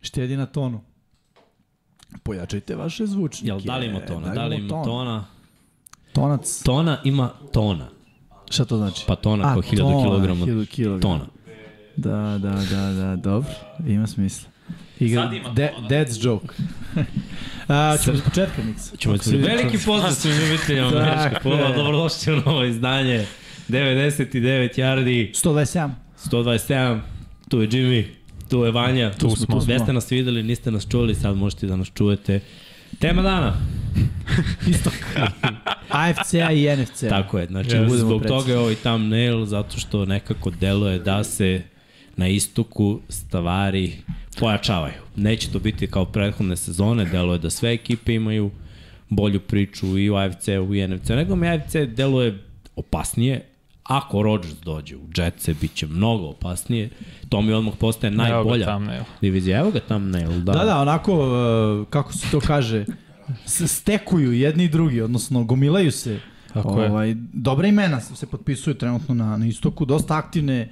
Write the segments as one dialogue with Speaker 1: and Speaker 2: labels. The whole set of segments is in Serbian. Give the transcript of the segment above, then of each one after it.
Speaker 1: Štedi na tonu. Pojačajte vaše zvučnike.
Speaker 2: Jel, da li ima tona? Da li ima
Speaker 1: ton.
Speaker 2: tona?
Speaker 1: Tonac.
Speaker 2: Tona ima tona.
Speaker 1: Šta to znači?
Speaker 2: Pa tona kao 1000 kilograma.
Speaker 1: 1000 kilograma.
Speaker 2: Tona.
Speaker 1: Da, da, da, da, dobro. Ima smisla. Igra,
Speaker 2: Sad ima
Speaker 1: de,
Speaker 2: tona.
Speaker 1: That's joke. A, ćemo iz početka.
Speaker 2: Ćemo
Speaker 1: Ako
Speaker 2: se veliki pozdrav svim ljubiteljima
Speaker 1: Tako
Speaker 2: američkog pola.
Speaker 1: je.
Speaker 2: Dobrodošli u novo izdanje. 99 yardi,
Speaker 1: 127.
Speaker 2: 127. Tu je Jimmy, tu je Vanja.
Speaker 3: Tu smo.
Speaker 2: Gde ste nas videli, niste nas čuli, sad možete da nas čujete. Tema dana.
Speaker 1: Istok. AFC-a i NFC-a.
Speaker 2: Tako je, znači
Speaker 1: budemo
Speaker 2: zbog
Speaker 1: precizni.
Speaker 2: toga je ovaj thumbnail, zato što nekako deluje da se na istoku stvari pojačavaju. Neće to biti kao prethodne sezone, deluje da sve ekipe imaju bolju priču i u AFC-u i NFC, nego mi AFC deluje opasnije, Ako Rodgers dođe u Jetсе, bit će mnogo opasnije. To mi odmah postaje
Speaker 3: Evo ga
Speaker 2: najbolja divizija. Evo ga thumbnail, da.
Speaker 1: Da, da, onako, uh, kako se to kaže, stekuju jedni i drugi, odnosno gomilaju se.
Speaker 3: Tako je.
Speaker 1: ovaj, Dobra imena se potpisuju trenutno na, na istoku, dosta aktivne,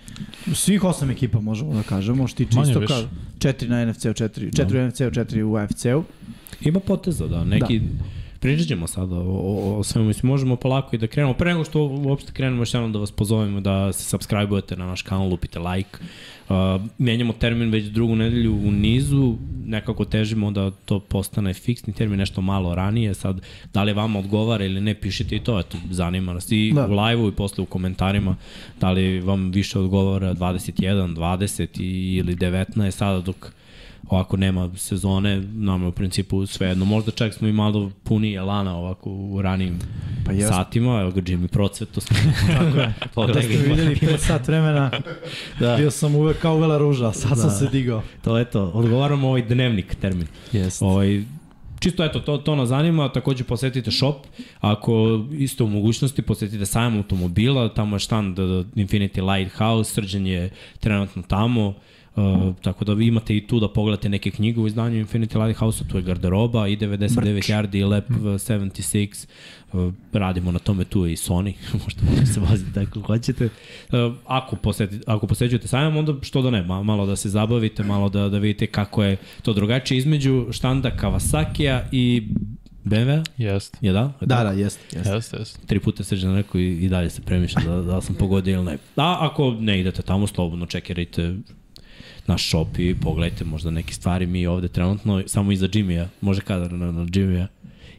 Speaker 1: svih osam ekipa možemo da kažemo, što tiče istoka,
Speaker 3: više.
Speaker 1: četiri na NFC-u, četiri, četiri u NFC-u, četiri u AFC-u.
Speaker 2: Ima poteza, da. Neki, da. Pričat ćemo sada o, o, o svemu. Mislim, možemo polako i da krenemo. Pre nego što uopšte krenemo, još jednom da vas pozovemo da se subscribe-ujete na naš kanal, lupite like. Uh, menjamo termin već drugu nedelju u nizu, nekako težimo da to postane fiksni termin nešto malo ranije. Sad, da li vama odgovara ili ne, pišite i to, eto, zanima nas i
Speaker 1: Da.
Speaker 2: u live-u i posle u komentarima, da li vam više odgovara 21, 20 i, ili 19 sada dok ovako nema sezone, nam je u principu svejedno. Možda čak smo i malo puni elana ovako u ranijim
Speaker 1: Pa jeste.
Speaker 2: satima, evo ga Jimmy Procveto smo.
Speaker 1: Tako je. Da ste videli pre sat vremena,
Speaker 2: da,
Speaker 1: bio sam uvek kao uvela ruža, sad da. sam se digao.
Speaker 2: to je to. Odgovaramo ovaj dnevnik termin.
Speaker 1: Jeste.
Speaker 2: Ovaj, čisto eto, to, to nas zanima, takođe posetite shop, ako isto u mogućnosti posetite sajam automobila, tamo je štand Infinity Lighthouse, srđan je trenutno tamo, Uh, tako da vi imate i tu da pogledate neke knjige u izdanju Infinity Lighthouse, tu je garderoba i 99
Speaker 1: Brč.
Speaker 2: yardi i Lep 76, uh, radimo na tome tu je i Sony, možete da se vozite ako hoćete. Uh, ako, poseti, ako posećujete sajam, onda što da ne, ma- malo da se zabavite, malo da, da vidite kako je to drugačije između štanda Kawasakija i BMW,
Speaker 3: Jest.
Speaker 2: je da?
Speaker 1: Da, da, jeste. jeste.
Speaker 3: Jest, jest.
Speaker 2: Tri puta srđan rekao i, i dalje se premišlja da, da sam pogodio ili ne. A ako ne idete tamo, slobodno čekirajte naš shop i pogledajte možda neke stvari mi ovde trenutno, samo iza Jimmya, može kadar na, na Jimmya,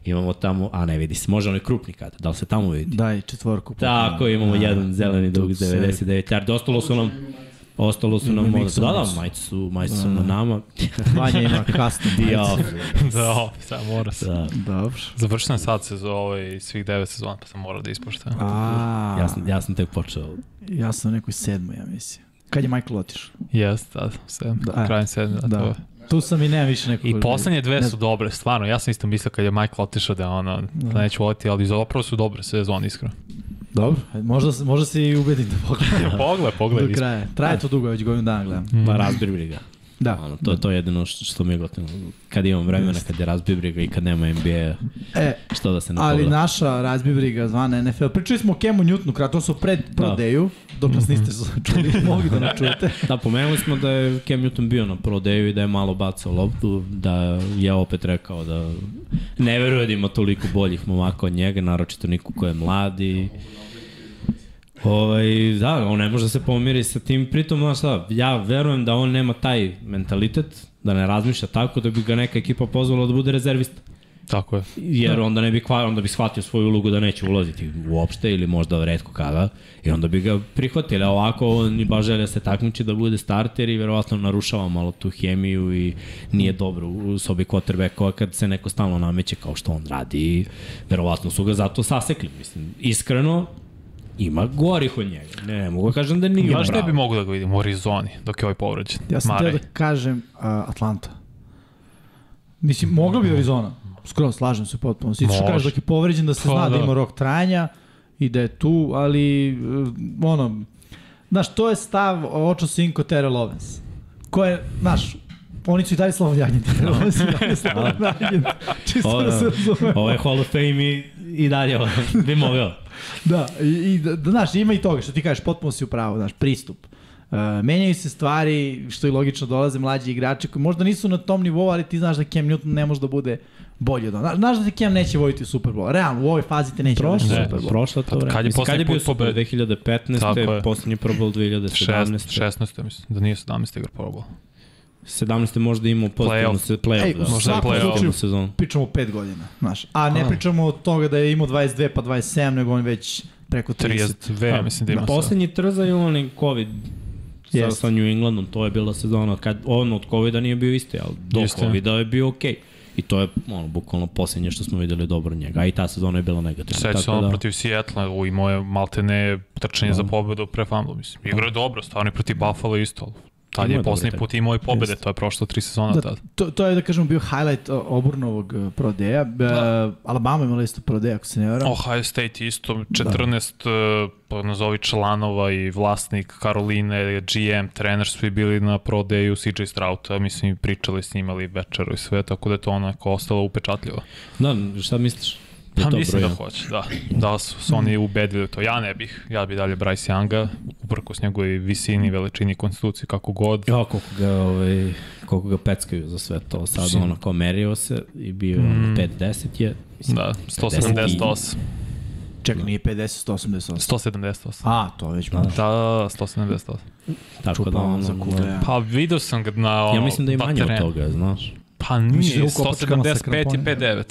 Speaker 2: imamo tamo, a ne vidi se, može onaj krupni kadar, da li se tamo vidi?
Speaker 1: Daj četvorku.
Speaker 2: Tako, imamo
Speaker 1: Da,
Speaker 2: jedan zeleni dug,
Speaker 1: se-
Speaker 2: 99 yardi, ostalo su nam Ostalo su nam možda, da, da, majice su, majice su na nama.
Speaker 1: Vanja ima custom.
Speaker 2: Ja,
Speaker 3: da, sad mora se.
Speaker 2: da.
Speaker 1: Dobro.
Speaker 3: Završio sam sad se za ovaj, svih devet sezona, pa sam morao da ispoštavam.
Speaker 1: A,
Speaker 2: Ja sam, ja sam tek počeo.
Speaker 1: ja sam u nekoj sedmoj, ja mislim. Kad je Michael otišao?
Speaker 3: Jest, da, sedam,
Speaker 1: Da.
Speaker 3: da. krajem sedam, da.
Speaker 1: Da.
Speaker 3: To.
Speaker 1: Tu sam i nema više nekog...
Speaker 3: I poslednje dve su dobre, stvarno. Ja sam isto mislio kad je Michael otišao da ono, da neću voliti, ali zapravo su dobre sezone, iskreno.
Speaker 1: Dobro, možda, možda se i ubedim da pogledam
Speaker 3: Pogled, pogled.
Speaker 1: do kraja. Traje to dugo, već godinu dana gledam.
Speaker 2: Ma razbiri ga.
Speaker 1: Da.
Speaker 2: Ono, to, to je jedino što, što mi je gotovo. Kad imam vremena, kad je razbibri ga i kad nema NBA,
Speaker 1: E,
Speaker 2: što da se ne
Speaker 1: ali
Speaker 2: pogleda.
Speaker 1: naša razbibriga zvana NFL. Pričali smo o Kemu Newtonu, kratko su pred prodeju, dok nas niste čuli, mogli da nas čujete.
Speaker 2: Da, pomenuli smo da je Cam Newton bio na prodeju i da je malo bacao loptu, da je opet rekao da ne veruje da ima toliko boljih momaka od njega, naročito niko ko je mladi. Ovaj, da, on ne može da se pomiri sa tim, pritom, znaš šta, ja verujem da on nema taj mentalitet, da ne razmišlja tako, da bi ga neka ekipa pozvala da bude rezervista.
Speaker 3: Tako je.
Speaker 2: Jer onda ne bi kvar, onda bi shvatio svoju ulogu da neće ulaziti uopšte ili možda redko kada i onda bi ga prihvatili. A ovako on i baš želja da se takmiči da bude starter i verovatno narušava malo tu hemiju i nije dobro u sobi quarterbackova kad se neko stalno nameće kao što on radi verovatno su ga zato sasekli. Mislim, iskreno, ima gorih od njega. Ne, ne mogu da kažem da nije
Speaker 3: ne
Speaker 2: bravo.
Speaker 3: bi mogu da ga vidim u Arizoni dok je ovaj povređen.
Speaker 1: Ja sam teo da kažem uh, Atlanta. Mislim, mogla bi Arizona. Skoro, slažem se potpuno. Svi što kažeš dok je povređen da se
Speaker 3: Pa,
Speaker 1: zna da
Speaker 3: da.
Speaker 1: ima rok trajanja i da je tu, ali uh, ono, znaš, to je stav Ocho Cinco Terrell Owens. Ko je, znaš, oni su i dalje Slovan Jagnjet. Terrell Owens i dalje Slovan. Čisto da se razume.
Speaker 2: Ovo je Hall of Fame i, i dalje bi mogao.
Speaker 1: Da, i, i da, da, znaš, ima i toga što ti kažeš, potpuno si u pravu, znaš, pristup. Uh, menjaju se stvari, što i logično dolaze mlađi igrači koji možda nisu na tom nivou, ali ti znaš da Cam Newton ne može da bude bolji od onoga. Znaš da ti Cam neće voditi u Super Bowl. Realno, u ovoj fazi te neće voditi u
Speaker 2: Prošlo,
Speaker 1: Super Bowl.
Speaker 2: prošlo to
Speaker 3: Pa
Speaker 2: vreme.
Speaker 3: kad je
Speaker 2: Mislim,
Speaker 3: poslednji
Speaker 2: kad je bio Super
Speaker 3: pobedi?
Speaker 2: 2015.
Speaker 3: Tako je.
Speaker 2: poslednji Pro Bowl 2017.
Speaker 3: 16, mislim, da nije 17 igra Pro Bowl.
Speaker 2: 17. možda imao pozitivnu
Speaker 3: Playoff.
Speaker 2: se play-off,
Speaker 1: Ej,
Speaker 2: da.
Speaker 3: možda playoff.
Speaker 2: sezonu.
Speaker 1: pričamo o 5 godina, znaš. A ne
Speaker 3: A.
Speaker 1: pričamo od toga da je imao 22 pa 27, nego on već preko 30.
Speaker 3: 32, mislim da ima sad.
Speaker 2: Poslednji trza je onaj COVID sa,
Speaker 1: Jeste.
Speaker 2: sa New Englandom, to je bila sezona kad on od COVID-a nije bio isti, ali do
Speaker 3: Isto.
Speaker 2: COVID-a je bio okej. I to je ono, bukvalno posljednje što smo videli dobro od njega. A i ta sezona je bila negativna.
Speaker 3: Seća se ono
Speaker 2: da,
Speaker 3: protiv Seattle, u imao je maltene trčanje za pobedu pre fumble, mislim. Igra je dobro, stvarno i protiv Buffalo isto. Tad je poslednji put imao i pobede,
Speaker 1: Jeste.
Speaker 3: to je prošlo tri sezona
Speaker 1: Da,
Speaker 3: tad.
Speaker 1: to, to je da kažemo bio highlight uh, oburnovog uh, prodeja. Da. Alabama imala isto prodeja, ako se ne varam.
Speaker 3: Ohio State isto, 14 da. pa nazovi članova i vlasnik Karoline, GM, trener, svi bili na prodeju CJ Strouta, mislim, pričali s njima ali večeru i sve, tako da je to onako ostalo upečatljivo.
Speaker 2: da, šta misliš?
Speaker 3: Pa
Speaker 2: to
Speaker 3: mislim da hoće, da. Da su, su oni ubedili u to. Ja ne bih, ja bi dalje Bryce Younga, uprko s njegovoj visini, veličini, konstituciji, kako god.
Speaker 2: Ja, koliko ga, ovaj, koliko ga peckaju za sve to. Sad ono kao merio se i bio je
Speaker 3: Mm.
Speaker 2: mm. 5-10 je. Mislim,
Speaker 3: Da, 178.
Speaker 1: Čekaj, nije 50, 188.
Speaker 3: 178.
Speaker 1: A, to već
Speaker 2: Da.
Speaker 1: može.
Speaker 3: Da, da, da, 178.
Speaker 2: Tako da
Speaker 1: Čupao
Speaker 2: ono,
Speaker 1: za kube, ja.
Speaker 3: Pa vidio sam ga na ono,
Speaker 2: Ja mislim da je manje od toga, znaš.
Speaker 3: Pa
Speaker 1: da
Speaker 3: nije,
Speaker 1: je u kopačkama sa
Speaker 3: 175 i
Speaker 1: kramponima?
Speaker 3: 59.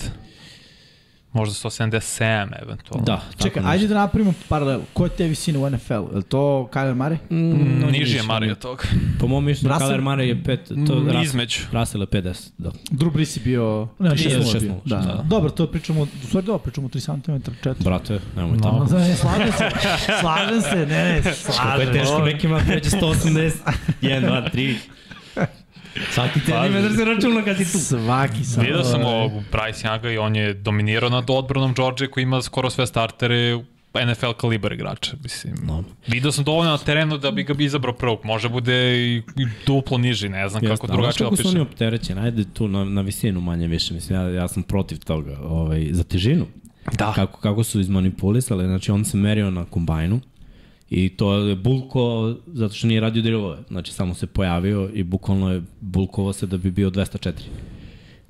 Speaker 3: Možda 177 eventualno.
Speaker 2: Da,
Speaker 1: Čekaj,
Speaker 2: tako
Speaker 1: ajde da napravimo paralelu. Ko je te visine u NFL-u? Je li to Kyler Murray?
Speaker 3: Mm,
Speaker 2: on
Speaker 3: niži je
Speaker 2: ne.
Speaker 3: od toga.
Speaker 2: Po mom mišljenju,
Speaker 1: Russell?
Speaker 2: Kyler Murray je pet, to
Speaker 3: Mm, između.
Speaker 2: Russell je 50, da.
Speaker 1: Drew Brees je bio... Ne, 6
Speaker 2: Nije,
Speaker 1: 0 bio.
Speaker 2: 6:0,
Speaker 1: Da.
Speaker 2: da.
Speaker 1: Dobro, to pričamo, u stvari da, pričamo 3 cm, 4.
Speaker 2: Brate, nemoj
Speaker 3: No.
Speaker 2: tako.
Speaker 1: Da, ne, slažem se, slažem se, ne, ne,
Speaker 2: Kako je
Speaker 1: slažem
Speaker 2: teško nekima pređe 180, 1, 2, 3. Svaki te
Speaker 3: Pazi.
Speaker 2: nime da se računa kad si tu.
Speaker 1: Svaki sam.
Speaker 3: Vidio sam ovog Bryce Younga i on je dominirao nad odbranom George koji ima skoro sve startere NFL kalibar igrača, mislim.
Speaker 2: No.
Speaker 3: Vidio sam dovoljno na terenu da bi ga bi izabrao prvog. Može bude i, i duplo niži, ne znam kako drugačije
Speaker 2: kako su oni
Speaker 3: opišem.
Speaker 2: opterećeni, ajde tu na, na visinu manje više, mislim, ja, ja sam protiv toga, ovaj, za težinu.
Speaker 3: Da.
Speaker 2: Kako, kako su izmanipulisali, znači on se merio na kombajnu i to je bulko zato što nije radio drillove, znači samo se pojavio i bukvalno je bulkovo se da bi bio 204.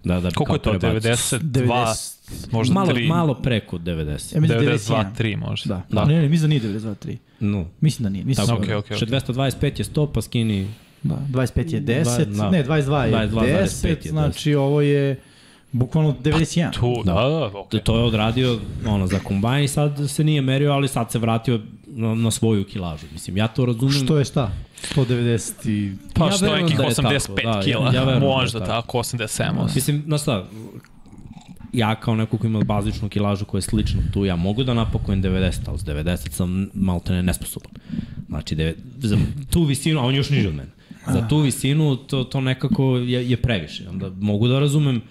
Speaker 2: Da, da bi
Speaker 3: Koliko je to?
Speaker 2: prebacio.
Speaker 3: 92?
Speaker 1: 90,
Speaker 3: Možda
Speaker 2: malo,
Speaker 3: 3?
Speaker 2: malo preko 90.
Speaker 1: ja mislim
Speaker 3: 92,
Speaker 1: 91.
Speaker 3: 3 možda.
Speaker 1: Da,
Speaker 2: Da.
Speaker 1: da. Ne, ne, mislim da nije 92, 3.
Speaker 2: No,
Speaker 1: Mislim da nije, nisam
Speaker 2: tako
Speaker 3: Ok,
Speaker 1: siguran.
Speaker 3: ok, ok.
Speaker 2: Što 225 je 100, pa skini
Speaker 1: Da, 25 je 10,
Speaker 2: da.
Speaker 1: ne, 22 je
Speaker 2: 22,5
Speaker 1: 10,
Speaker 2: je
Speaker 1: znači ovo je bukvalno 91.
Speaker 3: Tu, da, da, ok.
Speaker 2: To, to je odradio ono, za kombajn i sad se nije merio, ali sad se vratio na, na svoju kilažu. Mislim, ja to razumem.
Speaker 1: Što je šta? 190 i...
Speaker 3: Pa
Speaker 2: Ja
Speaker 3: što
Speaker 2: verujem
Speaker 3: nekih
Speaker 2: da je
Speaker 3: 85
Speaker 2: tako, da,
Speaker 3: kila,
Speaker 2: ja- ja verujem da je
Speaker 3: možda
Speaker 2: tako.
Speaker 3: tako, 87. osam.
Speaker 2: Mislim, znaš šta, ja kao neko ko ima bazičnu kilažu koja je slična tu, ja mogu da napakujem 90, ali s 90 sam malo te ne nesposoban. Znači, deve, za tu visinu, a on je još niži od mene. Za tu visinu to, to nekako je, je previše. Onda mogu da razumem,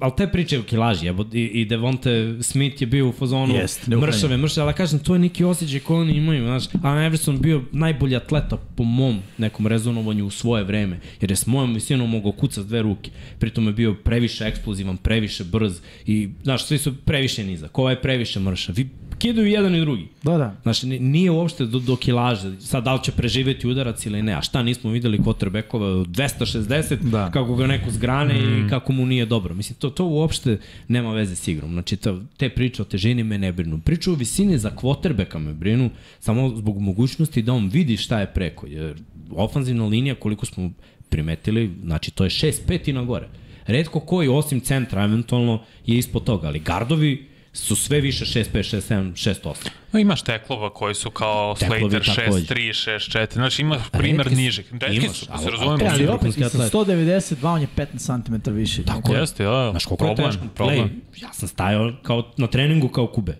Speaker 2: ali te priče o kilaži, jebo, i, i Devonte Smith je bio u fazonu
Speaker 1: neukranje.
Speaker 2: mršave, mršave, ali kažem, to je neki osjećaj koji oni imaju. Znaš, Alan Everson bio najbolji atleta po mom nekom rezonovanju u svoje vreme, jer je s mojom visinom mogao kucati s dve ruke. Pritom je bio previše eksplozivan, previše brz i, znaš, svi su previše nizak. Ova je previše mršav. Vi kidaju jedan i drugi.
Speaker 1: Da, da.
Speaker 2: Znači, ni- nije uopšte do, do kilaže. Sad, da li će preživeti udarac ili ne. A šta, nismo videli quarterbackova od 260,
Speaker 1: Da.
Speaker 2: kako ga neko zgrane mm. i kako mu nije dobro. Mislim, to, to uopšte nema veze s igrom. Znači, to, te priče o težini me ne brinu. Priče o visini za quarterbacka me brinu, samo zbog mogućnosti da on vidi šta je preko. Jer ofanzivna linija, koliko smo primetili, znači, to je 6-5 i na gore. Redko koji, osim centra, eventualno, je ispod toga, ali gardovi su sve više 6-5, 6-7, 6-8.
Speaker 3: No, imaš teklova koji su kao
Speaker 2: Teklovi
Speaker 3: Slater
Speaker 2: takođe.
Speaker 3: 6-3, 6-4, znači imaš primer
Speaker 2: su-
Speaker 3: nižih. Retki
Speaker 2: imaš,
Speaker 3: su,
Speaker 2: ali-
Speaker 3: se
Speaker 2: ali
Speaker 3: razumemo.
Speaker 1: ali
Speaker 2: je
Speaker 1: opet, mislim,
Speaker 2: atlet.
Speaker 1: 192, on je 15 cm više.
Speaker 2: Tako je.
Speaker 3: Jeste, da,
Speaker 2: Znaš koliko je
Speaker 3: problem,
Speaker 2: teško?
Speaker 3: problem.
Speaker 2: Play, ja sam stajao kao, na treningu kao kube.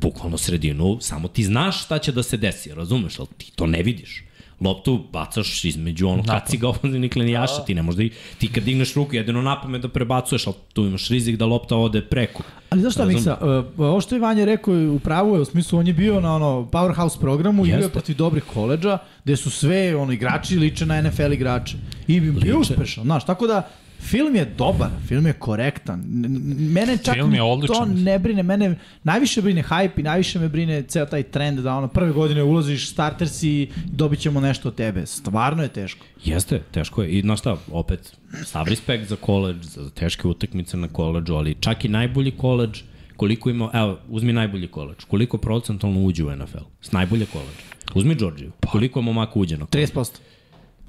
Speaker 2: Bukvalno sredinu, samo ti znaš šta će da se desi, razumeš, ali ti to ne vidiš. Loptu bacaš između ono
Speaker 3: Napad.
Speaker 2: kaciga ofenzivnih linijaša, ti ne možda i, ti kad digneš ruku jedino na pamet da prebacuješ, ali tu imaš rizik da lopta ode preko.
Speaker 1: Ali znaš šta, Miksa, uh, ovo što je Vanja rekao u pravu je, u smislu, on je bio na ono powerhouse programu, igrao protiv dobrih koleđa, gde su sve ono, igrači liče na NFL igrače. I bio uspešan, znaš, tako da Film je dobar, film je korektan. Mene čak
Speaker 3: Film je
Speaker 1: ni to
Speaker 3: odličan.
Speaker 1: ne brine, mene najviše brine hype i najviše me brine ceo taj trend da ono prve godine ulaziš, starter si, dobit ćemo nešto od tebe. Stvarno je teško.
Speaker 2: Jeste, teško je. I znaš šta, opet, sav respekt za koleđ, za teške utakmice na koleđu, ali čak i najbolji koleđ, koliko ima, evo, uzmi najbolji koleđ, koliko procentalno uđe u NFL? S najbolje koleđ. Uzmi Georgiju, koliko momaka uđe na koleđ?
Speaker 1: 30%.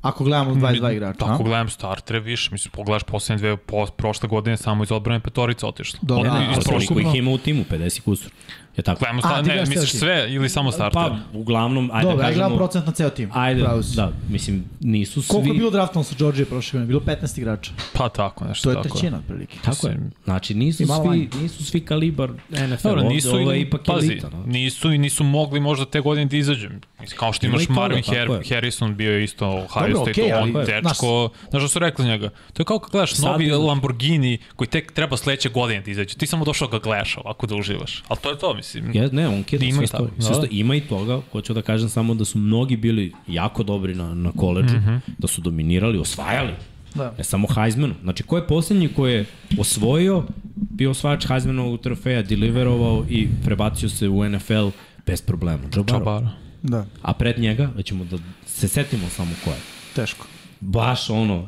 Speaker 1: Ako gledamo 22 igrača.
Speaker 3: Tako
Speaker 1: a?
Speaker 3: gledam startere više, mislim, pogledaš poslednje dve, po, prošle godine samo iz odbrane petorica otišlo.
Speaker 1: Dobro,
Speaker 3: Ono,
Speaker 1: a,
Speaker 3: iz prošle-
Speaker 2: ih ima u timu? 50 kusur. Je tako?
Speaker 3: Gledamo
Speaker 1: A,
Speaker 3: sta, ne, misliš
Speaker 1: tim.
Speaker 3: sve ili samo starter?
Speaker 2: Pa, uglavnom, ajde
Speaker 1: Dobro,
Speaker 2: da
Speaker 1: ja gledam
Speaker 2: kažemo...
Speaker 1: procent na ceo tim.
Speaker 2: Ajde,
Speaker 1: Pravo si.
Speaker 2: da, mislim, nisu svi...
Speaker 1: Koliko je bilo draftovano sa Georgije prošle godine? Bilo 15 igrača.
Speaker 3: Pa tako, nešto
Speaker 1: To je
Speaker 3: tako.
Speaker 1: trećina otprilike.
Speaker 2: Tako je. Znači, nisu svi,
Speaker 1: manje.
Speaker 2: nisu svi kalibar NFL.
Speaker 3: Dobro,
Speaker 2: Ovde
Speaker 3: nisu,
Speaker 2: ovo je
Speaker 3: i,
Speaker 2: ipak
Speaker 3: pazi,
Speaker 2: elita. No?
Speaker 3: nisu i nisu mogli možda te godine da izađu. Kao što
Speaker 2: Ima
Speaker 3: imaš Marvin
Speaker 2: tako
Speaker 3: Her,
Speaker 2: je.
Speaker 3: Harrison bio je isto Ohio
Speaker 1: Dobro,
Speaker 3: State,
Speaker 1: okej,
Speaker 3: on dečko, znaš šta su rekli njega? To je kao kad gledaš novi. Lamborghini koji tek treba sledeće godine da izađe. Ti samo došao ga gledaš ovako da uživaš. Ali to je to, mislim.
Speaker 2: Ja, ne, on kida
Speaker 3: Ima
Speaker 2: sve stoji. Sve
Speaker 3: da.
Speaker 2: stoji. Ima i toga, hoću da kažem samo da su mnogi bili jako dobri na, na koleđu, mm -hmm. da su dominirali, osvajali.
Speaker 1: Da.
Speaker 2: Ne samo Heismanu. Znači, ko je poslednji ko je osvojio, bio osvajač Heismanovog trofeja, deliverovao i prebacio se u NFL bez problema.
Speaker 3: Čabara.
Speaker 1: Da,
Speaker 2: A pred njega, da ćemo da se setimo samo ko je.
Speaker 1: teško.
Speaker 2: Baš ono,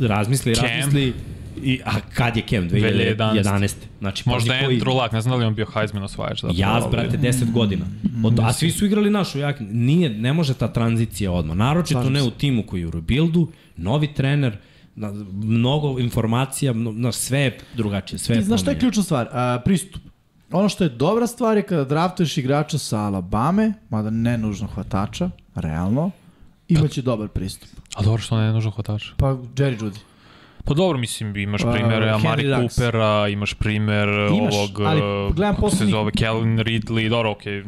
Speaker 2: razmisli,
Speaker 3: Cam.
Speaker 2: razmisli, I, a kad je Cam?
Speaker 3: 2011.
Speaker 2: 2011. Znači,
Speaker 3: Možda
Speaker 2: pazi koji-
Speaker 3: Andrew Luck, ne znam da li je on bio Heisman osvajač. Da
Speaker 2: Jaz, brate, 10 godina. Od, a svi su igrali našu jak. Nije, ne može ta tranzicija odmah. Naročito
Speaker 1: Slažem
Speaker 2: ne u timu koji je u rebuildu, novi trener, na, mnogo informacija, mno, na, sve je drugačije, sve
Speaker 1: Ti
Speaker 2: je
Speaker 1: znaš šta je ključna stvar? A, pristup. Ono što je dobra stvar je kada draftuješ igrača sa Alabame, mada ne nužno hvatača, realno, imaće dobar pristup.
Speaker 3: A dobro što ne je nužno hvatač.
Speaker 1: Pa Jerry Judy.
Speaker 3: Pa dobro, mislim, imaš
Speaker 1: Pa,
Speaker 3: primere
Speaker 1: Henry
Speaker 3: Amari. Coopera, imaš primer
Speaker 1: Imaš,
Speaker 3: ovog,
Speaker 1: ali
Speaker 3: uh,
Speaker 1: gledam
Speaker 3: kako se
Speaker 1: poslednjih-
Speaker 3: zove, Kellen Ridley, dobro, okej,
Speaker 1: E,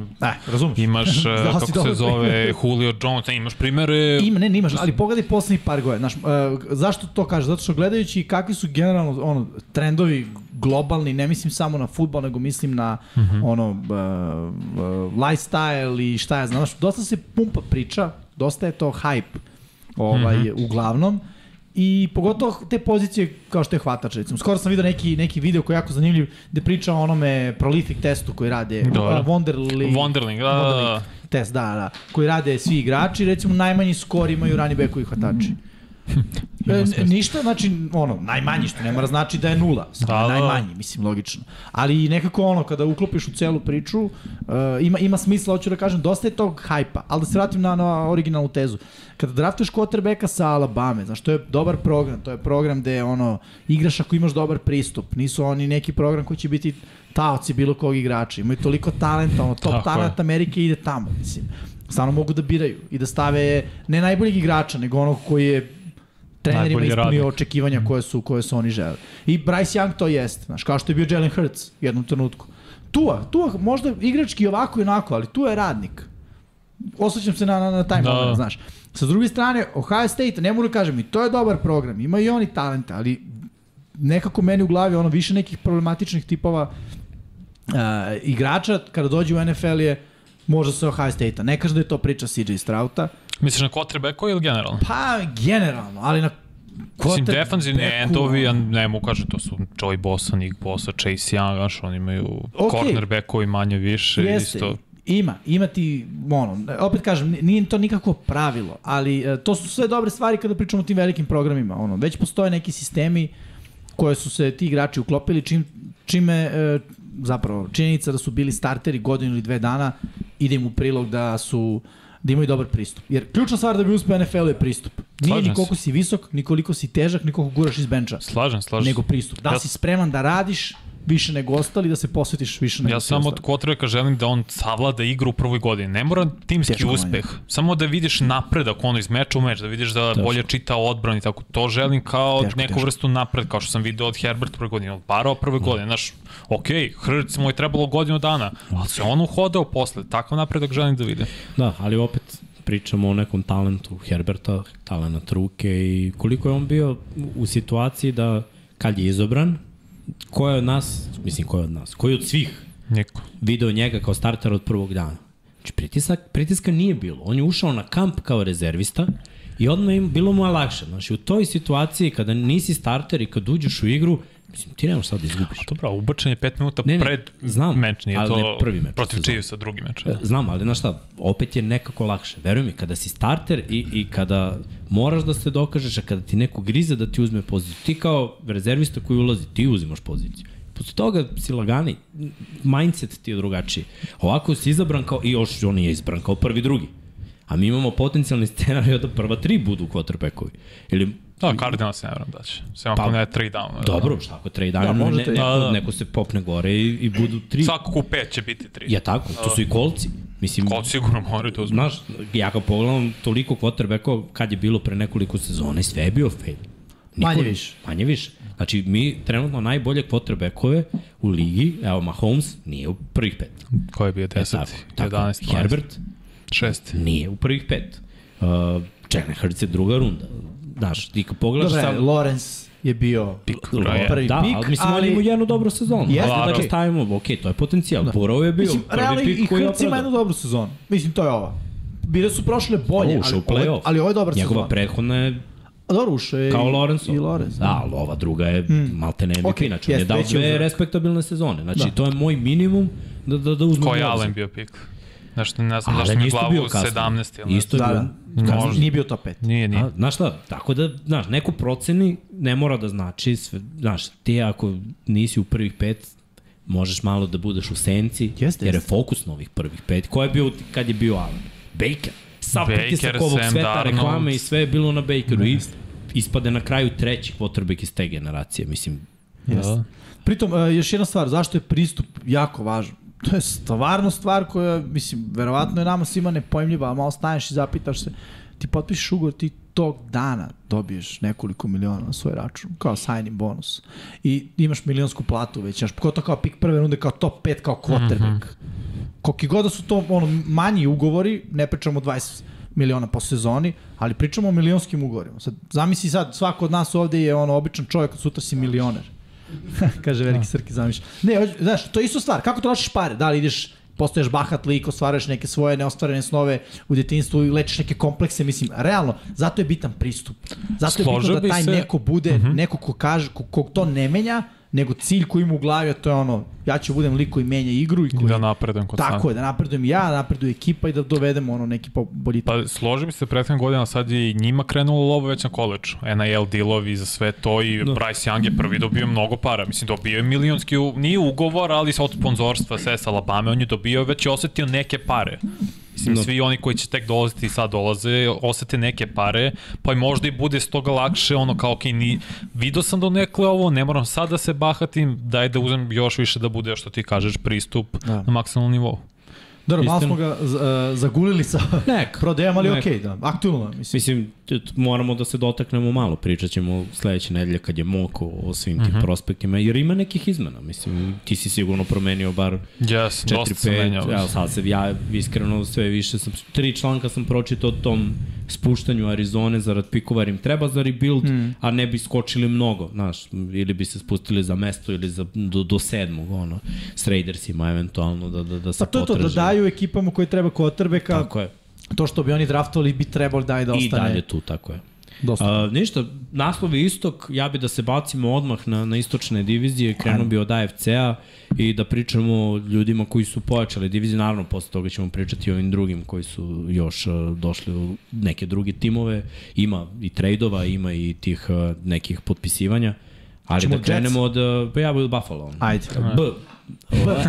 Speaker 1: razumeš.
Speaker 3: imaš, uh,
Speaker 1: Znao si
Speaker 3: kako se zove,
Speaker 1: primer.
Speaker 3: Julio Jones, ne, imaš primere,
Speaker 1: Ima, ne, nimaš, ali pogledaj poslednjih par godina. Znaš, uh, zašto to kažeš? Zato što gledajući kakvi su generalno ono, trendovi globalni, ne mislim samo na futbol, nego mislim na mm
Speaker 3: Mhm.
Speaker 1: -hmm. ono, uh, uh, lifestyle i šta ja znam. Znaš, dosta se pumpa priča, dosta je to hype ovaj, mm
Speaker 3: Mhm.
Speaker 1: -hmm. uglavnom. I pogotovo te pozicije kao što je hvatač, recimo. Skoro sam vidio neki, neki video koji je jako zanimljiv gde priča o onome prolific testu koji rade.
Speaker 3: Dobro.
Speaker 1: Uh, Wonderly,
Speaker 3: Wonderling, da, da, da.
Speaker 1: test, da, da, koji rade svi igrači, recimo najmanji skor imaju rani bekovi hvatači. E, ništa, znači, ono, najmanji što ne mora znači da je nula, samo
Speaker 3: Da,
Speaker 1: najmanji, mislim, logično. Ali nekako ono, kada uklopiš u celu priču, uh, ima, ima smisla, hoću da kažem, dosta je tog hajpa, ali da se vratim na, na originalnu tezu. Kada draftuješ quarterbacka sa Alabama, znaš, to je dobar program, to je program gde, ono, igraš ako imaš dobar pristup, nisu oni neki program koji će biti taoci bilo kog igrača, imaju toliko talenta, ono, top
Speaker 3: Tako je.
Speaker 1: talent Amerike ide tamo, mislim. Stvarno mogu da biraju i da stave ne najboljeg igrača, nego onog koji je trenerima ispunio
Speaker 3: radnik.
Speaker 1: očekivanja koje su, koje su oni žele. I Bryce Young to jeste, znaš, kao što je bio Jalen Hurts u jednom trenutku. Tua, Tua možda igrački ovako i onako, ali Tua je radnik. Osjećam se na, na, na taj
Speaker 3: Da.
Speaker 1: da. moment, znaš. Sa druge strane, Ohio State, ne mogu da kažem, i to je dobar program, ima i oni talente, ali nekako meni u glavi ono više nekih problematičnih tipova uh, igrača kada dođe u NFL je možda sa Ohio State-a. Ne kažem da je to priča CJ Strauta,
Speaker 3: Misliš na quarterbacku ili generalno?
Speaker 1: pa generalno, ali na
Speaker 3: Mislim, defanzivni endovi, ja ne mogu kažem, to su Joey Bosa, Nick Bosa, Chase Young, znaš, oni imaju
Speaker 1: Okej.
Speaker 3: cornerbackovi manje više,
Speaker 1: Jeste,
Speaker 3: isto.
Speaker 1: ima, ima ti, ono, opet kažem, nije to nikako pravilo, ali e, to su sve dobre stvari kada pričamo o tim velikim programima, ono, već postoje neki sistemi koje su se ti igrači uklopili, čim, čime, e, zapravo, činjenica da su bili starteri godinu ili dve dana, ide im u prilog da su da imaju dobar pristup. Jer ključna stvar da bi uspeo NFL je pristup. Nije
Speaker 3: Slažem
Speaker 1: ni koliko si visok, ni koliko si težak, ni koliko guraš iz benča,
Speaker 3: Slažem, slažem.
Speaker 1: nego pristup. Da
Speaker 3: Ja-
Speaker 1: si spreman da radiš više nego ostali, da se posvetiš više nego
Speaker 3: Ja samo od quarterbacka želim da on savlada igru u prvoj godini. Ne mora timski
Speaker 1: Teško
Speaker 3: uspeh.
Speaker 1: manje.
Speaker 3: Samo da vidiš napredak ono iz meča u meč, da vidiš da
Speaker 2: Teško.
Speaker 3: bolje čita odbran i tako. To želim kao
Speaker 1: Teško,
Speaker 3: neku
Speaker 1: teško.
Speaker 3: vrstu napred, kao što sam video od Herbert prve godine, od Barova prve godine. Znaš, ok, Hrc mu je trebalo godinu dana, ali se on uhodao posle. Takav napredak želim da vidim.
Speaker 2: Da, ali opet pričamo o nekom talentu Herberta, talent ruke i koliko je on bio u- u situaciji da kad je izobran, ko je od nas, mislim ko je od nas, koji od svih
Speaker 3: Niko.
Speaker 2: video njega kao starter od prvog dana. Znači pritisak, pritiska nije bilo. On je ušao na kamp kao rezervista I odmah im, bilo mu je lakše. Znači, u toj situaciji kada nisi starter i kad uđeš u igru, mislim, ti nemaš sad da izgubiš.
Speaker 3: Dobro, ubačen je 5 minuta
Speaker 2: Ne, ne,
Speaker 3: pred
Speaker 2: znam,
Speaker 3: meč, nije
Speaker 2: ali
Speaker 3: to
Speaker 2: ne prvi meč
Speaker 3: protiv
Speaker 2: sezone.
Speaker 3: Chiefsa drugi meč.
Speaker 2: E, Znam, ali znaš šta, opet je nekako lakše. Veruj mi, kada si starter i, i kada moraš da se dokažeš, a kada ti neko grize da ti uzme poziciju, ti kao rezervista koji ulazi, ti uzimaš poziciju. Posle toga si lagani, mindset ti je drugačiji. Ovako si izabran kao, i još on je izabran kao prvi drugi. A mi imamo potencijalni scenarij da prva tri budu quarterbackovi. Ili
Speaker 3: Da, Cardinals ne vjerujem da će. Sve ako
Speaker 2: Pa,
Speaker 3: ne 3 down.
Speaker 2: Dobro, šta ako trade
Speaker 1: Da,
Speaker 2: da, ne,
Speaker 1: trade.
Speaker 2: neko,
Speaker 3: Da, da.
Speaker 2: neko se popne gore i, i budu tri.
Speaker 3: Svako ku 5 će biti 3.
Speaker 2: Ja tako, to su i kolci. Mislim,
Speaker 3: Ko sigurno moraju da uzme.
Speaker 2: Znaš, ja kad pogledam toliko quarterbackova kad je bilo pre nekoliko sezona i sve je bio fail.
Speaker 1: Manje više.
Speaker 2: Manje više. Znači, mi trenutno najbolje quarterbackove u ligi, evo Mahomes nije u prvih pet.
Speaker 3: Ko je bio 10,
Speaker 2: tako, tako.
Speaker 3: 11, 12,
Speaker 2: Herbert
Speaker 3: 6.
Speaker 2: nije u prvih pet. Uh, Jalen Hurts je druga runda. Znaš, ti kad pogledaš
Speaker 1: Dobre,
Speaker 2: sam...
Speaker 1: Lorenz je bio
Speaker 3: Pik,
Speaker 1: prvi
Speaker 2: da,
Speaker 1: pik,
Speaker 2: ali mislim,
Speaker 1: ali-
Speaker 2: ali... on ima jednu dobru sezonu.
Speaker 1: Jeste,
Speaker 2: da ga stavimo, ok, to je potencijal. Da. Burrow je bio
Speaker 1: Mislim,
Speaker 2: prvi
Speaker 1: i
Speaker 2: pik koji je
Speaker 1: Hrc ima
Speaker 2: opravdao.
Speaker 1: jednu dobru sezonu. Mislim, to je ova. Bile su prošle bolje, ali,
Speaker 2: u
Speaker 1: ovo, ali ovo je dobar
Speaker 2: Njegova
Speaker 1: sezon.
Speaker 2: prethodna je
Speaker 1: A dobro, ušao je
Speaker 2: kao
Speaker 1: i-
Speaker 2: Lorenzo.
Speaker 1: I Lorenz.
Speaker 2: Da, ali ova druga je mm. malte ne MVP, okay, znači on je dao dve
Speaker 1: uzorak.
Speaker 2: respektabilne sezone. Znači,
Speaker 1: Da.
Speaker 2: da. to je moj minimum da, da, da uzmem
Speaker 3: Ko je. Allen bio pik? Nešto, ne znam, zašto mi glavu
Speaker 2: bio kasno.
Speaker 3: 17 ili
Speaker 2: Isto je
Speaker 1: Da,
Speaker 2: bio.
Speaker 1: da. Nije bio top 5.
Speaker 3: Nije, nije.
Speaker 2: A, znaš šta, tako da, znaš, neko proceni ne mora da znači, sve, znaš, ti ako nisi u prvih pet, možeš malo da budeš u senci,
Speaker 1: Jeste,
Speaker 2: jer je
Speaker 1: jeste.
Speaker 2: fokus na ovih prvih pet. Ko je bio kad je bio Allen? Baker. Sav
Speaker 3: Baker,
Speaker 2: pritisak ovog
Speaker 3: Sam
Speaker 2: sveta,
Speaker 3: Darnold.
Speaker 2: reklame i sve je bilo na Bakeru. I ispade na kraju treći quarterback iz te generacije. Mislim,
Speaker 3: Da.
Speaker 1: Pritom, uh, još jedna stvar, zašto je pristup jako važan? To je stvarno stvar koja, mislim, verovatno je nama svima nepojmljiva, a malo staneš i zapitaš se, ti potpišeš ugovor, ti tog dana dobiješ nekoliko miliona na svoj račun, kao signing bonus. I imaš milionsku platu već, znaš, kao to kao pik prve runde, kao top 5, kao quarterback. Mm -hmm. Koliki god da su to ono, manji ugovori, ne pričamo 20 miliona po sezoni, ali pričamo o milionskim ugovorima. Sad, zamisli sad, svako od nas ovde je ono običan čovjek, a sutra si milioner. Kaže veliki Srki zamišlja. Ne, znaš, to je isto stvar. Kako trošiš pare? Da li ideš postaješ bahat lik, ostvaruješ neke svoje neostvarene snove u detinjstvu i lečiš neke komplekse, mislim, realno, zato je bitan pristup. Zato je
Speaker 3: Složio
Speaker 1: bitno da taj
Speaker 3: se-
Speaker 1: neko bude, uh -huh. neko ko kaže, ko, kog to ne menja, nego cilj koji ima u glavi, a to je ono, ja ću budem lik koji menja igru i koji...
Speaker 3: I da napredujem kod
Speaker 1: Tako je, da napredujem ja, da napreduje ekipa i da dovedemo ono neki po- boljitak.
Speaker 3: Pa složim se prethodnih godina, sad je i njima krenulo lovo već na koleđu. NIL dealovi za sve to i no. Bryce Young je prvi dobio mnogo para. Mislim, dobio je milionski, nije ugovor, ali od sponzorstva sve sa Alabama, on je dobio već i osetio neke pare. Mislim, no. svi oni koji će tek dolaziti i sad dolaze, osete neke pare, pa i možda i bude s toga lakše, ono kao, ok, ni, vidio sam do nekle ovo, ne moram sad da se bahatim, daj da uzem još više da bude, što ti kažeš, pristup
Speaker 1: Da.
Speaker 3: da. na maksimalnom nivou.
Speaker 1: Dobro, malo smo ga uh, zagulili sa
Speaker 2: Nek.
Speaker 1: prodajom, ali okej, okay, da, aktualno, mislim.
Speaker 2: Mislim, moramo da se dotaknemo malo, pričat ćemo sledeće nedelje kad je Moko o svim tim uh -huh. prospektima, jer ima nekih izmena, mislim, ti si sigurno promenio bar
Speaker 3: Yes, dosta se
Speaker 2: 4-5,
Speaker 3: menjao.
Speaker 2: evo sad se ja iskreno sve više sam, tri članka sam pročitao o tom spuštanju Arizone zarad pikova, jer im treba za rebuild, mm. a ne bi skočili mnogo, znaš, ili bi se spustili za mesto ili za, do, do sedmog, ono, s Raidersima eventualno da, da, da se
Speaker 1: Pa to je to, da
Speaker 2: potraže.
Speaker 1: daju ekipama koje treba quarterbacka,
Speaker 2: Tako je.
Speaker 1: To što bi oni draftovali bi trebalo da i da
Speaker 2: I
Speaker 1: ostane.
Speaker 2: dalje tu, tako je.
Speaker 1: Dosta.
Speaker 2: A, ništa, naslov je istok, ja bi da se bacimo odmah na, na istočne divizije, krenuo bi od AFC-a i da pričamo o ljudima koji su pojačali diviziju, naravno posle toga ćemo pričati o ovim drugim koji su još došli u neke druge timove, ima i trejdova, ima i tih nekih potpisivanja, ali
Speaker 1: Ćemo
Speaker 2: da krenemo od, pa ja bi od Buffalo.
Speaker 1: Ajde.
Speaker 2: B.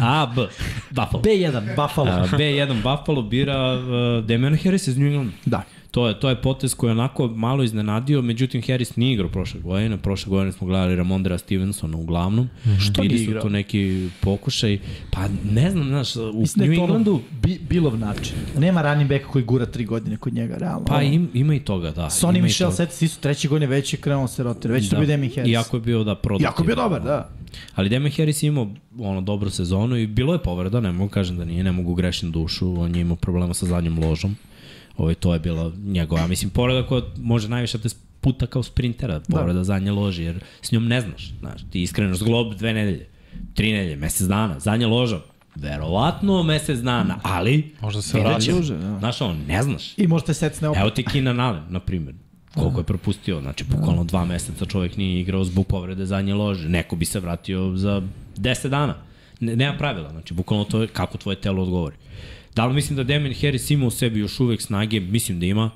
Speaker 2: A, B. Buffalo.
Speaker 1: B1, Buffalo.
Speaker 2: A, B1 Buffalo bira uh, Damian Harris iz New England.
Speaker 1: da.
Speaker 2: To je, to je potez koji je onako malo iznenadio, međutim Harris nije igrao prošle godine, prošle godine smo gledali Ramondera Stevensona uglavnom. Mm -hmm.
Speaker 1: Što
Speaker 2: Bili su
Speaker 1: igrao?
Speaker 2: to neki pokušaj, pa ne znam, znaš, u
Speaker 1: Mislim da je
Speaker 2: Englandu,
Speaker 1: bi, Bilov način. Nema running backa koji gura tri godine kod njega, realno.
Speaker 2: pa im, ima i toga, da.
Speaker 1: Sonny Michel, seti se isto treće godine već je krenuo se rotira, već da. to bio Demi Harris.
Speaker 2: Iako je bio da produktivan.
Speaker 1: Jako je bio dobar, da.
Speaker 2: Ali Damian Harris je imao ono dobru sezonu i bilo je povreda, ne mogu kažem da nije, ne mogu grešim dušu, on je imao problema sa zadnjom ložom. Ovo, to je bila njegova, mislim, povreda koja može najviše da te puta kao sprintera, povreda da. zadnje lože, jer s njom ne znaš, znaš, ti iskreneš zglob dve nedelje, tri nedelje, mesec dana, zadnja loža, Verovatno mesec dana, ali...
Speaker 3: Možda se vraća.
Speaker 1: da.
Speaker 2: Znaš, on, ne znaš.
Speaker 1: I možete secne opet.
Speaker 2: Evo ti Keenan Allen, na primjer. Koliko je propustio, znači bukvalno dva meseca čovjek nije igrao zbog povrede zadnje lože. Neko bi se vratio za 10 dana. Ne, nema pravila, znači bukvalno to je kako tvoje telo odgovori. Da li mislim da Damien Harris ima u sebi još uvek snage? Mislim da ima.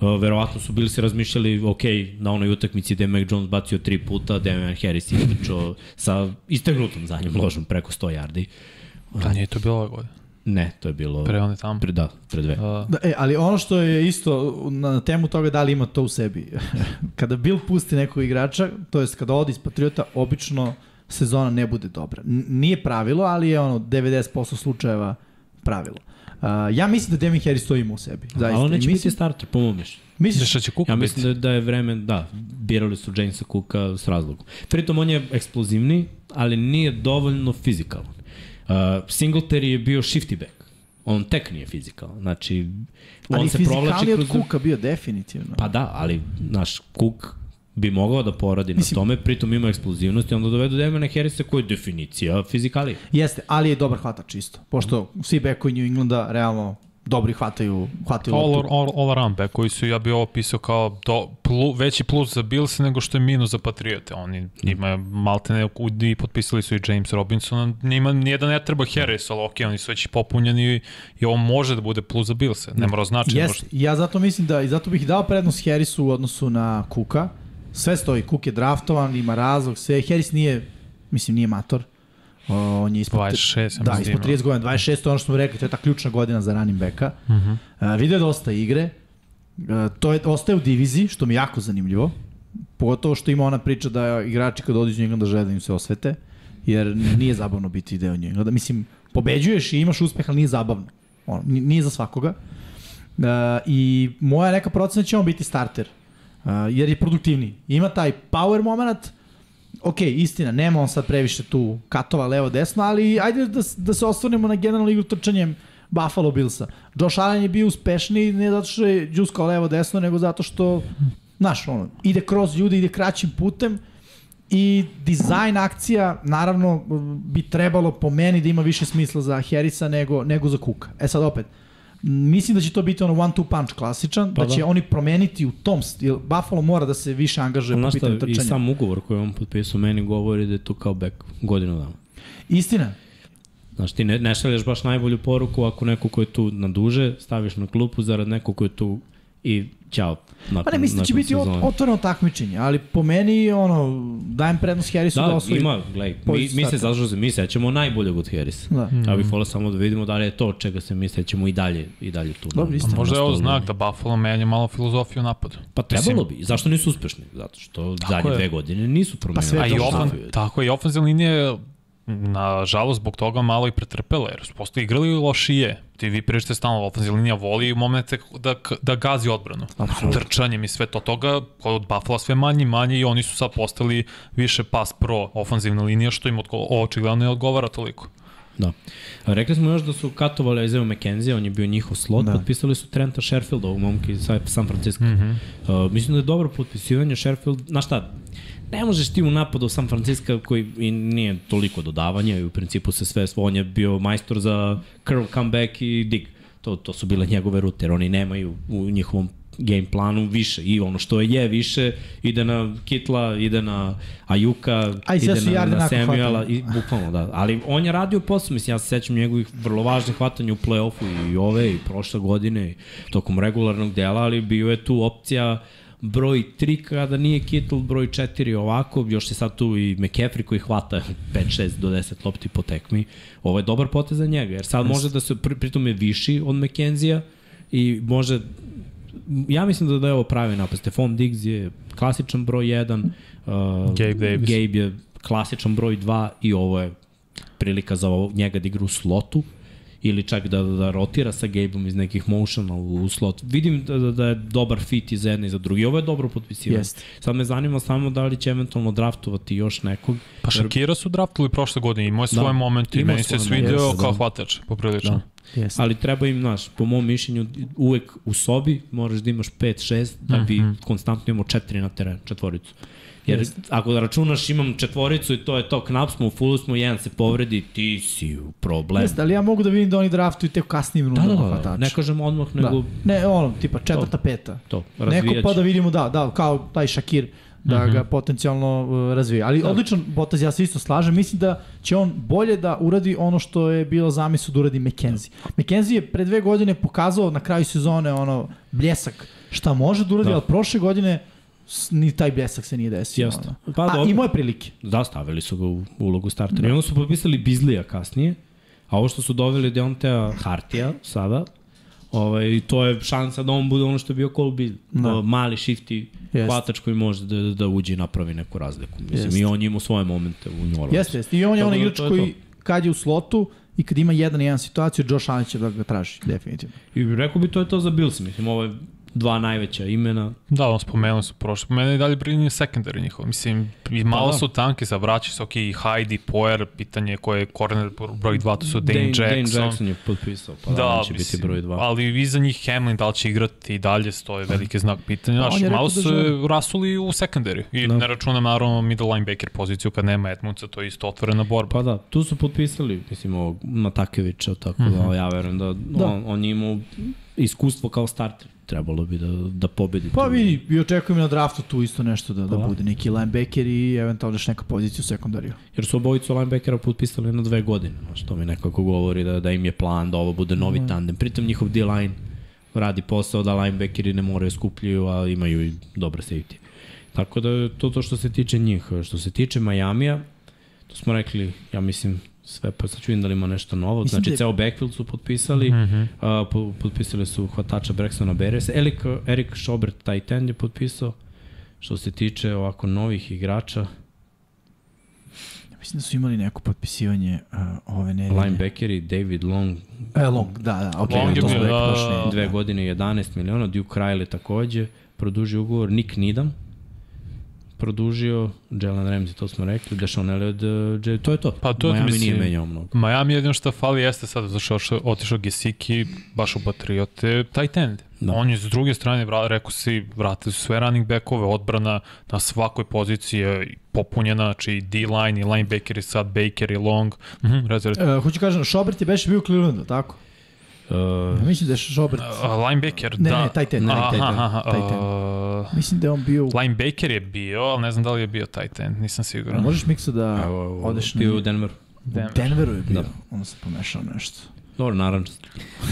Speaker 2: Uh, verovatno su bili se razmišljali, ok, na onoj utakmici gde je Mac Jones bacio tri puta, Damian Harris je istrčao sa istegnutom zadnjom ložom preko 100 yardi.
Speaker 3: Da, nije to bilo ove godine.
Speaker 2: Ne, to je bilo...
Speaker 3: Pre one tamo.
Speaker 2: Pre, da, pre dve.
Speaker 3: Uh,
Speaker 1: Da, e, ali ono što je isto na temu toga da li ima to u sebi. kada Bill pusti nekog igrača, to jest kada odi iz Patriota, obično sezona ne bude dobra. N nije pravilo, ali je ono 90% slučajeva pravilo. Uh, ja mislim da Demi Harris to ima u sebi. Zaista.
Speaker 2: Ali on neće biti
Speaker 1: mislim,
Speaker 2: starter, po mom mišljenju.
Speaker 1: misliš,
Speaker 3: Šta će Kuka
Speaker 2: Ja
Speaker 3: biti?
Speaker 2: mislim da, da je vreme, da, birali su Jamesa Cooka s razlogom. Pritom on je eksplozivni, ali nije dovoljno fizikalan. Uh, Singletary je bio shifty back. On tek nije fizikalan. Znači, on
Speaker 1: ali
Speaker 2: se provlači
Speaker 1: fizikalni od
Speaker 2: kroz...
Speaker 1: Kuka bio definitivno.
Speaker 2: Pa da, ali naš Cook bi mogao da poradi
Speaker 1: Mislim-
Speaker 2: na tome, pritom ima eksplozivnost i onda dovedu Demona Harrisa koji je definicija fizikalije.
Speaker 1: Jeste, ali je dobar hvatač isto. Pošto svi bekovi New Englanda realno dobri hvataju, hvataju
Speaker 3: all,
Speaker 1: loptu.
Speaker 3: all, all around back koji su ja bi ovo pisao kao do, plu, veći plus za Bills nego što je minus za Patriote. Oni njima maltene i potpisali su i James Robinson, njima nijedan ne treba Harris, ali ok, oni su već popunjeni i ovo može da bude plus za Bills. Ne mora znači.
Speaker 1: Jeste, ja zato mislim da, i zato bih dao prednost Harrisu u odnosu na Kuka. Sve stoji, Cook je draftovan, ima razlog, sve. Harris nije, mislim, nije mator. O, on je ispod,
Speaker 3: 26, ja
Speaker 1: da,
Speaker 3: da
Speaker 1: ispod
Speaker 3: ima.
Speaker 1: 30 godina, 26, to ono što smo rekli, to je ta ključna godina za running backa. Uh
Speaker 3: Mhm.
Speaker 1: -huh. uh, video dosta igre, uh, to je, ostaje u diviziji, što mi je jako zanimljivo. Pogotovo što ima ona priča da igrači kad odiđu njega da žele da im se osvete, jer nije zabavno biti deo njega. Da, mislim, pobeđuješ i imaš uspeh, ali nije zabavno. Ono, ni- nije za svakoga. Uh, I moja neka procena će on biti starter. Uh, jer je produktivniji. Ima taj power moment, ok, istina, nema on sad previše tu katova levo-desno, ali ajde da, da se osvrnemo na generalnu igru trčanjem Buffalo Billsa. Josh Allen je bio uspešniji ne zato što je džuskao levo-desno, nego zato što, znaš, ono, ide kroz ljude, ide kraćim putem i dizajn akcija, naravno, bi trebalo po meni da ima više smisla za Harrisa nego, nego za Kuka. E sad opet, Mislim da će to biti ono one two punch klasičan, pa
Speaker 2: Pa
Speaker 1: da će
Speaker 2: da.
Speaker 1: oni promeniti u tom, st- jer Buffalo mora da se više angažuje po pitanju
Speaker 2: i
Speaker 1: trčanja.
Speaker 2: sam ugovor koji on potpisao meni govori da je to kao back godinu dana.
Speaker 1: Istina,
Speaker 2: Znaš, ti ne, ne šalješ baš najbolju poruku ako neko ko je tu na duže staviš na klupu zarad nekog ko je tu i ćao. Nakon,
Speaker 1: Pa ne, mislim da će biti
Speaker 2: sezone.
Speaker 1: otvoreno takmičenje, ali po meni, ono, dajem prednost Harrisu da,
Speaker 2: Da,
Speaker 1: osvoji.
Speaker 2: ima, gledaj, mi, mi se zažuze, mi sećamo najboljeg od Harrisa.
Speaker 1: Da.
Speaker 2: Ja bih volao samo da vidimo da li je to od čega se mi sećamo i dalje, i dalje tu.
Speaker 1: Dobro, istina.
Speaker 2: na
Speaker 3: Možda je ovo znak da Buffalo menja malo filozofiju napadu.
Speaker 2: Pa trebalo bi. Zašto nisu uspešni? Zato što zadnje
Speaker 3: je.
Speaker 2: dve godine nisu promenili.
Speaker 1: sve
Speaker 3: A i
Speaker 1: to
Speaker 3: ofan, tako i ofenzivna linija je na žalost zbog toga malo i pretrpela, jer su posto igrali lošije. Ti vi pričate stalno, ofenzivna linija voli u momente da, da gazi odbranu.
Speaker 1: Apsolutno.
Speaker 3: Trčanjem i sve to toga, kod Buffalo sve manje i manje i oni su sad postali više pas pro ofenzivna linija, što im očigledno ne odgovara toliko.
Speaker 2: Da. A Rekli smo još da su katovali Isaiah McKenzie, on je bio njihov slot,
Speaker 1: Da.
Speaker 2: potpisali su Trenta Sherfielda, ovog momka iz San Francisco. Mm
Speaker 3: Mhm.
Speaker 2: -hmm. uh, mislim da je dobro potpisivanje Sherfield, znaš šta, ne možeš ti u napadu San Francisco koji i nije toliko dodavanja i u principu se sve, on je bio majstor za curl comeback i dig. To, to su bile njegove rute, jer oni nemaju u njihovom game planu više i ono što je više ide na Kitla, ide na Ajuka,
Speaker 1: A i sve
Speaker 2: ide na, na Samuela i bukvalno da. Ali on je radio posao, mislim ja se sećam njegovih vrlo važnih hvatanja u play-offu i ove i prošle godine i tokom regularnog dela, ali bio je tu opcija broj 3 kada nije Kittle, broj 4 ovako, još je sad tu i McCaffrey koji hvata 5, 6 do 10 lopti po tekmi. Ovo je dobar potez za njega, jer sad može da se, pri, pritom je viši od McKenzija i može ja mislim da, da je ovo pravi napad. Stefan Diggs je klasičan broj 1, uh,
Speaker 3: Gabe Davis.
Speaker 2: Gabe je klasičan broj 2 i ovo je prilika za ovo, njega da igra u slotu ili čak da, da rotira sa Gabeom iz nekih motiona u, u slot. Vidim da, da, da je dobar fit i za jedne i za drugi. Ovo je dobro potpisivanje.
Speaker 1: Jeste.
Speaker 2: Sad me zanima samo da li će eventualno draftovati još nekog.
Speaker 3: Pa Shakira su draftili prošle godine, imao je svoje
Speaker 2: Da,
Speaker 3: momente i meni se svideo
Speaker 2: momente,
Speaker 3: kao
Speaker 2: da.
Speaker 3: hvatač, poprilično.
Speaker 2: Da.
Speaker 1: Jeste.
Speaker 2: Ali treba im, znaš, po mom mišljenju, uvek u sobi moraš da imaš 5-6 da bi mm -hmm. konstantno imao 4 na terenu, četvoricu. Jer
Speaker 1: Jeste.
Speaker 2: ako da računaš imam četvoricu i to je to, knap smo, u fullu smo, jedan se povredi, ti si u problem.
Speaker 1: Jeste, ali ja mogu da vidim da oni draftuju te u kasnijim
Speaker 2: Da,
Speaker 1: rundama
Speaker 2: da, da,
Speaker 1: hvatača.
Speaker 2: ne kažem odmah,
Speaker 1: Da.
Speaker 2: nego
Speaker 1: Ne, ono, tipa četvrta, peta.
Speaker 2: to,
Speaker 1: Neko
Speaker 2: razvijać.
Speaker 1: pa da vidimo, da, da, kao taj Shakir, da ga potencijalno uh, razvije. Ali
Speaker 2: Da.
Speaker 1: odličan potez, ja se isto slažem. Mislim da će on bolje da uradi ono što je bilo zamisao da uradi McKenzie. McKenzie je pre dve godine pokazao na kraju sezone ono bljesak šta može da uradi,
Speaker 2: Da.
Speaker 1: ali prošle godine ni taj bljesak se nije desio.
Speaker 2: Jeste.
Speaker 1: Ono.
Speaker 2: Pa
Speaker 1: A,
Speaker 2: dobro.
Speaker 1: imao je prilike.
Speaker 2: Da, stavili su ga u ulogu startera. I onda su potpisali Bizlija kasnije, a ovo što su doveli Deontea Hartija sada, ovaj, to je šansa da on bude ono što je bio Cole Beasley.
Speaker 1: Da.
Speaker 2: Da. Mali shifty
Speaker 1: Jeste.
Speaker 2: hvatač koji može da, da uđe i napravi neku razliku. Mislim,
Speaker 1: Jeste.
Speaker 2: i on je imao svoje momente u New.
Speaker 1: Jeste, jeste. I on je onaj
Speaker 2: da
Speaker 1: igrač koji kad je u slotu i kad ima jedan i jedan situaciju, Josh Allen će da ga traži, definitivno.
Speaker 2: I rekao bi to je to za Bills, mislim, ovo je dva najveća imena.
Speaker 3: Da, on spomenuli su prošle. Mene i dalje brinje secondary njihov. Mislim, i malo
Speaker 2: da.
Speaker 3: su tanki za vraći se, ok, i Heidi, Poer, pitanje ko je corner broj 2, to su Dane, Jackson.
Speaker 2: Dane Jackson je potpisao, pa da,
Speaker 3: Da,
Speaker 2: će
Speaker 3: mislim,
Speaker 2: biti broj dva.
Speaker 3: ali iza njih Hamlin, da li će igrati i dalje, stoje veliki znak pitanja.
Speaker 1: Pa, on
Speaker 3: Znaš,
Speaker 1: rekao
Speaker 3: malo
Speaker 1: da
Speaker 3: su
Speaker 1: želi.
Speaker 3: rasuli u secondary. I
Speaker 2: Da.
Speaker 3: ne računam naravno middle linebacker poziciju kad nema Edmundsa, to je isto otvorena borba.
Speaker 2: Pa da, tu su potpisali, mislim, ovog Matakevića, tako mm -hmm. da ja verujem da,
Speaker 1: Da.
Speaker 2: da. On, on je imao iskustvo kao starter. Trebalo bi da, da pobedi.
Speaker 1: Pa vidi, i očekujem na draftu tu isto nešto da, da
Speaker 2: Pa
Speaker 1: bude neki linebacker i eventualno još neka pozicija u sekundariju.
Speaker 2: Jer su obojicu linebackera potpisali na dve godine, što mi nekako govori da, da im je plan da ovo bude novi tandem. Pritom njihov D-line radi posao da linebackeri ne moraju skupljaju, a imaju i dobre safety. Tako da to to što se tiče njih. Što se tiče Majamija, to smo rekli, ja mislim, sve, pa sad ću vidim da li ima nešto novo.
Speaker 1: Mislim
Speaker 2: znači,
Speaker 1: da je-
Speaker 2: ceo backfield su potpisali, mm -hmm. uh, po, potpisali su hvatača Brexona Beresa, Erik, Erik Schobert, tight end je potpisao. Što se tiče ovako novih igrača,
Speaker 1: Mislim da su imali neko potpisivanje uh, ove nedelje.
Speaker 2: linebackeri David Long,
Speaker 1: E, long, da, da, ok,
Speaker 3: Long je bio,
Speaker 1: rekli
Speaker 3: da,
Speaker 1: baš ne.
Speaker 2: dve godine i 11 miliona, Duke Riley takođe, produžio ugovor, Nick Needham, produžio, Jalen Ramsey, to smo rekli, Deshaun Elliott, uh, to je to.
Speaker 3: Pa to
Speaker 2: Miami
Speaker 3: mislim-
Speaker 2: nije menjao mnogo.
Speaker 3: Miami jedino što fali jeste sad zato što je otišao Gesicki baš u Patriote, tight end.
Speaker 2: Da.
Speaker 3: On je s druge strane, vra, rekao si, vratili su sve running backove, odbrana na svakoj poziciji je popunjena, znači i D-line i linebacker i sad Baker i Long. Mhm, rezerv.
Speaker 1: Uh, hoću kažem, Schobert je beše bio u Clevelandu, tako?
Speaker 2: Uh,
Speaker 1: Ja mislim da je Schobert...
Speaker 3: Uh, linebacker,
Speaker 1: Ne,
Speaker 3: da.
Speaker 1: ne, tight end, ne,
Speaker 3: Aha,
Speaker 1: tight end,
Speaker 3: aha,
Speaker 1: tight end.
Speaker 3: uh,
Speaker 1: Mislim da je on bio...
Speaker 3: linebacker je bio, ali ne znam da li je bio tight end, nisam siguran.
Speaker 1: Možeš miksa da
Speaker 2: evo,
Speaker 1: odeš na...
Speaker 2: bio u Denveru.
Speaker 1: U Denveru je bio,
Speaker 2: Da.
Speaker 1: onda sam pomešao nešto.
Speaker 2: Dobro, naravno.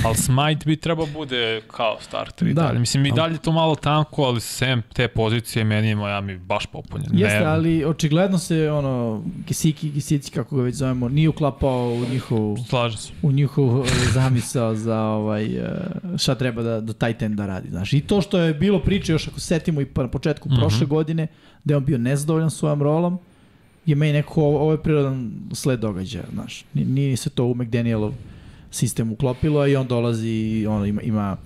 Speaker 3: Ali Smite bi trebao bude kao starter i
Speaker 1: Da.
Speaker 3: dalje. Mislim, i dalje to malo tanko, ali sem te pozicije meni je Miami baš popunjen.
Speaker 1: Jeste,
Speaker 3: Ne-
Speaker 1: ali očigledno se ono Kisiki, Kisici kako ga već zovemo, nije uklapao u njihov
Speaker 3: Slažem se.
Speaker 1: u njihov e, zamisao za ovaj e, šta treba da da tight end da radi, znaš. I to što je bilo priče još ako se setimo i pa na početku
Speaker 3: Mhm.
Speaker 1: prošle godine da je on bio nezadovoljan svojom rolom je meni neko ovo, ovo je prirodan sled događaja, znaš. Ni- Nije se to u McDanielov sistem uklopilo i on dolazi i ono ima ima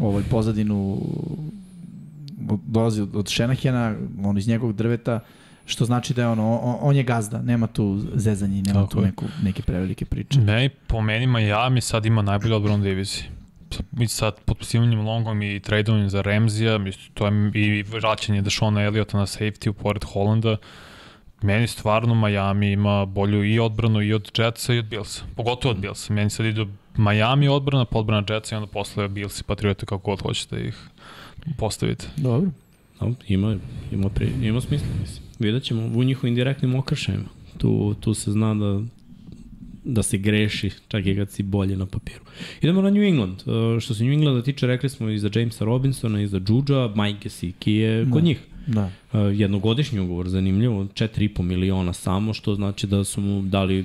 Speaker 1: ovaj pozadinu dolazi od, od Šenahena, on iz njegovog drveta, što znači da je ono, on, on je gazda, nema tu zezanje, nema
Speaker 3: Tako
Speaker 1: tu neku, neke prevelike priče.
Speaker 3: Meni, po meni Miami sad ima najbolju odbranu u diviziji. I sad potpisivanjem Longom i tradeovanjem za Remzija, to je i vraćanje Dešona Eliota na safety u pored Hollanda, meni stvarno Miami ima bolju i odbranu i od Jetsa i od Billsa. Pogotovo od Billsa. Meni sad idu Miami odbrana, pa odbrana Jetsa i onda posle Bills i Patriota kako god hoćete ih postavite.
Speaker 1: Dobro.
Speaker 2: No, ima, ima, pri, ima smisla, mislim. Vidjet ćemo u njihovim direktnim okršajima. Tu, tu se zna da da se greši, čak i kad si bolje na papiru. Idemo na New England. Uh, što se New Englanda tiče, rekli smo i za Jamesa Robinsona, i za Juđa, Mike Siki je kod
Speaker 1: Da.
Speaker 2: njih.
Speaker 1: Da.
Speaker 2: Uh, jednogodišnji ugovor, zanimljivo, 4,5 miliona samo, što znači da su mu dali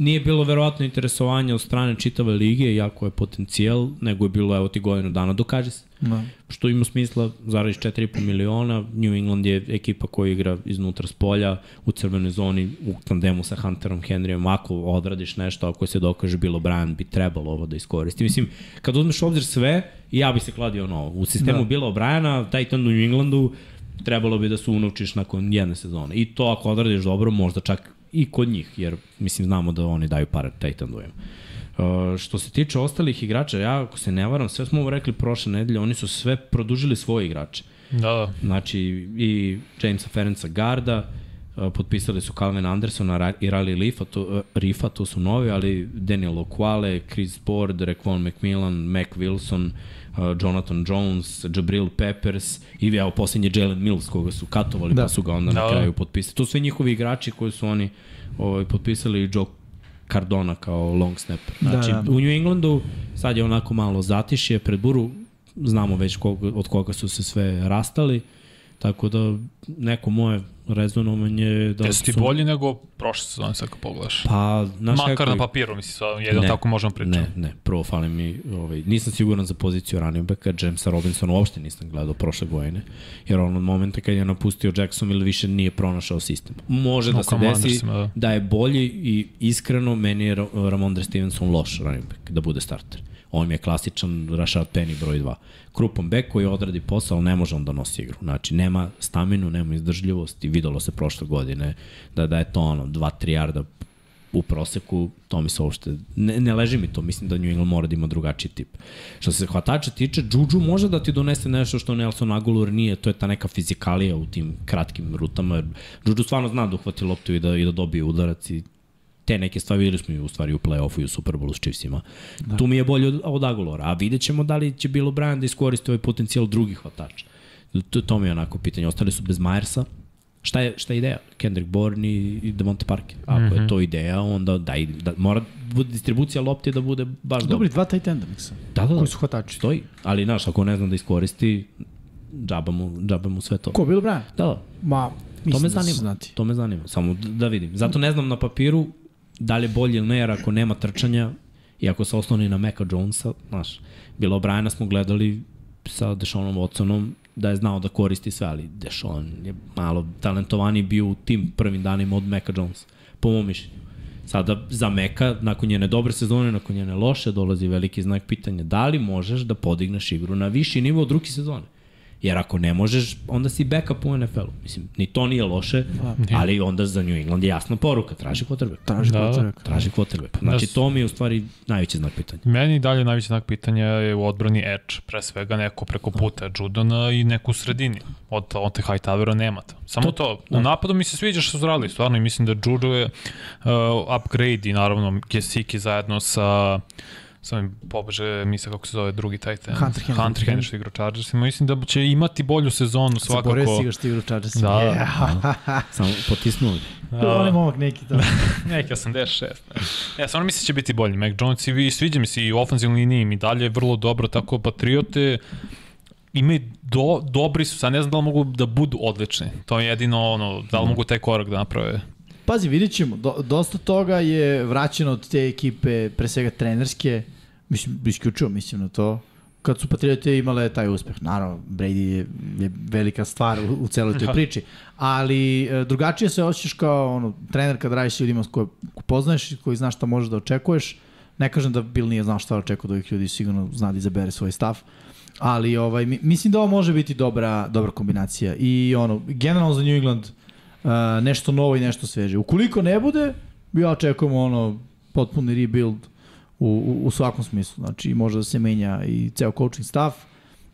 Speaker 2: Nije bilo verovatno interesovanja od strane čitave lige, jako je potencijal, nego je bilo, evo ti godinu dana, dokaži se.
Speaker 1: Da.
Speaker 2: Što ima smisla, zaradiš 4,5 miliona, New England je ekipa koja igra iznutra s polja, u crvenoj zoni, u tandemu sa Hunterom Henryem, ako odradiš nešto, ako se dokaže bilo Brian, bi trebalo ovo da iskoristi. Mislim, kad uzmeš obzir sve, ja bi se kladio na ovo. U sistemu
Speaker 1: Da.
Speaker 2: Bila Briana, Titan u New Englandu, trebalo bi da se unovčiš nakon jedne sezone. I to ako odradiš dobro, možda čak i kod njih, jer mislim znamo da oni daju pare Titanovom. Uh, što se tiče ostalih igrača, ja ako se ne varam, sve smo ovo rekli prošle nedelje, oni su sve produžili svoje igrače.
Speaker 3: Da, da.
Speaker 2: Znači, i Jamesa Ferenca Garda, uh, potpisali su Calvin Andersona i Riley Leafa, to, uh, Riffa, to su novi, ali Daniel Okwale, Chris Board, Rekvon McMillan, Mac Wilson, uh, Jonathan Jones, Jabril Peppers i evo posljednji Jalen Mills koga su katovali da.
Speaker 1: Da.
Speaker 2: pa su ga onda na
Speaker 3: Da.
Speaker 2: kraju potpisali. To su sve njihovi igrači koji su oni ovaj, potpisali i Joe Cardona kao long snapper. Znači,
Speaker 1: Da, da.
Speaker 2: u New Englandu sad je onako malo zatišje, pred buru znamo već koga, od koga su se sve rastali, tako da neko moje rezonovanje je da
Speaker 3: Jesi ti
Speaker 2: su...
Speaker 3: bolji nego prošle sezone sad kad pogledaš?
Speaker 2: Pa, znaš
Speaker 3: Makar
Speaker 2: kako-
Speaker 3: na papiru, mislim, sad jedno
Speaker 2: Ne,
Speaker 3: tako možemo pričati.
Speaker 2: Ne, ne, prvo fali mi, ovaj, nisam siguran za poziciju running backa, Jamesa Robinsona uopšte nisam gledao prošle godine, jer on od momenta kad je napustio Jacksonville više nije pronašao sistem. Može da
Speaker 3: No,
Speaker 2: se
Speaker 3: kao
Speaker 2: desi
Speaker 3: da.
Speaker 2: da je bolji i iskreno meni je Ra- Ramondre Stevenson loš running back da bude starter. On je klasičan Rashad Penny broj 2. Krupan bek koji odradi posao, ali ne može on da nosi igru. Znači, nema staminu, nema izdržljivost i videlo se prošle godine da, da je to ono 2-3 yarda u proseku, to mi se uopšte, ne, ne leži mi to, mislim da New England mora da ima drugačiji tip. Što se hvatača tiče, Juju može da ti donese nešto što Nelson Aguilar nije, to je ta neka fizikalija u tim kratkim rutama, jer Juju stvarno zna da uhvati loptu i da, i da dobije udarac i te neke stvari videli smo i u stvari u play-offu i u Super Bowlu s Chiefsima. Da. Tu mi je bolje od, od Aguilara, a vidjet ćemo da li će Bill O'Brien da iskoristi ovaj potencijal drugih hvatača. To, to mi je onako pitanje. Ostali su bez Myersa, Šta je, šta je ideja? Kendrick Bourne i, i Devonta Parker. Ako mm -hmm. je to ideja, onda daj, da, mora bude distribucija lopte da bude baš dobra.
Speaker 1: Dobri dva tight enda, mislim.
Speaker 2: Da, da, da.
Speaker 1: Koji su hvatači.
Speaker 2: Stoji. Ali, znaš, ako ne zna da iskoristi, džaba mu, džaba mu sve to.
Speaker 1: Ko, Bill O'Brien?
Speaker 2: Da, da.
Speaker 1: Ma,
Speaker 2: To
Speaker 1: mislim
Speaker 2: me
Speaker 1: da
Speaker 2: zanima.
Speaker 1: znati.
Speaker 2: To me zanima. Samo da vidim. Zato ne znam na papiru da li je bolje ili ne, jer ako nema trčanja i ako se osloni na Meka Jonesa, znaš, bilo O'Briena smo gledali sa Dešonom Watsonom da je znao da koristi sve, ali Dešon je malo talentovaniji bio u tim prvim danima od Meka Jonesa, po mom mišljenju. Sada za Meka, nakon njene dobre sezone, nakon njene loše, dolazi veliki znak pitanja da li možeš da podigneš igru na viši nivo od ruki sezone. Jer ako ne možeš, onda si backup u NFL-u. Mislim, ni to nije loše, ali onda za New England je jasna poruka, traži quarterback.
Speaker 1: Traži
Speaker 3: Da.
Speaker 1: quarterback.
Speaker 2: Traži quarterback. Znači, to mi je u stvari najveći znak pitanja.
Speaker 3: Meni dalje najveći znak pitanja je u odbrani edge, pre svega neko preko puta Judona i neko u sredini. Od, od te Hightowera nema to. Samo to, to. u napadu mi se sviđa što su radili, stvarno, i mislim da Judo je uh, upgrade i naravno Gesicki zajedno sa sam mi pobeže misle kako se zove drugi tight end.
Speaker 1: Hunter Henry.
Speaker 3: Hunter Henry što igra u Chargersima. Mislim da će imati bolju sezonu svakako.
Speaker 1: Zaboravio si ga što igra u Chargersima.
Speaker 3: Da, da.
Speaker 1: Yeah.
Speaker 2: Samo potisnuli.
Speaker 1: On je momak neki to.
Speaker 3: Neki 86. Ja stvarno mislim da će biti bolji. Mac Jones i vi sviđa mi se i u ofenzivnoj liniji im i dalje je vrlo dobro, tako Patriote imaju do, dobri su, sad ne znam da li mogu da budu odlični. To je jedino ono, da li mogu taj korak da naprave.
Speaker 1: Pazi, vidjet ćemo. Do, dosta toga je vraćeno od te ekipe, pre svega trenerske. Mislim, isključivo mislim na to. Kad su Patriote imale taj uspeh. Naravno, Brady je, je velika stvar u, u celoj toj priči. Ali e, drugačije se osjećaš kao ono, trener kad radiš s ljudima koje poznaješ i koji znaš šta možeš da očekuješ. Ne kažem da Bill nije znao šta očekuje od ovih ljudi, sigurno zna da izabere svoj stav. Ali ovaj, mi- mislim da ovo može biti dobra, dobra kombinacija. I ono, generalno za New England uh, nešto novo i nešto sveže. Ukoliko ne bude, ja očekujemo ono potpuni rebuild u, u, u svakom smislu. Znači, može da se menja i ceo coaching staff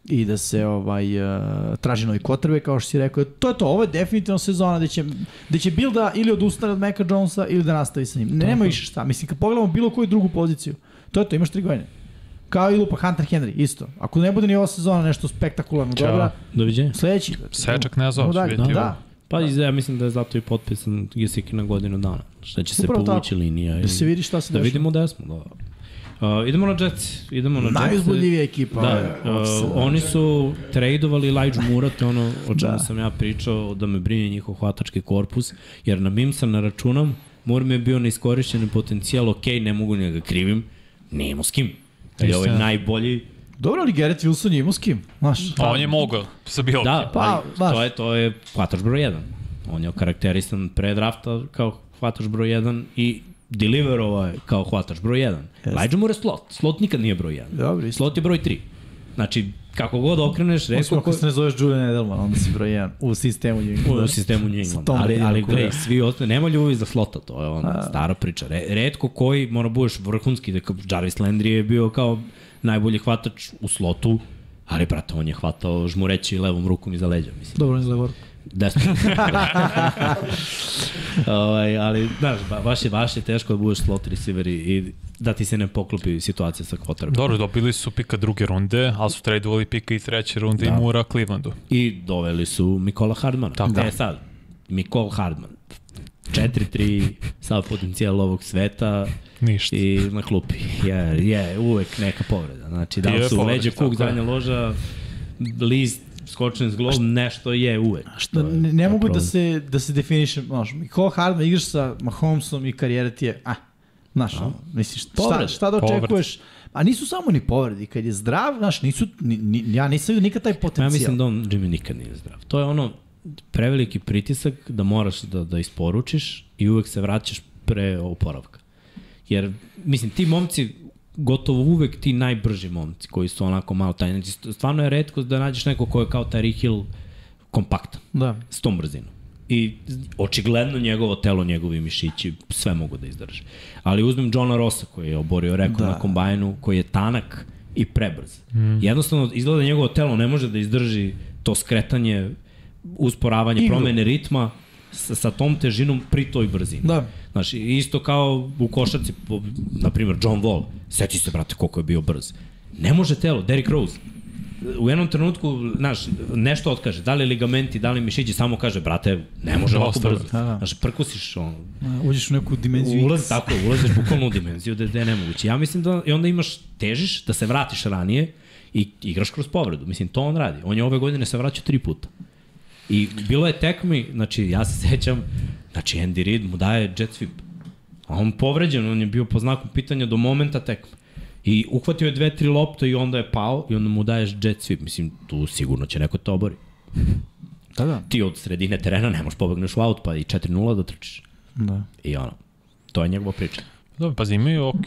Speaker 1: i da se ovaj uh, traži novi kotrbe kao što si rekao. To je to, ovo je definitivno sezona gde će, gde će Bill da ili odustane od Meka Jonesa ili da nastavi sa njim. Ne, nema više šta. Mislim, kad pogledamo bilo koju drugu poziciju, to je to, imaš tri godine. Kao i lupa Hunter Henry, isto. Ako ne bude ni ova sezona nešto spektakularno
Speaker 3: Ćao.
Speaker 1: dobra,
Speaker 2: Doviđenja.
Speaker 1: sledeći.
Speaker 3: Sečak ne zove, vidimo.
Speaker 1: Da,
Speaker 2: Pa iz, ja mislim da je zato i potpisan Gesicki na godinu dana. Šta će se
Speaker 1: Upravo
Speaker 2: povući
Speaker 1: tako.
Speaker 2: linija.
Speaker 1: da se vidi šta se
Speaker 2: Da
Speaker 1: dešava.
Speaker 2: vidimo da smo. Da. Uh, idemo na Jets. Idemo na.
Speaker 1: Najuzbudljivija ekipa.
Speaker 2: Da, uh, oni su Moore, to je ono o čemu
Speaker 1: Da.
Speaker 2: da. sam ja pričao, da me brine njihov hvatački korpus, jer na Mimsa ne računam, mi je bio neiskorišćeni potencijal, ok, ne mogu ni da ga krivim, nema s kim. Kad je ovaj najbolji,
Speaker 1: Dobro, ali Garrett Wilson je imao s kim? Znaš,
Speaker 3: A on je mogao sa bilo
Speaker 2: da,
Speaker 1: Pa,
Speaker 2: pa,
Speaker 1: baš.
Speaker 2: to je, to je hvatač broj 1. On je okarakterisan pre drafta kao hvatač broj 1 i deliverovao je kao hvatač broj 1. Elijah Moore je slot. Slot nikad nije broj 1.
Speaker 1: Dobro, isto.
Speaker 2: Slot je broj 3. Znači, kako god okreneš,
Speaker 1: Osim
Speaker 2: redko
Speaker 1: ako
Speaker 2: ko...
Speaker 1: se ne zoveš Julian Edelman, onda si broj 1 u sistemu New
Speaker 2: u sistemu New England. Ali, ali gledaj, svi ostali, nema ljubavi za slota, to je ona stara priča. Re, redko koji mora budeš vrhunski, da kao Jarvis Landry je bio kao najbolji hvatač u slotu, Ali, brate, on je hvatao žmureći levom rukom iza leđa, mislim.
Speaker 1: Dobro, ne levo.
Speaker 2: Desno. ovaj, ali, znaš, ba, baš je, baš je teško da budeš slot receiver i, i da ti se ne poklopi situacija sa quarterbackom.
Speaker 3: Dobro, dobili su pika druge runde, ali su tradovali pika i treće runde da. i Mura Clevelandu.
Speaker 2: I doveli su Mikola Hardmana.
Speaker 3: Tako.
Speaker 2: E sad, Mikol Hardman. 4-3, sav potencijal ovog sveta
Speaker 3: Ništa.
Speaker 2: i na klupi. Je, je, uvek neka povreda. Znači, da su leđe kuk, zadnja loža, list, skočen s glov, nešto je uvek. Je-
Speaker 1: ne, ne mogu da
Speaker 2: problem.
Speaker 1: se, da se definiše, znaš, Cole Hardman igraš sa Mahomesom i karijera ti je, ah, znaš, ono, misliš, šta,
Speaker 2: Povrede.
Speaker 1: šta da očekuješ? A nisu samo ni povredi, kad je zdrav, znaš, nisu, ni, ni, ja nisam vidio nikad taj potencijal.
Speaker 2: Ja mislim da on Jimmy nikad nije zdrav. To je ono preveliki pritisak da moraš da, da isporučiš i uvek se vraćaš pre oporavka. Jer, mislim, ti momci, gotovo uvek ti najbrži momci koji su onako malo taj, znači stvarno je redko da nađeš neko ko je kao taj Hill kompaktan,
Speaker 1: Da.
Speaker 2: s tom brzinom. I očigledno njegovo telo, njegovi mišići, sve mogu da izdrže. Ali uzmem Johna Rossa koji je oborio rekord
Speaker 1: Da.
Speaker 2: da. na kombajnu, koji je tanak i prebrz. Mm. Jednostavno, izgleda da njegovo telo ne može da izdrži to skretanje, usporavanje,
Speaker 1: Igru.
Speaker 2: promene ritma sa, sa tom težinom pri toj brzini.
Speaker 1: Da.
Speaker 2: Znaš, isto kao u košarci, na primjer, John Wall, seti se, brate, koliko je bio brz. Ne može telo, Derrick Rose, u jednom trenutku, znaš, nešto otkaže, da li ligamenti, da li mišići, samo kaže, brate, ne može ovako
Speaker 3: Dosta,
Speaker 2: brzo.
Speaker 1: Da, da.
Speaker 2: Znaš, prkusiš, on,
Speaker 1: A, Uđeš u neku dimenziju
Speaker 2: ulaz,
Speaker 1: X.
Speaker 2: tako, je, ulaziš bukvalno u dimenziju da, da je nemoguće. Ja mislim da, i onda imaš, težiš da se vratiš ranije i igraš kroz povredu. Mislim, to on radi. On je ove godine se vraćao tri puta. I bilo je tekmi, znači ja se sećam, znači Andy Reid mu daje jet sweep. A on povređen, on je bio po znaku pitanja do momenta tekme. I uhvatio je dve, tri lopte i onda je pao i onda mu daješ jet sweep. Mislim, tu sigurno će neko te obori.
Speaker 1: Da, da.
Speaker 2: Ti od sredine terena ne možeš pobegneš u aut pa i 4-0 da trčiš.
Speaker 1: da.
Speaker 2: I ono, to je njegova priča.
Speaker 3: Dobro, pazi, imaju ok,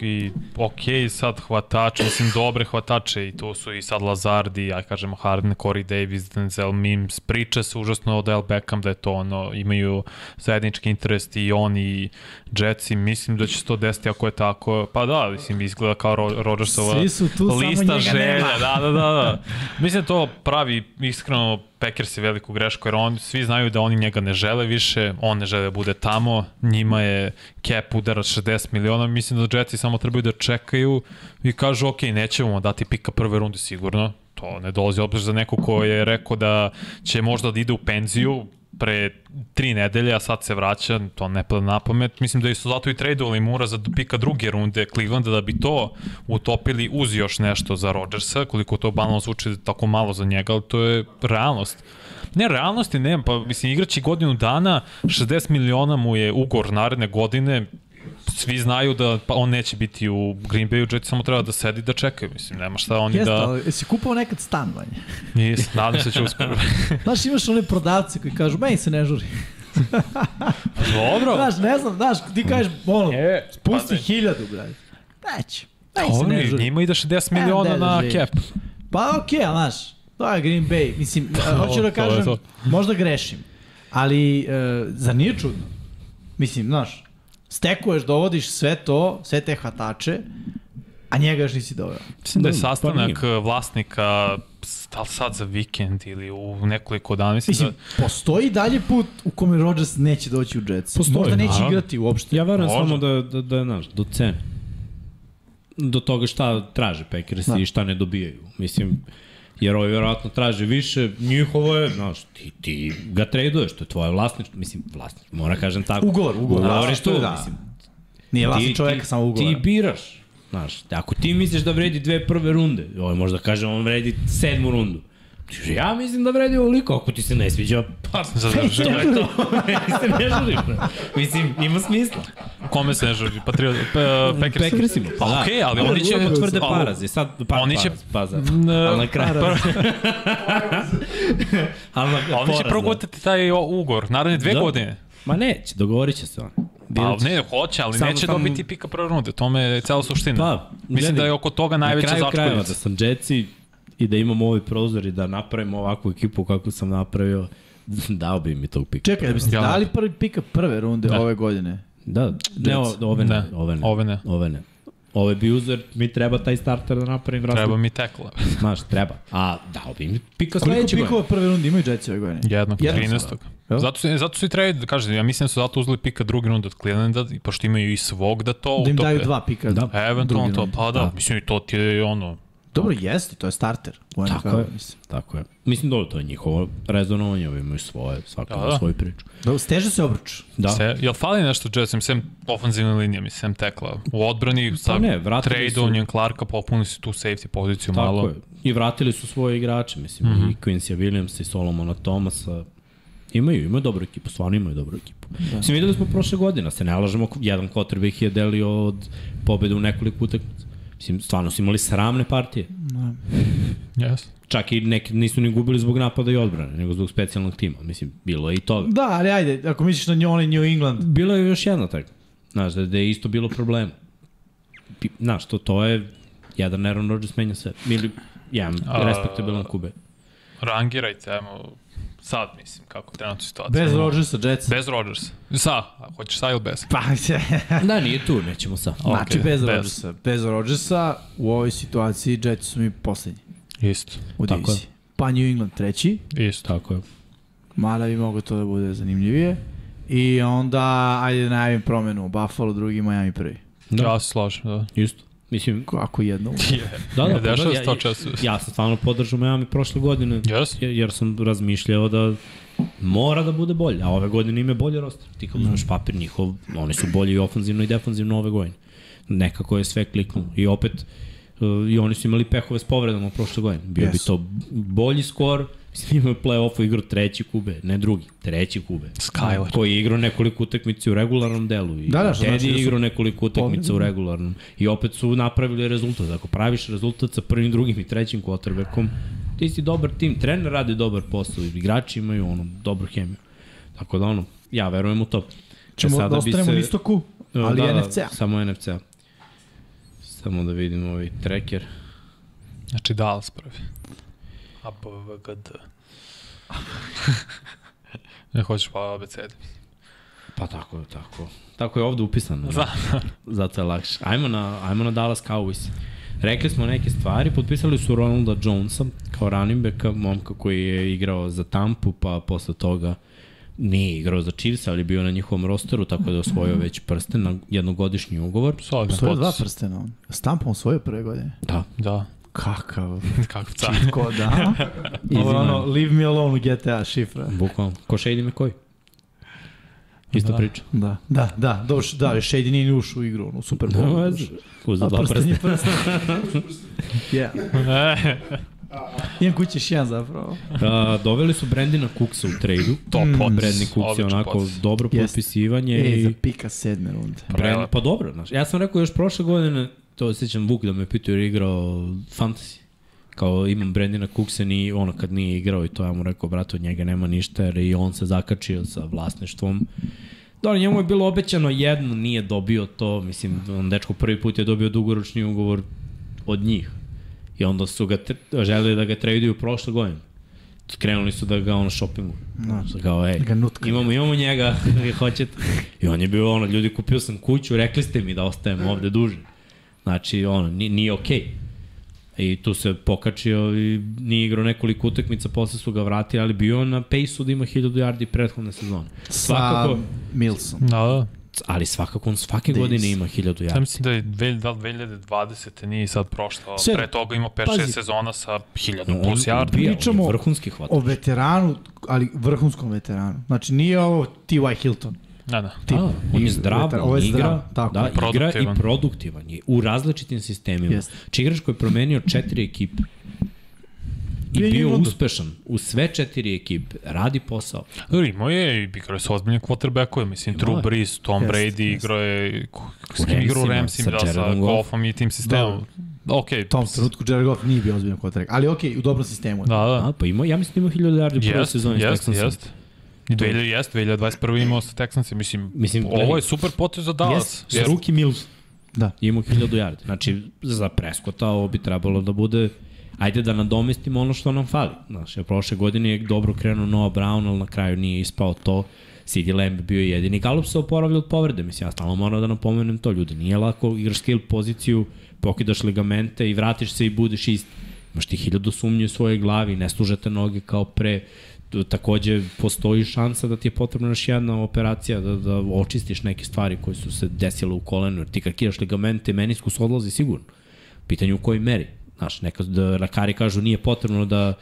Speaker 3: ok sad hvatače, mislim dobre hvatače i to su i sad Lazardi, ja kažemo Harden, Corey Davis, Denzel Mims, priča se užasno od Del Beckham da je to ono, imaju zajednički interes i on i Jetsi, mislim da će se to desiti ako je tako, pa da, mislim izgleda kao Ro Rodgersova
Speaker 1: Svi su tu, samo
Speaker 3: lista želja,
Speaker 1: nema.
Speaker 3: da, da, da, da. Mislim da to pravi iskreno Packers je veliku grešku, jer on, svi znaju da oni njega ne žele više, on ne žele da bude tamo, njima je cap udara 60 miliona, mislim da Jetsi samo trebaju da čekaju i kažu, ok, nećemo dati pika prve runde sigurno, to ne dolazi obzir za neko ko je rekao da će možda da ide u penziju, pre tri nedelje, a sad se vraća, to ne pada na pamet. Mislim da su zato i tradovali Mura za pika druge runde Clevelanda da bi to utopili uz još nešto za Rodgersa, koliko to banalno zvuči tako malo za njega, ali to je realnost. Ne, realnosti nema, pa mislim igraći godinu dana, 60 miliona mu je ugor naredne godine, svi znaju da pa on neće biti u Green Bayu, Jets samo treba da sedi da čekaju, mislim, nema šta oni
Speaker 1: Jeste,
Speaker 3: da...
Speaker 1: ali jesi kupao nekad stan, Vanja?
Speaker 3: Nis, nadam se da će uspeti.
Speaker 1: Znaš, imaš one prodavce koji kažu, meni se ne žuri.
Speaker 3: Dobro.
Speaker 1: Znaš, ne znam, znaš, ti kažeš, ono,
Speaker 3: E,
Speaker 1: spusti
Speaker 3: pa
Speaker 1: hiljadu, brate. Neće. Žuri.
Speaker 3: njima ide 60 miliona
Speaker 1: da,
Speaker 3: na
Speaker 1: živi.
Speaker 3: cap.
Speaker 1: Pa okej, okay, znaš, to je Green Bay. Mislim, hoću da kažem, možda grešim, ali e, zar nije čudno? Mislim, znaš, stekuješ, dovodiš sve to, sve te hvatače, a njega još nisi doveo.
Speaker 3: Mislim da je
Speaker 2: Da, pa
Speaker 3: sastanak vlasnika da li sad za vikend ili u nekoliko dana. Mislim,
Speaker 1: Mislim,
Speaker 3: da,
Speaker 1: postoji dalje put u kome Rodgers neće doći u Jets.
Speaker 2: Postoji,
Speaker 1: Možda neće
Speaker 3: naravno.
Speaker 1: igrati uopšte.
Speaker 2: Ja verujem samo da, da, da, znaš, do cene. Do toga šta traže Packers
Speaker 1: Da.
Speaker 2: i šta ne dobijaju. Mislim, jer ovi vjerojatno traže više, njihovo je, znaš, ti, ti ga traduješ, to je tvoje vlasništvo, mislim, vlasništvo, mora kažem tako.
Speaker 1: Ugovor, ugovor.
Speaker 2: Ugovoriš
Speaker 1: Da, da.
Speaker 2: mislim,
Speaker 1: Nije vlasni
Speaker 2: ti,
Speaker 1: čoveka,
Speaker 2: ti,
Speaker 1: samo ugovor.
Speaker 2: Ti biraš, znaš, ako ti misliš da vredi dve prve runde, ovo možda kaže on vredi sedmu rundu, ja mislim da vredi ovoliko, ako ti se ne sviđa, pa
Speaker 3: Zadrži.
Speaker 2: to je to. Se ne žuri. Mislim, ima smisla.
Speaker 3: kome se ne žuri? Patriot, pa, Packers.
Speaker 2: Packersima, pa da.
Speaker 3: Okej, ali oni će...
Speaker 2: Uvek potvrde
Speaker 3: ali-
Speaker 2: parazi, sad pa,
Speaker 3: Oni će-
Speaker 2: paza. Ali na kraju, ali na,
Speaker 3: Oni će
Speaker 2: poraz,
Speaker 3: progutati taj o- ugovor, naredne dve
Speaker 2: Da.
Speaker 3: godine.
Speaker 2: Ma neće, dogovorit će se on.
Speaker 3: Pa ne, hoće, ali
Speaker 2: Samo
Speaker 3: neće
Speaker 2: tamo-
Speaker 3: dobiti pika prve runde. To me je cela suština.
Speaker 2: Pa,
Speaker 3: Mislim da je oko toga najveća
Speaker 2: na kraju krajeva
Speaker 3: začkoljica.
Speaker 2: da sam Jetsi i da imam ovaj prozor i da napravim ovakvu ekipu kako sam napravio, dao bi mi tog pika.
Speaker 1: Čekaj, da biste dali prvi pika prve runde
Speaker 3: Da.
Speaker 1: ove godine.
Speaker 2: Da, ne, o- ove ne, ove ne.
Speaker 3: ove ne.
Speaker 2: Ove ne. Ovo je Buzer, mi treba taj starter da napravim
Speaker 3: Treba
Speaker 2: razliku.
Speaker 3: mi tekla.
Speaker 2: Znaš, treba. A dao bi mi pika
Speaker 1: Koliko
Speaker 2: sledeće
Speaker 1: pikova prve runde imaju Jetsi ove godine?
Speaker 3: Jednog,
Speaker 1: Jednog
Speaker 3: 13.
Speaker 1: Jel?
Speaker 3: Zato, su- zato su i trade, kažem, ja mislim da su zato uzeli pika drugi runde od Clevelanda, pošto imaju i svog da to
Speaker 1: Da im
Speaker 3: utope.
Speaker 1: daju dva pika.
Speaker 2: Da.
Speaker 3: Eventualno to, pa da,
Speaker 2: Da.
Speaker 3: mislim i to ti je ono,
Speaker 1: Dobro, jeste, to je starter. U
Speaker 2: Tako
Speaker 1: NFL,
Speaker 2: je.
Speaker 1: mislim.
Speaker 2: Tako je. Mislim, dobro, to je njihovo rezonovanje, ovi imaju svoje, svako
Speaker 3: Da,
Speaker 2: da,
Speaker 3: da.
Speaker 2: svoju priču.
Speaker 1: Dobro, steže se obruč.
Speaker 2: Da.
Speaker 3: Se, jel fali nešto Jetsom, sem ofenzivne linije, mislim, sem tekla? U odbrani sa
Speaker 2: Pa ne, vratili
Speaker 3: trade-ovanjem Clarka popuni se tu safety poziciju
Speaker 2: Tako
Speaker 3: malo.
Speaker 2: je. I vratili su svoje igrače, mislim, mm
Speaker 3: Mhm.
Speaker 2: -hmm. i Quincy Williams i Solomona Thomasa. Imaju, imaju dobru ekipu, stvarno imaju dobru ekipu. Da. Mislim, videli smo prošle godine, se ne lažemo, jedan quarterback je delio od pobjede u nekoliko utakmica. Mislim, stvarno su imali sramne partije.
Speaker 3: Yes.
Speaker 2: Čak i neki nisu ni gubili zbog napada i odbrane, nego zbog specijalnog tima. Mislim, bilo je i toga.
Speaker 1: Da, ali ajde, ako misliš na nju, onaj New England,
Speaker 2: Bilo je još jedna tako. Znaš, da, da je isto bilo problem. Znaš, to, to je jedan Aaron Rodgers menja sve. Ili jedan respektabilan kube.
Speaker 3: Rangirajte, ajmo, sad mislim, kako je trenutna situacija.
Speaker 1: bez Rodgersa, Jets.
Speaker 3: Bez Rodgers. Sa, hoćeš sa ili bez?
Speaker 1: Pa,
Speaker 2: Da, nije tu, nećemo sa.
Speaker 1: znači
Speaker 3: Ok,
Speaker 1: bez
Speaker 3: bez.
Speaker 1: Rodgersa. Bez Rodgersa u ovoj situaciji Jets su mi poslednji
Speaker 3: Isto,
Speaker 1: u
Speaker 2: Tako je.
Speaker 1: diviziji. Pa New England treći,
Speaker 3: isto.
Speaker 2: Tako je.
Speaker 1: mada bi moglo to da bude zanimljivije. I onda, ajde da najavim promenu, Buffalo drugi, Miami prvi.
Speaker 2: Da.
Speaker 3: Ja se slažem, da.
Speaker 2: Isto. Mislim,
Speaker 1: Ako jedno.
Speaker 2: da, da,
Speaker 3: Ne dešava se
Speaker 2: ja,
Speaker 3: to
Speaker 2: ja,
Speaker 3: često.
Speaker 2: ja sam stvarno podržao Miami prošle godine,
Speaker 3: Yes?
Speaker 2: jer, sam razmišljao da mora da bude bolje, a ove godine im je bolje roster. Ti kad uzmeš papir njihov, oni su bolji i ofanzivno i defanzivno ove godine. Nekako je sve kliknulo. I opet, uh, i oni su imali pehove s povredama prošle godine. Bio bi
Speaker 1: Jesu.
Speaker 2: to bolji skor, Mislim, imao je play-offu igrao treći kube, ne drugi, treći kube.
Speaker 3: Skyler.
Speaker 2: Koji je igrao nekoliko utakmica u regularnom delu. I
Speaker 1: Da, da, što
Speaker 2: Teddy
Speaker 1: znači da
Speaker 2: je
Speaker 1: su
Speaker 2: igrao nekoliko utakmica u regularnom. I opet su napravili rezultat. Ako praviš rezultat sa prvim, drugim i trećim quarterbackom, ti si dobar tim, trener radi dobar posao, igrači imaju ono, dobru hemiju. Tako da ono, ja verujem u to.
Speaker 1: Ćemo
Speaker 2: E,
Speaker 1: da ostanemo na istoku, ali
Speaker 2: da,
Speaker 1: NFC-a.
Speaker 2: Da, samo NFC-a. Samo da vidimo ovaj tracker.
Speaker 3: Znači Dallas prvi. A B, V, G, D. ne hoćeš pa ABCD.
Speaker 2: Pa tako je, tako. Tako je ovde upisano.
Speaker 3: Za.
Speaker 2: Zato je lakše. Ajmo na, ajmo na Dallas Cowboys. Rekli smo neke stvari, potpisali su Ronalda Jonesa kao running backa, momka koji je igrao za Tampu, pa posle toga nije igrao za Chiefs, ali bio na njihovom rosteru, tako da je osvojio već prsten na jednogodišnji ugovor.
Speaker 3: Solidan
Speaker 1: Svoje dva prstena on. Stampom svoje prve godine.
Speaker 2: Da.
Speaker 3: Da.
Speaker 1: Kakav.
Speaker 3: Kakav car.
Speaker 1: Ko da? Ovo ono, leave me alone u GTA šifra.
Speaker 2: Bukvalno. Ko Shady McCoy. Ista
Speaker 3: Da.
Speaker 2: priča.
Speaker 1: Da, da, da, dobro, da, Shady nije ni ušao u igru, ono, Super Bowl.
Speaker 2: Nema veze. Uzeo
Speaker 1: A
Speaker 2: dva prsta.
Speaker 1: prsten. yeah. Imam kući jedan zapravo.
Speaker 2: A, doveli su Brandina Cooksa u tradu.
Speaker 3: to
Speaker 1: Mm.
Speaker 3: potes.
Speaker 2: Brandon Cooks je onako
Speaker 3: potes.
Speaker 2: dobro potpisivanje.
Speaker 1: E, za
Speaker 2: i...
Speaker 1: pika sedme runde.
Speaker 2: Brand, pa dobro, znaš. Ja sam rekao još prošle godine, to sećam Vuk da me pitao jer je igrao fantasy. Kao imam Brandina Cooksa ni ono kad nije igrao i to ja mu rekao, brate, od njega nema ništa jer i on se zakačio sa vlasništvom. Dobro, njemu je bilo obećano jedno, nije dobio to, mislim, on dečko prvi put je dobio dugoročni ugovor od njih. I onda su ga želeli da ga traduju prošle godine. Krenuli su da ga ono shoppingu. No. Kao, ej,
Speaker 1: Da ga
Speaker 2: imamo, imamo njega, da ga hoćete. I on je bio ono, ljudi, kupio sam kuću, rekli ste mi da ostajem ovde duže. Znači, ono, nije, nije okej. I tu se pokačio i nije igrao nekoliko utakmica, posle su ga vratili, ali bio on na pejsu da ima 1000 yardi prethodne sezone. Svakako,
Speaker 1: Sa Milsom.
Speaker 3: Da, da.
Speaker 2: ali svakako on svake
Speaker 1: Davis.
Speaker 2: godine ima 1000
Speaker 3: Ja
Speaker 2: yardi.
Speaker 3: mislim da je dve- da li 2020. nije sad prošlo.
Speaker 1: Sve-
Speaker 3: Pre toga imao 5-6
Speaker 1: Pazi.
Speaker 3: sezona sa 1000
Speaker 2: On
Speaker 3: plus yardi.
Speaker 1: Pričamo
Speaker 2: vrhunski hvatač.
Speaker 1: O veteranu, ali vrhunskom veteranu. Znači nije ovo T.Y. Hilton.
Speaker 3: Da, da.
Speaker 1: Tip.
Speaker 2: Da, on je zdrav, on
Speaker 1: je
Speaker 2: igra,
Speaker 1: zdrav, tako
Speaker 2: da, igra i
Speaker 3: Produktivan.
Speaker 2: je u različitim sistemima.
Speaker 1: Jeste.
Speaker 2: Či igrač koji je promenio četiri ekipe i
Speaker 1: Bio je
Speaker 2: bio uspešan u sve četiri ekipe, radi posao.
Speaker 3: Dobro, Imao je, igrao je sa ozbiljnim quarterbackove, mislim, Drew
Speaker 2: je.
Speaker 3: Brees, Tom
Speaker 1: Jeste,
Speaker 3: Brady, igrao je, s
Speaker 2: U
Speaker 3: kim igrao u
Speaker 2: Ramsima,
Speaker 3: da, sa
Speaker 2: Goffom.
Speaker 3: I tim sistemom. Ok,
Speaker 1: U tom trenutku Jared Goff nije bio ozbiljno quarterback. Ali okej, u dobrom sistemu.
Speaker 3: da, da.
Speaker 2: A, pa ima, ja mislim da ima 1000 yardi u prvoj
Speaker 3: Jest,
Speaker 2: sezoni
Speaker 3: jest, jest. I 2000, jest, 2021. imao sa Texansi, mislim,
Speaker 2: Mislim,
Speaker 3: ovo
Speaker 2: gledaj,
Speaker 3: je super potez za Dallas.
Speaker 2: Sa Ruki Mills.
Speaker 1: Da.
Speaker 2: Ima 1000 yardi. Znači, za Preskota ovo bi trebalo da bude ajde da nadomestimo ono što nam fali. Znaš, ja prošle godine je dobro krenuo Noah Brown, ali na kraju nije ispao to. CD Lamb bio jedini. Galup se oporavlja od povrede, mislim, ja stalno moram da napomenem to, ljudi, nije lako, igraš skill poziciju, pokidaš ligamente i vratiš se i budeš isti. Imaš ti hiljadu sumnje u svojoj glavi, ne služete noge kao pre, takođe postoji šansa da ti je potrebna još jedna operacija da, da očistiš neke stvari koje su se desile u kolenu, jer ti kad kidaš ligamente, meniskus odlazi sigurno. Pitanje u kojoj meri. Znaš, neka, da rakari kažu nije potrebno da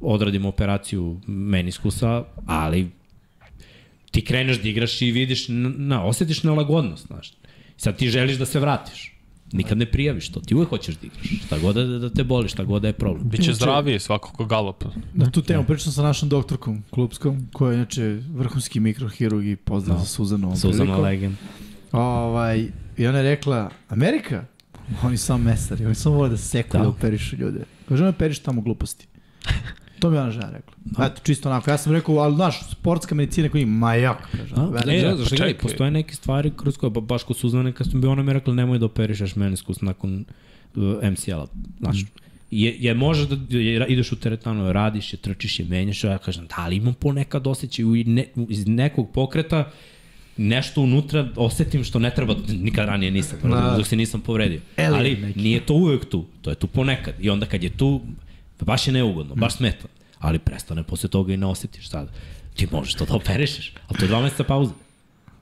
Speaker 2: odradimo operaciju meniskusa, ali ti kreneš da igraš i vidiš, na, osjetiš nelagodnost, znaš. Sad ti želiš da se vratiš. Nikad ne prijaviš to, ti uvek hoćeš da igraš. Šta god da, da te boli, šta god da je problem.
Speaker 3: Biće zdravije svakako galop.
Speaker 1: Na tu temu pričam sa našom doktorkom klubskom, koja je inače vrhunski mikrohirurg i pozdrav no. za Suzanu.
Speaker 2: Suzana Legend.
Speaker 1: Ovaj, I ona je rekla, Amerika? Oni su samo mesari, oni samo vole da seku da, da operišu ljude. Kaže, ne operiš tamo gluposti. To mi je ona žena rekla. No. Eto, čisto onako. Ja sam rekao, ali znaš, sportska medicina koji ima majak. Kaže,
Speaker 2: ne, ne, znaš, gledaj, postoje neke stvari kroz koje, ba, baš kod Suzane, kad sam bio, ona mi je rekla, nemoj da operišeš meniskus nakon uh, MCL-a. Znaš, mm. je, je može da je, ideš u teretanu, radiš je, trčiš je, menjaš, ja kažem, da, ali imam ponekad osjećaj ne, iz nekog pokreta nešto unutra osetim što ne treba, nikad ranije nisam, da. dok se nisam povredio. Eli, ali neki. nije to uvek tu, to je tu ponekad. I onda kad je tu, baš je neugodno, baš smeta. Ali prestane posle toga i ne osetiš sada. Ti možeš to da operišeš, ali to je dva meseca pauze.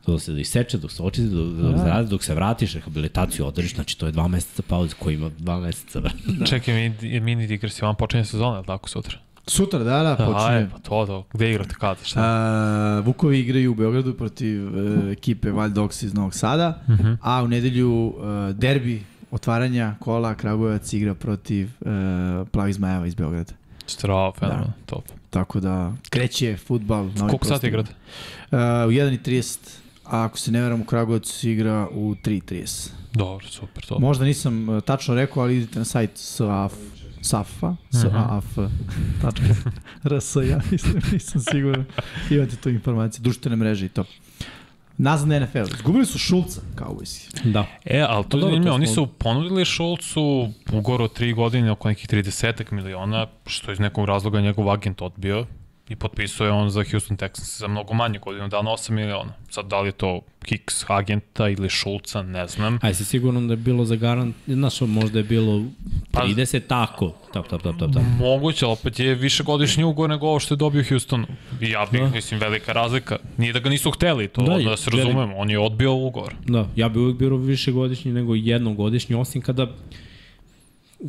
Speaker 2: To da se iseče, dok se očisti, dok, dok, da. dok se vratiš, rehabilitaciju održiš, znači to je dva meseca pauze koji ima dva meseca.
Speaker 3: da. Čekaj, mini, mini digresija, vam počinje sezona, tako sutra?
Speaker 1: Sutra, da, da, počinje. Aj,
Speaker 3: pa to, to. Gde igrate, kada, šta?
Speaker 1: A, Vukovi igraju u Beogradu protiv uh, ekipe Wild Dogs iz Novog Sada, uh mhm. -huh. a u nedelju uh, derbi otvaranja kola Kragujevac igra protiv uh, Plavi Zmajeva iz Beograda.
Speaker 3: Strava, fenomen, da. top.
Speaker 1: Tako da kreće futbal.
Speaker 3: Koliko sati igrate?
Speaker 1: Uh, u 1.30, a ako se ne veram u Kragujevac igra u 3.30.
Speaker 3: Dobro, super, top.
Speaker 1: Možda nisam uh, tačno rekao, ali idite na sajt SAF, SAFA, SAF, RS, ja mislim, nisam siguran. Imate tu informacije, društvene mreže i to. Nazad na NFL. Zgubili su Šulca, kao uvijek.
Speaker 3: Da. E, ali to je zanimljivo. Oni su ponudili Šulcu ugor od 3 godine oko nekih 30 miliona, što iz nekog razloga njegov agent odbio i potpisao je on za Houston Texans za mnogo manje godinu dana, 8 miliona. Sad, da li je to Kicks agenta ili Šulca, ne znam.
Speaker 2: Aj si sigurno da je bilo za garant, znaš, možda je bilo 30 pa, tako, tap, tap, tap, tap, tap.
Speaker 3: Moguće, ali opet je više godišnji ugovor nego ovo što je dobio Houstonu. I ja bih, da. mislim, velika razlika. Nije da ga nisu hteli, to da, da se razumemo, on je odbio ugovor.
Speaker 2: Da, ja bih uvijek bio više godišnji nego jednogodišnji, osim kada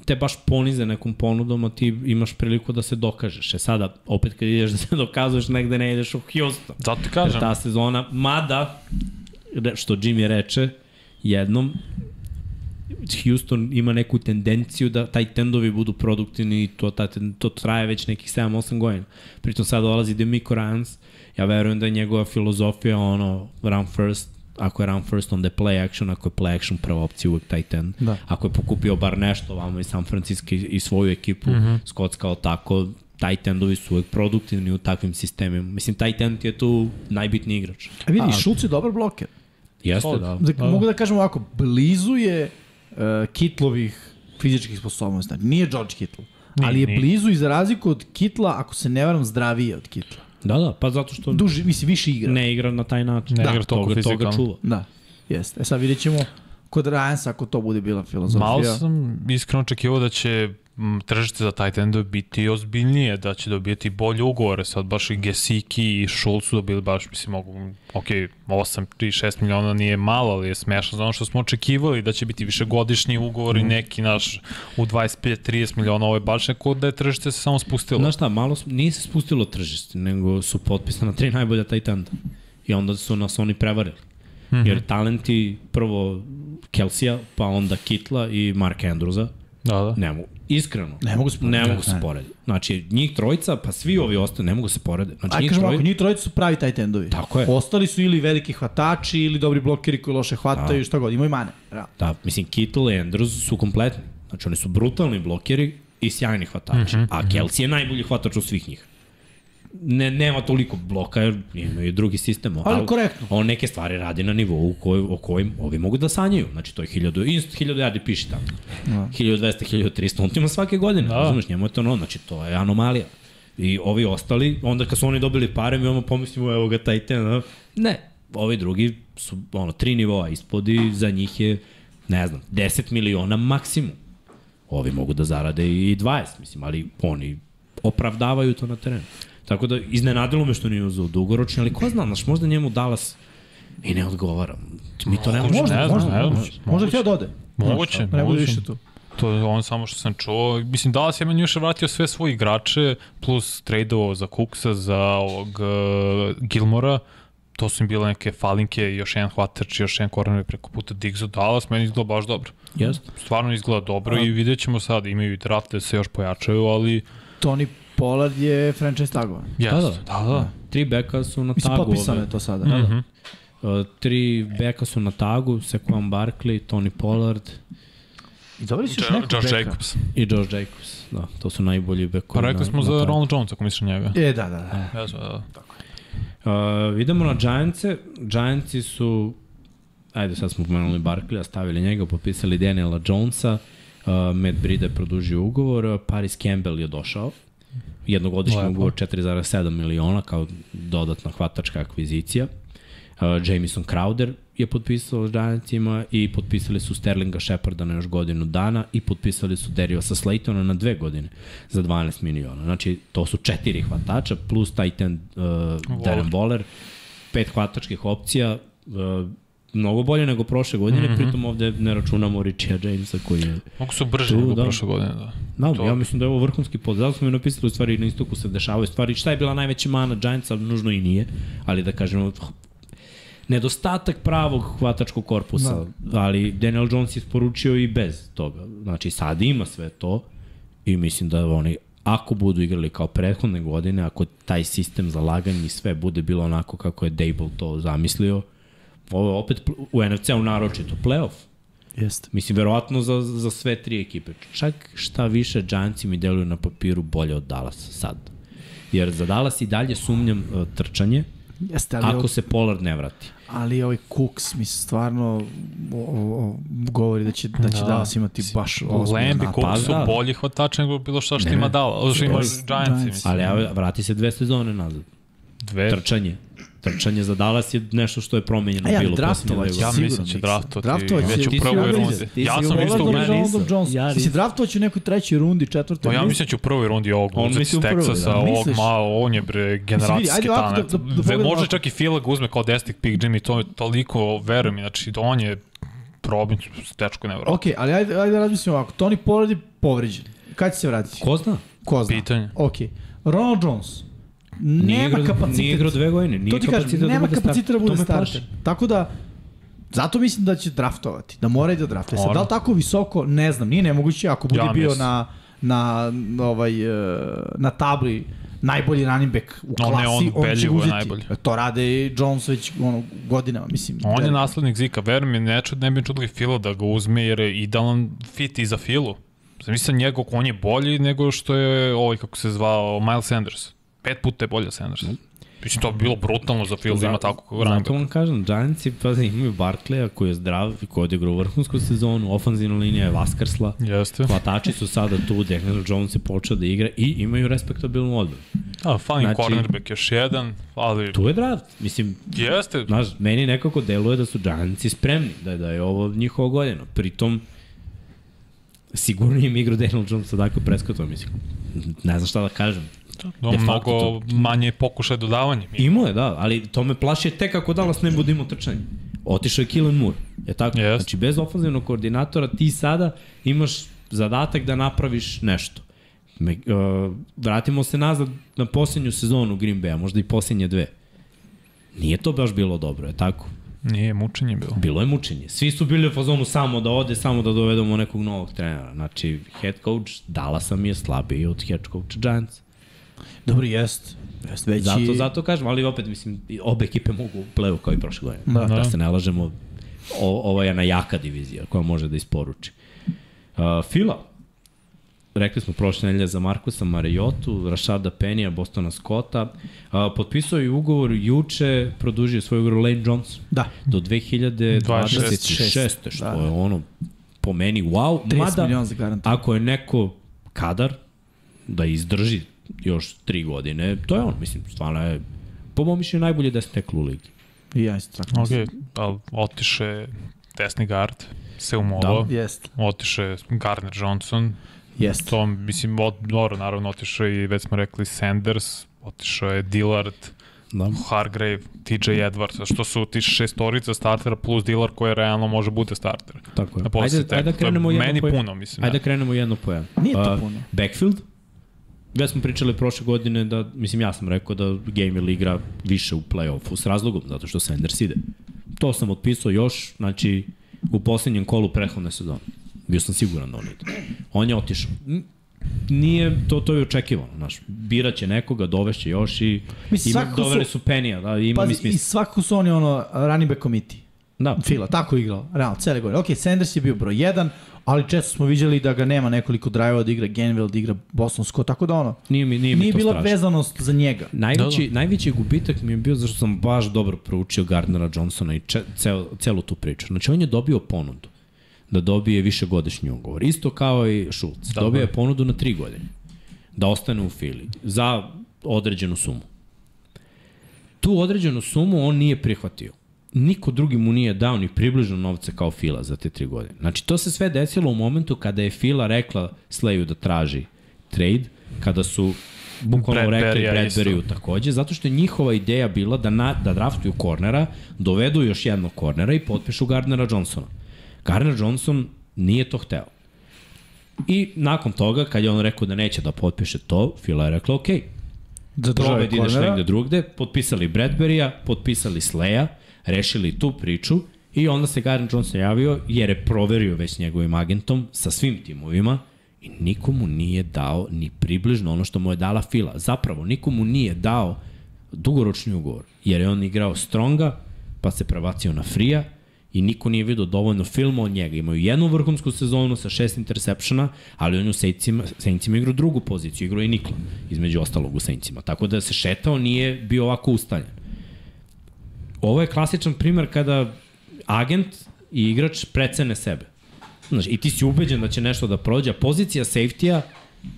Speaker 2: te baš ponize nekom ponudom, a ti imaš priliku da se dokažeš. E sada, opet kad ideš da se dokazuješ, negde ne ideš u Houston.
Speaker 3: Zato ti kažem. Jer
Speaker 2: ta sezona, mada, što Jimmy reče, jednom, Houston ima neku tendenciju da taj tendovi budu produktivni i to, ta, to traje već nekih 7-8 godina. Pritom sad dolazi Demico Rans, ja verujem da je njegova filozofija ono, run first, ako je run first, onda je play action, ako je play action prva opcija uvek tight end. Da. Ako je pokupio bar nešto vamo iz San Francisco i svoju ekipu, mm -hmm. Scott kao tako, tight endovi su uvek produktivni u takvim sistemima. Mislim, tight end je tu najbitniji igrač.
Speaker 1: A vidi, Šulc je dobar bloker.
Speaker 2: Jeste, da.
Speaker 1: da. da. Mogu da kažem ovako, blizu je uh, Kitlovih fizičkih sposobnosti. Znači, nije George Kittle. Nije, ali je nije. blizu i za razliku od Kitla, ako se ne varam, zdravije od Kitla.
Speaker 2: Da, da, pa zato što...
Speaker 1: Duži, misli, više igra.
Speaker 2: Ne igra na taj način.
Speaker 3: Ne da, igra toga, toga čuva.
Speaker 1: Da, jeste. E sad vidjet ćemo kod Ryansa ako to bude bila filozofija.
Speaker 3: Malo sam iskreno očekivao da će tržište za tight endove biti ozbiljnije, da će dobijeti bolje ugovore. Sad baš i Gesiki i Schultz su dobili baš, mislim, mogu, ok, 8 i 6 miliona nije malo, ali je smešno za ono što smo očekivali, da će biti višegodišnji ugovor mm. i neki naš u 25-30 miliona, ovo je baš neko da je tržište se samo spustilo.
Speaker 2: Znaš šta, malo nije se spustilo tržište, nego su potpisana tri najbolja tight enda. I onda su nas oni prevarili. Mm -hmm. Jer talenti, prvo Kelsija, pa onda Kitla i Mark Andrewsa,
Speaker 3: Da, da.
Speaker 2: Ne mogu. Iskreno.
Speaker 1: Ne mogu se
Speaker 2: porediti. Ne mogu se porediti. Znači, njih trojica, pa svi ovi ostali ne mogu se porediti. Znači,
Speaker 1: Aj, njih trojica... njih trojica su pravi taj tendovi.
Speaker 2: Tako je.
Speaker 1: Ostali su ili veliki hvatači, ili dobri blokeri koji loše hvataju, da. šta god. Imaju mane. Da.
Speaker 2: da, mislim, Kittle i Andrews su kompletni. Znači, oni su brutalni blokeri i sjajni hvatači. Mm -hmm. A Kelsey je najbolji hvatač od svih njih ne, nema toliko bloka, jer imaju drugi sistem.
Speaker 1: Ali, ali korektno.
Speaker 2: On neke stvari radi na nivou koj, o kojim ovi mogu da sanjaju. Znači, to je 1000, inst, 1000 jardi piši tamo. Da. 1200, 1300, on ima svake godine, da. razumeš, njemu je to ono, znači, to je anomalija. I ovi ostali, onda kad su oni dobili pare, mi ono pomislimo, evo ga taj ten, ne, ovi drugi su ono, tri nivoa ispod i za njih je, ne znam, 10 miliona maksimum. Ovi mogu da zarade i 20, mislim, ali oni opravdavaju to na terenu. Tako da iznenadilo me što nije uzeo dugoročni, ali ko zna, znaš, možda njemu Dallas i ne odgovara. Mi to ne možemo.
Speaker 1: Možda,
Speaker 3: ne
Speaker 1: možda,
Speaker 3: ne
Speaker 1: možda.
Speaker 3: moguće.
Speaker 1: Možda htio da ode.
Speaker 3: Moguće,
Speaker 1: Ne bude više tu.
Speaker 3: To je on samo što sam čuo. Mislim, Dallas je meni još vratio sve svoje igrače, plus tradeovo za Cooksa, za ovog uh, Gilmora. To su im bile neke falinke, još jedan hvatač, još jedan corner preko puta Diggs Dallas, meni izgleda baš dobro.
Speaker 2: Jeste.
Speaker 3: Stvarno izgleda dobro i vidjet ćemo sad, imaju i draft da se još pojačaju, ali
Speaker 1: Tony Pollard je franchise tagovan.
Speaker 3: jeste,
Speaker 2: da.
Speaker 3: da, da. da.
Speaker 2: Tri beka su na
Speaker 1: Mislim,
Speaker 2: tagu.
Speaker 1: potpisano
Speaker 2: ove.
Speaker 1: je to sada.
Speaker 2: Da, da.
Speaker 3: Mhm.
Speaker 2: Uh, tri beka su na tagu, Saquon Barkley, Tony Pollard
Speaker 1: I dobili su još
Speaker 3: Jo-
Speaker 1: nekog
Speaker 3: Josh
Speaker 1: beka.
Speaker 2: i
Speaker 3: Jacobs.
Speaker 2: Josh Jacobs. Da, to su najbolji bekovi.
Speaker 3: Pa rekli
Speaker 2: na-
Speaker 3: smo
Speaker 2: na
Speaker 3: za
Speaker 2: tagu.
Speaker 3: Ronald Jones, ako misliš na njega.
Speaker 1: E, da, da, da.
Speaker 3: Ja, da.
Speaker 2: Uh, idemo na Giantse. Giantsi su, ajde sad smo pomenuli Barkleya, stavili njega, popisali Daniela Jonesa, uh, Matt Brida je produžio ugovor, Paris Campbell je došao, jednogodišnji ugovor 4,7 miliona kao dodatna hvatačka akvizicija. Uh, Jamison Crowder je potpisao s Giantsima i potpisali su Sterlinga Sheparda na još godinu dana i potpisali su Deriosa Slaytona na dve godine za 12 miliona. Znači, to su četiri hvatača plus Titan uh, Darren Waller, pet hvatačkih opcija, uh, mnogo bolje nego prošle godine, mm -hmm. pritom ovde ne računamo Richia Jamesa koji je
Speaker 3: Mogu su brže
Speaker 2: Tu,
Speaker 3: nego
Speaker 2: da.
Speaker 3: prošle godine, da.
Speaker 2: Da,
Speaker 3: To-
Speaker 2: ja mislim da je ovo vrhunski pod. Zato smo mi napisali u stvari na istoku se dešavaju stvari. Šta je bila najveća mana Giantsa, nužno i nije, ali da kažemo nedostatak pravog hvatačkog korpusa, da. ali Daniel Jones je isporučio i bez toga. Znači sad ima sve to i mislim da oni ako budu igrali kao prethodne godine, ako taj sistem za laganje i sve bude bilo onako kako je Dable to zamislio, ovo je opet u NFC-u naročito playoff.
Speaker 1: Jeste.
Speaker 2: Mislim, verovatno za, za sve tri ekipe. Čak šta više, Giantsi mi deluju na papiru bolje od Dallasa sad. Jer za Dallas i dalje sumnjam uh, trčanje,
Speaker 1: Jeste, ali,
Speaker 2: ako
Speaker 1: ovo,
Speaker 2: se Pollard ne vrati.
Speaker 1: ali ovaj Cooks, mislim, stvarno o, o, o, govori da će, da će
Speaker 3: Da.
Speaker 1: Dallas imati baš ozbiljno
Speaker 3: Lamb i
Speaker 1: napad.
Speaker 3: Cook su
Speaker 2: Pa da.
Speaker 3: bolji hvatači nego bilo šta što
Speaker 2: Ne,
Speaker 3: ima dala. Što ima
Speaker 1: Giants.
Speaker 2: Ali evo, vrati se dve sezone nazad.
Speaker 3: Dve.
Speaker 2: Trčanje. Trčanje za Dallas je nešto što je promenjeno
Speaker 1: ja,
Speaker 2: bilo dve
Speaker 3: Ja mislim da će draftovati
Speaker 1: Draftovać će-
Speaker 3: već u
Speaker 1: ti si
Speaker 3: prvoj rundi.
Speaker 2: Ti
Speaker 3: Ja
Speaker 2: si
Speaker 3: sam isto
Speaker 2: nisam.
Speaker 1: Ronald Jones.
Speaker 2: Ja nisam.
Speaker 1: Mislim, draftovaću u nekoj trećoj rundi, četvrtoj.
Speaker 3: Pa ja
Speaker 1: Mislim-
Speaker 3: da će u prvoj rundi ovog uzeti
Speaker 2: u
Speaker 3: iz Texasa,
Speaker 2: da.
Speaker 3: ovog malo, on je bre generacijski
Speaker 1: da-
Speaker 3: talent.
Speaker 1: da- da
Speaker 3: Može čak i Fila ga uzme kao desnik pick Jimmy, to je toliko, verujem mi, znači da on je probin, tečko nevjerojatno.
Speaker 1: Ok, ali ajde, ajde razmislimo ovako. Tony Pollard je povređen. Kad će se vratiti?
Speaker 2: Ko zna?
Speaker 1: Ko zna?
Speaker 3: Pitanje.
Speaker 1: Ok. Ronald Jones.
Speaker 2: Nije
Speaker 1: Nema
Speaker 2: igrao,
Speaker 1: kapacitet.
Speaker 2: Nije igrao dve godine. Nije
Speaker 1: to ti kažem,
Speaker 2: da
Speaker 1: nema kapacitet da bude starter. Tako da, zato mislim da će draftovati. Da mora i da draftuje. Sad, da li tako visoko, ne znam, nije nemoguće ako bude
Speaker 3: Ja
Speaker 1: bio
Speaker 3: mislim.
Speaker 1: na, na, na ovaj, e, na tabli najbolji running back u
Speaker 3: No,
Speaker 1: klasi,
Speaker 3: ne, on
Speaker 1: on, će uzeti.
Speaker 3: najbolji.
Speaker 1: To rade i Jones već ono, godinama, mislim.
Speaker 3: On je
Speaker 1: verujem.
Speaker 3: naslednik Zika, verujem mi, ne, čud, ne bi čudili Fila da ga uzme jer je idealan fit i za Filu. Mislim njegov, on je bolji nego što je ovaj, kako se zvao, Miles Sanders. Pet puta je bolje od Sandersa. Mislim, to bi bilo brutalno za Fila da ima tako kako
Speaker 2: Zato vam kažem, Giantsi, pazi, imaju Barkleya koji je zdrav i koji je odigrao vrhunsku sezonu, ofanzivna linija je Vaskarsla,
Speaker 3: Jeste.
Speaker 2: hvatači su sada tu, Daniel Jones je počeo da igra i imaju respektabilnu odbranu.
Speaker 3: Da, fali
Speaker 2: Znači-
Speaker 3: cornerback još jedan, ali
Speaker 2: Tu je draft, mislim,
Speaker 3: jeste,
Speaker 2: znaš, meni nekako deluje da su Giantsi spremni, da, da je ovo njihova godina. Pritom, sigurno im igrao Daniel Jones sa dakle preskotova, mislim. Ne znam šta da kažem. De facto
Speaker 3: mnogo
Speaker 2: to-
Speaker 3: manje pokušaj dodavanja.
Speaker 2: Imao je, da, ali to me plaši tek ako Dallas ne bude imao trčanje. Otišao je Killen Moore, je tako?
Speaker 3: Jest.
Speaker 2: Znači, bez ofenzivnog koordinatora ti sada imaš zadatak da napraviš nešto. Me, uh, vratimo se nazad na posljednju sezonu Green Bay-a, možda i posljednje dve. Nije to baš bilo dobro, je tako?
Speaker 3: Nije, mučenje bilo.
Speaker 2: Bilo je mučenje. Svi su bili u fazonu samo da ode, samo da dovedemo nekog novog trenera. Znači, head coach Dallasa mi je slabiji od head coach Giants.
Speaker 1: Dobro, jest. jest veći...
Speaker 2: Zato, zato kažem, ali opet mislim, obe ekipe mogu u play kao i prošle godine. Da,
Speaker 3: Da.
Speaker 2: da se ne lažemo, o, ovo je jedna jaka divizija koja može da isporuči. Uh, Fila, rekli smo prošle nedelje za Markusa Mariotu, Rašada Penija, Bostona Scotta, uh, potpisao je ugovor juče, produžio svoj ugovor Lane Johnson
Speaker 1: Da.
Speaker 2: do 2026.
Speaker 1: 26.
Speaker 2: što
Speaker 1: Da.
Speaker 2: je ono po meni wow.
Speaker 1: 30
Speaker 2: Mada,
Speaker 1: miliona za garant.
Speaker 2: ako je neko kadar da izdrži još tri godine, to je on, mislim, stvarno je, po mom mišljenju, najbolje da je steklo u ligi.
Speaker 1: I ja isto tako
Speaker 3: Ok, ali otiše desni guard, Seumolo, da.
Speaker 1: Jest,
Speaker 3: otiše Garner Johnson,
Speaker 1: jest.
Speaker 3: to mislim, od, dobro, naravno otišao i već smo rekli Sanders, otišao je Dillard,
Speaker 2: Da.
Speaker 3: Hargrave, TJ Edwards, što su ti šestorica startera plus Dillard koji realno može bude starter.
Speaker 2: Tako je.
Speaker 3: Na
Speaker 2: Ajde, ajde da krenemo jedno
Speaker 3: meni
Speaker 2: po
Speaker 3: puno, mislim.
Speaker 2: Ajde
Speaker 3: Ajde.
Speaker 2: da krenemo jedno po jedno.
Speaker 1: Nije to
Speaker 2: A,
Speaker 1: puno.
Speaker 2: Backfield? Već smo pričali prošle godine da, mislim ja sam rekao da Game igra više u play-offu s razlogom, zato što Sanders ide. To sam otpisao još, znači, u poslednjem kolu prethodne sezone. Bio sam siguran da on ide. On je otišao. Nije, to, to je očekivano, znaš. Biraće nekoga, dovešće još i
Speaker 1: Mislim,
Speaker 2: ima,
Speaker 1: svakako su-
Speaker 2: doveli su Penija, da, ima mi
Speaker 1: Pazi, i
Speaker 2: smisla.
Speaker 1: svakako su oni ono running back committee.
Speaker 2: Da,
Speaker 1: Fila, tako je igrao, realno, cele godine. Ok, Sanders je bio broj 1, ali često smo viđali da ga nema nekoliko drajeva da igra Genville, da igra Boston Scott, tako da ono,
Speaker 2: nije mi, nije mi
Speaker 1: nije bila
Speaker 2: strašno.
Speaker 1: vezanost za njega.
Speaker 2: Najveći, da, da. najveći gubitak mi je bio zašto sam baš dobro proučio Gardnera Johnsona i če, cel, celu tu priču. Znači, on je dobio ponudu da dobije višegodišnji ugovor. Isto kao i Schultz. Da, dobio je ponudu na tri godine da ostane u Fili za određenu sumu. Tu određenu sumu on nije prihvatio. Niko drugi mu nije dao ni približno novce kao Fila za te tri godine. Znači, to se sve desilo u momentu kada je Fila rekla Slayu da traži trade, kada su bukvalno rekli. Bradbury-u takođe, zato što je njihova ideja bila da, na, da draftuju kornera, dovedu još jednog kornera i potpišu Gardnera Johnsona. Gardner Johnson nije to hteo. I nakon toga, kad je on rekao da neće da potpiše to, Fila je rekla, ok,
Speaker 1: Zadržao
Speaker 2: probaj
Speaker 1: je
Speaker 2: da ideš
Speaker 1: kornera.
Speaker 2: negde drugde, potpisali Bradbury-a, potpisali Sleja, rešili tu priču i onda se Gardner Johnson javio jer je proverio već njegovim agentom sa svim timovima i nikomu nije dao ni približno ono što mu je dala Fila. Zapravo, nikomu nije dao dugoročni ugovor, jer je on igrao Stronga, pa se prebacio na Frija i niko nije vidio dovoljno filma od njega. Imaju jednu vrhunsku sezonu sa šest intersepšena, ali on je u Saintsima, Saintsima igrao drugu poziciju, igrao i Nikla, između ostalog u Saintsima. Tako da se šetao, nije bio ovako ustaljen. Ovo je klasičan primer kada agent i igrač precene sebe. Znaš, i ti si ubeđen da će nešto da prođe, pozicija safety-a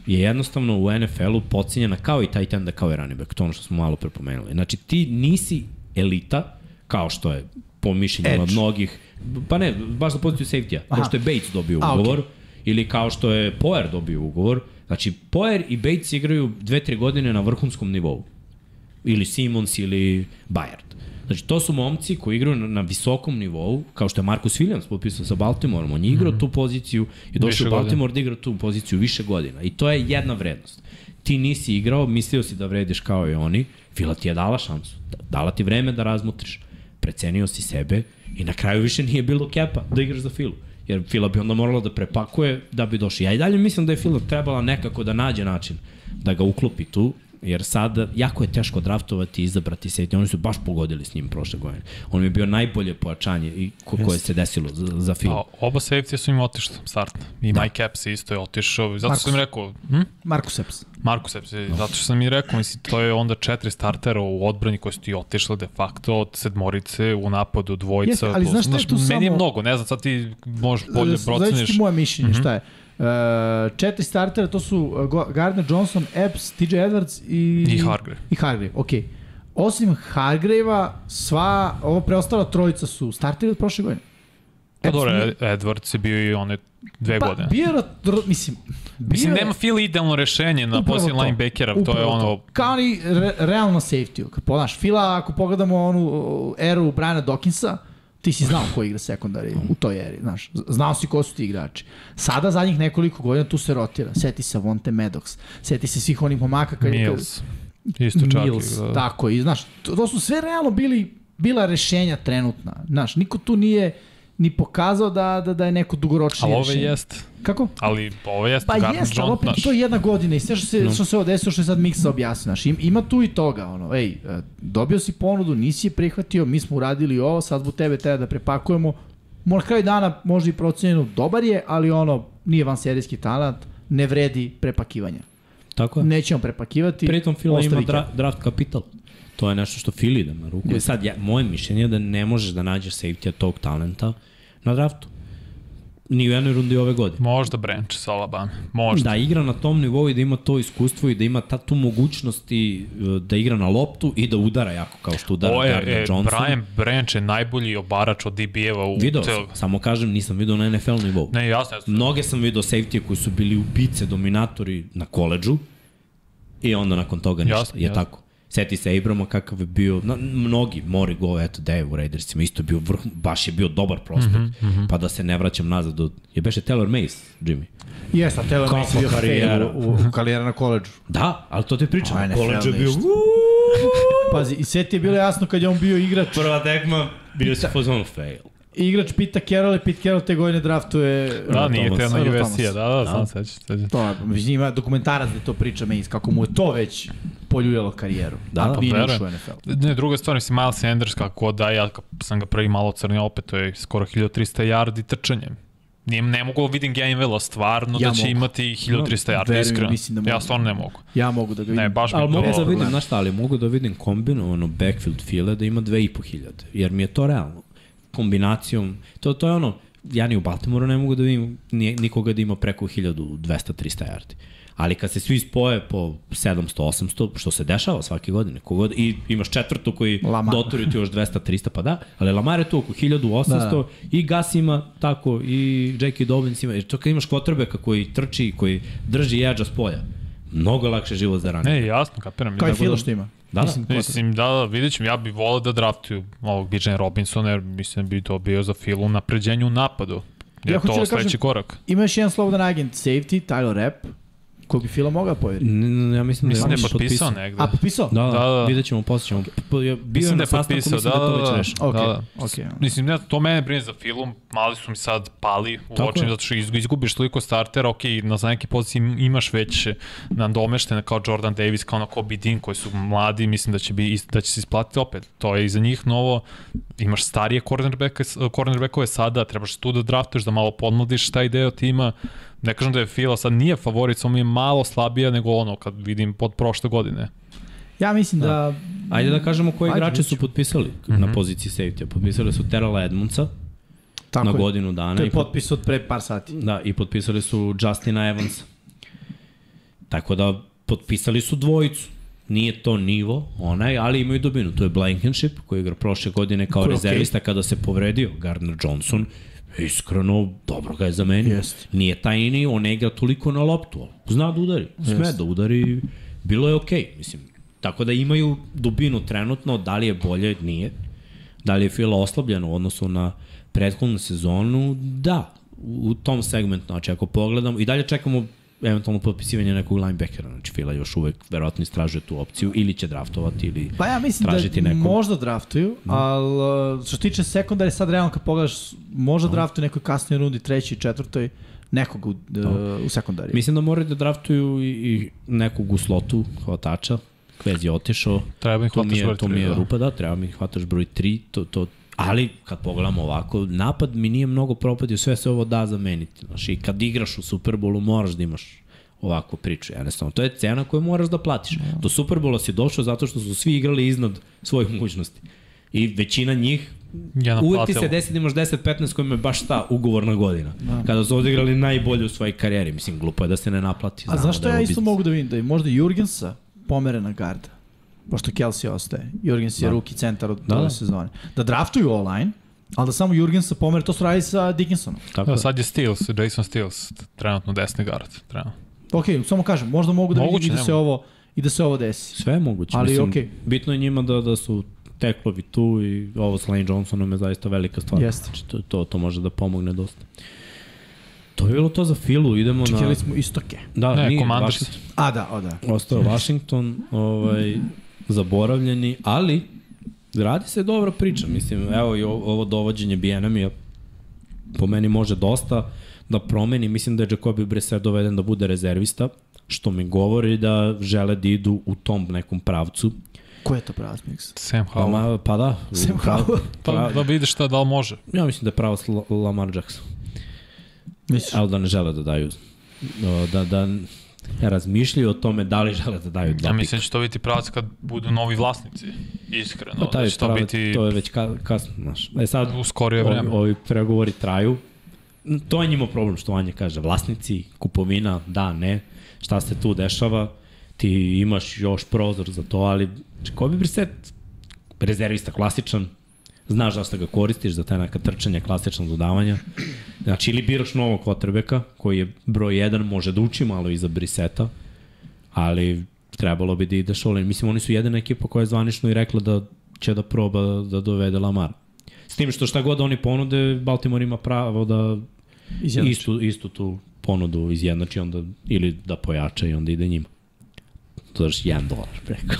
Speaker 2: je jednostavno u NFL-u pocinjena kao i tight enda, kao i running back, to ono što smo malo prepomenuli. Znači, ti nisi elita, kao što je po mišljenjima
Speaker 1: Edge.
Speaker 2: mnogih, pa ne, baš za poziciju safety-a, kao što je Bates dobio
Speaker 1: A,
Speaker 2: ugovor,
Speaker 1: okej.
Speaker 2: ili kao što je Poer dobio ugovor. Znači, Poer i Bates igraju dve, tri godine na vrhunskom nivou. Ili Simons ili Bayard. Znači, to su momci koji igraju na, na visokom nivou, kao što je Marcus Williams potpisao sa Baltimoreom. On je igrao mm -hmm. tu poziciju i došao u Baltimore da igra tu poziciju više godina. I to je jedna vrednost. Ti nisi igrao, mislio si da vrediš kao i oni, Fila ti je dala šansu. Dala ti vreme da razmutriš. Precenio si sebe i na kraju više nije bilo kepa da igraš za Filu. Jer Fila bi onda morala da prepakuje da bi došli. Ja i dalje mislim da je Fila trebala nekako da nađe način da ga uklopi tu, jer sad jako je teško draftovati i izabrati se. Oni su baš pogodili s njim prošle godine. On mi je bio najbolje pojačanje i ko, koje se desilo za, za Filu.
Speaker 3: A, oba safety su im otišli, startno. I da. Mike Epps isto je otišao. Zato
Speaker 1: Marcus.
Speaker 3: sam im rekao, hm?
Speaker 1: Marcus Epps.
Speaker 3: Marcus Epps, no. zato što sam i rekao, mislim, to je onda četiri startera u odbrani koji su ti otišli de facto od sedmorice u napadu dvojica.
Speaker 1: Jeste, ali znaš šta je tu
Speaker 3: Meni je
Speaker 1: samo-
Speaker 3: mnogo, ne znam, sad ti možeš bolje
Speaker 1: Znači
Speaker 3: proceniš.
Speaker 1: ti moje mišljenje, mm. -hmm. šta je? Uh, četiri startera, to su Go- Gardner Johnson, Epps, TJ Edwards i...
Speaker 3: I Hargrave.
Speaker 1: I Hargrave, okej. Osim Hargrave-a, sva, ovo preostala trojica su starteri od prošle godine.
Speaker 3: Pa dobro, Edwards je bio i one dve
Speaker 1: pa,
Speaker 3: godine.
Speaker 1: bio mislim, bio
Speaker 3: Mislim, nema Phil idealno rešenje na
Speaker 1: to.
Speaker 3: linebackera, to je ono...
Speaker 1: Kao ni re, realno safety. Kad pogledaš Fila, ako pogledamo onu uh, eru Briana Dawkinsa, ti si znao ko igra sekundari u toj eri, znaš. Znao si ko su ti igrači. Sada, zadnjih nekoliko godina, tu se rotira. Seti se Vonte Maddox, seti se svih onih momaka. Kad,
Speaker 3: Mills. Isto čak.
Speaker 1: Mills,
Speaker 3: da.
Speaker 1: tako. I, znaš, to, to su sve realno bili, bila rešenja trenutna. Znaš, niko tu nije ni pokazao da, da, da je neko dugoročnije
Speaker 3: Ali ove
Speaker 1: rešenje.
Speaker 3: jest.
Speaker 1: Kako?
Speaker 3: Ali ovo jeste
Speaker 1: Pa jeste, ali opet to je jedna godina i sve što se, no. što se ovo desilo, što je sad Miksa objasnio, znaš, im, ima tu i toga, ono, ej, e, dobio si ponudu, nisi je prihvatio, mi smo uradili ovo, sad zbog tebe treba da prepakujemo, možda kraj dana možda i procenjeno dobar je, ali ono, nije van serijski talent, ne vredi prepakivanja.
Speaker 2: Tako je.
Speaker 1: Nećemo prepakivati.
Speaker 2: Pritom Fila ima dra, draft kapital. To je nešto što Fili ide na ruku. Sad, ja, moje mišljenje je da ne možeš da nađeš safety tog talenta na draftu. ni u jednoj rundi ove godine.
Speaker 3: Možda Branch sa Alabama. Možda.
Speaker 2: Da igra na tom nivou i da ima to iskustvo i da ima ta, tu mogućnost i, e, da igra na loptu i da udara jako kao što udara Gardner
Speaker 3: e,
Speaker 2: Johnson.
Speaker 3: Brian Branch je najbolji obarač od DB-eva u
Speaker 2: Video
Speaker 3: cel...
Speaker 2: sam, samo kažem, nisam video na NFL nivou.
Speaker 3: Ne, jasno, jasno.
Speaker 2: Mnoge sam video safety koji su bili ubice, dominatori na koleđu i onda nakon toga ništa.
Speaker 3: Jasno,
Speaker 2: je
Speaker 3: jasno.
Speaker 2: tako. Seti se Abrama kakav je bio, na, mnogi, Mori Go, eto, da je u Raidersima, isto je bio vrh, baš je bio dobar prospekt, mm
Speaker 3: Mhm,
Speaker 2: -hmm, pa da se ne vraćam nazad do, je beše Taylor Mace, Jimmy.
Speaker 1: Jeste, a Taylor Mace je bio
Speaker 2: karijera.
Speaker 1: fail u, u karijera na koleđžu.
Speaker 2: Da, ali to ti pričam, na koleđu je bio.
Speaker 1: Pazi, i sve ti je bilo jasno kad je on bio igrač.
Speaker 2: prva tekma, bio si fazon fail.
Speaker 1: Igrač Pita Carroll i Pete Carroll te godine draftuje...
Speaker 3: Da, nije
Speaker 2: Thomas.
Speaker 3: te na USC-a, da, da, sam sećam, sećam.
Speaker 1: To, mislim, ima dokumentarac gde to priča Mace, kako mu je to već poljuljalo karijeru.
Speaker 2: Da,
Speaker 1: a
Speaker 2: da,
Speaker 1: nije
Speaker 3: verujem.
Speaker 1: u NFL.
Speaker 3: Ne, druga stvar, mislim, Miles Sanders, kako da, ja sam ga prvi malo crnio, opet to je skoro 1300 yardi trčanjem. Nije, ne mogu da vidim Gainwella stvarno
Speaker 1: Ja
Speaker 3: da će
Speaker 1: mogu.
Speaker 3: imati 1300 yardi,
Speaker 1: verujem,
Speaker 3: iskreno.
Speaker 1: da mogu.
Speaker 3: Ja stvarno ne mogu.
Speaker 1: Ja mogu da ga vidim.
Speaker 3: Ne, baš mi
Speaker 2: Ali mogu
Speaker 3: to...
Speaker 2: da vidim,
Speaker 1: problem.
Speaker 2: znaš šta, ali mogu da vidim kombinovano backfield file da ima 2500, jer mi je to realno. Kombinacijom, to, to je ono, ja ni u Baltimoru ne mogu da vidim ni- nikoga da ima preko 1200-300 yardi. Ali kad se svi spoje po 700-800, što se dešava svake godine, kogod, i imaš četvrtu koji
Speaker 1: Lamar.
Speaker 2: doturi ti još 200-300, pa da, ali Lamar je tu oko 1800
Speaker 1: Da, da.
Speaker 2: i Gas ima tako i Jackie Dobbins ima, jer to kad imaš kvotrbeka koji trči, koji drži edge s polja, mnogo lakše život za ranje.
Speaker 3: Ne, jasno, kapiram.
Speaker 1: Kao i
Speaker 3: Tako
Speaker 1: Filo
Speaker 3: da-
Speaker 1: što ima.
Speaker 2: Da, da.
Speaker 1: Mislim,
Speaker 3: Mislim, da, da, vidjet ćemo, ja bih volao da draftuju ovog BJ Robinsona, jer mislim da bi to bio za Filu napređenju u napadu. Jer
Speaker 1: Ja
Speaker 3: to
Speaker 1: da
Speaker 3: da sledeći
Speaker 1: kažem-
Speaker 3: korak.
Speaker 1: Ima još jedan slobodan agent, safety, Tyler Rapp, kog bi Filo mogao povjeri.
Speaker 2: N- n- Ja mislim,
Speaker 3: Mislim da je
Speaker 2: on
Speaker 3: potpisao negde.
Speaker 1: A, potpisao?
Speaker 2: Da, da,
Speaker 3: Da, da.
Speaker 2: vidjet ćemo, posle ćemo. Je- Bio
Speaker 3: Mislim
Speaker 2: je
Speaker 3: da
Speaker 2: na
Speaker 3: je
Speaker 2: sastanku,
Speaker 3: potpisao,
Speaker 2: mislim da,
Speaker 3: da,
Speaker 2: je to
Speaker 3: da,
Speaker 2: već
Speaker 3: da.
Speaker 2: rešeno.
Speaker 1: Ok,
Speaker 3: Da, da.
Speaker 1: ok.
Speaker 3: Mislim, ne, to mene brine za film, mali su mi sad pali u
Speaker 2: Tako je.
Speaker 3: zato što izgu- izgubiš toliko startera, ok, na za neke pozicije im- imaš već nadomeštene kao Jordan Davis, kao na Kobe Dean, koji su mladi, mislim da će, bi, da će se isplatiti opet. To je iza njih novo, imaš starije cornerbacke, cornerbackove sada, trebaš tu da draftuješ, da malo podmladiš taj deo tima. Ne kažem da je Fila sad nije favorit, samo mi je malo slabija nego ono kad vidim pod prošle godine.
Speaker 1: Ja mislim da...
Speaker 2: Ajde da kažemo
Speaker 1: Ajde,
Speaker 2: igrači
Speaker 1: vidjet
Speaker 2: su potpisali mm -hmm. na poziciji safety. Potpisali su Terrella Edmundsa
Speaker 1: Tako
Speaker 2: na
Speaker 1: je.
Speaker 2: godinu dana.
Speaker 1: To je potpis od pre par sati.
Speaker 2: Da, i potpisali su Justina Evansa. Tako da, potpisali su dvojicu. Nije to nivo, onaj, ali imaju dubinu. To je Blankenship, koji igra prošle godine kao
Speaker 1: Koji
Speaker 2: rezervista kada se povredio. Gardner Johnson, iskreno, dobro ga je zamenio.
Speaker 1: Jeste.
Speaker 2: Nije tajni, on ne igra toliko na loptu. Zna da udari. Sme da udari. Bilo je okej, okay, mislim. Tako da imaju dubinu trenutno, da li je bolje, nije. Da li je Fila oslabljen u odnosu na prethodnu sezonu? Da, u, u tom segmentu. Znači, ako pogledamo, i dalje čekamo eventualno potpisivanje nekog linebackera. Znači, Fila još uvek verovatno istražuje tu opciju ili će draftovati ili
Speaker 1: Pa ja mislim
Speaker 2: tražiti
Speaker 1: da
Speaker 2: nekog.
Speaker 1: možda draftuju, ali uh, što se tiče sekundari, sad realno kad pogledaš, možda draftuju nekoj kasnoj rundi, trećoj, četvrtoj, nekog u, uh, u sekundari.
Speaker 2: Mislim da moraju da draftuju i, i nekog u slotu hvatača. Kvez je otišao.
Speaker 3: Treba
Speaker 2: mi
Speaker 3: hvataš
Speaker 2: je,
Speaker 3: broj
Speaker 2: to mi je
Speaker 3: da.
Speaker 2: rupa, da, treba mi hvataš broj 3, to, to, ali kad pogledamo ovako, napad mi nije mnogo propadio, sve se ovo da zameniti. Znaš, i kad igraš u Superbolu moraš da imaš ovakvu priču. Jednostavno, to je cena koju moraš da platiš. Do Superbola si došao zato što su svi igrali iznad svojih mogućnosti. I većina njih
Speaker 3: Ja
Speaker 2: Uvek ti se desi da imaš 10-15 kojima je baš ta ugovorna godina. Da. Kada su odigrali najbolje u svojoj karijeri. Mislim, glupo je da se ne naplati.
Speaker 1: A
Speaker 2: Znamo
Speaker 1: znaš što
Speaker 2: da
Speaker 1: ja isto mogu da vidim? Da je možda Jurgensa pomere na garda. Pošto Kelsey ostaje. Jurgens je
Speaker 2: Da.
Speaker 1: ruki centar od
Speaker 2: Da,
Speaker 1: ove
Speaker 2: da.
Speaker 1: sezone. Da draftuju online, ali da samo Jurgensa pomere, to su radili sa Dickinsonom.
Speaker 2: Tako
Speaker 3: Da, sad je Steels, Jason Steels, trenutno desni guard. Trenutno.
Speaker 1: Ok, samo kažem, možda mogu da
Speaker 3: Moguće,
Speaker 1: vidim i da se ovo i da se ovo desi.
Speaker 2: Sve je moguće.
Speaker 1: Ali
Speaker 2: Mislim,
Speaker 1: okej.
Speaker 2: Bitno je njima da, da su teklovi tu i ovo s Lane Johnsonom je zaista velika stvar.
Speaker 1: Jeste.
Speaker 2: Znači, to, to, to može da pomogne dosta. To je bilo to za Filu, idemo na...
Speaker 1: Čekali smo istoke.
Speaker 2: Da,
Speaker 3: Ne,
Speaker 2: nije
Speaker 3: Commanders.
Speaker 2: Washington.
Speaker 1: A da, o da.
Speaker 2: Ostao Washington, ovaj, zaboravljeni, ali radi se dobra priča. Mislim, evo i ovo, ovo dovođenje Bienamija po meni može dosta da promeni. Mislim da je Jacobi Brissett doveden da bude rezervista, što mi govori da žele da idu u tom nekom pravcu.
Speaker 1: Ko je to pravac miks?
Speaker 3: Sam
Speaker 2: Pa,
Speaker 3: Howell.
Speaker 2: ma, pa da.
Speaker 1: Sam Howell.
Speaker 3: Pa da vidiš šta, da li može.
Speaker 2: Ja mislim da je pravo Lamar Jackson.
Speaker 1: Misliš?
Speaker 2: Ali da ne žele da daju da, da razmišljaju o tome da li žele da daju dva
Speaker 3: Ja
Speaker 2: pika.
Speaker 3: mislim da će to biti pravac kad budu novi vlasnici. Iskreno.
Speaker 2: Pa taj
Speaker 3: da će to
Speaker 2: pravi,
Speaker 3: biti
Speaker 2: to je već ka, kasno, znaš. E sad,
Speaker 3: u skorije
Speaker 2: ovi,
Speaker 3: vreme.
Speaker 2: ovi pregovori traju to je njima problem što Vanja kaže. Vlasnici, kupovina, da, ne, šta se tu dešava, ti imaš još prozor za to, ali Kobe Brissett, rezervista klasičan, znaš zašto ga koristiš za taj neka trčanja, klasična dodavanja. Znači, ili biraš novog kvotrbeka, koji je broj 1, može da uči malo iza Briseta, ali trebalo bi da ideš all in. Mislim, oni su jedina ekipa koja je zvanično i rekla da će da proba da dovede Lamar. S tim što šta god oni ponude, Baltimore ima pravo da
Speaker 1: Izjednači.
Speaker 2: istu, istu tu ponudu izjednači onda, ili da pojača i onda ide njima. To daš 1 dolar preko.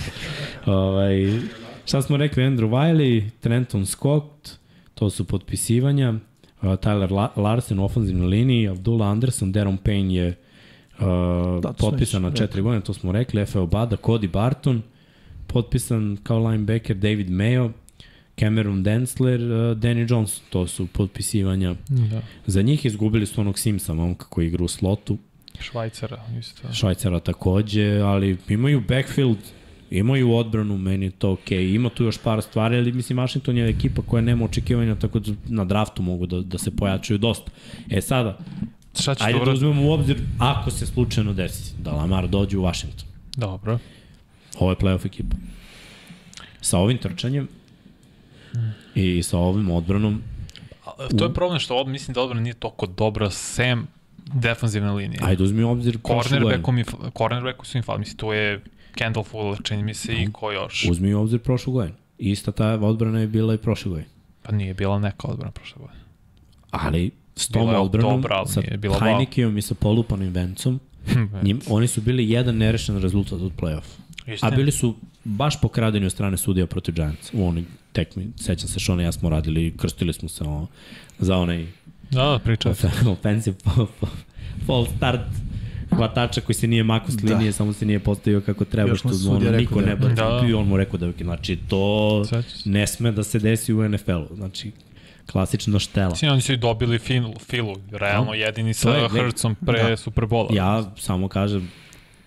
Speaker 2: ovaj, šta smo rekli? Andrew Wiley, Trenton Scott, to su potpisivanja. Uh, Tyler La Larsen u ofenzivnoj liniji, Abdullah Anderson, Deron Payne je uh,
Speaker 1: Da,
Speaker 2: potpisan na četiri godine, to smo rekli, Efe Obada, Cody Barton, potpisan kao linebacker David Mayo, Cameron Densler, uh, Danny Jones, to su potpisivanja.
Speaker 3: Da.
Speaker 2: Za njih izgubili su onog Simsa, momka koji igra u slotu,
Speaker 3: Švajcara, isto.
Speaker 2: Švajcara takođe, ali imaju backfield, imaju odbranu, meni je to okej. Okay. Ima tu još par stvari, ali mislim Washington je ekipa koja nema očekivanja, tako da na draftu mogu da, da se pojačaju dosta. E sada,
Speaker 3: Šta će
Speaker 2: ajde
Speaker 3: to
Speaker 2: da uzmemo u obzir ako se slučajno desi da Lamar dođe u Washington.
Speaker 3: Dobro.
Speaker 2: Ovo je playoff ekipa. Sa ovim trčanjem i sa ovim odbranom,
Speaker 3: To je problem što od, mislim da odbrana nije toliko dobra sem defanzivne linije.
Speaker 2: ajde uzmi u obzir prošlu godinu.
Speaker 3: Cornerbackom su im fali. Mislim, to je Kendall Fuller, čini mi se, i ko još.
Speaker 2: Uzmi u obzir prošlu godinu. Ista ta odbrana je bila i prošle godine.
Speaker 3: Pa nije bila neka odbrana prošle godine.
Speaker 2: Ali s tom odbranom,
Speaker 3: dobra,
Speaker 2: sa
Speaker 3: wow.
Speaker 2: Heinikijom i sa polupanim vencom, njim, oni su bili jedan nerešen rezultat od play-off. A bili su baš pokradeni od strane sudija protiv Giants u onoj tekmi. Sećam se što ono ja smo radili, krstili smo se ono, za onaj
Speaker 3: Da, da, pričaj.
Speaker 2: offensive false start hvatača koji se nije mako s
Speaker 1: Da.
Speaker 2: linije, samo se nije postavio kako treba,
Speaker 1: Još
Speaker 2: što
Speaker 1: mu
Speaker 2: ono, niko
Speaker 1: da
Speaker 2: ne baci.
Speaker 3: Da.
Speaker 2: I on mu rekao da je, znači to ne sme da se desi u NFL-u. Znači, klasična štela.
Speaker 3: Mislim, oni su i dobili filu, filu realno jedini sa
Speaker 2: je,
Speaker 3: Hrcom pre
Speaker 2: da.
Speaker 3: Superbola.
Speaker 2: Ja samo kažem,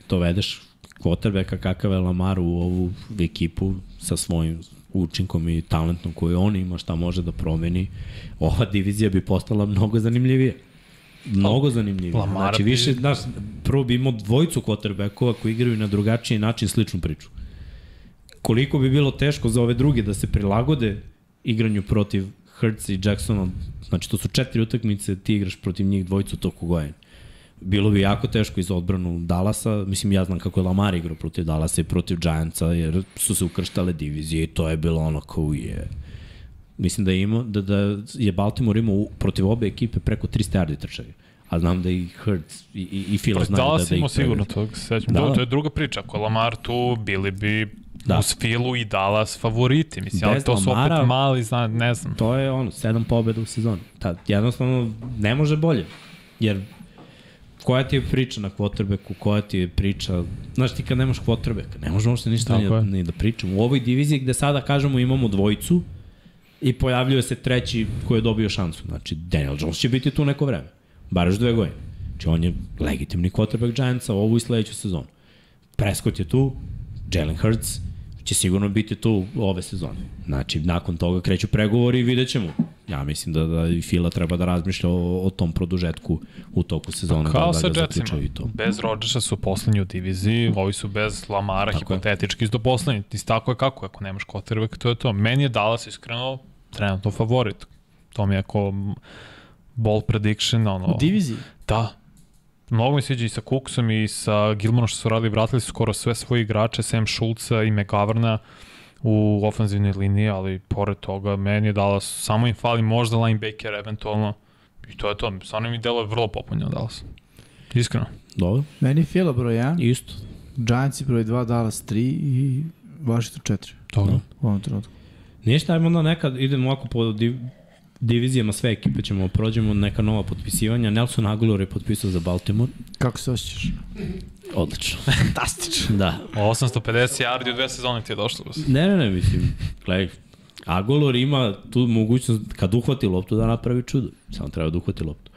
Speaker 2: dovedeš quarterbacka kakav je Lamar u ovu ekipu sa svojim učinkom i talentom koji on ima, šta može da promeni, ova divizija bi postala mnogo zanimljivija. Mnogo zanimljivija.
Speaker 3: Lamara
Speaker 2: Znači, više, znaš, prvo bi imao dvojicu quarterbackova koji igraju na drugačiji način sličnu priču. Koliko bi bilo teško za ove druge da se prilagode igranju protiv Hurts i Jacksona, znači to su četiri utakmice, ti igraš protiv njih dvojicu toku godina bilo bi jako teško iz odbranu Dallasa, mislim ja znam kako je Lamar igrao protiv Dallasa i protiv Giantsa, jer su se ukrštale divizije i to je bilo ono kao je. Mislim da je, imao, da, da je Baltimore imao protiv obe ekipe preko 300 yardi trčanja. A znam da i Hurts i, i, i Fila znaju
Speaker 3: Dala
Speaker 2: da,
Speaker 3: si
Speaker 2: da ih
Speaker 3: sigurno
Speaker 2: prevedu.
Speaker 3: to, sećam.
Speaker 2: Da,
Speaker 3: Da,
Speaker 2: da.
Speaker 3: to je druga priča. Ako Lamar tu, bili bi
Speaker 2: Da.
Speaker 3: da. uz Filu i Dallas favoriti. Mislim, ali
Speaker 2: Bez
Speaker 3: to su
Speaker 2: Lamara-
Speaker 3: opet mali, zna, ne znam.
Speaker 2: To je ono, sedam pobjeda u sezoni. Ta, jednostavno, ne može bolje. Jer koja ti je priča na quarterbacku, koja ti je priča, znaš ti kad nemaš quarterbacka, ne možemo uopšte ništa ni,
Speaker 3: je.
Speaker 2: ni da pričamo. U ovoj diviziji gde sada kažemo imamo dvojicu i pojavljuje se treći koji je dobio šansu. Znači, Daniel Jones će biti tu neko vreme. Bar još dve godine. Znači, on je legitimni quarterback Giantsa ovu i sledeću sezonu. Prescott je tu, Jalen Hurts će sigurno biti tu ove sezone. Znači, nakon toga kreću pregovori i vidjet ćemo. Ja mislim da, da i Fila treba da razmišlja o, o tom produžetku u toku sezona.
Speaker 3: Kao
Speaker 2: da,
Speaker 3: sa
Speaker 2: da
Speaker 3: Jetsima.
Speaker 2: to.
Speaker 3: Bez Rodgersa su poslednji u diviziji, ovi su bez Lamara,
Speaker 2: Tako je.
Speaker 3: hipotetički do poslednji. Ti tako je kako, ako nemaš quarterback, to je to. Meni je Dallas iskreno trenutno favorit. To mi je ako ball prediction, ono...
Speaker 1: U diviziji.
Speaker 3: Da. Mnogo mi sviđa i sa Cooksom i sa Gilmanom što su radili, vratili su skoro sve svoje igrače, Sam Schulza i McGoverna u ofenzivnoj liniji, ali pored toga meni je Dallas, samo im fali možda linebacker eventualno i to je to. Stvarno mi deluje vrlo popunjeno Dallas. Iskreno.
Speaker 2: Dobro,
Speaker 1: Meni Fila broj 1,
Speaker 2: isto.
Speaker 1: Giants broj 2, Dallas 3 i Washington 4
Speaker 3: Dobro.
Speaker 1: u ovom trenutku.
Speaker 2: Ništa, ajmo onda nekad, idemo ovako po div, divizijama sve ekipe ćemo prođemo neka nova potpisivanja. Nelson Aguilar je potpisao za Baltimore.
Speaker 1: Kako se osjećaš?
Speaker 2: Odlično.
Speaker 1: Fantastično.
Speaker 2: Da.
Speaker 3: 850 yardi u dve sezone ti je došlo. Bas.
Speaker 2: Ne, ne, ne, mislim, gledaj, Agolor ima tu mogućnost kad uhvati loptu da napravi čudo. Samo treba da uhvati loptu.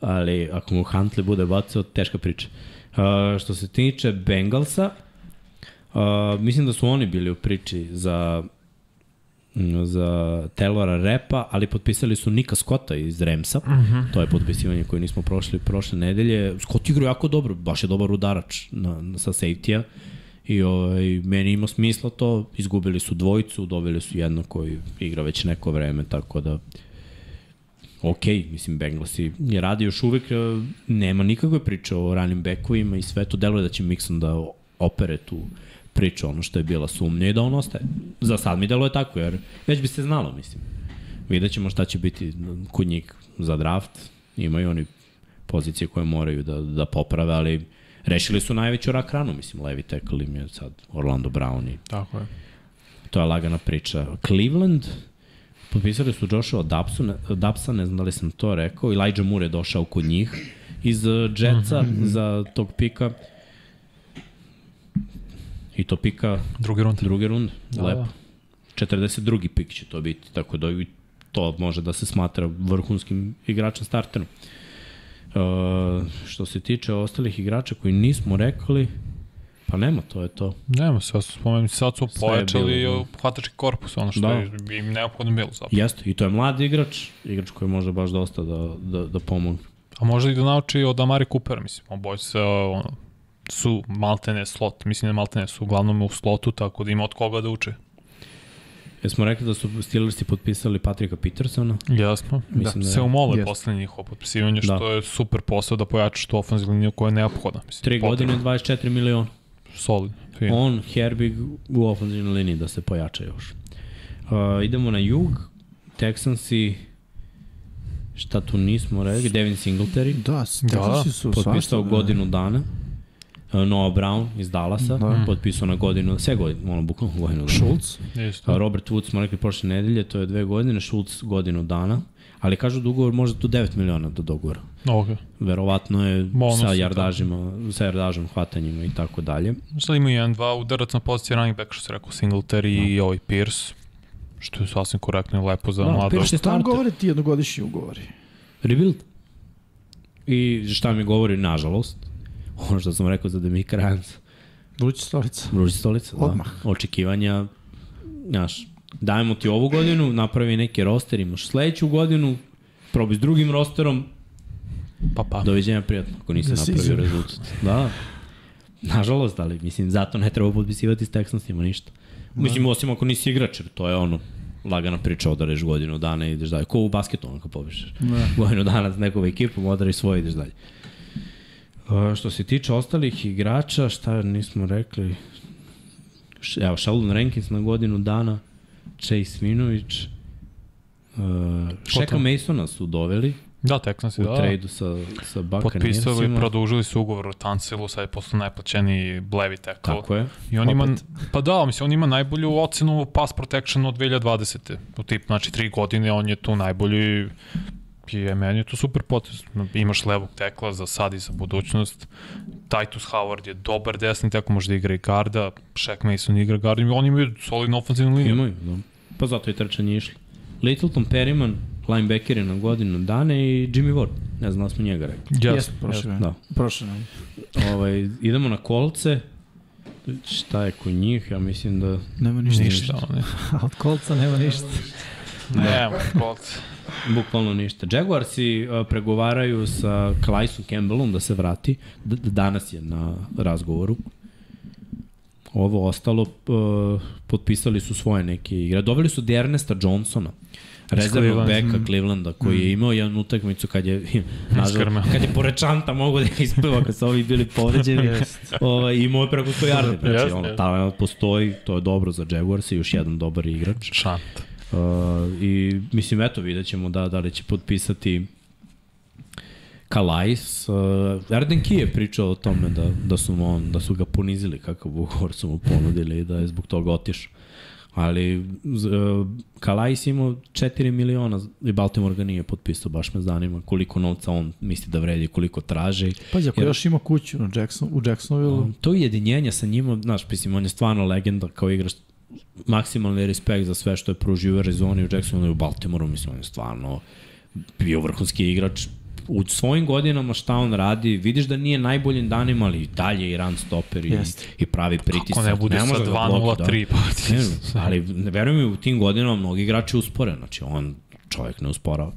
Speaker 2: Ali ako mu Huntley bude bacao, teška priča. Uh, što se tiče Bengalsa, uh, mislim da su oni bili u priči za za Taylora Repa, ali potpisali su Nika Scotta iz Remsa. Uh -huh. To je potpisivanje koje nismo prošli prošle nedelje. Scott igra jako dobro, baš je dobar udarač na, na, sa safety-a. I ovaj, meni ima smisla to, izgubili su dvojicu, dobili su jedno koji igra već neko vreme, tako da ok, mislim, Bengalsi je radi još uvek, e, nema nikakve priče o ranim bekovima i sve to deluje da će Mixon da opere tu priču, ono što je bila sumnja i da on ostaje. Za sad mi deluje tako, jer već bi se znalo, mislim. Vidjet ćemo šta će biti kod njih za draft. Imaju oni pozicije koje moraju da, da poprave, ali rešili su najveću rak ranu, mislim, levi tackle im je sad Orlando Brown i
Speaker 3: Tako je.
Speaker 2: to je lagana priča. Cleveland, potpisali su Joshua Dapsu, Dapsa, ne znam da li sam to rekao, Elijah Moore je došao kod njih iz Jetsa mm -hmm. za tog pika. I to pika
Speaker 3: Drugi rund.
Speaker 2: drugi rund,
Speaker 3: Da,
Speaker 2: lepo. 42. pik će to biti, tako da i to može da se smatra vrhunskim igračem starterom. Uh, što se tiče ostalih igrača koji nismo rekli, pa nema, to je to.
Speaker 3: Nema, sad su spomenuti, sad su pojačali
Speaker 2: da.
Speaker 3: hvatački korpus, ono što
Speaker 2: Da.
Speaker 3: da. je im neophodno bilo zapravo.
Speaker 2: Jeste, i to je mlad igrač, igrač koji može baš dosta da, da, da pomogne.
Speaker 3: A možda i da nauči od Amari Coopera, mislim, oboj se ono, su maltene slot, mislim da maltene su uglavnom u slotu, tako da ima od koga da uče.
Speaker 2: Jesmo rekli da su Steelersi potpisali Patrika Petersona.
Speaker 3: Jasno.
Speaker 2: Mislim
Speaker 3: da,
Speaker 2: da
Speaker 3: se umole
Speaker 1: Jeste.
Speaker 3: posle njihovo potpisivanje,
Speaker 2: Da.
Speaker 3: što je super posao da pojačaš tu ofenzivnu liniju koja je neophodna. Mislim,
Speaker 2: Tri godine, 24 miliona.
Speaker 3: Solid. Fino.
Speaker 2: On, Herbig u ofenzivnoj liniji da se pojača još. Uh, idemo na jug. Texansi, šta tu nismo rekli, Devin Singletary,
Speaker 1: Da,
Speaker 3: Da,
Speaker 1: Texansi su
Speaker 2: potpisao
Speaker 1: svašta,
Speaker 2: godinu dana. Uh, Noah Brown iz Dallasa,
Speaker 1: Da.
Speaker 2: potpisao na godinu, sve godine, ono, bukvalno godinu.
Speaker 1: Schultz.
Speaker 3: Isto.
Speaker 2: A Robert Woods smo rekli prošle nedelje, to je dve godine, Schultz godinu dana, ali kažu da ugovor može do 9 miliona do dogovora.
Speaker 3: Okay.
Speaker 2: Verovatno je
Speaker 3: Bonus
Speaker 2: sa jardažima, sa jardažom, hvatanjima i tako dalje.
Speaker 3: Sad ima jedan, dva udarac na poziciji running back, što se rekao, Singletary
Speaker 2: Da.
Speaker 3: i ovaj Pierce, što je sasvim korektno i lepo za
Speaker 2: Da,
Speaker 3: mladog.
Speaker 2: Pierce je starter.
Speaker 1: govore ti jednogodišnji ugovori?
Speaker 2: Rebuild. I šta mi govori, nažalost, ono što sam rekao za Demika Ryansa,
Speaker 1: Vruća stolica.
Speaker 2: Vruća stolica, da.
Speaker 1: Odmah.
Speaker 2: Očekivanja, znaš, dajemo ti ovu godinu, napravi neki roster, imaš sledeću godinu, probi s drugim rosterom,
Speaker 3: Pa pa.
Speaker 2: doviđenja prijatno, ako nisi
Speaker 1: Da
Speaker 2: napravio rezultat. Da, nažalost, ali mislim, zato ne treba potpisivati s Texansima ništa. Mislim, osim ako nisi igrač, jer to je ono, lagana priča, odareš godinu dana i ideš dalje. Ko u basketu, ono kad pobišeš.
Speaker 1: Da.
Speaker 2: Godinu dana s nekom ekipom, odariš svoje i ideš dalje. Uh, što se tiče ostalih igrača, šta nismo rekli? Evo, Sheldon Rankins na godinu dana, Chase Vinović, uh, Sheka? Masona su doveli
Speaker 3: Da, Texans
Speaker 2: u
Speaker 3: je da.
Speaker 2: trejdu sa, sa
Speaker 3: Potpisali,
Speaker 2: Buccaneersima.
Speaker 3: produžili su ugovor o Tansilu, sad je postao najplaćeniji Blevi tackle.
Speaker 2: Tako je.
Speaker 3: I on ima,
Speaker 2: Opet.
Speaker 3: pa da, mislim, on ima najbolju ocenu pass protection od 2020. U tip, znači, tri godine on je tu najbolji je, meni je to super potez. Imaš levog tekla za sad i za budućnost. Titus Howard je dobar desni tekla, može da igra i garda. Shaq Mason igra garda. Oni imaju solidnu ofenzivnu liniju.
Speaker 2: Imaju, da. Pa zato je trčanje išlo. Littleton Perryman, linebacker je na godinu dana i Jimmy Ward. Ne znam da smo njega rekli.
Speaker 3: Yes,
Speaker 1: Jeste, prošle.
Speaker 2: Da.
Speaker 1: Prošle.
Speaker 2: Ovaj, idemo na kolce. Šta je kod njih? Ja mislim da
Speaker 1: Nema ništa.
Speaker 3: Ništa, ne.
Speaker 1: A od kolca nema ništa.
Speaker 3: Ne, kolce.
Speaker 2: Bukvalno ništa. Jaguarsi pregovaraju sa Clyson Campbellom da se vrati. D danas je na razgovoru. Ovo ostalo uh, potpisali su svoje neke igre. Doveli su Dernesta Johnsona rezervnog beka Clevelanda koji je imao jednu utakmicu kad je nažal, kad je pored čanta mogo da ga ispeva kad su ovi bili povređeni ovaj, imao je preko 100 yardi znači ono, talent postoji to je dobro za Jaguars i još jedan dobar igrač
Speaker 3: Šant.
Speaker 2: Uh, I mislim, eto, vidjet ćemo da, da li će potpisati Kalais. Uh, Arden Key je pričao o tome da, da, su on, da su ga ponizili kakav ugovor su mu ponudili i da je zbog toga otišao. Ali uh, Kalais imao 4 miliona i Baltimore ga nije potpisao, baš me zanima koliko novca on misli da vredi, koliko traži.
Speaker 1: Pazi, ako
Speaker 2: Jer-
Speaker 1: još ima kuću na Jackson, u Jacksonville,
Speaker 2: Um, to ujedinjenje sa njima, znaš, mislim, on je stvarno legenda kao igrač, maksimalni respekt za sve što je pružio u Arizoni, u Jacksonville i u Baltimoreu, mislim, on je stvarno bio vrhunski igrač, u svojim godinama šta on radi, vidiš da nije najboljim danima, ali dalje i run stopper i,
Speaker 1: Jeste.
Speaker 2: i pravi pritisak.
Speaker 3: Ako ne bude sa
Speaker 2: može da ga bloka,
Speaker 3: 2-0-3, pa ti...
Speaker 2: Ne, ali verujem mi u tim godinama mnogi igrači uspore, znači on čovjek ne usporava.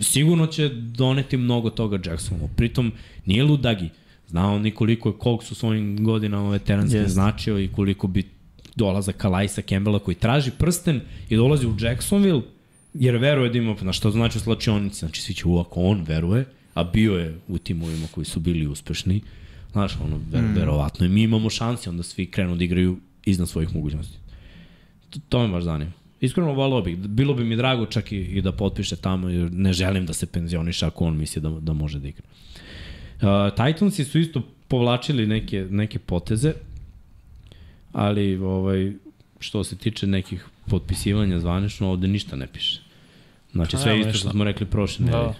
Speaker 2: Sigurno će doneti mnogo toga Jacksonu. Pritom nije ludagi. Zna on i koliko je koliko su svojim godinama veteranskim
Speaker 1: Jeste.
Speaker 2: značio i koliko bi dolazak Kalaisa Campbella koji traži prsten i dolazi u Jacksonville jer veruje da ima, na što znači u slačionici, znači svi će u ako on veruje, a bio je u timovima koji su bili uspešni, znaš, ono, ver, mm. verovatno i mi imamo šanse, onda svi krenu da igraju iznad svojih mogućnosti. To, to me baš zanima. Iskreno volao bih, bilo bi mi drago čak i, i da potpiše tamo, jer ne želim da se penzioniše ako on misli da, da može da igra. Uh, Titansi su isto povlačili neke, neke poteze, ali ovaj, što se tiče nekih potpisivanja zvanično, ovde ništa ne piše. Znači
Speaker 3: Pa
Speaker 2: sve
Speaker 3: nema
Speaker 2: isto što smo rekli prošle
Speaker 3: Da.
Speaker 2: nedelje.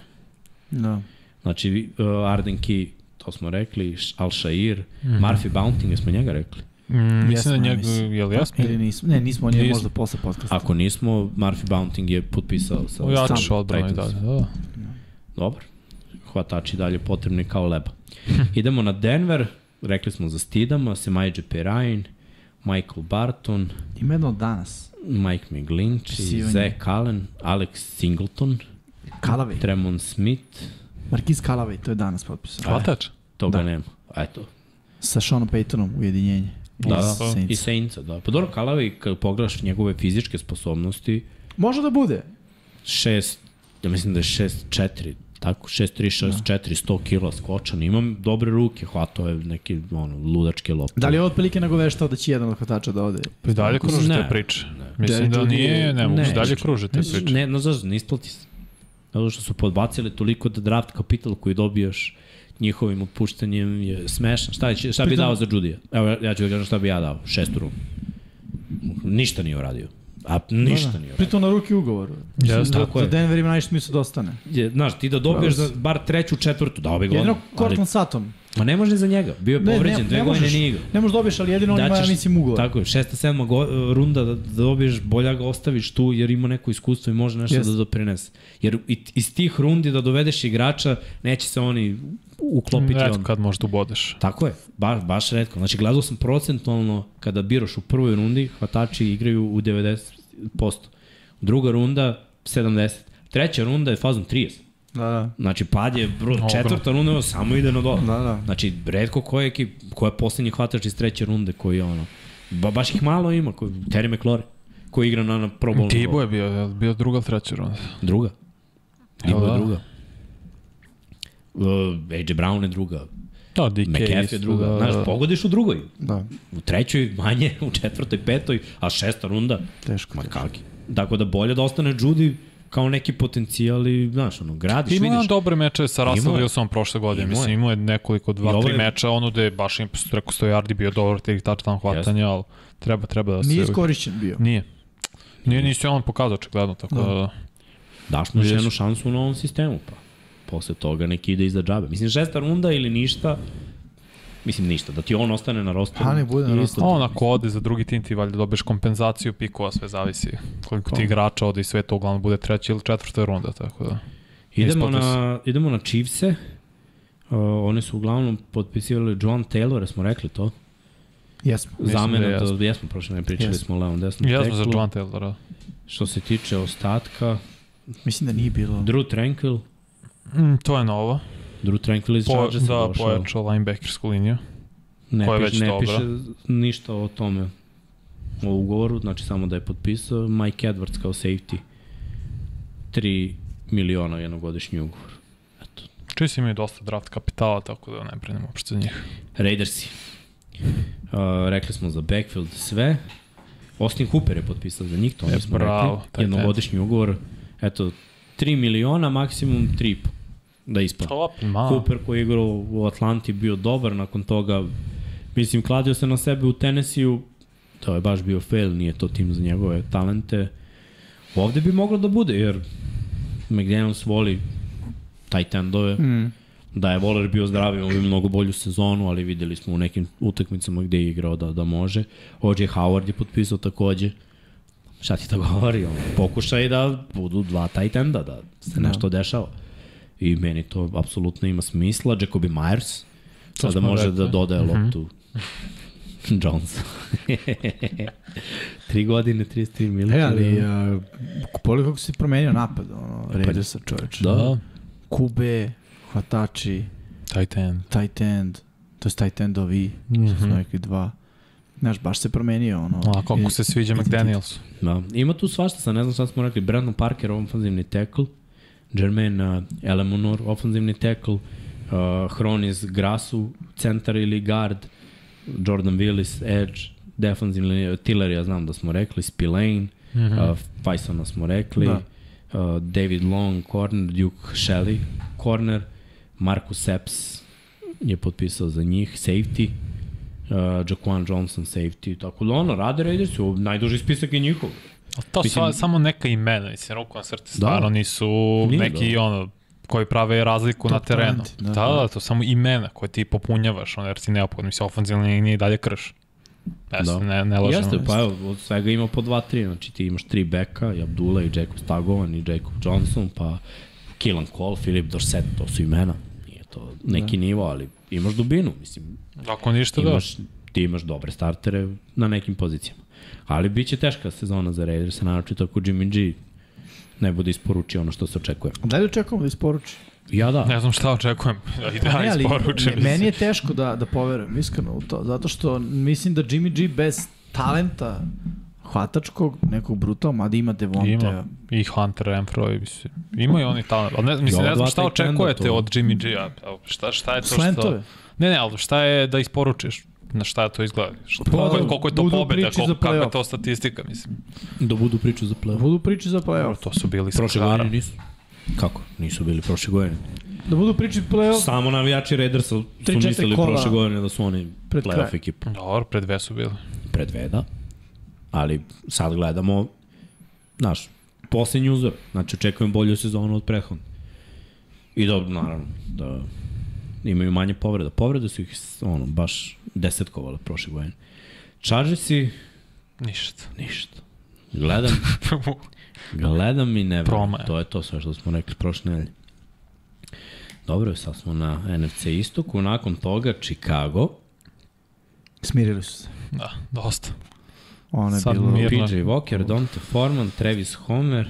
Speaker 1: Da.
Speaker 2: Znači uh, Arden Key, to smo rekli, Al Shair, mm -hmm. Murphy Bounting, smo njega rekli.
Speaker 3: Mm, mislim
Speaker 1: Jesmo,
Speaker 3: da
Speaker 1: ja
Speaker 3: njega,
Speaker 1: mislim.
Speaker 3: je li jasno?
Speaker 1: Ili nismo, ne, nismo, on je
Speaker 3: Nismo.
Speaker 1: možda posle podcasta.
Speaker 2: Ako nismo, Murphy Bounting je potpisao sa
Speaker 3: Ojačaš odbranu i
Speaker 2: Titans.
Speaker 3: dalje, da.
Speaker 2: Dobro. Hvatači dalje potrebni kao leba. Idemo na Denver, rekli smo za Stidama, Semajđe Perrine, Michael Barton,
Speaker 1: Ima jedno od danas.
Speaker 2: Mike McGlinch. Zach Allen, Alex Singleton,
Speaker 1: Kalavej.
Speaker 2: Tremon Smith,
Speaker 1: Marquis Kalavej, to je danas potpisao.
Speaker 3: Hvatač?
Speaker 2: toga
Speaker 1: Da.
Speaker 2: nema. Eto.
Speaker 1: Sa Seanom Paytonom ujedinjenje.
Speaker 2: Da, da, i Saintsa, da. Pa dobro, Kalavi, kad pogledaš njegove fizičke sposobnosti,
Speaker 1: Može da bude.
Speaker 2: šest, ja mislim da je 6-4, tako, 6-3, 6-4, 100 kila skočan, imam dobre ruke, hvatao je neki ono, ludačke lopte.
Speaker 1: Da li je otprilike nagoveštao da će jedan od hvatača da ode?
Speaker 3: Pa i dalje kruže te priče.
Speaker 2: ne.
Speaker 3: Mislim da nije,
Speaker 1: je-
Speaker 3: ne mogu,
Speaker 2: ne,
Speaker 3: dalje kruže te
Speaker 2: Ne,
Speaker 3: priče.
Speaker 2: ne, no zašto, ne isplati se. Zato što su podbacili toliko da draft kapital koji dobijaš njihovim otpuštanjem je smešan. Šta, će, šta bi dao za Judija? Evo, ja ću da kažem šta bi ja dao. Šestu rumu. Ništa nije uradio. A ništa nije uradio.
Speaker 1: Pritom na ruki ugovor. Mislim
Speaker 3: Jeste,
Speaker 1: da,
Speaker 2: tako
Speaker 1: da
Speaker 2: je.
Speaker 1: Denver ima najviše smisla da ostane.
Speaker 2: Je, znaš, ti da dobiješ za bar treću, četvrtu, dao bi ga
Speaker 1: Jedino
Speaker 2: odmah. Ali,
Speaker 1: Cortland Sutton.
Speaker 2: Ma ne može za njega. Bio je povređen,
Speaker 1: ne,
Speaker 2: dve
Speaker 1: ne
Speaker 2: godine nije igrao.
Speaker 1: Ne možeš dobiješ, ali jedino on ima, ja mislim, ugovor.
Speaker 2: Tako je, šesta, sedma go, runda da, da dobiješ, bolja ga ostaviš tu jer ima neko iskustvo i može nešto
Speaker 1: Jeste.
Speaker 2: da doprinese. Jer i- iz tih rundi da dovedeš igrača, neće se oni uklopiti
Speaker 3: Redko
Speaker 2: on.
Speaker 3: kad možda ubodeš.
Speaker 2: Tako je, ba, baš redko. Znači, gledao sam procentualno kada biraš u prvoj rundi, hvatači igraju u 90%. Druga runda, 70%. Treća runda je fazom 30.
Speaker 1: Da, da.
Speaker 2: Znači, pad je, bro, četvrta runda samo ide na dole.
Speaker 1: Da, da.
Speaker 2: Znači, redko ko je, ekip, ko je poslednji hvatač iz treće runde koji je ono, ba, baš ih malo ima, koji, Terry McLaurin, koji igra na, na pro bowl
Speaker 3: Tibo je bio, bio druga treća runda.
Speaker 2: Druga. Tibo
Speaker 3: da?
Speaker 2: je druga. Uh, AJ Brown je druga.
Speaker 3: Da, DK
Speaker 2: McAfee
Speaker 3: isto,
Speaker 2: je druga.
Speaker 3: da,
Speaker 2: Znaš,
Speaker 3: da.
Speaker 2: pogodiš u drugoj.
Speaker 1: Da,
Speaker 2: U trećoj manje, u četvrtoj, petoj, a šesta runda,
Speaker 1: teško.
Speaker 2: ma
Speaker 1: teško.
Speaker 2: kaki. Tako da bolje da ostane Judy kao neki potencijal i, znaš, ono, gradiš,
Speaker 3: Ima on
Speaker 2: vidiš.
Speaker 3: dobre meče sa Russell
Speaker 2: Imao je.
Speaker 3: Wilsonom prošle godine.
Speaker 2: Imao je.
Speaker 3: Mislim, imao je nekoliko, dva,
Speaker 2: ovo
Speaker 3: tri
Speaker 2: je-
Speaker 3: meča, ono da je baš im preko 100 yardi bio dobar tih touchdown hvatanja, ali treba, treba da se...
Speaker 1: Nije iskorišćen bio.
Speaker 3: Nije. Nije, nisi on pokazao očigledno, tako da...
Speaker 1: Da.
Speaker 2: Daš mu jednu šansu u novom sistemu, pa. Posle toga neki ide iza džabe. Mislim, šesta runda ili ništa, mislim ništa, da ti on ostane na rosteru.
Speaker 1: Pa ne bude na rosteru.
Speaker 3: On ako ode za drugi tim ti valjda dobiješ kompenzaciju pikova, sve zavisi koliko ti igrača ode i sve to uglavnom bude treća ili četvrta runda, tako da.
Speaker 2: Idemo na, idemo na Chiefse. Uh, oni su uglavnom potpisivali John Taylor, smo rekli to.
Speaker 1: Jesmo.
Speaker 3: Da
Speaker 2: Zamena,
Speaker 3: jesmo.
Speaker 2: da, jesmo prošle ne pričali
Speaker 1: Jesmo.
Speaker 2: smo o levom desnom
Speaker 3: Ja sam za
Speaker 2: teklu.
Speaker 3: John Taylora.
Speaker 2: Što se tiče ostatka,
Speaker 1: Mislim da nije bilo.
Speaker 2: Drew Tranquil,
Speaker 3: Mm, to je novo.
Speaker 2: Drew Tranquil iz
Speaker 3: Po,
Speaker 2: Chargersa
Speaker 3: da,
Speaker 2: došao.
Speaker 3: pojačao linebackersku liniju.
Speaker 2: Ne,
Speaker 3: koja već
Speaker 2: ne
Speaker 3: dobra.
Speaker 2: piše ništa o tome o ugovoru, znači samo da je potpisao Mike Edwards kao safety 3 miliona jednogodišnji ugovor. Eto.
Speaker 3: Si imaju dosta draft kapitala, tako da ne brinemo uopšte za njih.
Speaker 2: Raidersi. Uh, rekli smo za backfield sve. Austin Hooper je potpisao za njih, to
Speaker 3: E,
Speaker 2: mi smo
Speaker 3: bravo,
Speaker 2: rekli. Jednogodišnji ugovor. Eto, 3 miliona, maksimum 3,5 da ispada.
Speaker 3: Top, ma.
Speaker 2: Cooper koji je igrao u Atlanti bio dobar, nakon toga mislim kladio se na sebe u Tennessee-u, to je baš bio fail, nije to tim za njegove talente. Ovde bi moglo da bude, jer McDaniels voli tight endove,
Speaker 1: Mm.
Speaker 2: da je Waller bio zdrav, imao bi mnogo bolju sezonu, ali videli smo u nekim utakmicama gde je igrao da, da može. O.J. Howard je potpisao takođe. Šta ti to govori? On, pokušaj da budu dva tight enda, da se
Speaker 1: Da.
Speaker 2: nešto dešava. I meni to apsolutno ima smisla. Jacobi Myers, sada može
Speaker 3: rekli.
Speaker 2: da dodaje
Speaker 3: Mhm.
Speaker 2: loptu Jones. Tri godine, 33 miliona.
Speaker 1: E, ali uh, poli kako se promenio napad, ono, Raidersa čoveč.
Speaker 2: Da.
Speaker 1: Kube, hvatači,
Speaker 3: Tight end.
Speaker 1: tight end, to je tight endovi, mm -hmm. rekli dva. Znaš, baš se promenio, ono.
Speaker 3: A kako se sviđa McDaniels?
Speaker 2: Da. Ima tu svašta, sad ne znam šta smo rekli. Brandon Parker, ofenzivni tackle. Jermaine Elemonor, ofenzivni tackle. Uh, Hronis Grasu, centar ili guard. Jordan Willis, edge. Defensivni, Tiller, ja znam da smo rekli. Spillane, mm -hmm. uh, smo rekli.
Speaker 1: Da.
Speaker 2: Uh, David Long, corner. Duke Shelley, corner. Marcus Epps je potpisao za njih. Safety. Uh, Jaquan Johnson safety, tako da ono, rade Raidersi, najduži spisak je njihov.
Speaker 3: A to
Speaker 2: Mislim-
Speaker 3: Mislim, samo neka imena, mislim, ruku na srce, stvarno nisu
Speaker 2: Nije,
Speaker 3: neki
Speaker 2: da.
Speaker 3: ono, koji prave razliku na
Speaker 1: Top
Speaker 3: terenu.
Speaker 1: talenti, da.
Speaker 3: Da, da, da, to samo imena koje ti popunjavaš, ono, jer si neophodno, mislim, ofenzivna linija i dalje krš. Ja
Speaker 2: Da.
Speaker 3: da. ne, ne lažem.
Speaker 2: Jeste, pa evo, od svega ima po dva, tri, znači ti imaš tri beka, i Abdullah, i Jacob Stagovan, i Jacob Johnson, pa Killan Cole, Philip Dorset, to su imena. Nije to neki da. nivo, ali imaš dubinu, mislim,
Speaker 3: Ako ništa da.
Speaker 2: imaš, ti imaš dobre startere na nekim pozicijama. Ali bit će teška sezona za Raiders, naročito ako Jimmy G ne bude isporučio ono što se očekuje.
Speaker 1: Da li očekujemo da isporuči?
Speaker 2: Ja da.
Speaker 3: Ne znam šta očekujem. Da ja
Speaker 1: ali
Speaker 3: isporučim.
Speaker 1: me- meni je teško da, da poverujem, iskreno u to, zato što mislim da Jimmy G bez talenta hvatačkog, nekog brutalnog, mada ima Devonte.
Speaker 3: Ima. I Hunter Renfro, mislim. Ima i oni talent. Ali ne, mislim,
Speaker 2: Da,
Speaker 3: ne znam šta očekujete od Jimmy G-a. Šta, šta je to što...
Speaker 1: Slantove.
Speaker 3: Ne, ne, ali šta je da isporučiš? Na šta to izgleda? Šta,
Speaker 1: Pa,
Speaker 3: koliko, je- koliko je to pobeda?
Speaker 1: priče
Speaker 3: Koliko, kakva je
Speaker 1: play-off.
Speaker 3: to statistika, mislim?
Speaker 2: Da budu priču za play
Speaker 1: Budu priče za play-off.
Speaker 3: To su bili
Speaker 2: Prošle godine nisu. Kako? Nisu bili prošle godine.
Speaker 1: Da budu priče play-off.
Speaker 2: Samo navijači Raidersa su mislili
Speaker 1: kola
Speaker 2: prošle godine da su oni
Speaker 1: pred
Speaker 2: playoff ekipa.
Speaker 3: Dobro, pred dve su bili.
Speaker 2: Pred Veda. Ali sad gledamo, znaš, poslednji uzor. Znači, očekujem bolju sezonu od prethodne. I dobro, naravno, da imaju manje povreda. Povrede su ih, ono, baš desetkovale prošle godine. Chargersi,
Speaker 3: Ništa.
Speaker 2: ništa. Gledam, gledam i ne
Speaker 3: Promaja.
Speaker 2: verujem. To je to sve što smo rekli prošle nedelje. Dobro, sad smo na NFC istoku, nakon toga Chicago,
Speaker 1: Smirili su se.
Speaker 3: Da, dosta.
Speaker 1: Ono je
Speaker 3: Sad
Speaker 1: bilo,
Speaker 3: mir-
Speaker 2: PJ
Speaker 3: Mirno.
Speaker 2: Walker, Donta Foreman, Travis Homer,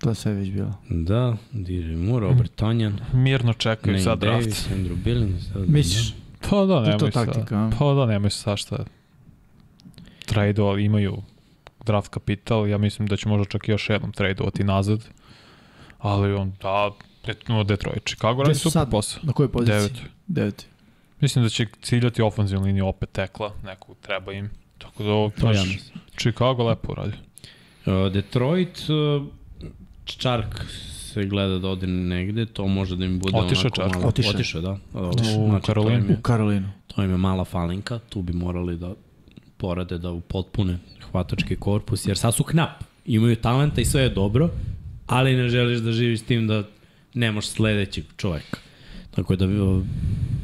Speaker 1: to je sve već bilo.
Speaker 2: da, DJ Moore, Robert Tonjan,
Speaker 3: Mirno čekaju
Speaker 2: Nate
Speaker 3: sad draft.
Speaker 2: Davis, Andrew Billings. da, da,
Speaker 1: Misliš?
Speaker 3: Pa da,
Speaker 1: je
Speaker 3: nemoj
Speaker 1: to taktika, a?
Speaker 3: Pa da, nemoj sad šta. Trade-ovali imaju draft kapital, ja mislim da će možda čak i još jednom trade-ovati nazad. Ali on, da, no, Detroit, Chicago radi
Speaker 1: su
Speaker 3: super
Speaker 1: sad?
Speaker 3: posao.
Speaker 1: Na kojoj poziciji?
Speaker 3: Devet.
Speaker 1: Devet.
Speaker 3: Mislim da će ciljati ofenzivnu liniju opet tekla, neku treba im. Tako da ovo,
Speaker 2: To ja.
Speaker 3: Chicago lepo radi.
Speaker 2: Uh, Detroit, uh, Čark se gleda da ode negde, to može da im bude
Speaker 3: Otišao
Speaker 2: onako
Speaker 3: Čark.
Speaker 2: malo...
Speaker 1: Otišao.
Speaker 2: Otišao, da.
Speaker 3: U
Speaker 2: Znači,
Speaker 3: Karolinu.
Speaker 1: U Karolinu.
Speaker 2: to im je mala falinka, tu bi morali da porade da upotpune hvatački korpus, jer sad su knap. Imaju talenta i sve je dobro, ali ne želiš da živiš s tim da nemaš sledećeg čoveka. Tako da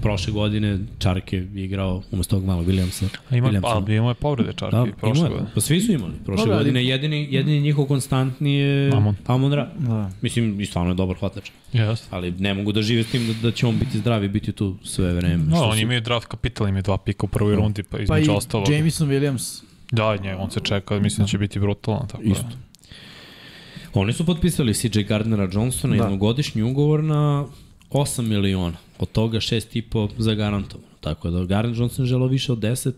Speaker 2: prošle godine Čark je igrao umesto ovog malog Williamsa.
Speaker 3: A Ima,
Speaker 2: Williamsona.
Speaker 3: ali imao je povrede čarki
Speaker 2: Da,
Speaker 3: da, prošle godine.
Speaker 2: Pa svi su imali. Prošle
Speaker 1: Dobro, ali-
Speaker 2: godine jedini, jedini njihov konstantni je
Speaker 3: Amon.
Speaker 2: Amon Ra.
Speaker 1: Da.
Speaker 2: Mislim, i stvarno je dobar hvatač.
Speaker 3: Yes.
Speaker 2: Ali ne mogu da žive s tim da, da će on biti zdrav i biti tu sve vreme.
Speaker 3: No,
Speaker 2: Što
Speaker 3: oni
Speaker 2: su-
Speaker 3: imaju draft kapital, imaju dva pika u prvoj rundi, pa
Speaker 1: Pa i
Speaker 3: između ostalog.
Speaker 1: Jameson Williams.
Speaker 3: Da, nje, on se čeka, mislim da će biti brutalan. Tako
Speaker 2: Isto.
Speaker 3: Da.
Speaker 2: Oni su potpisali CJ Gardnera Johnsona
Speaker 1: Da.
Speaker 2: jednogodišnji ugovor na 8 miliona. Od toga 6,5 za garantovano. Tako da Gardner Johnson želo više od 10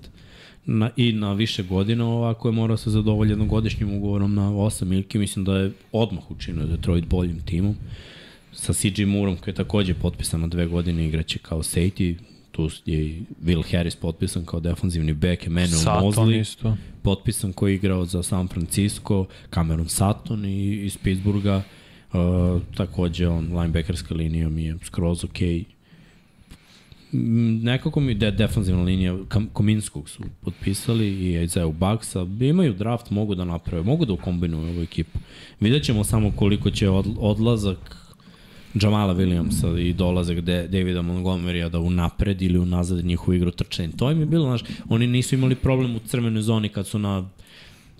Speaker 2: na, i na više godina ovako je morao se zadovolji jednogodišnjim ugovorom na 8 milki. Mislim da je odmah učinio Detroit boljim timom. Sa CJ Moorom koji je takođe potpisan na dve godine igraće kao safety. Tu je i Will Harris potpisan kao defanzivni back, Emmanuel
Speaker 3: Saton
Speaker 2: Mosley
Speaker 3: isto.
Speaker 2: potpisan koji je igrao za San Francisco, Cameron Sutton i, iz Pittsburgha, takođe on linebackerska linija mi je skroz ok. Mm, Nekako mi de, defanzivna linija Kominskog su potpisali i Isaiah Baksa. Imaju draft, mogu da naprave, mogu da ukombinuju ovu ekipu. Vidjet ćemo samo koliko će od, odlazak Jamala Williamsa i dolazak De, Davida Montgomerya da unapred ili unazad njihovu igru trčanja. To im je bilo, znaš, oni nisu imali problem u crvenoj zoni kad su na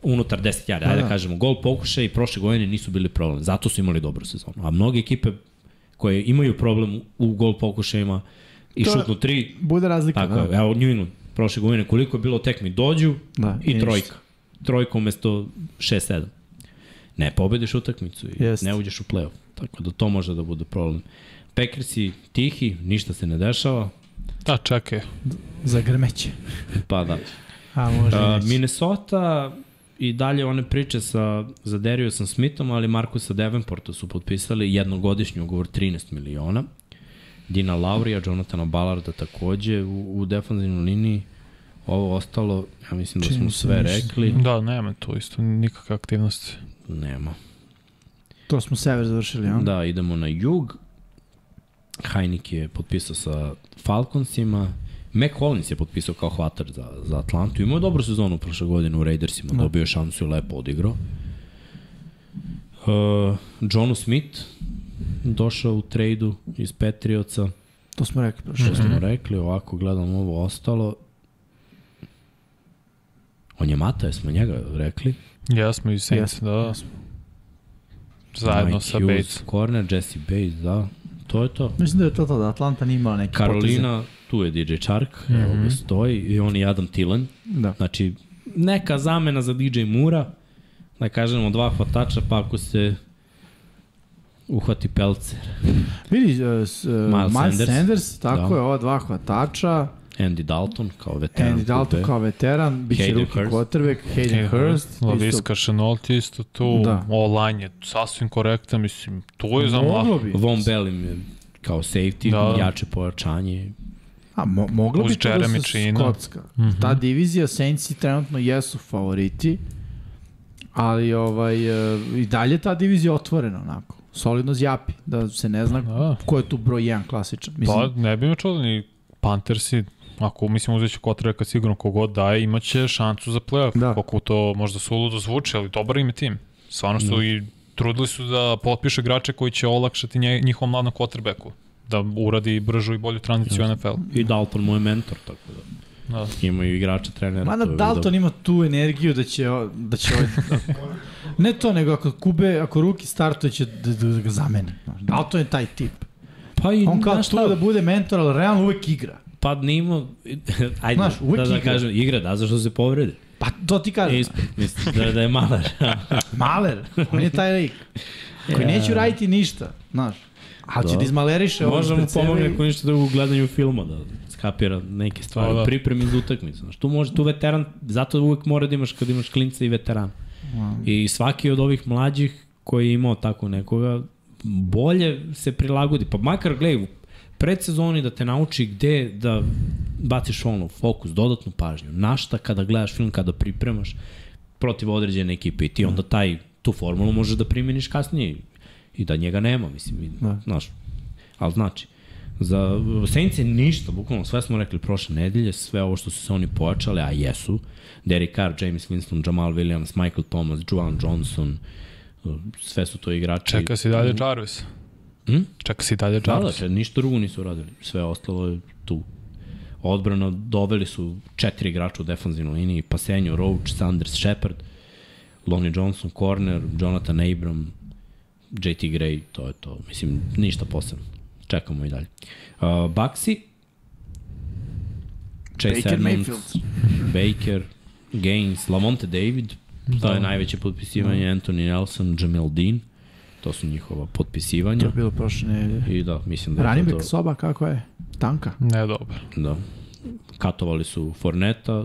Speaker 2: unutar 10 jara, ajde da
Speaker 1: da.
Speaker 2: kažemo, gol pokušaj i prošle godine nisu bili problem. Zato su imali dobru sezonu. A mnoge ekipe koje imaju problem u gol pokušajima i
Speaker 1: To je-
Speaker 2: šutnu tri,
Speaker 1: Bude razlika,
Speaker 2: tako
Speaker 1: da.
Speaker 2: je, evo New England, prošle godine, koliko je bilo tekmi, dođu
Speaker 1: Da,
Speaker 2: i, trojka. Trojka umesto 6-7. Ne pobediš utakmicu i
Speaker 1: Jest.
Speaker 2: ne uđeš u play-off. Tako da to može da bude problem. Packersi tihi, ništa se ne dešava,
Speaker 3: Da, čekaj.
Speaker 1: Za grmeće.
Speaker 2: pa da.
Speaker 1: A, može
Speaker 2: uh, Minnesota i dalje one priče sa za Dariusom Smithom, ali Markusa Davenporta su potpisali jednogodišnji ugovor 13 miliona. Dina Laurija, Jonathana Ballarda takođe u, u defanzivnoj liniji. Ovo ostalo, ja mislim da
Speaker 1: Čini
Speaker 2: smo sve
Speaker 1: ništa.
Speaker 2: rekli.
Speaker 3: Da, nema tu isto nikakve aktivnosti.
Speaker 2: Nema.
Speaker 1: To smo sever završili, a?
Speaker 2: Da, idemo na jug. Heineke je potpisao sa Falconsima. Mac Hollins je potpisao kao hvatač za, za Atlantu. Imao je dobru sezonu prošle godine u Raidersima.
Speaker 1: Da.
Speaker 2: Dobio je šansu i lepo odigrao. Uh, Jonu Smith došao u trejdu iz Patriotsa.
Speaker 1: To smo rekli prošle.
Speaker 2: Što smo rekli, ovako gledam ovo ostalo. On je Mata, jesmo njega rekli.
Speaker 3: Jesmo i Saints, da.
Speaker 1: jesmo.
Speaker 3: Zajedno
Speaker 2: Mike
Speaker 3: sa
Speaker 2: Hughes,
Speaker 3: Bates.
Speaker 2: Corner, Jesse Bates, da. To je to.
Speaker 1: Mislim da je to to, da Atlanta nije imala neke poteze.
Speaker 2: Karolina, tu je DJ Chark, mm -hmm. evo ga stoji, i on i Adam Tillen.
Speaker 1: Da.
Speaker 2: Znači, neka zamena za DJ Mura, da kažemo dva hvatača, pa ako se uhvati Pelcer,
Speaker 1: Vidi, uh, s, uh, Miles,
Speaker 2: Sanders.
Speaker 1: Sanders, Sanders tako
Speaker 2: Da.
Speaker 1: je, ova dva hvatača,
Speaker 2: Andy Dalton kao veteran.
Speaker 1: Andy Dalton kao veteran, bit će
Speaker 2: Hurst.
Speaker 1: quarterback, Hayden Hurst,
Speaker 3: Laviska Chenault isto tu.
Speaker 1: Da.
Speaker 3: O-line je sasvim korektan, mislim, tu je za
Speaker 1: bi.
Speaker 2: Von Bellim je kao safety,
Speaker 3: Da.
Speaker 2: jače pojačanje.
Speaker 1: A, mo, moglo
Speaker 3: Uz
Speaker 1: bi to da se skocka. Mm -hmm. Ta divizija Saintsi trenutno jesu favoriti, ali ovaj, uh, i dalje ta divizija otvorena onako. Solidno zjapi, da se ne zna
Speaker 3: Da.
Speaker 1: ko je tu broj 1 klasičan. Mislim,
Speaker 3: Pa ne bi me čudo ni Panthersi, ako mislim uzet će kotreka sigurno kogod daje, imaće šansu za playoff.
Speaker 1: Da.
Speaker 3: Da. Koliko to možda suludo zvuči, ali dobar im je tim. Stvarno su
Speaker 2: Da.
Speaker 3: i trudili su da potpiše igrače koji će olakšati nje, njihovom mladom quarterbacku da uradi bržu i bolju tranziciju u NFL.
Speaker 2: I Dalton mu je mentor, tako da.
Speaker 3: Da.
Speaker 2: Imaju igrača, trenera.
Speaker 1: Mada Dalton
Speaker 2: dobro.
Speaker 1: ima tu energiju da će, da će ovaj, ne to, nego ako Kube, ako Ruki startuje će da, da ga zamene. Dalton je taj tip.
Speaker 2: Pa i,
Speaker 1: On kao tu da bude mentor, ali realno uvek igra.
Speaker 2: Pa nimo, ajde,
Speaker 1: Znaš,
Speaker 2: da, da
Speaker 1: igra.
Speaker 2: kažem, igra, da, zašto se povredi?
Speaker 1: Pa to ti kažem.
Speaker 2: Ispred, mislim, da, da je malar.
Speaker 1: Maler, on je taj lik. Koji neće uraditi ništa, znaš. Ali će
Speaker 2: Da.
Speaker 1: izmaleriše ovo
Speaker 2: Možda mu pomogne ako ništa drugo u gledanju filma, da skapira neke stvari,
Speaker 3: Da,
Speaker 2: pripremi za utakmicu. Znaš, tu može, tu veteran, zato uvek mora da imaš kad imaš klinca i veteran. I svaki od ovih mlađih koji je imao tako nekoga, bolje se prilagodi. Pa makar, gledaj, predsezoni da te nauči gde da baciš ono, fokus, dodatnu pažnju. Na šta kada gledaš film, kada pripremaš protiv određene ekipe i ti onda taj, tu formulu možeš da primjeniš kasnije i da njega nema, mislim, i,
Speaker 1: Da.
Speaker 2: znaš, ali znači, za Saints je ništa, bukvalno sve smo rekli prošle nedelje, sve ovo što su se oni pojačali, a jesu, Derek Carr, James Winston, Jamal Williams, Michael Thomas, Juwan Johnson, sve su to igrači.
Speaker 3: Čeka si dalje Jarvis.
Speaker 2: Hm?
Speaker 3: Čeka si dalje
Speaker 2: Da, da,
Speaker 3: Jarvis.
Speaker 2: če, ništa drugo nisu uradili. Sve ostalo je tu. Odbrano doveli su četiri igrača u defanzivnoj liniji, Pasenjo, Roach, Sanders, Shepard, Lonnie Johnson, Corner, Jonathan Abram, JT Gray, to je to. Mislim, ništa posebno. Čekamo i dalje. Uh, Baxi, Chase
Speaker 1: Baker
Speaker 2: Edmonds,
Speaker 1: Mayfield.
Speaker 2: Baker, Gaines, Lamonte David, to
Speaker 3: Da.
Speaker 2: je najveće potpisivanje, Anthony Nelson, Jamel Dean, to su njihova
Speaker 1: To
Speaker 2: potpisivanja.
Speaker 1: je bilo prošle nedelje.
Speaker 2: I da, mislim da je
Speaker 1: Running
Speaker 2: to, to
Speaker 1: soba kako je? Tanka.
Speaker 3: Ne, dobro.
Speaker 2: da. Katovali su Forneta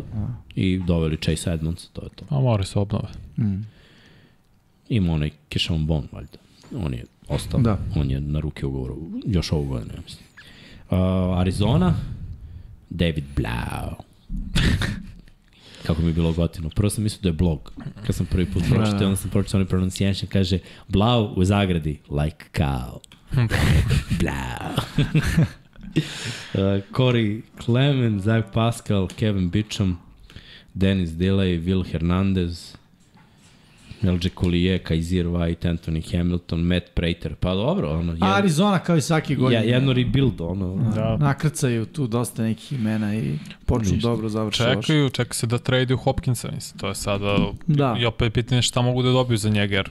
Speaker 2: i doveli Chase Edmonds, to je to.
Speaker 3: A mora se obnove.
Speaker 1: Mm.
Speaker 2: Ima onaj Kishon Bon, valjda. On je ostao,
Speaker 1: Da.
Speaker 2: on je na ruke ugovoru, još ovu godinu, ja mislim. Uh, Arizona, David Blau. Kako mi je bilo gotivno. Prvo sam mislio da je blog. Kad sam prvi put pročitao, onda sam pročitao onaj pronunciation, kaže Blau u zagradi, like cow. Blau. uh, Corey Clement, Zach Pascal, Kevin Bicham, Dennis Delay, Will Hernandez, LJ Collier, Kaiser White, Anthony Hamilton, Matt Prater. Pa dobro, ono, jed,
Speaker 1: Arizona kao i svaki
Speaker 2: ja,
Speaker 1: godin.
Speaker 2: jedno rebuild, ono.
Speaker 3: Da.
Speaker 1: Nakrcaju tu dosta nekih imena i počnu
Speaker 2: Ništa.
Speaker 1: dobro završe loše.
Speaker 3: Čekaju, čeka se da traduju Hopkinsa, mislim. To je sada...
Speaker 1: Da.
Speaker 3: I opet pitanje šta mogu da dobiju za njega, jer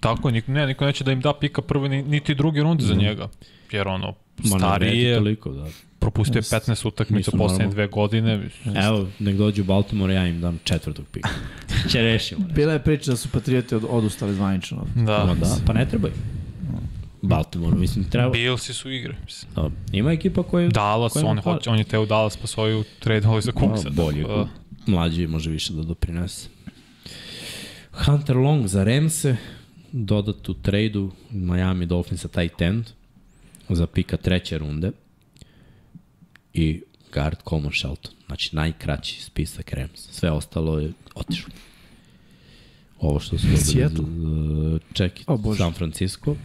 Speaker 3: Tako niko, ne, niko neće da im da pika prve ni- niti druge runde za njega. Jer ono, stariji
Speaker 2: vredi
Speaker 3: je,
Speaker 2: toliko, da.
Speaker 3: propustio je 15 utakmica poslednje dve godine. mislim,
Speaker 2: Evo, nek dođu u Baltimore, ja im dam četvrtog pika. Će rešimo.
Speaker 1: Bila je priča da su Patrioti od, odustali zvanično.
Speaker 3: Da,
Speaker 2: da, pa ne trebaju. Baltimore, mislim, treba.
Speaker 3: Billsi su igre. Mislim.
Speaker 2: Da, ima ekipa koja...
Speaker 3: Dallas,
Speaker 2: koja
Speaker 3: on, hoće, on je teo Dallas pa svoju tradeovali za Cooksa.
Speaker 2: A, bolje.
Speaker 3: tako da-
Speaker 2: Mlađi može više da doprinese. Hunter Long za Remse, dodat u tradu Miami Dolphinsa tight end za pika treće runde i guard Coleman Shelton. Znači najkraći spisak Rams. Sve ostalo je otišlo. Ovo što su
Speaker 1: Seattle?
Speaker 2: čekaj,
Speaker 1: O, Bože.
Speaker 2: San Francisco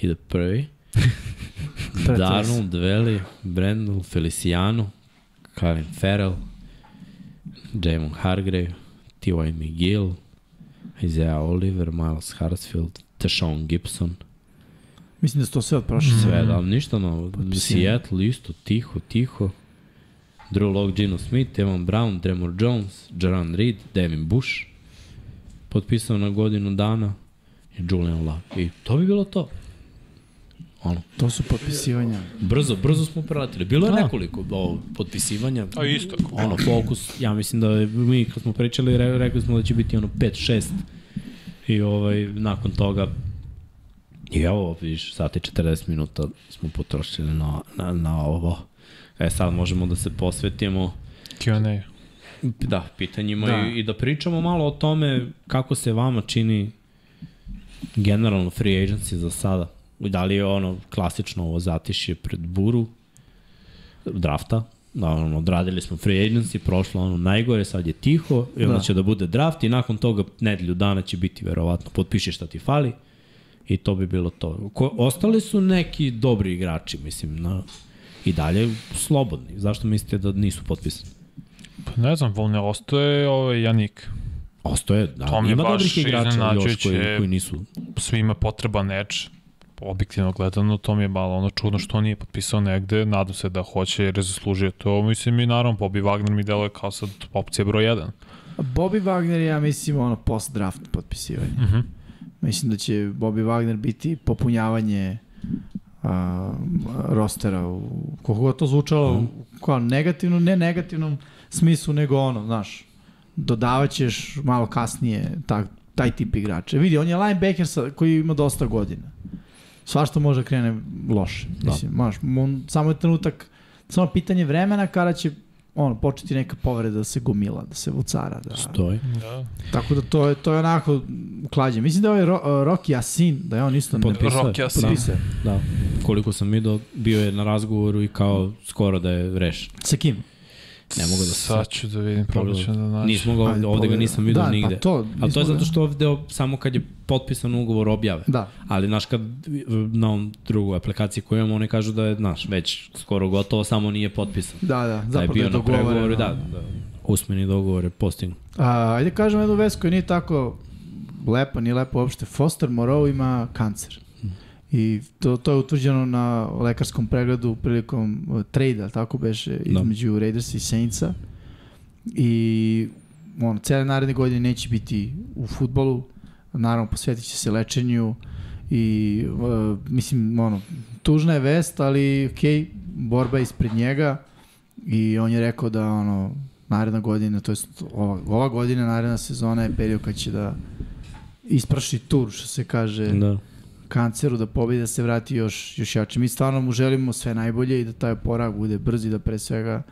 Speaker 2: ide prvi. Darnold, Veli, Brandon, Feliciano, Kevin Farrell, Jamon Hargrave, T.Y. McGill, Isaiah Oliver, Miles Hartsfield, Tashawn Gibson,
Speaker 1: Mislim da su to sve od prošle
Speaker 2: sve, da, ništa novo.
Speaker 1: Potpisivanje.
Speaker 2: Seattle isto, tiho, tiho. Drew Lock, Gino Smith, Evan Brown, Dremor Jones, Jaron Reed, Devin Bush, potpisao na godinu dana i Julian Love. I to bi bilo to. Ono,
Speaker 1: To su potpisivanja.
Speaker 2: brzo, brzo smo preletili. Bilo je
Speaker 3: Da.
Speaker 2: nekoliko o, potpisivanja.
Speaker 3: A isto.
Speaker 2: Ono, fokus, ja mislim da je, mi kad smo pričali, re, rekli smo da će biti ono 5-6 i ovaj, nakon toga i evo, vidiš, sat i 40 minuta smo potrošili na, na, na ovo. E sad možemo da se posvetimo
Speaker 3: Q&A.
Speaker 2: da, pitanjima
Speaker 1: Da.
Speaker 2: I, i da pričamo malo o tome kako se vama čini generalno free agency za sada. Da li je ono klasično ovo zatišje pred buru drafta, da ono, odradili smo free agency, prošlo ono najgore, sad je tiho, i onda
Speaker 1: Da.
Speaker 2: da. će da bude draft i nakon toga nedelju dana će biti verovatno, potpiši šta ti fali i to bi bilo to. Ko, ostali su neki dobri igrači, mislim, na, i dalje slobodni. Zašto mislite da nisu potpisani?
Speaker 3: Pa ne znam, vol ne ostaje ovaj Janik.
Speaker 2: Ostoje, da.
Speaker 3: To mi je
Speaker 2: Ima
Speaker 3: baš
Speaker 2: dobrih igrača još
Speaker 3: iznenađujuće.
Speaker 2: koji, koji nisu.
Speaker 3: Svima je potreban edge. Objektivno gledano, to mi je malo ono čudno što on nije potpisao negde. Nadam se da hoće jer je zaslužio to. Mislim i naravno, Bobby Wagner mi deluje kao sad opcija broj 1.
Speaker 1: Bobby Wagner je, ja mislim, ono post-draft potpisivanje.
Speaker 3: Mhm.
Speaker 1: Mislim da će Bobby Wagner biti popunjavanje a, rostera u koliko god to zvučalo kao negativno, ne negativnom smislu, nego ono, znaš, dodavaćeš malo kasnije tak, taj tip igrača. Vidi, on je linebacker sa, koji ima dosta godina. Svašta može da krene loše.
Speaker 2: Da.
Speaker 1: Mislim, maš, on, samo je trenutak, samo pitanje vremena kada će ono, početi neka povreda da se gomila, da se vucara. Da,
Speaker 2: Stoji.
Speaker 3: Da.
Speaker 1: Tako da to je, to je onako klađe. Mislim da je ovaj Ro, Rocky Asin, da je on isto...
Speaker 2: Potpisao je.
Speaker 3: Rocky Asin.
Speaker 1: Je.
Speaker 2: Da. Koliko sam vidio, bio je na razgovoru i kao skoro da je rešen.
Speaker 1: Sa kim?
Speaker 2: Ne mogu da se
Speaker 3: Sad ću da vidim, probat ću da nađem.
Speaker 2: Nismo ga ovde, ovde ga nisam vidio
Speaker 1: da,
Speaker 2: nigde.
Speaker 1: Pa to,
Speaker 2: Ali to je zato što ovde samo kad je potpisan ugovor objave.
Speaker 1: Da.
Speaker 2: Ali, znaš, kad na ovom drugoj aplikaciji koju imamo, oni kažu da je, znaš, već skoro gotovo, samo nije potpisan.
Speaker 1: Da, da,
Speaker 2: Da je
Speaker 1: zapravo
Speaker 2: bio
Speaker 1: je
Speaker 2: na pregovoru, da, da. Usmeni dogovor je postignut.
Speaker 1: A, ajde kažem jednu vest koja nije tako lepa, nije lepa uopšte. Foster Moreau ima kancer. I to, to je utvrđeno na lekarskom pregledu prilikom uh, trade-a, tako beše,
Speaker 2: Da.
Speaker 1: između Raidersa i Saintsa. I on, cele naredne godine neće biti u futbolu, naravno posvetit će se lečenju i uh, mislim, ono, tužna je vest, ali okej, borba je ispred njega i on je rekao da ono, naredna godina, to jest ova, ova godina, naredna sezona je period kad će da ispraši tur, što se kaže,
Speaker 2: Da.
Speaker 1: kanceru, da pobedi, da se vrati još, još jače. Mi stvarno mu želimo sve najbolje i da taj oporak bude brz i da pre svega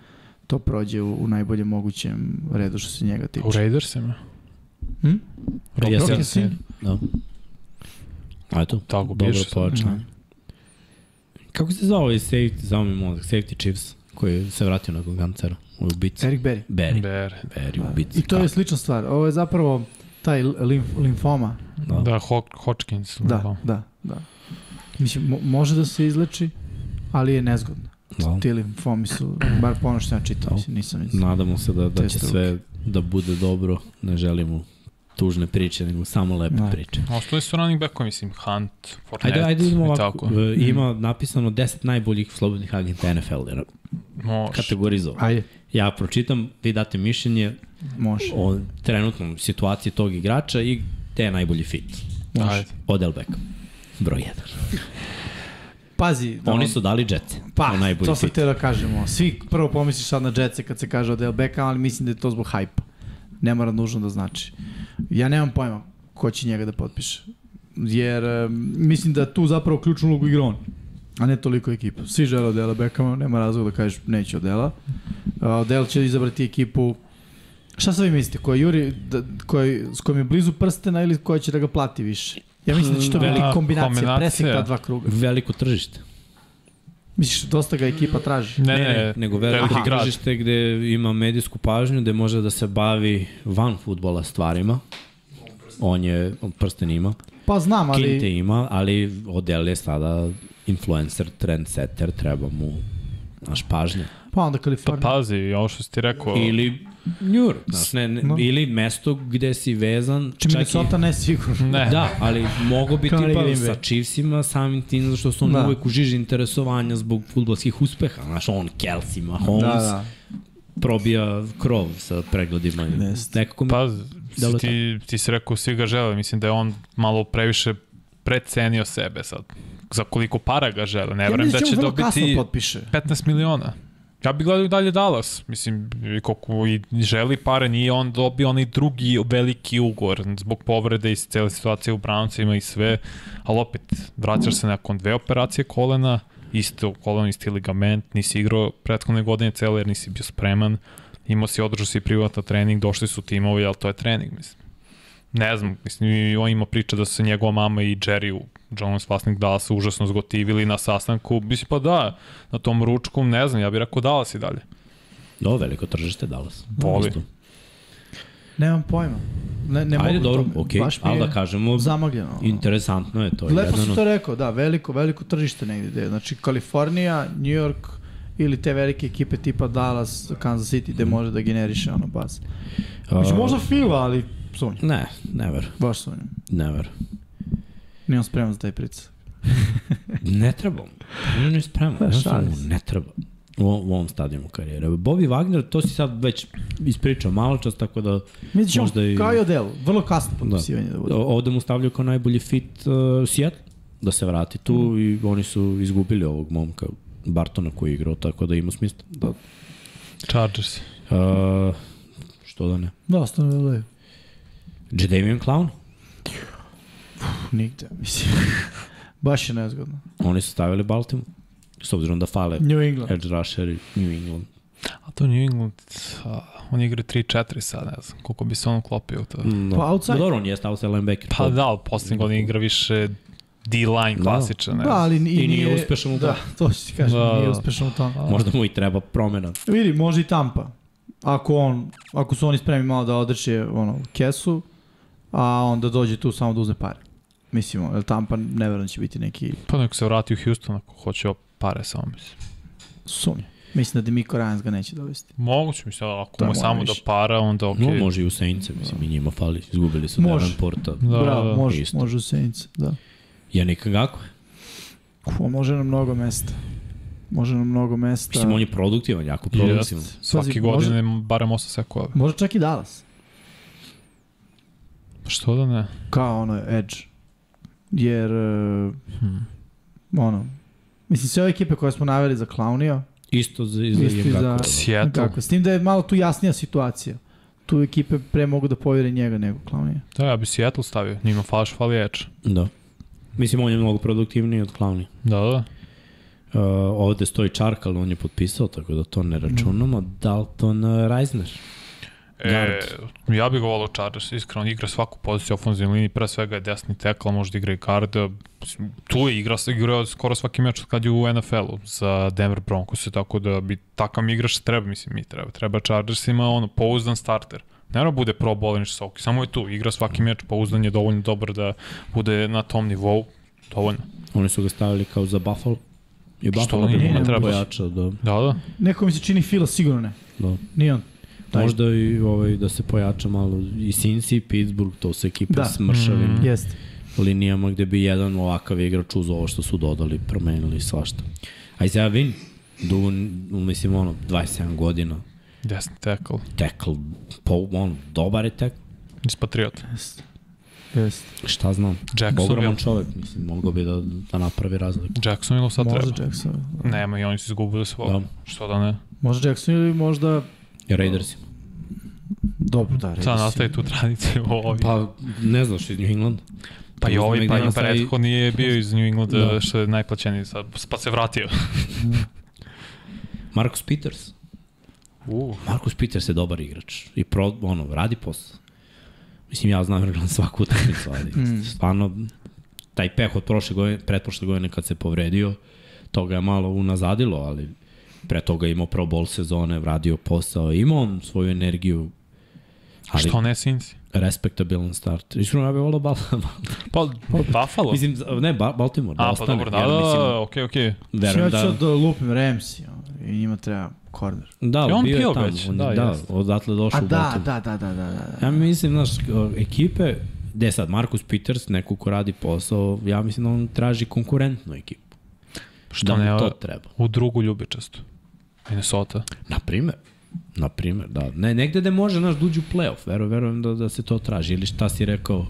Speaker 1: to prođe u, u najboljem mogućem redu što se njega tiče.
Speaker 3: U Raidersima?
Speaker 1: Hm?
Speaker 2: Sin.
Speaker 1: Sin?
Speaker 2: Da. A eto,
Speaker 3: Tako
Speaker 2: dobro
Speaker 3: piše.
Speaker 1: Da.
Speaker 2: Kako se zove ovaj safety, zao mi mozak, safety Chiefs, koji se vratio nakon kancera u ubici?
Speaker 1: Eric Berry.
Speaker 2: Berry.
Speaker 3: Ber.
Speaker 2: Berry u ubici.
Speaker 1: I to je slična stvar. Ovo je zapravo taj limf, limfoma.
Speaker 2: Da.
Speaker 3: Da, Ho Hodgkins.
Speaker 1: Da, da, da. Mislim, mo može da se izleči, ali je nezgodno.
Speaker 2: Da.
Speaker 1: Ti limfomi su, bar po ono što ja čitam, mislim, nisam iz...
Speaker 2: Nadamo se da, da će
Speaker 1: struke.
Speaker 2: sve da bude dobro. Ne želimo tužne priče, nego samo lepe
Speaker 1: Da.
Speaker 2: priče.
Speaker 3: Ostali su running back mislim, Hunt, Fournette
Speaker 2: Ajde, ajde idemo
Speaker 3: i
Speaker 2: ovako.
Speaker 3: tako.
Speaker 2: E, Ima napisano 10 najboljih slobodnih agenta NFL. Jer
Speaker 3: Može.
Speaker 2: kategorizovao.
Speaker 1: Ajde,
Speaker 2: Ja pročitam, vi date mišljenje
Speaker 1: može.
Speaker 2: o trenutnom situaciji tog igrača i gde je najbolji fit.
Speaker 1: Može.
Speaker 3: Ajde.
Speaker 2: Odell Beckham. Broj 1.
Speaker 1: Pazi, da
Speaker 2: Oni
Speaker 1: on-
Speaker 2: su dali Jetsi.
Speaker 1: Pa,
Speaker 2: To
Speaker 1: sam htio da kažemo. Svi prvo pomisliš sad na Jetse kad se kaže Odell Beckham, ali mislim da je to zbog hajpa. Ne mora nužno da znači. Ja nemam pojma ko će njega da potpiše. Jer e, mislim da tu zapravo ključnu ulogu igra on, a ne toliko ekipa. Svi žele Odela Beckhama, nema razloga da kažeš neće Odela. A, Odel će izabrati ekipu Šta sad vi mislite? Koja Juri, da, koja, s kojim je blizu prstena ili koja će da ga plati više? Ja mislim da će to biti
Speaker 3: Velika
Speaker 1: kombinacija,
Speaker 3: kombinacija.
Speaker 1: presek ta dva kruga.
Speaker 2: Veliko tržište.
Speaker 1: Misliš, dosta ga ekipa traži?
Speaker 3: Ne, ne,
Speaker 2: nego veliko tržište gde ima medijsku pažnju, gde može da se bavi van futbola stvarima. On je, on prsten ima,
Speaker 1: Pa znam, ali...
Speaker 2: Kinte ima, ali Odell je sada influencer, trendsetter, treba mu naš pažnja.
Speaker 1: Pa onda
Speaker 3: Pa
Speaker 1: Kalifornija.
Speaker 3: pazi, ovo što si ti rekao,
Speaker 2: Ili New York, znaš, ne, ne,
Speaker 1: No.
Speaker 2: ili mesto gde si vezan,
Speaker 1: Či
Speaker 2: čak i...
Speaker 1: Minnesota ne sigurno.
Speaker 3: ne,
Speaker 2: Da, ali mogu bi tipa
Speaker 1: Green
Speaker 2: sa. Chiefsima samim tim zato što su on
Speaker 1: Da.
Speaker 2: da. uvek u žiži interesovanja zbog futbolskih uspeha. Znaš, on Kelsey, Mahomes,
Speaker 1: Da,
Speaker 2: da,
Speaker 1: da.
Speaker 2: probija krov sa pregledima.
Speaker 1: Jeste.
Speaker 2: Nekako mi...
Speaker 3: pa
Speaker 2: Delo
Speaker 3: ti, ti si rekao svi ga žele, mislim da je on malo previše precenio sebe sad. Za koliko para ga žele, ne
Speaker 1: Ja
Speaker 3: verujem
Speaker 1: mislim
Speaker 3: da će dobiti
Speaker 1: potpiše.
Speaker 3: 15 miliona. Ja bih gledao i dalje Dallas. Mislim, koliko i želi pare, nije on dobio onaj drugi veliki ugovor zbog povrede i cele situacije u Browncima i sve. Ali opet, vraćaš se nakon dve operacije kolena, isto koleno, isti ligament, nisi igrao prethodne godine cele jer nisi bio spreman. Imao si, održao si privatan trening, došli su timovi, ali to je trening, mislim. Ne znam, mislim, on ima priča da se njegova mama i Jerry Jones, vlasnik Dallasa, užasno zgotivili na sastanku. Mislim, pa da, na tom ručku, ne znam, ja bih rekao Dallas i dalje.
Speaker 2: Do, veliko tržište Dallas.
Speaker 3: Voli.
Speaker 2: Isto.
Speaker 1: Nemam pojma. Ne, ne
Speaker 2: Ajde,
Speaker 1: mogu
Speaker 2: dobro,
Speaker 1: to, mi
Speaker 2: ali
Speaker 1: je
Speaker 2: da kažemo,
Speaker 1: zamagljeno.
Speaker 2: interesantno je to.
Speaker 1: Lepo
Speaker 2: jedan
Speaker 1: si to rekao, da, veliko, veliko tržište negde. Znači, Kalifornija, New York ili te velike ekipe tipa Dallas, Kansas City,
Speaker 2: Mhm.
Speaker 1: gde može da generiše ono.
Speaker 2: A,
Speaker 1: Znači, možda Fila, ali sumnjam.
Speaker 2: Ne, never,
Speaker 1: Baš sumnjam.
Speaker 2: never.
Speaker 1: Nijem spreman za taj pric.
Speaker 2: Ne treba. On je spreman.
Speaker 1: Pa,
Speaker 2: jednostavno
Speaker 1: šalim se.
Speaker 2: Ne treba. U, u ovom stadionu karijere. Bobby Wagner, to si sad već ispričao malo čas, tako da
Speaker 1: Mi ćemo,
Speaker 2: Možda i-
Speaker 1: kao i Odell, vrlo kasno potpisivanje da, bude.
Speaker 2: O- ovde mu stavljaju kao najbolji fit uh, Seattle da se vrati tu
Speaker 1: Mhm.
Speaker 2: i oni su izgubili ovog momka Bartona koji je igrao, tako da ima smisla. Da.
Speaker 3: Chargers.
Speaker 2: Uh, što da ne?
Speaker 1: Da, ostane da
Speaker 2: Jadavion Clown?
Speaker 1: Nigde, mislim. Baš je nezgodno.
Speaker 2: Oni su stavili Baltimore. S obzirom da fale
Speaker 1: New England.
Speaker 2: edge rusher i New England.
Speaker 3: A to New England, a, on igra 3-4 sad, ne znam, koliko bi se on uklopio u to.
Speaker 2: No.
Speaker 1: Pa outside.
Speaker 2: Dobro, on je stao sa linebacker.
Speaker 3: Pa da, ali poslednje godine igra više D-line
Speaker 2: Da.
Speaker 3: klasičan, ne
Speaker 1: Da, ali i,
Speaker 2: I nije
Speaker 1: nije
Speaker 2: uspešan u
Speaker 1: Da, to ću ti kažem,
Speaker 3: Da,
Speaker 1: nije
Speaker 3: da.
Speaker 1: uspešan u tom.
Speaker 2: Možda mu i treba promena.
Speaker 1: Vidi, može i Tampa. Ako on, ako su oni spremni malo da odreće ono, kesu, a onda dođe tu samo da uzme pare. Mislimo, jer Tampa ne verujem da će biti neki
Speaker 3: Pa neko se vrati u Houston ako hoće pare samo, mislim.
Speaker 1: sumnje. Mislim da Demiko Ryans ga neće dovesti.
Speaker 3: Moguće, mislim, ako
Speaker 1: To
Speaker 3: mu
Speaker 1: je
Speaker 3: je samo da
Speaker 1: više.
Speaker 3: para, onda okej.
Speaker 2: No, može i u Saints, mislim, i njima fali. Izgubili su
Speaker 1: Može.
Speaker 2: Davenporta.
Speaker 3: Da,
Speaker 1: Bravo,
Speaker 3: da.
Speaker 1: može,
Speaker 2: isto.
Speaker 1: može u Saints, da.
Speaker 2: Janik Ngako.
Speaker 1: Ko, može na mnogo mesta. Može na mnogo mesta.
Speaker 2: Mislim, on je produktivan, jako produktivan.
Speaker 3: Svaki
Speaker 1: Pazi,
Speaker 3: godine barem 8 sekova.
Speaker 1: Može čak i Dallas.
Speaker 3: Pa Što da ne?
Speaker 1: Kao ono Edge. Jer, uh,
Speaker 3: Hmm.
Speaker 1: ono, mislim, sve ove ekipe koje smo naveli za Clownija,
Speaker 2: Isto za, za
Speaker 1: Isto i za-.
Speaker 3: Seattle.
Speaker 1: Kako? S tim da je malo tu jasnija situacija. Tu ekipe pre mogu da povjere njega nego Clownija.
Speaker 3: Da, ja bi Seattle stavio. Njima falaš fali Edge.
Speaker 2: Da. Mislim, on je mnogo produktivniji od Clowni.
Speaker 3: Da, da.
Speaker 2: Uh, ovde stoji Čarkal, on je potpisao, tako da to ne računamo. Dalton uh, Reisner.
Speaker 3: E,
Speaker 2: Guard.
Speaker 3: ja bih ga volao Chargers, iskreno, on igra svaku poziciju u ofenzivnoj liniji, pre svega je desni tekla, možda igra i Mislim, tu je igra, igrao skoro svaki meč kad je u NFL-u za Denver Broncos, tako da bi takav igrač treba, mislim, mi treba, treba Chargersima, ono, pouzdan starter. Ne mora bude pro bowler ništa soki, samo je tu, igra svaki meč, pouzdan je dovoljno dobar da bude na tom nivou, dovoljno.
Speaker 2: Oni su ga stavili kao za Buffalo. I
Speaker 3: Što
Speaker 2: Buffalo bi
Speaker 3: nije,
Speaker 2: mogao da
Speaker 3: treba.
Speaker 2: pojača, da,
Speaker 3: Da, da.
Speaker 1: Neko mi se čini Fila, sigurno ne.
Speaker 2: da.
Speaker 1: Nije on. Taj.
Speaker 2: Možda i ovaj, da se pojača malo i Cincy i Pittsburgh, to su ekipe
Speaker 1: Da.
Speaker 2: s mršavim
Speaker 3: Mm.
Speaker 1: Jeste.
Speaker 2: linijama gde bi jedan ovakav igrač uz ovo što su dodali, promenili i svašta. A Isaiah Win, du, mislim ono, 27 godina,
Speaker 3: Desni tekl.
Speaker 2: tackle, po, on, dobar je tackle.
Speaker 3: Iz Patriota.
Speaker 1: Jeste. Jeste.
Speaker 2: Šta znam?
Speaker 3: Jacksonville.
Speaker 2: Ogroman čovek, mislim, mogao bi da, da napravi razliku.
Speaker 3: Jacksonville sad
Speaker 1: Možda
Speaker 3: treba.
Speaker 1: Jackson.
Speaker 3: Nema i oni su izgubili svog.
Speaker 2: Da.
Speaker 3: Što da ne?
Speaker 1: Možda Jackson ili možda...
Speaker 2: I Raiders.
Speaker 1: Dobro, da,
Speaker 3: Sad
Speaker 1: Raiders.
Speaker 3: nastavi tu tradiciju ovi. Pa,
Speaker 2: Pa, ne znaš, iz New England.
Speaker 3: pa i ovaj, pa i prethodni je bio iz New Englanda,
Speaker 2: Da.
Speaker 3: što je najplaćeniji sad, pa se vratio.
Speaker 2: Marcus Peters.
Speaker 3: Uh.
Speaker 2: Marcus Peters je dobar igrač. I pro, ono, radi posao. Mislim, ja znam gledam svaku utakmicu, ali
Speaker 1: Mm.
Speaker 2: stvarno, taj peh od prošle godine, pretprošle godine kad se povredio, to ga je malo unazadilo, ali pre toga imao pro bol sezone, radio posao, imao on svoju energiju, ali
Speaker 3: Što ne Cincy?
Speaker 2: respektabilan start. Iskreno, ja bih volao Bal
Speaker 3: Pa, Buffalo.
Speaker 2: Mislim, ne, ba Baltimore, da
Speaker 3: A, pa dobro, da,
Speaker 2: jer
Speaker 3: da,
Speaker 2: mislim,
Speaker 3: da, okej, okej.
Speaker 2: verujem
Speaker 1: Ja
Speaker 2: da,
Speaker 1: ću da lupim Ramsey i njima treba korner.
Speaker 2: da,
Speaker 3: I on
Speaker 2: bio je tamo,
Speaker 3: već,
Speaker 2: on,
Speaker 3: da,
Speaker 2: da, da odatle došao
Speaker 1: A
Speaker 2: u
Speaker 1: da,
Speaker 2: Baltimore.
Speaker 1: da, da, da, da, da.
Speaker 2: Ja mislim, znaš, ekipe, gde sad, Marcus Peters, neko ko radi posao, ja mislim da on traži konkurentnu ekipu.
Speaker 3: Što
Speaker 2: da mu
Speaker 3: ne,
Speaker 2: to treba.
Speaker 3: u drugu ljubičastu. Minnesota.
Speaker 2: Na primer. Na primer, da. Ne, negde gde može, znaš, da uđe u playoff, veru, verujem da, da se to traži. Ili šta si rekao,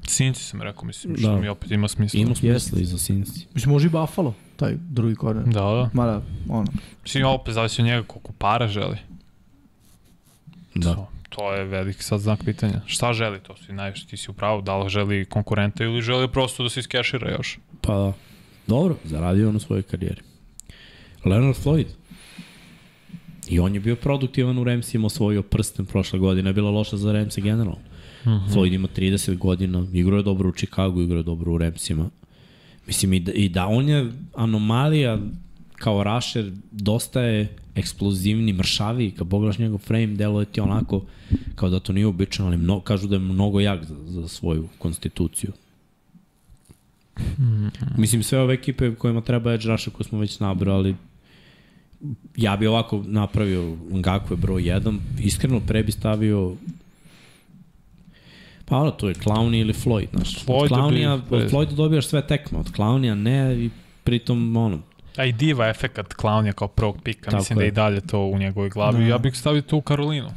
Speaker 3: Cincy sam rekao, mislim, što
Speaker 2: Da.
Speaker 3: mi opet ima smisla.
Speaker 2: ima smisla i za Cincy.
Speaker 1: Mislim, može i Buffalo, taj drugi korner.
Speaker 3: Da, da.
Speaker 1: Mada, ono,
Speaker 3: Mislim, opet zavisi od njega koliko para želi.
Speaker 2: Da.
Speaker 3: To, to je veliki sad znak pitanja. Šta želi, to si najviše, ti si u pravu, da li želi konkurenta ili želi prosto da se iskešira još.
Speaker 2: Pa da. Dobro, zaradio on u svojoj karijeri. Leonard Floyd. I on je bio produktivan u Ramsima, osvojio prsten prošle godine, je bila loša za Ramse generalno. Mm
Speaker 3: Mhm.
Speaker 2: -hmm. Floyd ima 30 godina, igrao je dobro u Chicagu, igrao je dobro u Ramsima. Mislim, i da, i da on je anomalija kao rusher, dosta je eksplozivni, mršavi, kad pogledaš njegov frame, delo je ti onako kao da to nije običano, ali mno, kažu da je mnogo jak za, za svoju konstituciju. Mislim, sve ove ekipe kojima treba edge rusher koje smo već nabrali, ja bi ovako napravio Ngaku je broj 1, iskreno pre bi stavio Pa ono, to je Clowney ili Floyd, znaš.
Speaker 3: Floyd
Speaker 2: od Clownija,
Speaker 3: bi-
Speaker 2: od Floyda dobijaš sve tekme, od Clownija ne i pritom, ono,
Speaker 3: A i diva efekat Clownja kao prvog pika,
Speaker 2: Tako
Speaker 3: mislim da
Speaker 2: je.
Speaker 3: je i dalje to u njegovoj glavi.
Speaker 1: Da.
Speaker 3: Ja bih stavio to u Karolinu.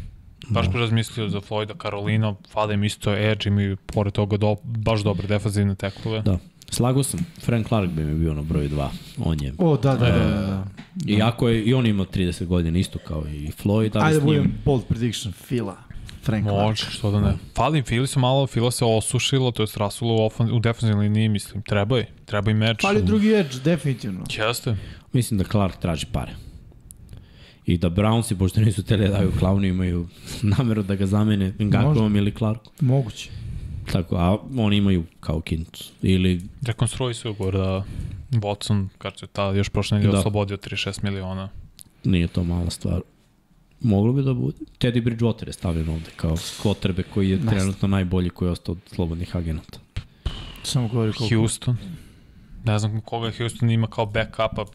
Speaker 3: Baš bi razmislio za Floyda Karolina, fali im isto edge, imaju pored toga do, baš dobre defazivne teklove.
Speaker 2: da. Slago sam, Frank Clark bi mi bio na broj 2. On je,
Speaker 1: o, da, da, da, da. da.
Speaker 2: iako je, i on ima 30 godina isto kao i Floyd, ali
Speaker 1: Ajde,
Speaker 2: s njim,
Speaker 1: budem bold prediction, Fila. Frank Clark.
Speaker 3: Može, što da ne. Fali im Fili su malo, Fila se osušilo, to je rasulo u, ofan, u defensivnoj liniji, mislim, treba i, treba i meč.
Speaker 1: Fali drugi edge, definitivno.
Speaker 3: Jeste.
Speaker 2: mislim da Clark traži pare. I da Brownsi, pošto nisu tele da daju Clownu, imaju nameru da ga zamene Ngakovom ili Clarkom.
Speaker 1: Moguće.
Speaker 2: Tako, a oni imaju kao kintu. Ili,
Speaker 3: Rekonstruji se ugovor da Watson, kad se ta još prošle nedelje
Speaker 2: Da.
Speaker 3: oslobodio 36 miliona.
Speaker 2: nije to mala stvar. Moglo bi da bude. Teddy Bridgewater je stavljen ovde kao kvotrbe koji je trenutno najbolji koji je ostao od slobodnih agenata.
Speaker 1: Samo govori koliko.
Speaker 3: Houston. Ne znam koga Houston ima kao backupa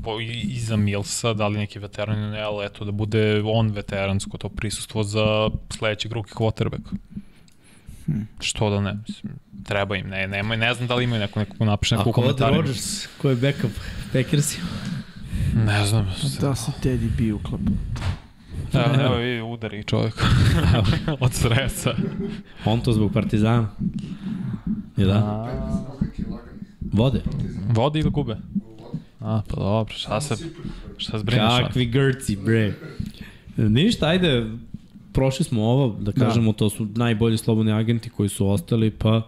Speaker 3: iza Millsa, da li neki veteran ili ne, ali eto da bude on veteransko to prisustvo za sledećeg ruki quarterback.
Speaker 1: Hmm.
Speaker 3: Što da ne, mislim, treba im, ne, nema, ne znam da li imaju neku, neku napišu neku
Speaker 2: A Cody
Speaker 3: komentariju.
Speaker 2: Rodgers, ko je backup Packersima?
Speaker 3: Ne znam.
Speaker 1: Da si Teddy bio u klubu.
Speaker 3: Evo, evo vidi, udari čovjek. Od stresa.
Speaker 2: On to zbog Partizana. Je da? Vode.
Speaker 3: Vodi ili gube? A, pa dobro, šta se, šta se brineš?
Speaker 2: Kakvi grci, bre. Ništa, ajde, prošli smo ovo, da kažemo, to su najbolji slobodni agenti koji su ostali, pa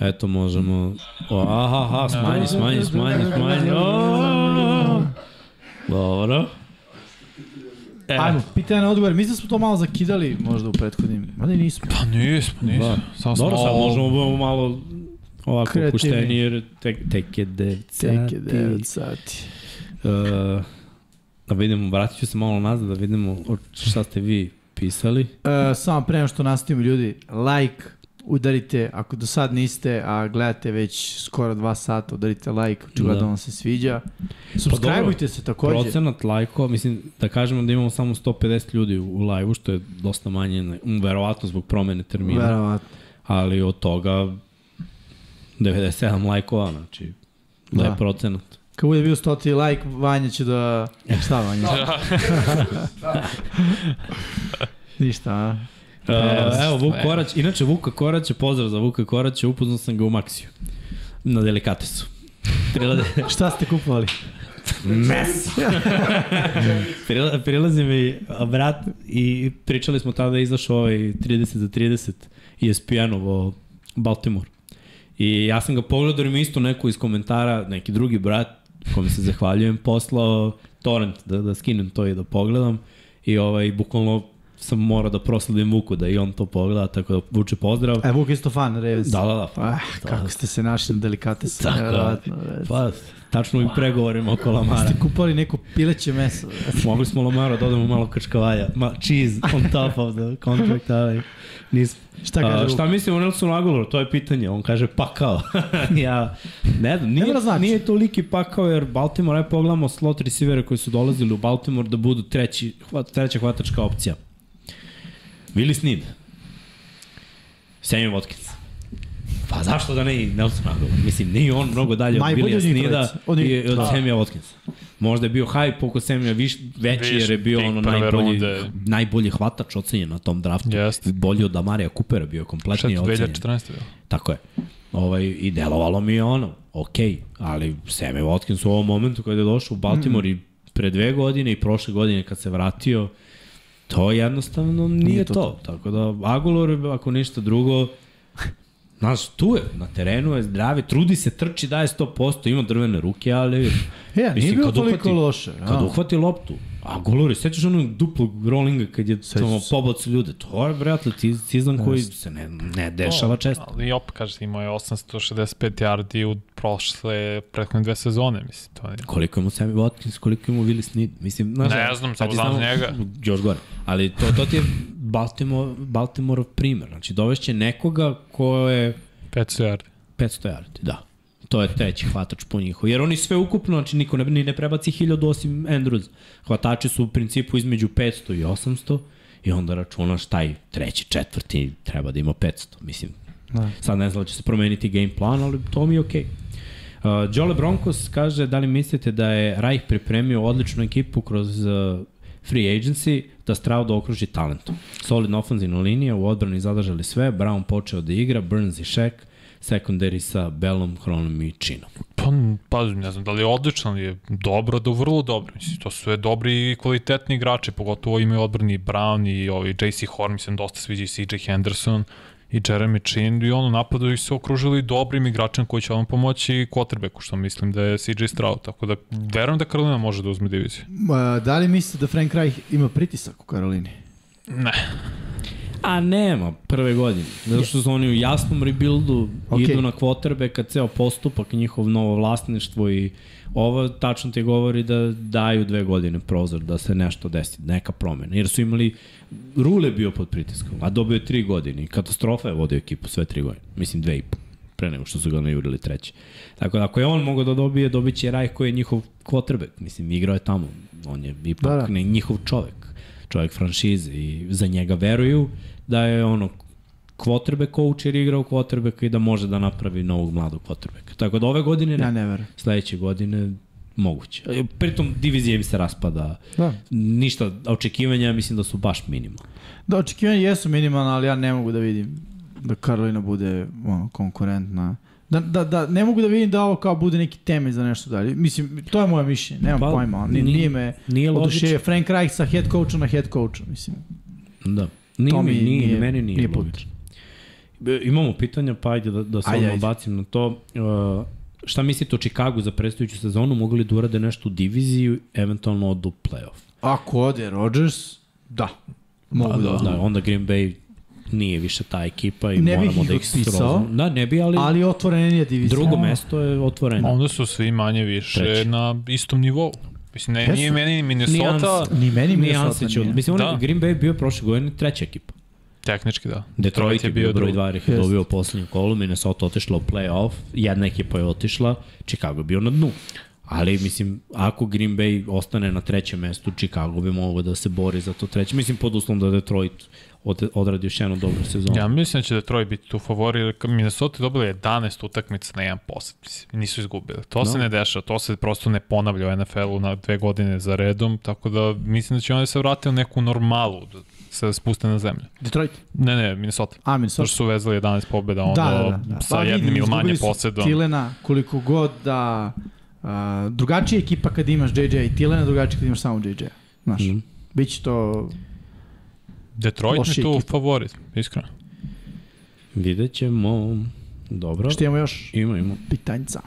Speaker 2: eto, možemo... O, aha, aha, smanji, smanji, smanji, smanji. O, Dobro.
Speaker 3: E,
Speaker 1: Ajmo, pitanje na odgovor. Mislim da smo to malo zakidali možda u prethodnim. Ali nismo.
Speaker 3: Pa nismo, nismo.
Speaker 2: Da.
Speaker 3: Smo
Speaker 2: Dobro, sad možemo budemo malo ovako
Speaker 1: Kreativni.
Speaker 2: opušteni, jer tek, tek je 9
Speaker 1: Tek je
Speaker 2: sati.
Speaker 1: 9 sati.
Speaker 2: Uh, da vidimo, vratit ću se malo nazad da vidimo šta ste vi pisali.
Speaker 1: E, samo pre nego što nastavimo ljudi, like, udarite, ako do sad niste, a gledate već skoro dva sata, udarite like, očigledno
Speaker 2: Da.
Speaker 1: vam se sviđa. Subscribeujte se takođe.
Speaker 2: Procenat lajkova, mislim da kažemo da imamo samo 150 ljudi u, u live-u, što je dosta manje, um, verovatno zbog promene termina,
Speaker 1: Verovatno.
Speaker 2: ali od toga 97 lajkova, znači da,
Speaker 1: Da.
Speaker 2: je procenat.
Speaker 1: Kad bude bio stoti like, Vanja će da... Šta Vanja? Ništa, a?
Speaker 2: Uh, evo, Vuk Korać, inače Vuka Koraća, pozdrav za Vuka Koraća, upoznao sam ga u Maksiju. Na delikatesu. Prilade,
Speaker 1: Šta ste kupovali?
Speaker 2: mes! Prila, prilazi mi brat i pričali smo tada da je izašao ovaj 30 za 30 ESPN-ov o Baltimore. I ja sam ga pogledao i mi isto neko iz komentara, neki drugi brat, kome se zahvaljujem, poslao torrent da, da skinem to i da pogledam. I ovaj, bukvalno sam morao da prosledim Vuku da i on to pogleda, tako da Vuče pozdrav.
Speaker 1: E, Vuk isto fan, Revez.
Speaker 2: Da, da, da.
Speaker 1: Ah, kako ste se našli na.
Speaker 2: Tako je.
Speaker 1: nevjerovatno, bre.
Speaker 2: Pa, tačno u pregovorima oko Lamara.
Speaker 1: Ste kupali neko pileće meso.
Speaker 2: Mogli smo Lamara da odemo malo krčkavalja. Ma, cheese on top of the contract, ali nismo.
Speaker 1: Šta kaže
Speaker 2: A,
Speaker 1: Vuk?
Speaker 2: šta mislim o Nelsonu Aguilaru? To je pitanje. On kaže pakao. ja ne znam, nije,
Speaker 1: znači.
Speaker 2: nije toliki pakao jer Baltimore, aj pogledamo slot receivere koji su dolazili u Baltimore da budu treći, hvat, treća hvatačka opcija. Willi Snead. Sammy Watkins. Pa zašto da ne i Nelson Aguilar? Mislim, nije on mnogo dalje od
Speaker 1: njih. Od njih-
Speaker 2: i od
Speaker 1: da.
Speaker 2: Sammy Watkinsa. Možda je bio hype oko Sammy viš, veći
Speaker 3: Viš,
Speaker 2: jer je bio ono najbolji,
Speaker 3: runde.
Speaker 2: najbolji hvatač ocenjen na tom draftu.
Speaker 3: Jeste.
Speaker 2: Bolji od Amarija Coopera bio kompletnije ocenjen.
Speaker 3: 2014. bilo?
Speaker 2: Tako je. Ovaj, I delovalo mi je ono, ok, ali Sammy Watkins u ovom momentu kada je došao u Baltimore mm. i pre dve godine i prošle godine kad se vratio, to jednostavno nije, nije to, to. Tako da Aguilar, ako ništa drugo, Znaš, tu je, na terenu je zdravi, trudi se, trči, daje 100%, ima drvene ruke, ali...
Speaker 1: Nije
Speaker 2: Mislim,
Speaker 1: bilo
Speaker 2: kad
Speaker 1: toliko
Speaker 2: uhvati-
Speaker 1: loše.
Speaker 2: Kad
Speaker 1: a.
Speaker 2: uhvati loptu, a golori, sećaš onog duplog rollinga kad je
Speaker 1: se.
Speaker 2: pobacu ljude, to je bre atletizam koji se ne, ne dešava često.
Speaker 3: Ali opet, kažeš, imao je 865 yardi u prošle, prethodne dve sezone, mislim. To je...
Speaker 2: Koliko ima Sammy Watkins, koliko ima Willi Snead, mislim, znaš,
Speaker 3: Ne znam,
Speaker 2: kad
Speaker 3: samo znam njega.
Speaker 2: Još gore. Ali to, to ti je Baltimore, Baltimore primer. Znači, dovešće nekoga ko je
Speaker 3: 500 yardi.
Speaker 2: 500 yardi, da. To je treći hvatač po njihovu. Jer oni sve ukupno, znači niko ne, ni ne prebaci 1000 osim Andrews. Hvatači su u principu između 500 i 800 i onda računaš taj treći, četvrti treba da ima 500. Mislim,
Speaker 1: Da.
Speaker 2: sad ne znam da će se promeniti game plan, ali to mi je okej. Okay. Uh, Jole Broncos kaže da li mislite da je Reich pripremio odličnu ekipu kroz uh, free agency da Stroud okruži talentom. Solidna ofenzivna linija, u odbrani zadržali sve, Brown počeo da igra, Burns i Shaq, secondary sa Bellom, Hronom i Chinom.
Speaker 3: Pa, pa, ne znam, da li je odlično, ali je dobro do vrlo dobro. Mislim, to su sve dobri i kvalitetni igrači, pogotovo imaju odbrani Brown i ovaj JC Horn, mislim, dosta sviđa i CJ Henderson i Jeremy Chin i ono napadu ih se okružili dobrim igračem koji će vam pomoći quarterbacku, što mislim da je CJ Stroud, tako da verujem da Karolina može da uzme diviziju.
Speaker 1: Ma, Da li mislite da Frank Reich ima pritisak u Karolini?
Speaker 3: Ne.
Speaker 2: A nema prve godine. Zato što su oni u jasnom rebuildu,
Speaker 1: Ok.
Speaker 2: okay. idu na quarterbacka, ceo postupak, njihov novo vlasništvo i ovo tačno ti govori da daju dve godine prozor da se nešto desi, neka promena. Jer su imali, Rule bio pod pritiskom, a dobio je tri godine i katastrofa je vodio ekipu sve tri godine. Mislim dve i po pre nego što su ga najurili treći. Tako da ako je on mogao da dobije, dobit će Raj koji je njihov quarterback. Mislim, igrao je tamo. On je ipak
Speaker 1: Da,
Speaker 2: da. Ne, njihov čovek. Čovek franšize i za njega veruju da je ono quarterback coach jer je igrao quarterback i da može da napravi novog mladog quarterbacka. Tako da ove godine ne,
Speaker 1: Ja ne verujem.
Speaker 2: sledeće godine moguće. Pritom divizija mi se raspada.
Speaker 1: Da.
Speaker 2: Ništa, očekivanja mislim da su baš minimalne.
Speaker 1: Da, očekivanja jesu minimalna, ali ja ne mogu da vidim da Karolina bude ono, konkurentna. Da, da, da, ne mogu da vidim da ovo kao bude neki temelj za nešto dalje. Mislim, to je moje mišljenje, nemam
Speaker 2: Pa,
Speaker 1: pojma. Nije,
Speaker 2: nije-
Speaker 1: me
Speaker 2: nije
Speaker 1: oduševio. Frank Reich sa head coachom na head coachu, mislim.
Speaker 2: Da. Nije,
Speaker 1: To
Speaker 2: mi, nije,
Speaker 1: nije-
Speaker 2: meni nije,
Speaker 1: nije put.
Speaker 2: logično. Imamo pitanja, pa ajde da, da se
Speaker 1: Ajde, ajde.
Speaker 2: bacim na to. Uh, šta mislite o Chicagu za predstojuću sezonu? Mogu li da urade nešto u diviziji, eventualno odu u playoff?
Speaker 1: Ako ode Rodgers, da. Mogu
Speaker 2: Pa,
Speaker 1: da,
Speaker 2: da, da, onda Green Bay nije više ta ekipa i
Speaker 1: Ne
Speaker 2: moramo da ih srozamo. Da, ne bi, ali, ali
Speaker 1: Ali otvorenije divizija.
Speaker 2: drugo mesto je otvoreno.
Speaker 3: Onda su svi manje više
Speaker 2: Treći.
Speaker 3: na istom nivou. Mislim, ne,
Speaker 1: Jesu.
Speaker 3: nije meni ni Minnesota,
Speaker 2: Nijanse.
Speaker 1: Ni meni Minnesota nije.
Speaker 2: Mislim, on,
Speaker 3: Da.
Speaker 2: Green Bay bio prošle godine treća ekipa.
Speaker 3: tehnički da.
Speaker 2: Detroit je bio broj
Speaker 3: drugi.
Speaker 2: 2 jer ih je dobio u poslednjem kolu, Minnesota otišla u play-off, jedna ekipa je otišla, Chicago je bio na dnu. Ali, mislim, ako Green Bay ostane na trećem mestu, Chicago bi mogao da se bori za to treće. Mislim, pod uslovom da Detroit od, odradi još jednu dobru sezonu.
Speaker 3: Ja mislim da će Detroit biti tu favori, jer Minnesota je dobila 11 utakmica na jedan posed, mislim, nisu izgubili. To
Speaker 2: No.
Speaker 3: se ne dešava, to se prosto ne ponavlja u NFL-u na dve godine za redom, tako da mislim da će oni se vratiti u neku normalu, da se spuste na zemlju.
Speaker 1: Detroit.
Speaker 3: Ne, ne, Minnesota.
Speaker 1: A, Minnesota.
Speaker 3: što su vezali 11 pobjeda, onda
Speaker 1: Da, da, da. da.
Speaker 3: sa
Speaker 1: Pa
Speaker 3: jednim ili manje posedom.
Speaker 1: Tilena, koliko god da... A, drugačija ekipa kad imaš JJ i Tilena, drugačija kad imaš samo JJ. Znaš, mm.
Speaker 2: Mhm.
Speaker 1: biće to...
Speaker 3: Detroit mi
Speaker 1: Lošija
Speaker 3: tu
Speaker 1: ekipa.
Speaker 3: favorit, iskreno.
Speaker 2: Vidjet ćemo. Dobro.
Speaker 1: Što imamo još?
Speaker 2: Ima, ima.
Speaker 1: Pitanjca.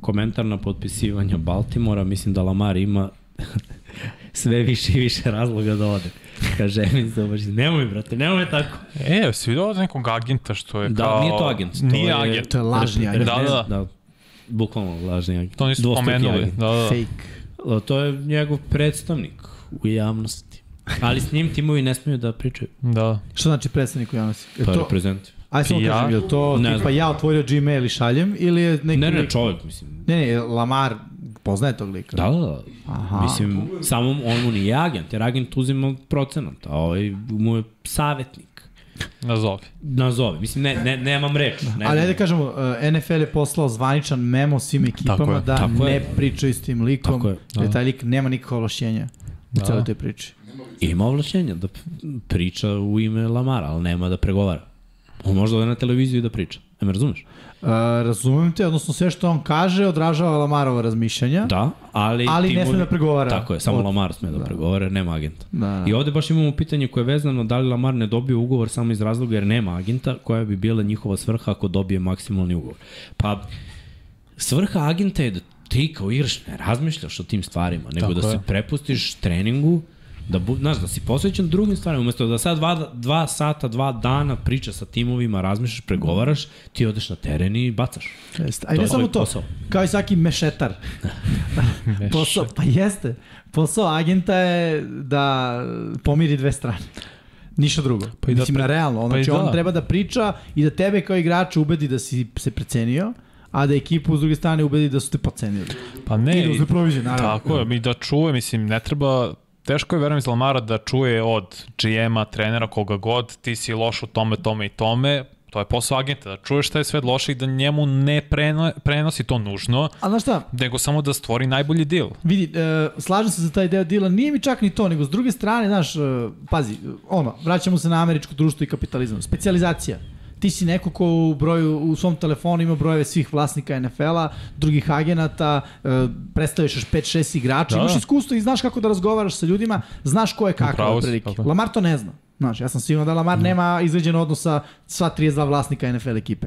Speaker 2: Komentar na potpisivanje Baltimora. Mislim da Lamar ima sve više i više razloga da ode. Kaže Emin Zobač, nemoj brate, nemoj tako.
Speaker 3: E, si vidio od nekog agenta što je
Speaker 2: Da,
Speaker 3: kao...
Speaker 2: nije to agent. To
Speaker 3: Nije
Speaker 2: je,
Speaker 3: agent.
Speaker 1: To je lažni agent.
Speaker 3: Da, da.
Speaker 2: da. Bukvalno lažni agent.
Speaker 3: To nisu
Speaker 2: Dvostruki
Speaker 3: pomenuli.
Speaker 2: agent.
Speaker 3: Da, da.
Speaker 1: Fake.
Speaker 2: To je njegov predstavnik u javnosti. Ali s njim timovi ne smiju da pričaju.
Speaker 3: Da.
Speaker 1: Što znači predstavnik u javnosti? Je
Speaker 2: To reprezent.
Speaker 1: aj samo kažem, je li to
Speaker 2: Ne
Speaker 1: tipa ja otvorio Gmail i šaljem ili je neki
Speaker 2: Ne, ne, čovjek, mislim.
Speaker 1: Ne, ne, Lamar poznaje tog lika.
Speaker 2: Da, da, da.
Speaker 1: Aha.
Speaker 2: Mislim, samo on mu nije agent, jer agent uzima procenat, a ovaj mu je savjetnik.
Speaker 3: Nazovi.
Speaker 2: Nazovi. Mislim, ne, ne, nemam reč. Ne
Speaker 1: Ali ajde kažemo, uh, NFL je poslao zvaničan memo svim ekipama
Speaker 3: Tako je,
Speaker 1: da
Speaker 2: tako
Speaker 1: ne
Speaker 2: je.
Speaker 1: pričaju s tim likom,
Speaker 2: Tako je,
Speaker 1: jer taj lik nema nikakva ovlašćenja u
Speaker 3: Da.
Speaker 1: celoj toj priči.
Speaker 2: Ima ovlašćenja da priča u ime Lamara, ali nema da pregovara. On može da ode na televiziju i da priča. Ne me razumeš?
Speaker 1: Uh, razumem te, odnosno sve što on kaže odražava Lamarova razmišljanja,
Speaker 2: Da, ali...
Speaker 1: ali ne sme da pregovara.
Speaker 2: Tako je, samo
Speaker 1: Od-
Speaker 2: Lamar sme da,
Speaker 1: da.
Speaker 2: pregovara, nema agenta.
Speaker 1: Da, da.
Speaker 2: I ovde baš imamo pitanje koje je vezano da li Lamar ne dobije ugovor samo iz razloga jer nema agenta, koja bi bila njihova svrha ako dobije maksimalni ugovor. Pa, svrha agenta je da ti kao igrač ne razmišljaš o tim stvarima, nego
Speaker 3: Tako
Speaker 2: da se
Speaker 3: je.
Speaker 2: prepustiš treningu, da, bu, znaš, da si posvećen drugim stvarima, umesto da sad dva, dva sata, dva dana priča sa timovima, razmišljaš, pregovaraš, ti odeš na teren i bacaš.
Speaker 1: Jeste. A i
Speaker 2: To
Speaker 1: ne samo to,
Speaker 2: posao.
Speaker 1: kao i svaki mešetar. posao, pa jeste. Posao agenta je da pomiri dve strane. Ništa drugo.
Speaker 3: Pa i da
Speaker 1: Mislim,
Speaker 3: pre-
Speaker 1: na realno.
Speaker 3: pa
Speaker 1: Znači,
Speaker 3: i da.
Speaker 1: on treba da priča i da tebe kao igrača ubedi da si se precenio, a da ekipu s druge strane ubedi da su te pocenili.
Speaker 3: Pa ne,
Speaker 1: I da uzme proviziju, naravno.
Speaker 3: Tako je, mi da čuje, mislim, ne treba, teško je, verujem iz Lamara, da čuje od GM-a, trenera, koga god, ti si loš u tome, tome i tome, to je posao agenta, da čuješ šta je sve loše i da njemu ne preno, prenosi to nužno,
Speaker 1: A znaš šta,
Speaker 3: nego samo da stvori najbolji deal.
Speaker 1: Vidi, e, slažem se za taj deo dila, nije mi čak ni to, nego s druge strane, znaš, e, pazi, ono, vraćamo se na američko društvo i kapitalizam. Specijalizacija. Ti si neko ko u broju, u svom telefonu ima brojeve svih vlasnika NFL-a, drugih agenata, e, predstavljaš još 5-6 igrača,
Speaker 3: Da.
Speaker 1: imaš iskustvo i znaš kako da razgovaraš sa ljudima, znaš ko je kakav. Lamar to ne zna. Znaš, ja sam siguran da Lamar nema izveđen odnos sa sva 32 vlasnika NFL ekipe.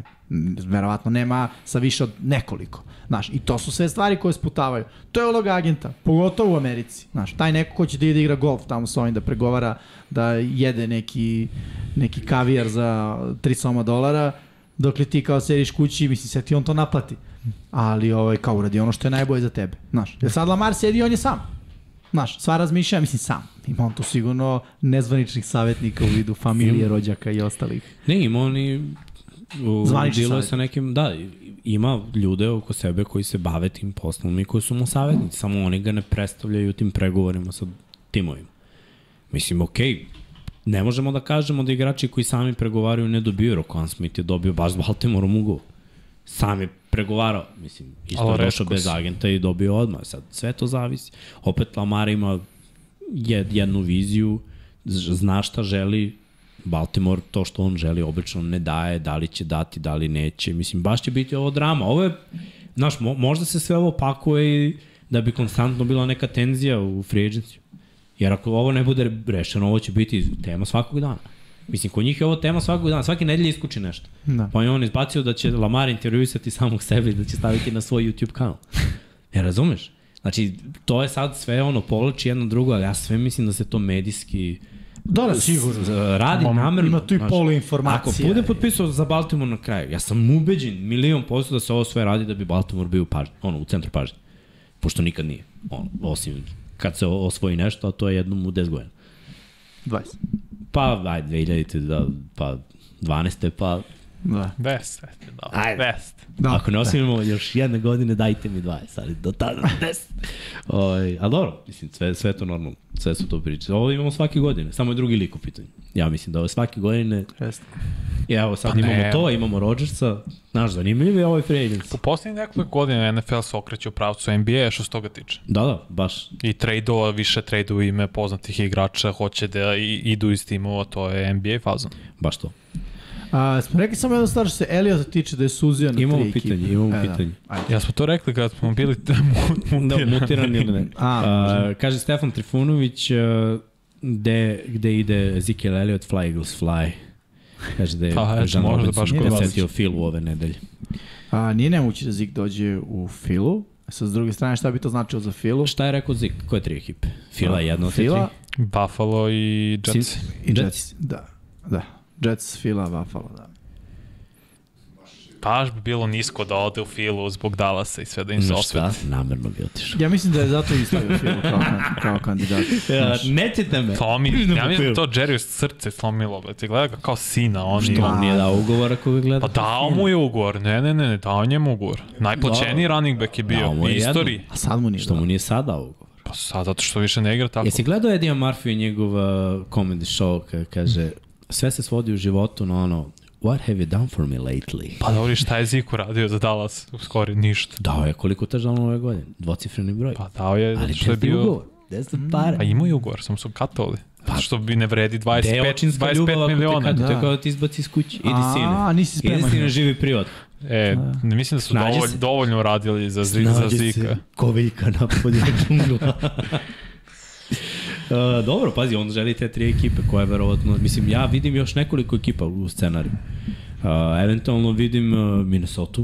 Speaker 1: Verovatno nema sa više od nekoliko. Znaš, i to su sve stvari koje sputavaju. To je uloga agenta, pogotovo u Americi. Znaš, taj neko ko će da ide da igra golf tamo sa ovim da pregovara, da jede neki, neki kavijar za 3 soma dolara, dok li ti kao sediš kući, misli se ti on to naplati. Ali ovaj, kao uradi ono što je najbolje za tebe. Znaš, jer sad Lamar sedi i on je sam. Znaš, sva razmišlja, mislim sam. Ima on tu sigurno nezvaničnih savjetnika u vidu familije, rođaka i ostalih.
Speaker 2: Ne, ima oni u
Speaker 1: Zvanični
Speaker 2: sa nekim, da, ima ljude oko sebe koji se bave tim poslom i koji su mu savjetnici, samo oni ga ne predstavljaju tim pregovorima sa timovima. Mislim, okej, ne možemo da kažemo da igrači koji sami pregovaraju ne dobiju, Rokan Smith je dobio baš s Baltimorom ugovor. Sam je pregovarao, mislim, isto je došao bez agenta i dobio odmah. Sad, sve to zavisi. Opet Lamar ima jed, jednu viziju, zna šta želi, Baltimore to što on želi obično ne daje, da li će dati, da li neće. Mislim, baš će biti ovo drama. Ovo je, znaš, mo, možda se sve ovo pakuje i da bi konstantno bila neka tenzija u free agency. Jer ako ovo ne bude rešeno, ovo će biti tema svakog dana. Mislim, kod njih je ovo tema svakog dana, svake nedelje iskuči nešto.
Speaker 1: Da.
Speaker 2: Pa je on izbacio da će Lamar intervjuisati samog sebe i da će staviti na svoj YouTube kanal. Ne razumeš? Znači, to je sad sve ono, povlači jedno drugo, ali ja sve mislim da se to medijski
Speaker 1: Da, da, sigurno.
Speaker 2: radi
Speaker 3: Ima-
Speaker 2: namerno.
Speaker 1: ima tu i
Speaker 2: znaš.
Speaker 1: poluinformacija.
Speaker 2: Ako bude potpisao za Baltimore na kraju, ja sam ubeđen milion posto da se ovo sve radi da bi Baltimore bio u pažnji, ono, u centru pažnje. Pošto nikad nije. Ono, osim kad se osvoji nešto, a to je jednom u 10 godina.
Speaker 1: 20.
Speaker 2: Pa, ajde, 2000, da, pa 12. pa
Speaker 1: Da.
Speaker 3: Best, da.
Speaker 2: Ajde.
Speaker 3: Best.
Speaker 1: Da.
Speaker 2: Ako ne osvijemo još jedne godine, dajte mi 20, ali do tada 10. Oj, a dobro, mislim, sve, sve to normalno, sve su to priče. Ovo imamo svake godine, samo je drugi lik u pitanju. Ja mislim da ovo svake godine
Speaker 1: Jeste.
Speaker 2: I evo sad
Speaker 3: Pa
Speaker 2: imamo
Speaker 3: ne.
Speaker 2: to, imamo Rodgersa. Znaš, zanimljiv je ovaj free agency.
Speaker 3: U posljednjih nekoliko godina NFL se okreće u pravcu NBA što se toga tiče.
Speaker 2: Da, da, baš.
Speaker 3: I trade-ova, više trade ime poznatih igrača, hoće da i, idu iz timova, to je NBA fazon.
Speaker 2: Baš to.
Speaker 1: A, smo rekli samo jedno stvar što se Eliota tiče da je suzio na
Speaker 2: Imamo
Speaker 1: tri
Speaker 2: pitanje,
Speaker 1: ekipe.
Speaker 2: imamo
Speaker 1: E,
Speaker 2: pitanje.
Speaker 1: Da.
Speaker 3: Ja smo to rekli kad smo bili
Speaker 2: Da, mutiran ili ne.
Speaker 1: A,
Speaker 2: A, kaže Stefan Trifunović, uh, gde, gde ide Ezekiel Elliott, Fly Eagles Fly. Kaže da je
Speaker 3: Pa,
Speaker 2: Jean Robinson
Speaker 3: vas.
Speaker 2: posetio Phil ove nedelje.
Speaker 1: A, nije nemoguće da Zik dođe u Filu. Sa s druge strane, šta bi to značilo za Filu?
Speaker 2: Šta je rekao Zik? Koje tri ekipe? Fila je jedna od tri?
Speaker 3: Buffalo i Jets.
Speaker 1: I
Speaker 2: Jets.
Speaker 1: Jets. Da, da. Jets, Fila, Buffalo, da.
Speaker 3: Baš bi bilo nisko da ode u filu zbog Dallasa i sve da im se
Speaker 2: Znaš šta?
Speaker 3: osveti.
Speaker 2: Namerno bi otišao.
Speaker 1: Ja mislim da je zato i stavio Filu kao, kao kandidat.
Speaker 2: Ja, nećete me. Idemo
Speaker 3: ja mislim da to Jerry srce slomilo, bre. Ti gleda ga kao sina, on
Speaker 2: Što on nije dao ugovor ako ga gleda?
Speaker 3: Pa dao mu je ugovor, ne, ne, ne, ne, dao njemu ugovor. Najplaćeniji running back je bio u istoriji.
Speaker 1: A sad mu nije
Speaker 2: Što mu nije sad dao ugovor?
Speaker 3: Pa sad, zato što više ne igra tako.
Speaker 2: Jesi gledao Eddie Murphy i njegov uh, comedy show kada kaže sve se svodi u životu na ono What have you done for me lately?
Speaker 3: Pa dobro, šta je Ziku radio za Dallas? U skori ništa.
Speaker 2: Dao je koliko te žalno ove godine? Dvocifreni broj.
Speaker 3: Pa dao je,
Speaker 2: Ali
Speaker 3: što je bio...
Speaker 2: ugovor? Gde su pare?
Speaker 3: Pa imaju i ugovor, samo su katovali. Pa, što bi ne vredi
Speaker 2: Gde je
Speaker 3: 25,
Speaker 2: očinska ljubav
Speaker 3: 25
Speaker 2: ako te
Speaker 3: miliona.
Speaker 2: kada? To je
Speaker 1: Da.
Speaker 2: kao da ti izbaci iz kuće. Idi
Speaker 1: A,
Speaker 2: sine.
Speaker 1: nisi spreman.
Speaker 2: Idi sine, živi privat.
Speaker 3: E, ne mislim da su
Speaker 2: Snađi
Speaker 3: dovoljno,
Speaker 2: se.
Speaker 3: uradili za, za Zika.
Speaker 2: ko Vika na podijel džungla. Uh, dobro, pazi, on želi te tri ekipe koje verovatno, mislim, ja vidim još nekoliko ekipa u scenariju. Uh, eventualno vidim uh, Minnesota,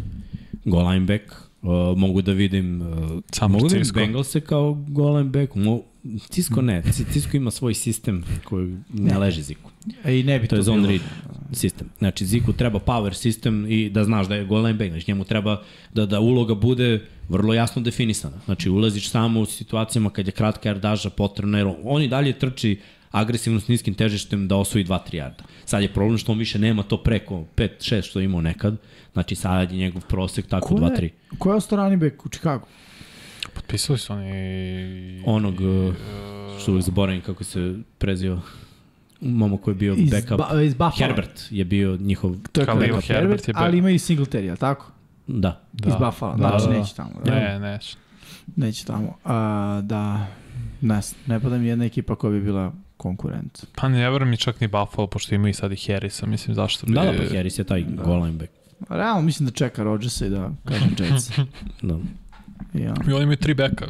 Speaker 2: go lineback, uh, mogu da vidim uh,
Speaker 3: San
Speaker 2: mogu da vidim. Bengalse kao go lineback, mo, Cisco ne, Ci- Cisco ima svoj sistem koji ne leži Ziku.
Speaker 1: E, I ne bi
Speaker 2: To
Speaker 1: to,
Speaker 2: je zone
Speaker 1: bilo.
Speaker 2: read sistem. Znači, Ziku treba power sistem i da znaš da je goal line back. Znači, njemu treba da, da uloga bude vrlo jasno definisana. Znači, ulaziš samo u situacijama kad je kratka jardaža potrebna, jer on i dalje trči agresivno s niskim težištem da osvoji 2-3 jarda. Sad je problem što on više nema to preko 5-6 što je imao nekad. Znači, sad je njegov prosek tako
Speaker 1: Ko
Speaker 2: 2-3.
Speaker 1: je, ko je ostao running back u Chicago?
Speaker 3: Potpisali su oni...
Speaker 2: Onog, uh, što uvijek zaboravim kako se prezio, momo koji je bio
Speaker 1: Iz,
Speaker 2: backup.
Speaker 1: ba, iz Buffalo.
Speaker 2: Herbert je bio njihov,
Speaker 1: To je
Speaker 3: Khalil
Speaker 1: Herbert,
Speaker 3: Herbert je back.
Speaker 1: ali ima i Singletary, jel tako?
Speaker 2: Da.
Speaker 1: Da. Iz Buffalo,
Speaker 3: Da,
Speaker 1: znači
Speaker 3: da, da.
Speaker 1: neće tamo. Da.
Speaker 3: Ne, ne.
Speaker 1: Neće tamo. A, da, ne, ne pada mi jedna ekipa koja bi bila konkurent.
Speaker 3: Pa ne verujem mi čak ni Buffalo, pošto ima i sad i Harrisa, mislim zašto bi...
Speaker 2: Da, da, pa Harris je taj da. goal line back.
Speaker 1: Realno mislim da čeka Rodgersa i da kažem Jets.
Speaker 2: Da.
Speaker 1: ja.
Speaker 3: I oni imaju tri beka.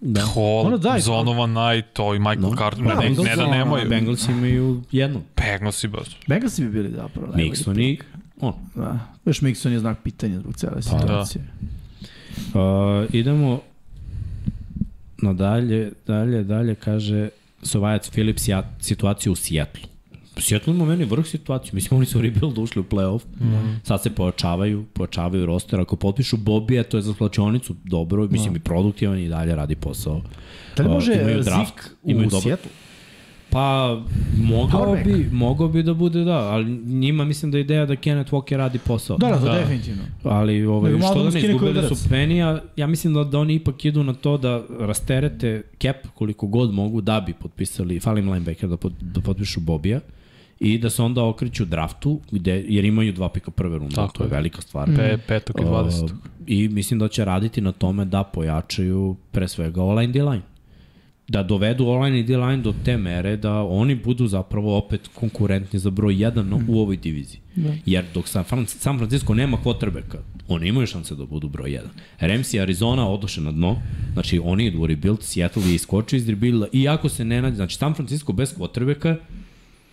Speaker 2: Da.
Speaker 3: Hall,
Speaker 1: Ono daj,
Speaker 3: Zonovan Knight, to i Michael
Speaker 2: No.
Speaker 3: Carter.
Speaker 1: Da,
Speaker 3: Ne, ne da nemaju.
Speaker 2: Bengals imaju jednu.
Speaker 3: Bengals i baš.
Speaker 1: Bengalsi bi bili zapravo.
Speaker 2: Mixon i. on.
Speaker 1: Da. Još Mixon je znak pitanja zbog cele situacije.
Speaker 2: Uh, idemo na dalje, dalje, dalje, kaže Sovajac Philips ja, situaciju u Sijetlu. Seattle ima meni vrh situaciju. Mislim, oni su rebuild ušli u playoff. Mm. Sad se pojačavaju, pojačavaju roster. Ako potpišu Bobija, to je za slačionicu dobro. Mislim, i produktivan i dalje radi posao.
Speaker 1: Da li
Speaker 2: Uh,
Speaker 1: može
Speaker 2: imaju
Speaker 1: uh,
Speaker 2: draft,
Speaker 1: Zik
Speaker 2: imaju
Speaker 1: u
Speaker 2: dobar-
Speaker 1: Seattle?
Speaker 2: Pa, mogao
Speaker 1: Powerback.
Speaker 2: bi, mogao bi da bude da, ali njima mislim da je ideja da Kenneth Walker radi posao.
Speaker 1: Da, da,
Speaker 3: Da.
Speaker 1: definitivno.
Speaker 2: Ali ovaj,
Speaker 1: malo
Speaker 2: što
Speaker 1: da
Speaker 2: da ne izgubili su Penija, ja mislim da, da oni ipak idu na to da rasterete cap koliko god mogu da bi potpisali, falim linebacker da, pot, da potpišu Bobija i da se onda okreću draftu, gde, jer imaju dva pika prve runde,
Speaker 3: Tako
Speaker 2: to je
Speaker 3: je.
Speaker 2: velika stvar.
Speaker 3: Pe, petog i 20.
Speaker 2: Uh, I mislim da će raditi na tome da pojačaju pre svega online D-line. Da dovedu online i D-line do te mere da oni budu zapravo opet konkurentni za broj 1 u ovoj diviziji. Da. Jer dok San, Fran San Francisco nema quarterbacka, oni imaju šanse da budu broj 1. Rams i Arizona odoše na dno, znači oni idu u rebuild, Seattle je iskočio iz rebuilda i ako se ne nađe, znači San Francisco bez quarterbacka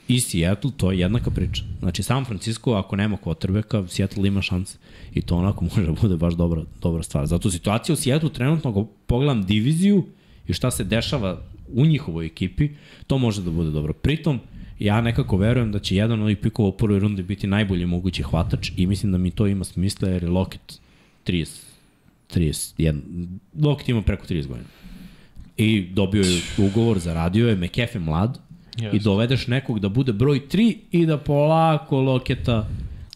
Speaker 2: i Seattle, to je jednaka priča. Znači, San Francisco, ako nema quarterbacka, Seattle ima šanse. I to onako može da bude baš dobra, dobra stvar. Zato situacija u Seattle trenutno, ako pogledam diviziju i šta se dešava u njihovoj ekipi, to može da bude dobro. Pritom, ja nekako verujem da će jedan od ovih pikova u prvoj rundi biti najbolji mogući hvatač i mislim da mi to ima smisla jer je Lockett 30, 31, Lockett ima preko 30 godina. I dobio je ugovor, zaradio je, McAfee mlad,
Speaker 3: Yes.
Speaker 2: i dovedeš nekog da bude broj 3 i da polako loketa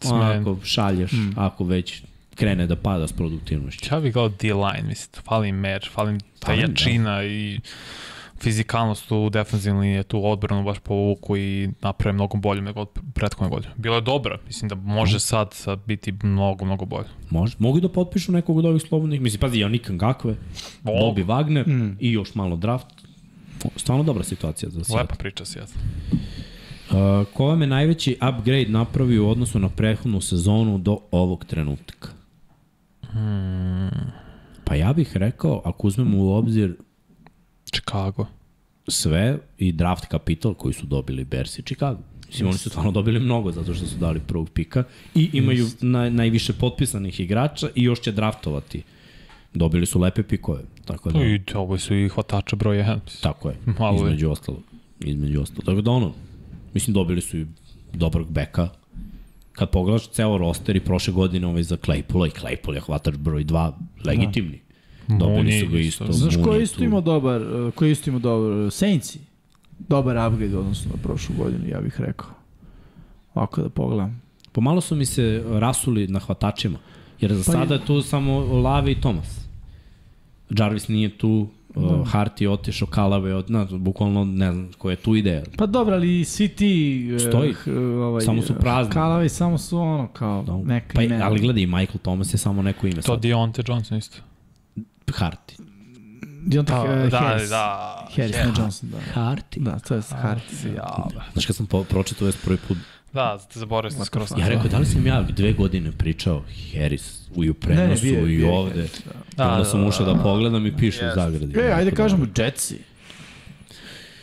Speaker 2: onako šalješ mm. ako već krene da pada s produktivnošću.
Speaker 3: Ja bih gledao D-line, mislim, fali mer, fali ta
Speaker 2: Fali,
Speaker 3: jačina i fizikalnost u defensivnoj liniji, tu odbranu baš povuku i naprave mnogo bolje nego od prethodne godine. Bila je dobra, mislim da može sad, sad biti mnogo, mnogo bolje.
Speaker 2: Može. Mogu da potpišu nekog od ovih slobodnih. Mislim, pazi, Janik Ngakve,
Speaker 3: O.
Speaker 2: Bobby Wagner mm. i još malo draft. Stvarno dobra situacija za Seattle.
Speaker 3: Lepa priča si, ja.
Speaker 2: Uh, ko vam je najveći upgrade napravio u odnosu na prethodnu sezonu do ovog trenutka?
Speaker 3: Hmm,
Speaker 2: Pa ja bih rekao, ako uzmemo u obzir
Speaker 3: Chicago.
Speaker 2: sve i draft kapital koji su dobili Bears i Chicago. Mislim, oni su stvarno dobili mnogo zato što su dali prvog pika i imaju naj, najviše potpisanih igrača i još će draftovati. Dobili su lepe pikove. Tako da,
Speaker 3: I ovo su i hvatača broj 1.
Speaker 2: tako je,
Speaker 3: Malo
Speaker 2: između ostalo. Između ostalo. Tako da ono, mislim dobili su i dobrog beka. Kad pogledaš ceo roster i prošle godine ovaj za Claypoola i Claypool je hvatač broj 2 legitimni. Dobili
Speaker 3: Mooney
Speaker 2: su ga
Speaker 3: isto.
Speaker 1: Znaš ko je isto imao dobar, ko je isto imao dobar, Saintsi. Dobar upgrade u odnosu na prošlu godinu, ja bih rekao. Ovako da pogledam.
Speaker 2: Pomalo su mi se rasuli na hvatačima. Jer za
Speaker 1: Pa
Speaker 2: sada je- tu samo Lavi i Thomas. Jarvis nije tu, uh, Hart je otišao, Kalave je od, na, bukvalno ne znam koja je tu ideja.
Speaker 1: Pa dobro, ali svi ti... uh,
Speaker 2: Stoji.
Speaker 1: h- ovaj,
Speaker 2: Samo su prazni.
Speaker 1: Kalavi samo su ono kao
Speaker 2: Da.
Speaker 1: neka
Speaker 2: Pa,
Speaker 1: imena.
Speaker 2: ali gledaj, Michael Thomas je samo neko ime.
Speaker 3: To
Speaker 2: sad.
Speaker 3: Deontay Johnson isto.
Speaker 2: Harti.
Speaker 1: Deonta
Speaker 3: Da,
Speaker 1: uh,
Speaker 3: da,
Speaker 1: Harris.
Speaker 3: da.
Speaker 1: Harris, ne Johnson, da.
Speaker 2: Harti?
Speaker 1: Da, to je Harris.
Speaker 3: Ja,
Speaker 2: Znaš kad sam po, pročitao je prvi put,
Speaker 3: da, zaboravio sam sam.
Speaker 2: ja rekao da li sam ja dve godine pričao Harris u prenosu
Speaker 1: bio je-
Speaker 2: i
Speaker 1: bio je
Speaker 2: ovde.
Speaker 1: Harris, da.
Speaker 2: Da, onda sam ušao da pogledam i piše u zagradi.
Speaker 1: E, ajde
Speaker 2: da-
Speaker 1: kažemo Jetsi.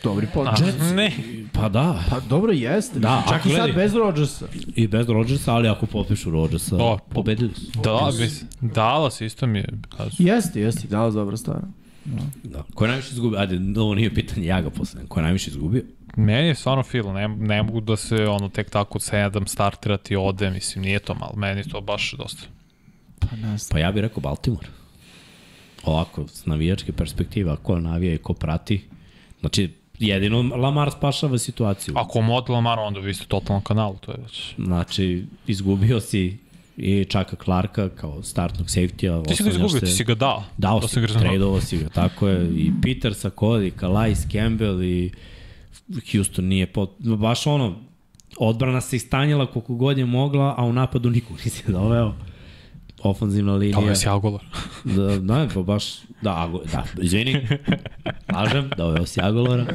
Speaker 1: Dobri podcast.
Speaker 3: A, ne,
Speaker 2: Pa da,
Speaker 1: Pa dobro jeste.
Speaker 2: Da,
Speaker 1: Da, čak
Speaker 2: ako
Speaker 1: i sad bez Rodgersa.
Speaker 2: i bez Rodgersa, ali ako potpišu Rodgersa,
Speaker 3: O,
Speaker 2: pobedili su.
Speaker 3: da, mislim, Dallas isto mi je. da,
Speaker 1: Jeste, jeste, da, dobra stvar.
Speaker 2: Da. Ko je najviše izgubio? Ajde, ovo nije pitanje, ja ga postavljam. Ko je najviše izgubio?
Speaker 3: Meni je stvarno filo, ne, ne mogu da se ono tek tako sedam startirati ode, mislim nije to malo, meni je to baš dosta.
Speaker 1: Pa ne znam.
Speaker 2: Pa ja bih rekao Baltimore. Ovako, s navijačke perspektive, ko navija i ko prati. Znači, jedino Lamar spašava situaciju.
Speaker 3: Ako mod Lamar, onda vi ste totalno kanalu, to je već.
Speaker 2: Znači, izgubio si i Čaka Clarka kao startnog safety-a.
Speaker 3: Ti si ga izgubio,
Speaker 2: se-
Speaker 3: ti si ga dao.
Speaker 2: Dao
Speaker 3: To
Speaker 2: si ga,
Speaker 3: znao.
Speaker 2: tradovao si ga, tako je. I Petersa, Cody, Calais, Campbell i Houston nije pot... Baš ono, odbrana se istanjila koliko god je mogla, a u napadu nikog nisi doveo. Ofanzivna linija.
Speaker 3: Ovo je Sjagolar.
Speaker 2: Da, da, pa baš, da, Ago, da, izvini, lažem, doveo si Agolora,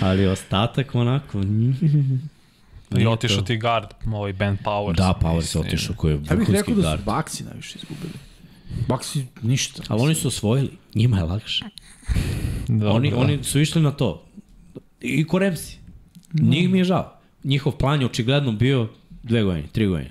Speaker 2: ali ostatak onako,
Speaker 3: I otišao ti guard, ovaj Ben Powers.
Speaker 2: da, Powers je
Speaker 3: Mislim,
Speaker 2: otišao koji je
Speaker 1: Ja bih
Speaker 2: vrhunski
Speaker 1: rekao da
Speaker 2: guard.
Speaker 1: su Baxi najviše izgubili. Baxi ništa.
Speaker 2: Ali oni su osvojili, njima je lakše.
Speaker 3: Da,
Speaker 2: oni,
Speaker 3: da.
Speaker 2: oni su išli na to. I ko Remsi. Njih mi je žao. Njihov plan je očigledno bio dve godine, tri godine.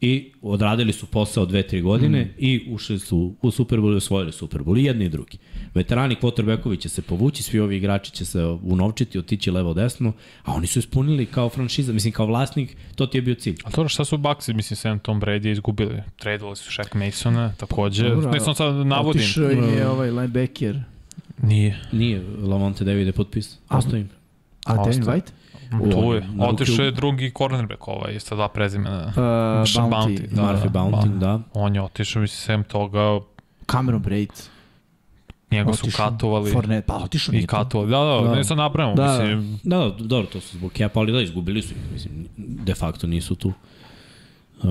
Speaker 2: I odradili su posao dve, tri godine mm. i ušli su u Super Bowl i osvojili Super Bowl. I jedni i drugi. Veterani quarterbackovi će se povući, svi ovi igrači će se unovčiti, otići levo desno, a oni su ispunili kao franšiza, mislim kao vlasnik, to ti je bio cilj.
Speaker 3: A to šta su Baxi, mislim, Sam Tom Brady izgubili. Tradovali su Shaq Masona, takođe.
Speaker 1: Dobro,
Speaker 3: ne sam sad navodim.
Speaker 1: Otišao je ovaj linebacker.
Speaker 3: Nije.
Speaker 2: Nije Lavonte David je potpisao. Ostojim.
Speaker 1: A Devin
Speaker 3: Ostao.
Speaker 1: White?
Speaker 3: Tu je. Otišao je drugi cornerback ovaj, sa dva prezimena.
Speaker 1: Uh,
Speaker 3: Bounty,
Speaker 1: Bounty.
Speaker 3: da.
Speaker 2: Murphy Bounting, da.
Speaker 3: On je otišao, mislim, sem toga,
Speaker 1: Cameron Braid.
Speaker 3: njega su
Speaker 1: Otišao.
Speaker 3: katovali.
Speaker 1: Fournette, pa otišao
Speaker 3: I
Speaker 1: nije to.
Speaker 3: katovali. Da, da,
Speaker 1: Da.
Speaker 3: ne sad napravimo,
Speaker 1: Da.
Speaker 3: mislim.
Speaker 2: Da, da, dobro, to su zbog kepa, ali da, izgubili su ih, mislim, de facto nisu tu. Uh,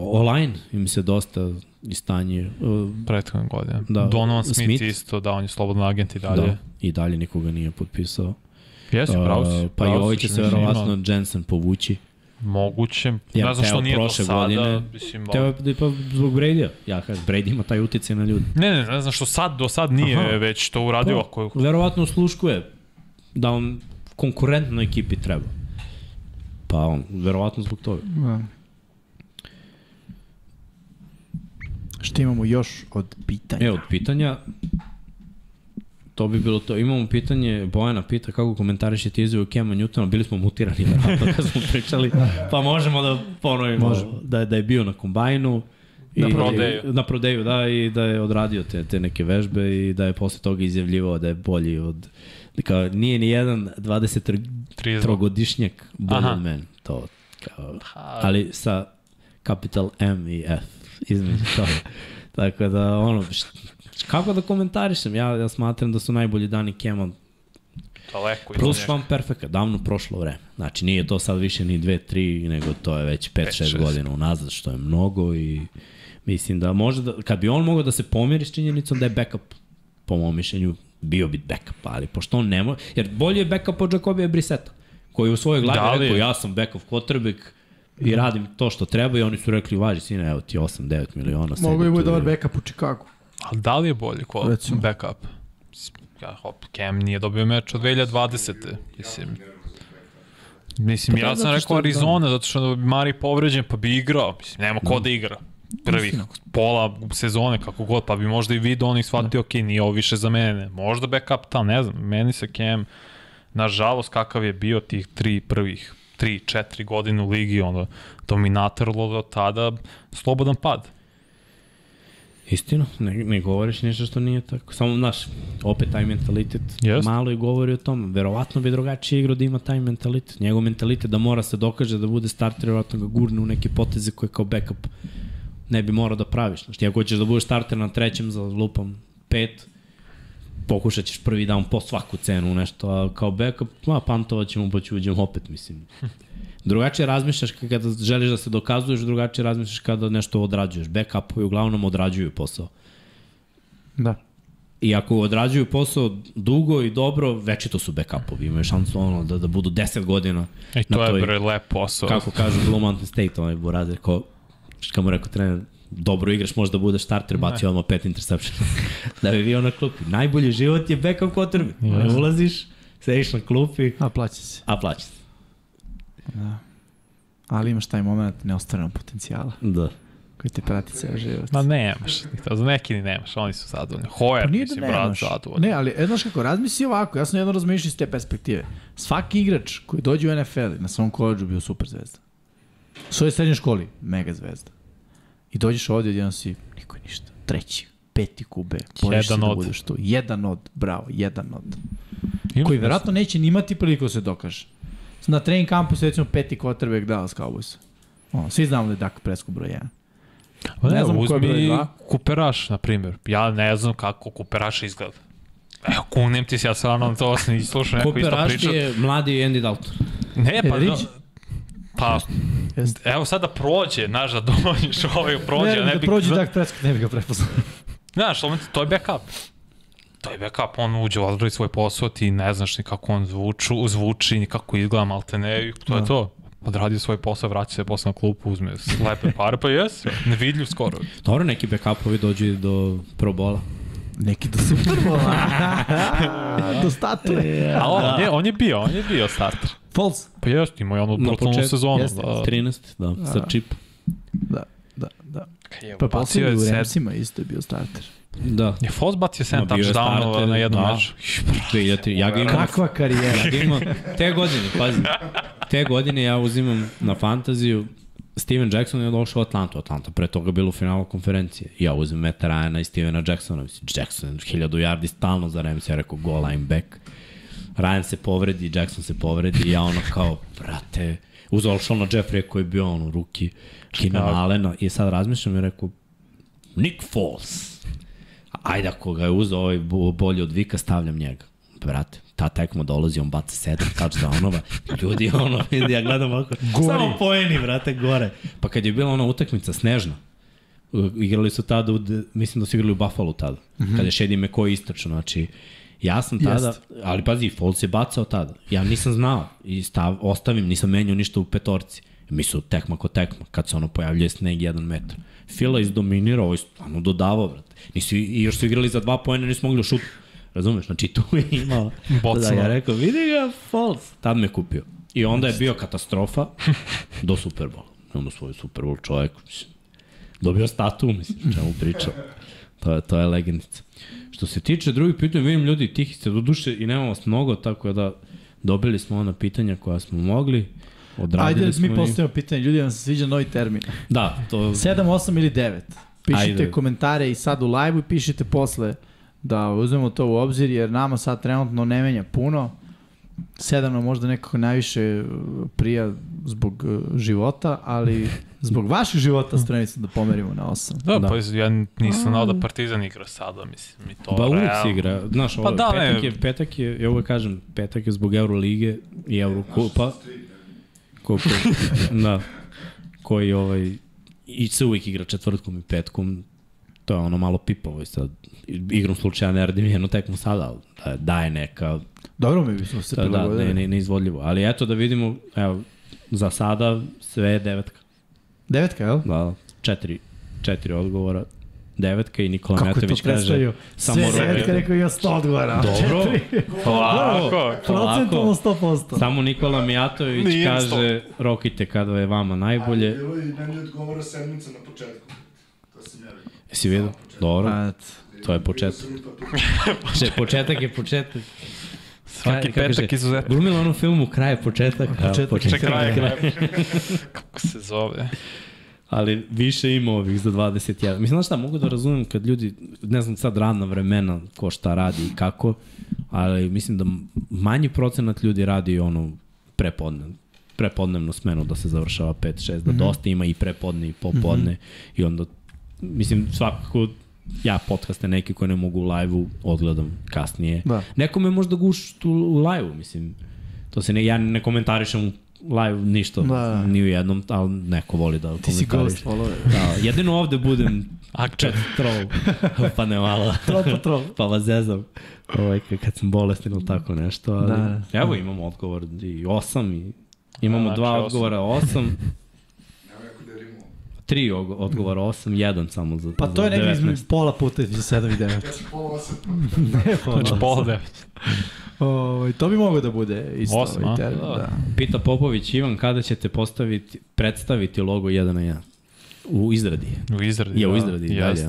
Speaker 2: online im se dosta istanje. Uh,
Speaker 3: prethodne godine.
Speaker 2: Da.
Speaker 3: Da. Donovan Smith,
Speaker 2: Smith.
Speaker 3: Isto, da, on je slobodno agent i dalje.
Speaker 2: da, i dalje nikoga nije potpisao.
Speaker 3: Jesi, pravo si.
Speaker 2: Uh, pa i
Speaker 3: pravo
Speaker 2: ovaj će se verovatno Jensen povući.
Speaker 3: Moguće.
Speaker 2: Jer
Speaker 3: ne znam što nije do
Speaker 2: prošle
Speaker 3: sada.
Speaker 2: godine-
Speaker 3: Mislim,
Speaker 2: Teo je pa zbog Brady-a. Ja kažem, Brady ima taj uticaj na ljudi.
Speaker 3: Ne, ne, ne znam što sad, do sad nije
Speaker 2: Aha.
Speaker 3: već to uradio.
Speaker 2: Pa,
Speaker 3: Ako,
Speaker 2: Verovatno sluškuje da on konkurentnoj ekipi treba. Pa on, verovatno zbog toga.
Speaker 1: Da. Šta imamo još od pitanja?
Speaker 2: E, od pitanja, to bi bilo to. Imamo pitanje, Bojana pita kako komentarišete izjavu Kema Newtona, bili smo mutirani verovatno kad smo pričali, pa možemo da ponovimo
Speaker 1: Možemo.
Speaker 2: da, da je bio na kombajnu.
Speaker 3: Na
Speaker 2: i-
Speaker 3: prodeju.
Speaker 2: Na prodeju, da, i da je odradio te, te neke vežbe i da je posle toga izjavljivao da je bolji od kao, nije ni jedan 23-godišnjak bolji
Speaker 3: Aha.
Speaker 2: od mene. To, kao, ali sa capital M i F između toga. Tako da, ono, št- kako da komentarišem? Ja, ja smatram da su najbolji dani Kema
Speaker 3: daleko
Speaker 2: Plus vam perfeka, davno prošlo vreme. Znači nije to sad više ni 2, 3, nego to je već 5,
Speaker 3: Pet,
Speaker 2: 6
Speaker 3: šest.
Speaker 2: godina unazad, što je mnogo i mislim da može da, kad bi on mogao da se pomiri s činjenicom da je backup, po mom mišljenju, bio bi backup, ali pošto on ne može, jer bolje je backup od Jacobija Briseta, koji u svojoj glavi
Speaker 3: Da li-
Speaker 2: rekao, ja sam backup quarterback i radim to što treba i oni su rekli, važi sine, evo ti 8-9 miliona.
Speaker 1: Mogu je
Speaker 2: tu
Speaker 1: bude dobar
Speaker 2: i-
Speaker 1: backup u Chicago.
Speaker 3: Ali da li je bolji ko
Speaker 1: Recimo.
Speaker 3: backup? Ja, hop, Cam nije dobio meč od 2020. Mislim, Mislim,
Speaker 1: Pa da,
Speaker 3: ja sam rekao Arizona, zato što je Mari povređen, pa bi igrao. Mislim, nema ko da igra. Prvih pola sezone, kako god, pa bi možda i vidio on i shvatio, ok, nije ovo više za mene. Možda backup tam, ne znam. Meni se Cam, nažalost, kakav je bio tih tri prvih, tri, četiri godine u ligi, ono, dominator do tada, slobodan pad.
Speaker 2: Istino, ne, ne govoriš nešto što nije tako. Samo, znaš, opet taj mentalitet
Speaker 3: Jest.
Speaker 2: malo i govori o tom. Verovatno bi drugačije igrao da ima taj mentalitet. Njegov mentalitet da mora se dokaže da bude starter, verovatno ga gurne u neke poteze koje kao backup ne bi morao da praviš. Znaš, ti ako hoćeš da budeš starter na trećem za lupom pet, pokušat ćeš prvi down po svaku cenu nešto, a kao backup, ma, pantovat ćemo pa ću uđem opet, mislim. Drugačije razmišljaš kada želiš da se dokazuješ, drugačije razmišljaš kada nešto odrađuješ. Backupovi uglavnom odrađuju posao.
Speaker 1: Da.
Speaker 2: I ako odrađuju posao dugo i dobro, večito su backupovi. Imaju šansu ono, da, da budu 10 godina
Speaker 3: I to
Speaker 2: na
Speaker 3: je,
Speaker 2: toj,
Speaker 3: bre, lep posao.
Speaker 2: kako kažu Blue Mountain State, onaj Burazer, ko, što mu rekao trener, dobro igraš, možda budeš starter, bacio odmah pet interception. da bi bio na klupi. Najbolji život je backup quarterback. Ne ulaziš, sediš na klupi,
Speaker 1: A plaća se.
Speaker 2: a plaća se.
Speaker 1: Ali imaš taj moment neostvarenog potencijala
Speaker 2: Da.
Speaker 1: koji te prati ceo život.
Speaker 3: Ma nemaš, za neki ni nemaš, oni su zadovoljni. Hoyer,
Speaker 1: Pa nije
Speaker 3: mislim,
Speaker 1: da
Speaker 3: brat, zadovoljni.
Speaker 1: Ne, ali znaš kako, razmisli ovako, ja sam jedno razmišljao iz te perspektive. Svaki igrač koji dođe u NFL na svom koleđu bio super zvezda. U svojoj srednjoj školi, mega zvezda. I dođeš ovdje, odjedno si, niko ništa. Treći, peti kube, boriš se
Speaker 3: Jedan
Speaker 1: da
Speaker 3: od.
Speaker 1: budeš tu. Jedan od, bravo, jedan od.
Speaker 3: Ima
Speaker 1: Koji verovatno neće ni imati priliku da se dokaže. Na trening kampu se recimo peti quarterback Dallas Cowboys. O, svi znamo da je Dak Prescott broj 1.
Speaker 3: Pa
Speaker 1: Ne
Speaker 3: ne
Speaker 1: znam ko je broj
Speaker 3: kuperaš, na primjer. Ja ne znam kako kuperaš izgleda. Evo, kunem ti se, ja stvarno to sam i slušao neko isto
Speaker 2: Rush
Speaker 3: priča.
Speaker 2: je mladi Andy Dalton.
Speaker 3: Ne, pa, da, pa
Speaker 1: Jeste.
Speaker 3: evo sada prođe, znaš da dođeš ovaj prođe,
Speaker 1: ne,
Speaker 3: ne
Speaker 1: da
Speaker 3: bi...
Speaker 1: prođe
Speaker 3: zna-
Speaker 1: Dak Prescott, ne bi ga prepoznao.
Speaker 3: Znaš, to je backup. To je backup, on uđe, odradi svoj posao, ti ne znaš ni kako on zvuču, zvuči, ni kako izgleda, malte ne, to
Speaker 1: Da.
Speaker 3: je to. Odradio svoj posao, vraća se posle na klupu, uzme slepe pare, pa jes, nevidljiv skoro.
Speaker 2: Dobro, neki backupovi dođu do Pro Bola.
Speaker 1: Neki do Superbola. do statue.
Speaker 3: A on, je, on je bio, on je bio starter.
Speaker 1: False.
Speaker 3: Pa jest, imao je
Speaker 2: Na
Speaker 3: brutalnu sezonu.
Speaker 1: jeste.
Speaker 3: Da.
Speaker 2: 13, da, sa čip.
Speaker 1: Da, da, da.
Speaker 3: Je,
Speaker 1: Pa
Speaker 3: bacio je
Speaker 1: u Ramsima isto je bio starter.
Speaker 2: Da.
Speaker 3: Je Foss bacio 7
Speaker 2: Ma, bio je
Speaker 3: touchdownova
Speaker 2: starter,
Speaker 3: na jednom
Speaker 2: da.
Speaker 3: meču.
Speaker 2: 2003. Ja ga imam,
Speaker 1: Kakva karijera.
Speaker 2: ja ga imam te godine, pazi. Te godine ja uzimam na fantaziju Steven Jackson je došao u Atlantu. Atlanta pre toga bilo u finalu konferencije. Ja uzmem Meta Ryana i Stevena Jacksona. Mislim, Jackson 1000 yardi stalno za Rams. Ja rekao go line back. Ryan se povredi, Jackson se povredi. Ja ono kao, brate, uzao Shona Jeffrey koji je bio ono ruki. Keenan. Allena. I sad razmišljam i rekao, Nick Foles. Ajde, ako ga je uzao ovaj bo- bolji od Vika, stavljam njega. Brate, ta tekma dolazi, on baca sedam touchdownova. Ljudi, ono, vidi, ja gledam ovako.
Speaker 1: Gori.
Speaker 2: Samo poeni, brate, gore. Pa kad je bila ona utakmica snežna, igrali su tada, u, mislim da su igrali u Buffalo tada, mm -hmm. kada je Shady McCoy istračno, znači, ja sam tada,
Speaker 1: Jest.
Speaker 2: ali pazi, Foles je bacao tada. Ja nisam znao i stav, ostavim, nisam menjao ništa u petorci. Mi su tekma ko tekma, kad se ono pojavljuje sneg jedan metar. Fila izdominirao, ovo je stvarno dodavao, brate. Nisu, I još su igrali za dva pojene, nisu mogli da šutu. Razumeš? Znači tu je imao...
Speaker 3: Bocno.
Speaker 2: Da, ja rekao, vidi ga, false. Tad me kupio. I onda je bio katastrofa do Superbola. Onda svoj Super Bowl čovjek, mislim, dobio statu, mislim, čemu pričam. To je, to je legendica. Što se tiče drugih pitanja, vidim ljudi, tih ste do duše i nemamo vas mnogo, tako da dobili smo ona pitanja koja smo mogli. Odradili
Speaker 1: Ajde,
Speaker 2: smo
Speaker 1: mi postavimo pitanje. Ljudi, vam se sviđa novi termin.
Speaker 2: Da, to...
Speaker 1: 7, 8 ili 9. Pišite
Speaker 2: Ajde.
Speaker 1: komentare i sad u live-u i pišite posle da uzmemo to u obzir, jer nama sad trenutno ne menja puno. Sedam nam možda nekako najviše uh, prija zbog uh, života, ali zbog vaših života spremni sam da pomerimo na osam.
Speaker 3: Da,
Speaker 2: Da.
Speaker 3: pa ja nisam znao da Partizan igra sada, mislim, i to
Speaker 2: Pa uvijek se igra. Znaš, ovo,
Speaker 3: Pa da,
Speaker 2: petak,
Speaker 3: ne.
Speaker 2: je, petak je, ja uvek kažem, petak je zbog Eurolige i Eurokupa. Koliko, da, koji ovaj, i se uvijek igra četvrtkom i petkom. To je ono malo pipavo i sad. Igrom slučaja ne radim jednu tekmu sada, ali da, daje neka,
Speaker 1: Dobro mi bismo se
Speaker 2: da, da,
Speaker 1: prilagodili.
Speaker 2: ne, ne, neizvodljivo. Ali eto da vidimo, evo, za sada sve je devetka.
Speaker 1: Devetka, jel?
Speaker 2: Da, četiri, četiri odgovora. Devetka i Nikola
Speaker 1: Kako
Speaker 2: Metović kaže...
Speaker 1: predstavio?
Speaker 2: samo
Speaker 1: Sve devetka rekao ja sto odgovara.
Speaker 2: Dobro,
Speaker 3: Polako.
Speaker 1: Procentualno 100%.
Speaker 2: Samo Nikola Mijatović
Speaker 3: Nije
Speaker 2: kaže rokite kada je vama najbolje.
Speaker 4: Bilo i meni odgovara sedmica na početku. To sam ja vidio.
Speaker 2: Jesi vidio? Dobro, to je početak. Če, početak je početak.
Speaker 3: Svaki
Speaker 2: Ka- kako
Speaker 3: petak
Speaker 2: kaže,
Speaker 3: izuzetno.
Speaker 2: Glumila ono filmu kraj početak. a
Speaker 1: Početak
Speaker 2: početak
Speaker 3: Kraj, kraj. Kako se zove?
Speaker 2: Ali više ima ovih za 21. Mislim, znaš šta, mogu da razumem kad ljudi, ne znam sad radna vremena, ko šta radi i kako, ali mislim da manji procenat ljudi radi ono prepodne, prepodnevnu smenu da se završava 5-6, da dosta ima i prepodne i popodne i onda, mislim, svakako ja podcaste neke koje ne mogu u live-u odgledam kasnije.
Speaker 1: Da.
Speaker 2: Nekome možda guš tu u live-u, mislim. To se ne, ja ne komentarišem u live ništa,
Speaker 1: Da.
Speaker 2: ni u jednom, ali neko voli da
Speaker 1: Ti si ghost follower.
Speaker 2: Da, jedino ovde budem
Speaker 3: Akčer.
Speaker 2: čet troll, pa ne malo,
Speaker 1: Troll po troll.
Speaker 2: pa vas zezam ovaj, kad- kad sam bolestan ili tako nešto, ali
Speaker 1: Da.
Speaker 2: evo imamo odgovor i osam i imamo
Speaker 3: Znači,
Speaker 2: dva
Speaker 3: osam.
Speaker 2: odgovora osam,
Speaker 4: Nema neko da je rimuo.
Speaker 2: Tri odgovora osam, jedan samo za
Speaker 1: Pa to je
Speaker 2: za
Speaker 1: negdje
Speaker 2: 19.
Speaker 1: između pola puta između 7 i 9.
Speaker 4: Ja sam pola osam.
Speaker 1: ne, pola.
Speaker 3: Znači, pola devet.
Speaker 1: Ovaj, to bi moglo da bude isto
Speaker 3: Osam,
Speaker 1: ovaj termin,
Speaker 3: Da.
Speaker 1: da.
Speaker 2: Pita Popović Ivan kada ćete postaviti, predstaviti logo 1 na 1? U izradi.
Speaker 3: U izradi.
Speaker 2: Je u
Speaker 3: da.
Speaker 2: izradi i dalje,
Speaker 3: Jest,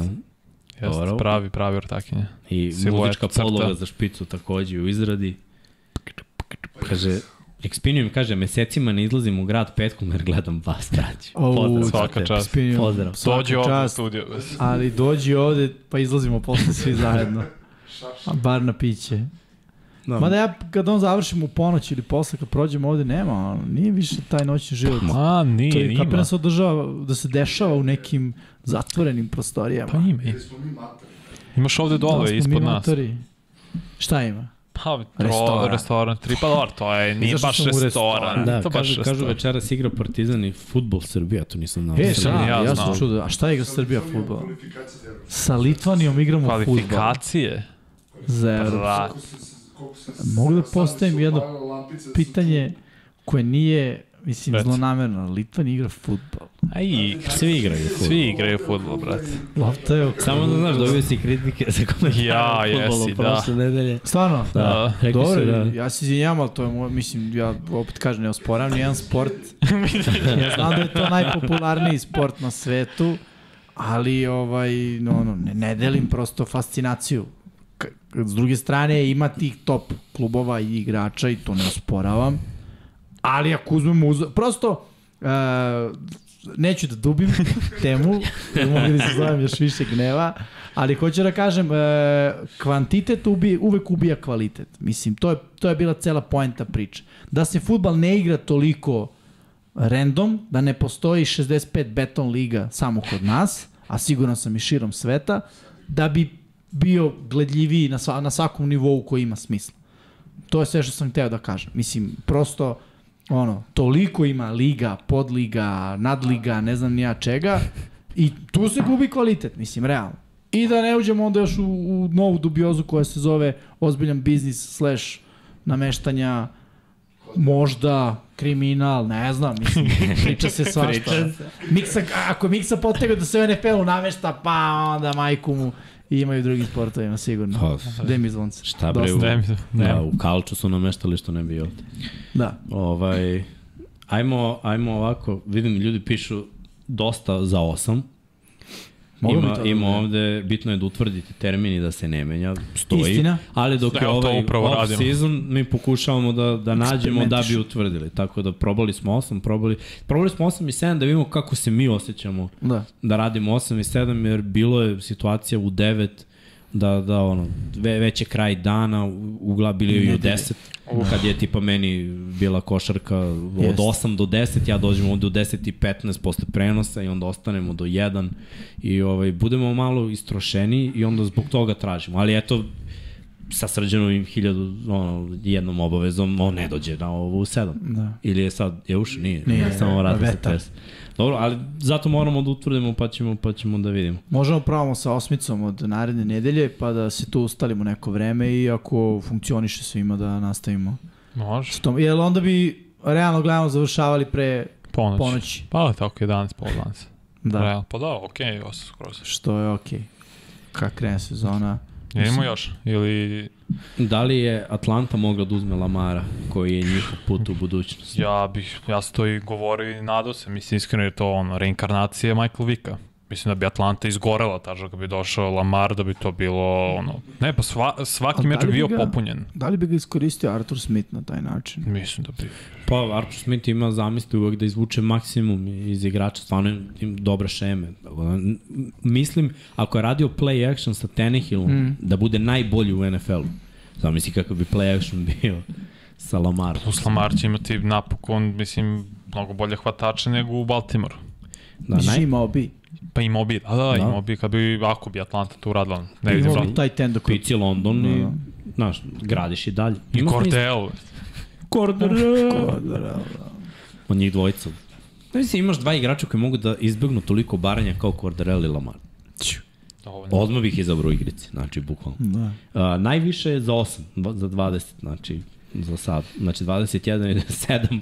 Speaker 3: jest,
Speaker 2: Dobro.
Speaker 3: pravi, pravi ortakinje.
Speaker 2: I
Speaker 3: Siluet,
Speaker 2: muzička
Speaker 3: crta.
Speaker 2: podloga za špicu takođe u izradi. Kaže, Expinium kaže, mesecima ne izlazim u grad petkom jer gledam vas traći.
Speaker 1: Au,
Speaker 2: Pozdrav.
Speaker 3: svaka čast.
Speaker 1: Spinio.
Speaker 2: Pozdrav.
Speaker 1: Svaka
Speaker 3: Dođi ovdje u studio.
Speaker 1: Ali dođi ovde, pa izlazimo posle svi zajedno. A bar na piće.
Speaker 2: Da.
Speaker 1: Mada ja kad on završim u ponoć ili posle kad prođemo ovde nema, nije više taj noćni život.
Speaker 3: Ma,
Speaker 1: to
Speaker 3: nije,
Speaker 1: je
Speaker 3: ima.
Speaker 1: kapira se održava, da se dešava u nekim zatvorenim prostorijama.
Speaker 3: Pa ima. Imaš ovde
Speaker 1: Da
Speaker 3: dole,
Speaker 1: smo
Speaker 3: ispod nas.
Speaker 1: matori. Šta ima?
Speaker 3: Pa,
Speaker 1: Restoran.
Speaker 3: restoran. restoran, tri, pa dobro, to je, nije baš
Speaker 1: restoran.
Speaker 3: restoran.
Speaker 2: Da,
Speaker 3: to baš
Speaker 2: kažu, kažu
Speaker 3: restoran.
Speaker 2: večeras igra Partizan i futbol Srbija, to nisam znao.
Speaker 1: E, šta?
Speaker 3: ja
Speaker 1: Ja,
Speaker 3: znao.
Speaker 1: sam čudo. A šta igra Srbija
Speaker 4: Evropu.
Speaker 1: Sa Litvanijom igramo fudbal.
Speaker 3: Kvalifikacije.
Speaker 1: Za
Speaker 4: se-
Speaker 1: Mogu da postavim jedno Pitanje koje nije, mislim,
Speaker 3: Reci.
Speaker 1: zlonamerno. Litvanija igra fudbal.
Speaker 3: Aj,
Speaker 2: Svi igraju futbol.
Speaker 3: svi igraju futbol, brate.
Speaker 1: Lopta je oko.
Speaker 2: Samo da znaš, dobio si kritike za komentare
Speaker 3: Ja,
Speaker 2: o fudbalu
Speaker 3: jesi, da.
Speaker 2: prošle nedelje.
Speaker 1: Stvarno?
Speaker 2: Da,
Speaker 3: Da.
Speaker 2: rekli
Speaker 1: Dobro,
Speaker 2: su da...
Speaker 1: ja se izvinjam, ali to je moj, mislim, ja opet kažem, ne osporam nijedan sport. ja znam da je to najpopularniji sport na svetu, ali ovaj, no, no, ne, ne delim prosto fascinaciju. S druge strane, ima tih top klubova i igrača i to ne osporavam, ali ako uzmemo uz... Prosto, uh, neću da dubim temu, jer mogu da se zovem još više gneva, ali hoću da kažem, e, kvantitet ubi, uvek ubija kvalitet. Mislim, to je, to je bila cela poenta priče. Da se futbal ne igra toliko random, da ne postoji 65 beton liga samo kod nas, a siguran sam i širom sveta, da bi bio gledljiviji na, sva, na svakom nivou koji ima smisla. To je sve što sam hteo da kažem. Mislim, prosto, ono, toliko ima liga, podliga, nadliga, ne znam nija čega, i tu se gubi kvalitet, mislim, realno. I da ne uđemo onda još u, u novu dubiozu koja se zove ozbiljan biznis slash nameštanja možda kriminal, ne znam, mislim, priča se svašta. Miksa, ako Miksa potega da se u NFL-u namešta, pa onda majku mu i imaju u drugim sportovima, sigurno.
Speaker 2: Pa,
Speaker 1: Gde mi zvonce?
Speaker 2: Šta bre,
Speaker 1: Dosta.
Speaker 2: u, da, u Kalču su nameštali što ne bi ovde.
Speaker 1: Da.
Speaker 2: Ovaj, ajmo, ajmo ovako, vidim ljudi pišu dosta za osam.
Speaker 1: Mogu
Speaker 2: ima,
Speaker 1: to da
Speaker 2: ima ovde, bitno je da utvrdite termin i da se ne menja, stoji.
Speaker 1: Istina.
Speaker 2: Ali dok je ovaj
Speaker 3: upravo
Speaker 2: off
Speaker 3: radimo.
Speaker 2: season, mi pokušavamo da, da nađemo da bi utvrdili. Tako da probali smo 8, probali, probali smo 8 i 7 da vidimo kako se mi osjećamo
Speaker 1: Da.
Speaker 2: da radimo 8 i 7 jer bilo je situacija u 9 da, da ono, ve, već je kraj dana, ugla bili i u
Speaker 1: Nedelje.
Speaker 2: 10, kad je tipa meni bila košarka od
Speaker 1: Jest.
Speaker 2: 8 do 10, ja dođem ovde u 10 i 15 posle prenosa i onda ostanemo do 1 i ovaj, budemo malo istrošeni i onda zbog toga tražimo, ali eto, sa srđanovim hiljadu, ono, jednom obavezom, on ne dođe na ovo u 7.
Speaker 1: Da.
Speaker 2: Ili je sad, je ušao? Nije.
Speaker 1: Nije,
Speaker 2: Samo vrata se
Speaker 1: vetar.
Speaker 2: Dobro, ali zato moramo da utvrdimo pa ćemo, pa ćemo da vidimo.
Speaker 1: Možemo pravamo sa osmicom od naredne nedelje, pa da se tu ustalimo neko vreme i ako funkcioniše svima da nastavimo.
Speaker 3: Može.
Speaker 1: S tom, jer onda bi realno gledano završavali pre
Speaker 3: Ponoć.
Speaker 1: ponoći.
Speaker 3: Pa tako 11, pol 11.
Speaker 1: Da,
Speaker 3: Realno. Pa da, okej, okay, ovo se skroz.
Speaker 1: što je okej. Kad krene sezona.
Speaker 3: Idemo još? Ili
Speaker 2: Da li je Atlanta mogla da uzme Lamara, koji je njihov put u budućnost?
Speaker 3: ja bih, ja sam to i govorio i nadao se, mislim iskreno je to ono, reinkarnacija Michael Vicka. Mislim da bi Atlanta izgorela tažno kad bi došao Lamar, da bi to bilo ono... Ne, pa sva, svaki meč
Speaker 1: da
Speaker 3: bi bio
Speaker 1: bi ga-
Speaker 3: popunjen.
Speaker 1: Da li bi ga iskoristio Arthur Smith na taj način?
Speaker 3: Mislim da bi.
Speaker 2: Pa Arthur Smith ima zamisli uvek da izvuče maksimum iz igrača, stvarno ima dobre šeme. Da, Mislim, ako je radio play action sa Tannehillom, mm. da bude najbolji u NFL-u. Zamisli kakav bi play action bio sa Lamarom.
Speaker 3: Plus Lamar će imati napokon, mislim, mnogo bolje hvatače nego u Baltimoru.
Speaker 2: Da, naj,
Speaker 1: imao bi?
Speaker 3: Pa imao bi, da, da,
Speaker 2: Da.
Speaker 3: imao bi, kad bi, ako bi Atlanta to uradila. Ne vidim
Speaker 1: bi taj tendo koji...
Speaker 2: Pici London i,
Speaker 1: Da.
Speaker 2: znaš, gradiš i dalje.
Speaker 3: I
Speaker 2: Ima smisla.
Speaker 3: Cordell.
Speaker 2: Cordero. Od njih dvojica. Da mislim, imaš dva igrača koji mogu da izbegnu toliko baranja kao Corderell i Lamar. Odmah bih izabrao u igrici, znači, bukvalno.
Speaker 1: Da.
Speaker 2: Uh, najviše je za 8, dva- za 20, znači, za sad. Znači, 21 i 7,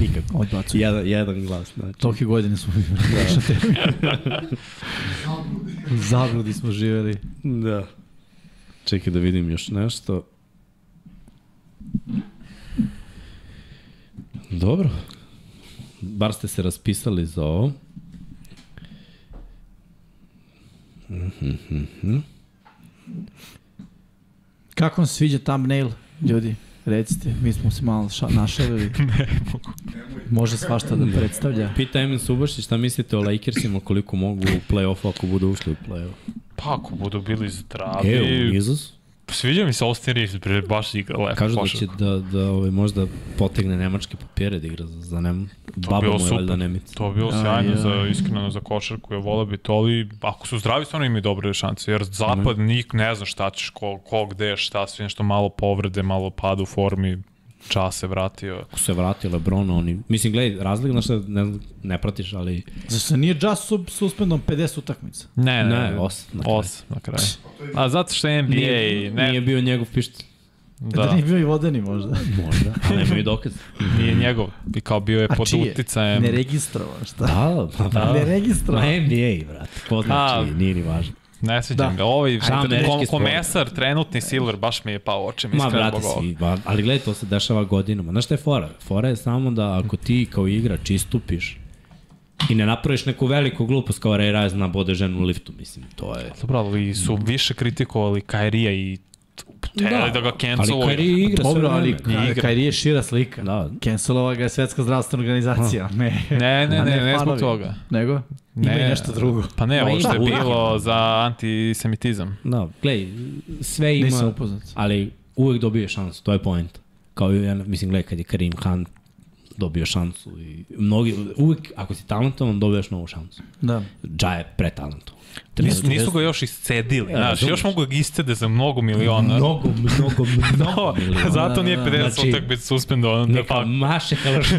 Speaker 2: nikako.
Speaker 1: Odbacujem.
Speaker 2: Jedan, jedan glas, znači.
Speaker 1: Tolike godine smo bili. Da. Zabludi smo živeli.
Speaker 2: Da. Čekaj da vidim još nešto. Dobro. Bar ste se raspisali za ovo.
Speaker 1: Kako vam se sviđa thumbnail, ljudi? Recite, mi smo se malo ša, našalili. Može svašta da predstavlja.
Speaker 2: Pita Emin Subašić šta mislite o Lakersima koliko mogu u play-offu ako budu ušli u play-off.
Speaker 3: Pa ako budu bili zdravi...
Speaker 2: E, u Izos?
Speaker 3: Sviđa mi se Austin Reeves, bre, baš igra lepo
Speaker 2: Kažu da će da, da ovaj, možda potegne nemačke papire da igra za, za nem... Baba
Speaker 3: bilo
Speaker 2: mu je
Speaker 3: super.
Speaker 2: valjda Nemica.
Speaker 3: To bi bilo
Speaker 1: Aj,
Speaker 3: sjajno
Speaker 1: aj.
Speaker 3: za, iskreno za košarku, ja volao bi to, ali ako su zdravi, stvarno imaju dobre šanse, jer zapad nik ne zna šta ćeš, ko, ko gde, šta, sve nešto malo povrede, malo pad u formi, čas se vratio.
Speaker 2: Ako se vrati Lebron, oni... Mislim, gledaj, razlika na šta ne, znam, ne pratiš, ali...
Speaker 1: Zašto nije Just sub, suspendom 50 utakmica?
Speaker 3: Ne, ne,
Speaker 2: Ne, osam na kraju.
Speaker 3: Os, na kraju. A zato što je NBA,
Speaker 2: Nije,
Speaker 3: ne,
Speaker 2: nije bio njegov pišt.
Speaker 1: Da, da
Speaker 3: da,
Speaker 1: nije bio i vodeni možda.
Speaker 2: Možda, ali nemaju dokaz.
Speaker 3: nije njegov, i kao bio je
Speaker 1: A
Speaker 3: pod
Speaker 1: čije?
Speaker 3: uticajem.
Speaker 1: Ne registrovan, šta?
Speaker 2: Da, pa da.
Speaker 1: Ne
Speaker 2: Ma
Speaker 1: registrovan.
Speaker 2: NBA, brate. Ko znači,
Speaker 3: A.
Speaker 2: nije ni važno.
Speaker 3: Ne sviđam
Speaker 1: Da.
Speaker 3: ga. Ovaj kom,
Speaker 2: sport?
Speaker 3: komesar, trenutni Silver, baš mi je pao očem
Speaker 2: Ma, brate, svi, ba, ali gledaj, to se dešava godinama. Znaš šta je fora? Fora je samo da ako ti kao igrač istupiš i ne napraviš neku veliku glupost kao Ray Rice nabode ženu u liftu, mislim, to je...
Speaker 3: Dobro, ali su više kritikovali Kairija i hteli da, ga
Speaker 2: ali
Speaker 3: canceluju.
Speaker 2: Kyrie igra sve
Speaker 1: Dobro, ali
Speaker 3: igra.
Speaker 1: Kairi je šira slika.
Speaker 2: Da.
Speaker 1: Cancelova ga je Svetska zdravstvena organizacija. Ne,
Speaker 3: Ne, ne, ne, ne zbog toga.
Speaker 1: Nego? Ima i nešto drugo.
Speaker 3: Pa ne, ovo što je
Speaker 2: ima,
Speaker 3: bilo
Speaker 2: ima.
Speaker 3: za antisemitizam.
Speaker 2: Da, gledaj, sve ima...
Speaker 1: Nisam upoznat.
Speaker 2: Ali uvek dobije šansu, to je point. Kao i, ja, mislim, gledaj, kad je Karim Khan dobio šansu i mnogi, uvek, ako si talentovan, dobiješ novu šansu.
Speaker 1: Da.
Speaker 2: Ja je pretalentovan.
Speaker 3: Nisu, nisu ga još iscedili, znaš,
Speaker 2: razumeš.
Speaker 3: još mogu ga iscede za mnogo miliona.
Speaker 2: Mnogo, mnogo, mnogo
Speaker 3: No,
Speaker 2: miliona.
Speaker 3: zato nije
Speaker 1: Da, da,
Speaker 3: 50
Speaker 2: Znači,
Speaker 3: utakmica suspendovan.
Speaker 2: Neka
Speaker 3: Pa,
Speaker 2: maše ću.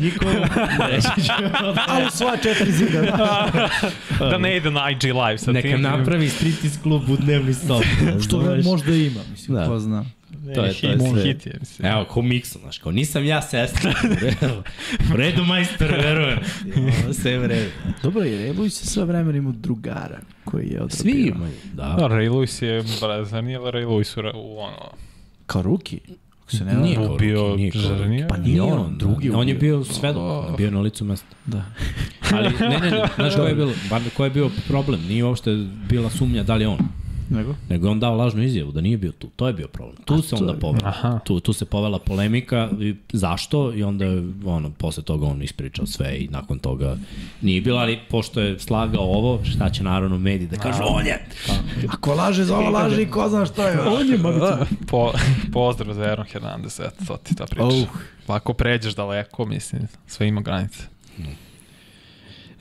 Speaker 1: Ali svoja četiri zida, da.
Speaker 3: da ne ide na IG live sa
Speaker 2: Neka
Speaker 3: tim.
Speaker 2: napravi striptease klub u dnevni sob.
Speaker 1: Što možda ima, mislim,
Speaker 2: Da.
Speaker 1: ko zna.
Speaker 2: To je, to je
Speaker 3: hit,
Speaker 2: sve.
Speaker 3: hit je, mislim.
Speaker 2: Evo, ko miksu, znaš, kao nisam ja sestra. U redu, majstor, verujem. Ovo sve je u redu.
Speaker 1: Dobro, jer Ebuj se sve vremena ima drugara koji je odradio.
Speaker 2: Svi imaju, da.
Speaker 3: Da, Ray Lewis je, bra, zar nije Ray Lewis u, u ono,
Speaker 1: Kao ruki. Ako se ne
Speaker 2: Nije kao
Speaker 3: ubio,
Speaker 2: Ruki, nije kao
Speaker 3: zar
Speaker 2: Ruki.
Speaker 3: nije?
Speaker 1: Pa nije on, drugi
Speaker 2: On je bio svedok, je bio na licu mesta.
Speaker 1: Da.
Speaker 2: Ali, ne, ne, ne, znaš ko je bilo, bar ko je bio problem, nije uopšte bila sumnja da li je on.
Speaker 1: Nego?
Speaker 2: nego je on dao lažnu izjavu da nije bio tu. To je bio problem. Tu se onda povela.
Speaker 3: Aha.
Speaker 2: Tu, tu se povela polemika i zašto i onda je ono, posle toga on ispričao sve i nakon toga nije bilo, ali pošto je slagao ovo, šta će naravno mediji da kažu, on je!
Speaker 1: Ako laže za ovo laže i ko zna šta je. On je
Speaker 3: Da, po, pozdrav za Aaron Hernandez, eto, to ti ta priča.
Speaker 1: Oh.
Speaker 3: Pa ako pređeš daleko, mislim, sve ima granice.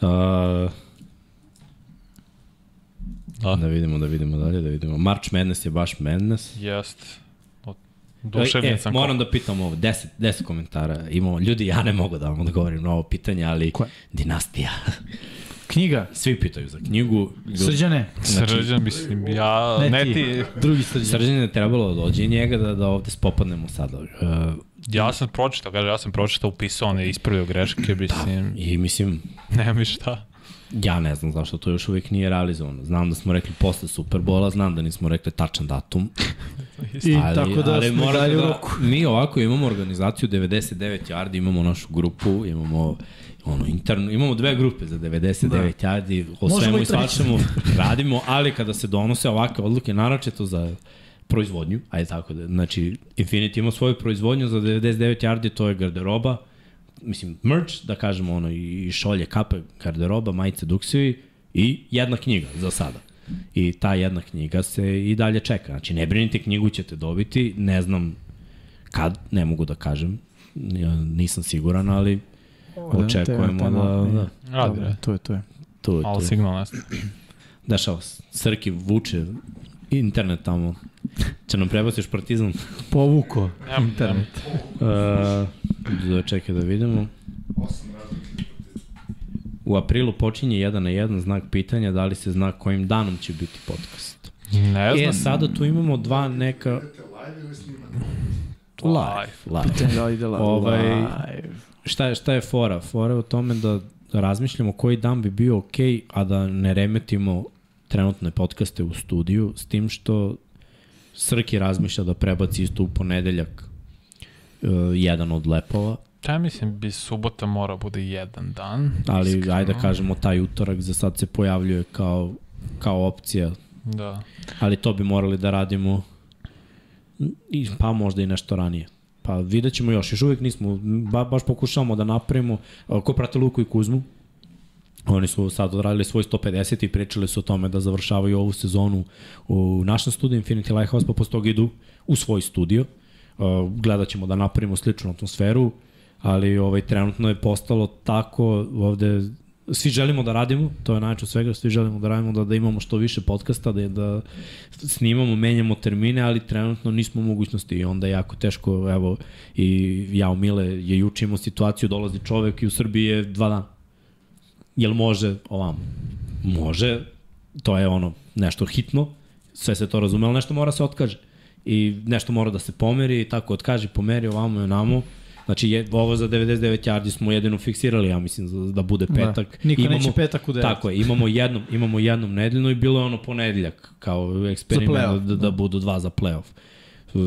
Speaker 2: Uh,
Speaker 3: Da.
Speaker 2: da vidimo, da vidimo dalje, da vidimo. March Madness je baš Madness.
Speaker 3: Jest. Duševljen
Speaker 2: e,
Speaker 3: sam.
Speaker 2: moram da pitam ovo, 10, 10 komentara imamo. Ljudi, ja ne mogu da vam odgovorim na ovo pitanje, ali
Speaker 1: Koje?
Speaker 2: dinastija.
Speaker 1: Knjiga.
Speaker 2: Svi pitaju za knjigu. Ljudi,
Speaker 1: Srđane.
Speaker 3: Srđan, mislim, ja,
Speaker 1: Ne,
Speaker 3: ne,
Speaker 1: ti.
Speaker 3: ti,
Speaker 1: Drugi srđan.
Speaker 2: Srđan je trebalo da dođe i njega da, da ovde spopadnemo sada. Uh,
Speaker 3: ja sam pročitao, kaže, ja sam pročitao, upisao, on je ispravio greške, mislim,
Speaker 2: I mislim,
Speaker 3: nemam više šta.
Speaker 2: Ja ne znam zašto to još uvijek nije realizovano. Znam da smo rekli posle Superbola, znam da nismo rekli tačan datum.
Speaker 1: I
Speaker 2: ali,
Speaker 1: tako da
Speaker 2: ali
Speaker 1: smo dalje u
Speaker 2: da,
Speaker 1: roku.
Speaker 2: Mi ovako imamo organizaciju 99 yardi, imamo našu grupu, imamo ono, interno, imamo dve grupe za 99 da. yardi, o
Speaker 1: Možemo
Speaker 2: svemu
Speaker 1: i
Speaker 2: svačemu radimo, ali kada se donose ovakve odluke, naročito za proizvodnju, ajde tako da, znači Infinity ima svoju proizvodnju za 99 yardi, to je garderoba, mislim, merch, da kažemo ono, i šolje, kape, garderoba, majice, duksevi i jedna knjiga za sada. I ta jedna knjiga se i dalje čeka. Znači, ne brinite, knjigu ćete dobiti, ne znam kad, ne mogu da kažem, ja nisam siguran, ali očekujemo
Speaker 1: tema,
Speaker 2: da, da,
Speaker 3: Radi, radi.
Speaker 1: to je to. Je.
Speaker 2: to, je
Speaker 3: Malo signal nestaje.
Speaker 2: Dešava se. Srki vuče internet tamo. Će nam prebaciš partizan?
Speaker 1: Povuko
Speaker 3: Nemam,
Speaker 1: internet.
Speaker 2: Uh, da čekaj da vidimo. U aprilu počinje 1 na 1 znak pitanja da li se zna kojim danom će biti podcast.
Speaker 3: Ne znam.
Speaker 2: E, sada tu imamo dva neka...
Speaker 4: live?
Speaker 2: Live. Live.
Speaker 1: Pitanje da li ide live.
Speaker 2: Ovaj-
Speaker 1: live.
Speaker 2: Šta je, šta je fora? Fora je u tome da razmišljamo koji dan bi bio ok, a da ne remetimo trenutne podcaste u studiju, s tim što Srki razmišlja da prebaci isto u ponedeljak uh, jedan od lepova,
Speaker 3: Ja mislim bi subota mora bude jedan dan.
Speaker 2: ali
Speaker 3: iskreno.
Speaker 2: ajde da kažemo taj utorak za sad se pojavljuje kao, kao opcija,
Speaker 3: Da.
Speaker 2: ali to bi morali da radimo i, pa možda i nešto ranije. Pa vidjet ćemo još, još uvijek nismo, ba, baš pokušavamo da napravimo, a, ko prate Luku i Kuzmu, oni su sad odradili svoj 150 i pričali su o tome da završavaju ovu sezonu u našem studiju Infinity Lighthouse, pa posle toga idu u svoj studio. Uh, gledat ćemo da napravimo sličnu atmosferu, ali ovaj, trenutno je postalo tako ovde svi želimo da radimo, to je najče svega, svi želimo da radimo, da, da imamo što više podcasta, da, da snimamo, menjamo termine, ali trenutno nismo u mogućnosti i onda je jako teško, evo, i ja u Mile je juče imao situaciju, dolazi čovek i u Srbiji je dva dana. Jel može ovamo? Može, to je ono nešto hitno, sve se to razume, ali nešto mora se otkaže. I nešto mora da se pomeri, i tako otkaži, pomeri ovamo i onamo. Znači, je, ovo za 99 yardi smo jedino fiksirali, ja mislim, za, da bude petak.
Speaker 1: Da. Niko neće petak u devet.
Speaker 2: Tako je, imamo jednom, imamo jednom nedeljno i bilo je ono ponedeljak, kao eksperiment
Speaker 1: play-off,
Speaker 2: da, da, budu dva za playoff.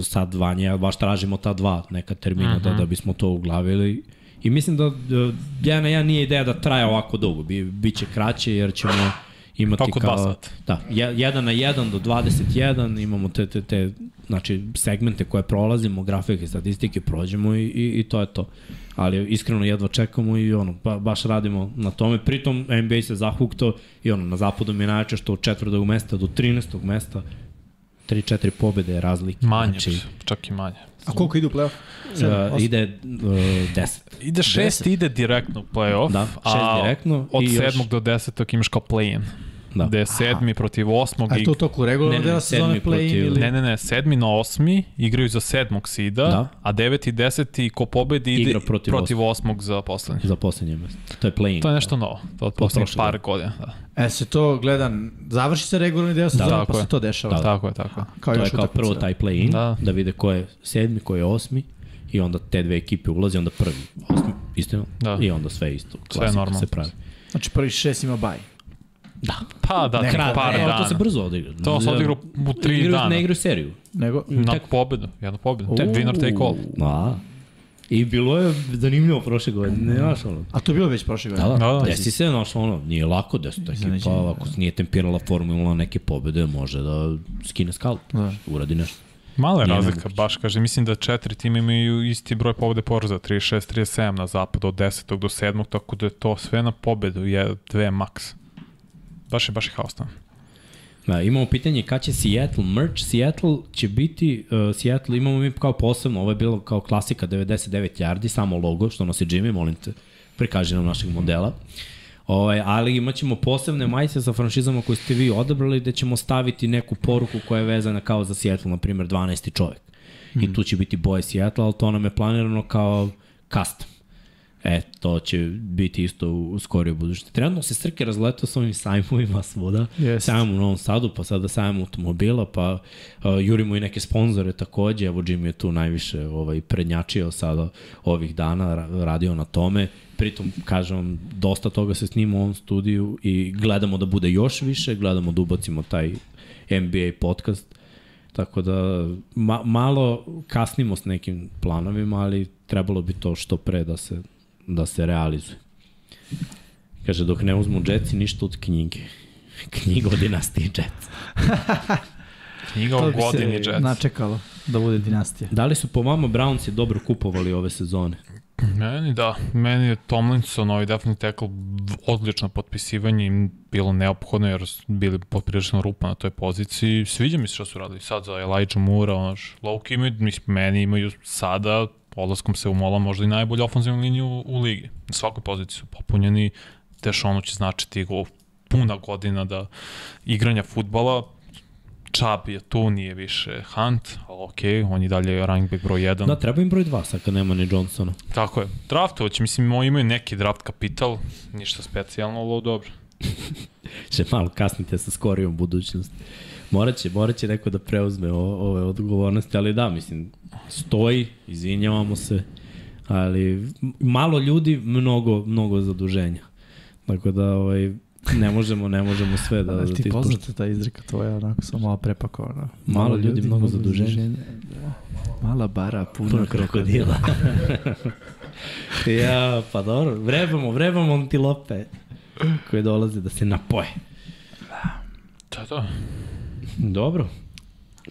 Speaker 2: Sad Vanja, baš tražimo ta dva neka termina da, da bismo to uglavili. I mislim da, da jedan na jedan nije ideja da traje ovako dugo, Bi, biće kraće jer ćemo imati
Speaker 3: Oko dva
Speaker 2: kao...
Speaker 3: sata.
Speaker 2: Da, je- jedan na jedan do 21, imamo te, te, te znači, segmente koje prolazimo, grafike, statistike, prođemo i, i, i to je to. Ali iskreno jedva čekamo i ono, ba, baš radimo na tome. Pritom NBA se zahukto i ono, na zapadu mi je najjače što od četvrtog mesta do 13. mesta 3-4 pobede je razlike.
Speaker 3: Manje,
Speaker 2: Znači,
Speaker 3: čak i manje.
Speaker 1: A koliko ide u play-off?
Speaker 2: Uh, ide uh, 10.
Speaker 3: Ide šest, ide direktno u playoff,
Speaker 2: Da, šest
Speaker 3: a
Speaker 2: direktno
Speaker 3: od
Speaker 2: i još-
Speaker 3: sedmog do desetog imaš kao play-in.
Speaker 2: Da.
Speaker 3: Gde je sedmi protiv osmog
Speaker 1: A to u toku regularnog
Speaker 2: Ne, ne,
Speaker 1: dela
Speaker 2: ne,
Speaker 1: sezone play-in ili...
Speaker 3: Ne, ne, ne, sedmi na osmi igraju za sedmog sida,
Speaker 2: Da.
Speaker 3: a deveti i deseti ko pobedi ide
Speaker 2: Igra protiv
Speaker 3: protiv osmog za poslednje.
Speaker 2: za poslednje mesto. To je play-in.
Speaker 3: To je nešto novo, to od poslednjih par godina. Da.
Speaker 1: E se to gleda, završi se regularni deo sezone,
Speaker 3: tako
Speaker 1: pa
Speaker 3: je.
Speaker 1: se to dešava.
Speaker 2: Da.
Speaker 3: Tako je, tako je.
Speaker 1: Kao
Speaker 2: to je kao prvo taj play-in, da.
Speaker 3: Da.
Speaker 2: da vide ko je sedmi, ko je osmi i onda te dve ekipe ulaze, onda prvi, osmi, isto,
Speaker 3: Da.
Speaker 2: i onda sve isto.
Speaker 3: Sve
Speaker 2: Klasika
Speaker 3: normalno.
Speaker 2: se pravi.
Speaker 1: Znači prvi šest ima baj.
Speaker 2: Da.
Speaker 3: Pa da,
Speaker 1: Ne, kraj-
Speaker 3: par
Speaker 2: E,
Speaker 3: dana.
Speaker 2: To se brzo odigra.
Speaker 3: To se odigra u tri
Speaker 2: igraju,
Speaker 3: dana.
Speaker 2: Ne igraju seriju.
Speaker 1: Nego,
Speaker 3: Na
Speaker 2: tek-
Speaker 3: pobedu, jednu pobedu. Tek winner take all.
Speaker 2: A, I bilo je zanimljivo prošle godine, ne znaš ono.
Speaker 1: A to je bilo već prošle godine.
Speaker 2: Da, da,
Speaker 3: Da, da.
Speaker 2: desi se, znaš, ono, nije lako da se ta ekipa, ako se nije tempirala formula neke pobede, može da skine skalp,
Speaker 1: Da.
Speaker 2: uradi nešto.
Speaker 3: Mala je
Speaker 2: Nije
Speaker 3: razlika,
Speaker 2: nemoguće.
Speaker 3: baš kaže, mislim da četiri tima imaju isti broj pobede poraza, 36-37 na zapadu od 10. do 7. tako da je to sve na pobedu, je dve maks. Baš je, baš je haos tamo.
Speaker 2: Da, imamo pitanje kada će Seattle merch. Seattle će biti, uh, Seattle imamo mi kao posebno, ovo je bilo kao klasika 99 yardi, samo logo što nosi Jimmy, molim te, prikaži nam našeg modela. Ovaj, ali imat ćemo posebne majice sa franšizama koje ste vi odabrali gde ćemo staviti neku poruku koja je vezana kao za Seattle, na primjer 12. čovek. Mm. I tu će biti boje Seattle, ali to nam je planirano kao custom. E, to će biti isto u, u skorijoj budućnosti. Trenutno se Srke razletao s ovim sajmovima svuda.
Speaker 1: Jeste.
Speaker 2: Sajam u Novom Sadu, pa sada sajam automobila, pa uh, jurimo i neke sponzore takođe. Evo Jimmy je tu najviše ovaj, prednjačio sada ovih dana, ra- radio na tome. Pritom, kažem vam, dosta toga se snima u ovom studiju i gledamo da bude još više, gledamo da ubacimo taj NBA podcast. Tako da ma, malo kasnimo s nekim planovima, ali trebalo bi to što pre da se, da se realizuje. Kaže, dok ne uzmu džetci, ništa od knjige. Knjiga o dinastiji Jets.
Speaker 3: Knjiga o godini Jets.
Speaker 1: načekalo da bude dinastija.
Speaker 2: Da li su po vama Brownsi dobro kupovali ove sezone?
Speaker 3: Meni da, meni je Tomlinson, ovaj definitivni tackle, odlično potpisivanje im bilo neophodno jer su bili poprilično rupa na toj poziciji. Sviđa mi se što su radili sad za Elijah Moore, onaš, Loki imaju, mislim, meni imaju sada, odlaskom se umola možda i najbolju ofenzivnu liniju u, u ligi. Na svakoj poziciji su popunjeni, Dešonu će značiti go, puna godina da igranja futbala, Chubb je tu, nije više Hunt, ali okej, on je dalje running back broj 1.
Speaker 2: Da, treba im broj 2 sad kad nema ni Johnsona.
Speaker 3: Tako je. Draftovać, mislim, imaju neki draft kapital, ništa specijalno, ali dobro.
Speaker 2: Še malo kasnite sa skorijom budućnosti. Morat će, morat će neko da preuzme o, ove odgovornosti, ali da, mislim, stoji, izvinjavamo se, ali malo ljudi, mnogo, mnogo zaduženja. Tako da, ovaj, ne možemo, ne možemo sve da,
Speaker 1: Da,
Speaker 2: da
Speaker 1: ti
Speaker 2: ispoštujemo.
Speaker 1: poznata ta izreka tvoja, onako sam malo prepakovana.
Speaker 2: Malo ljudi, mnogo zaduženja.
Speaker 1: Mala bara, puno,
Speaker 2: Puno
Speaker 1: krokodila.
Speaker 2: ja, pa dobro, vrebamo, vrebamo antilope koje dolaze da se napoje.
Speaker 3: Da, da.
Speaker 2: Dobro.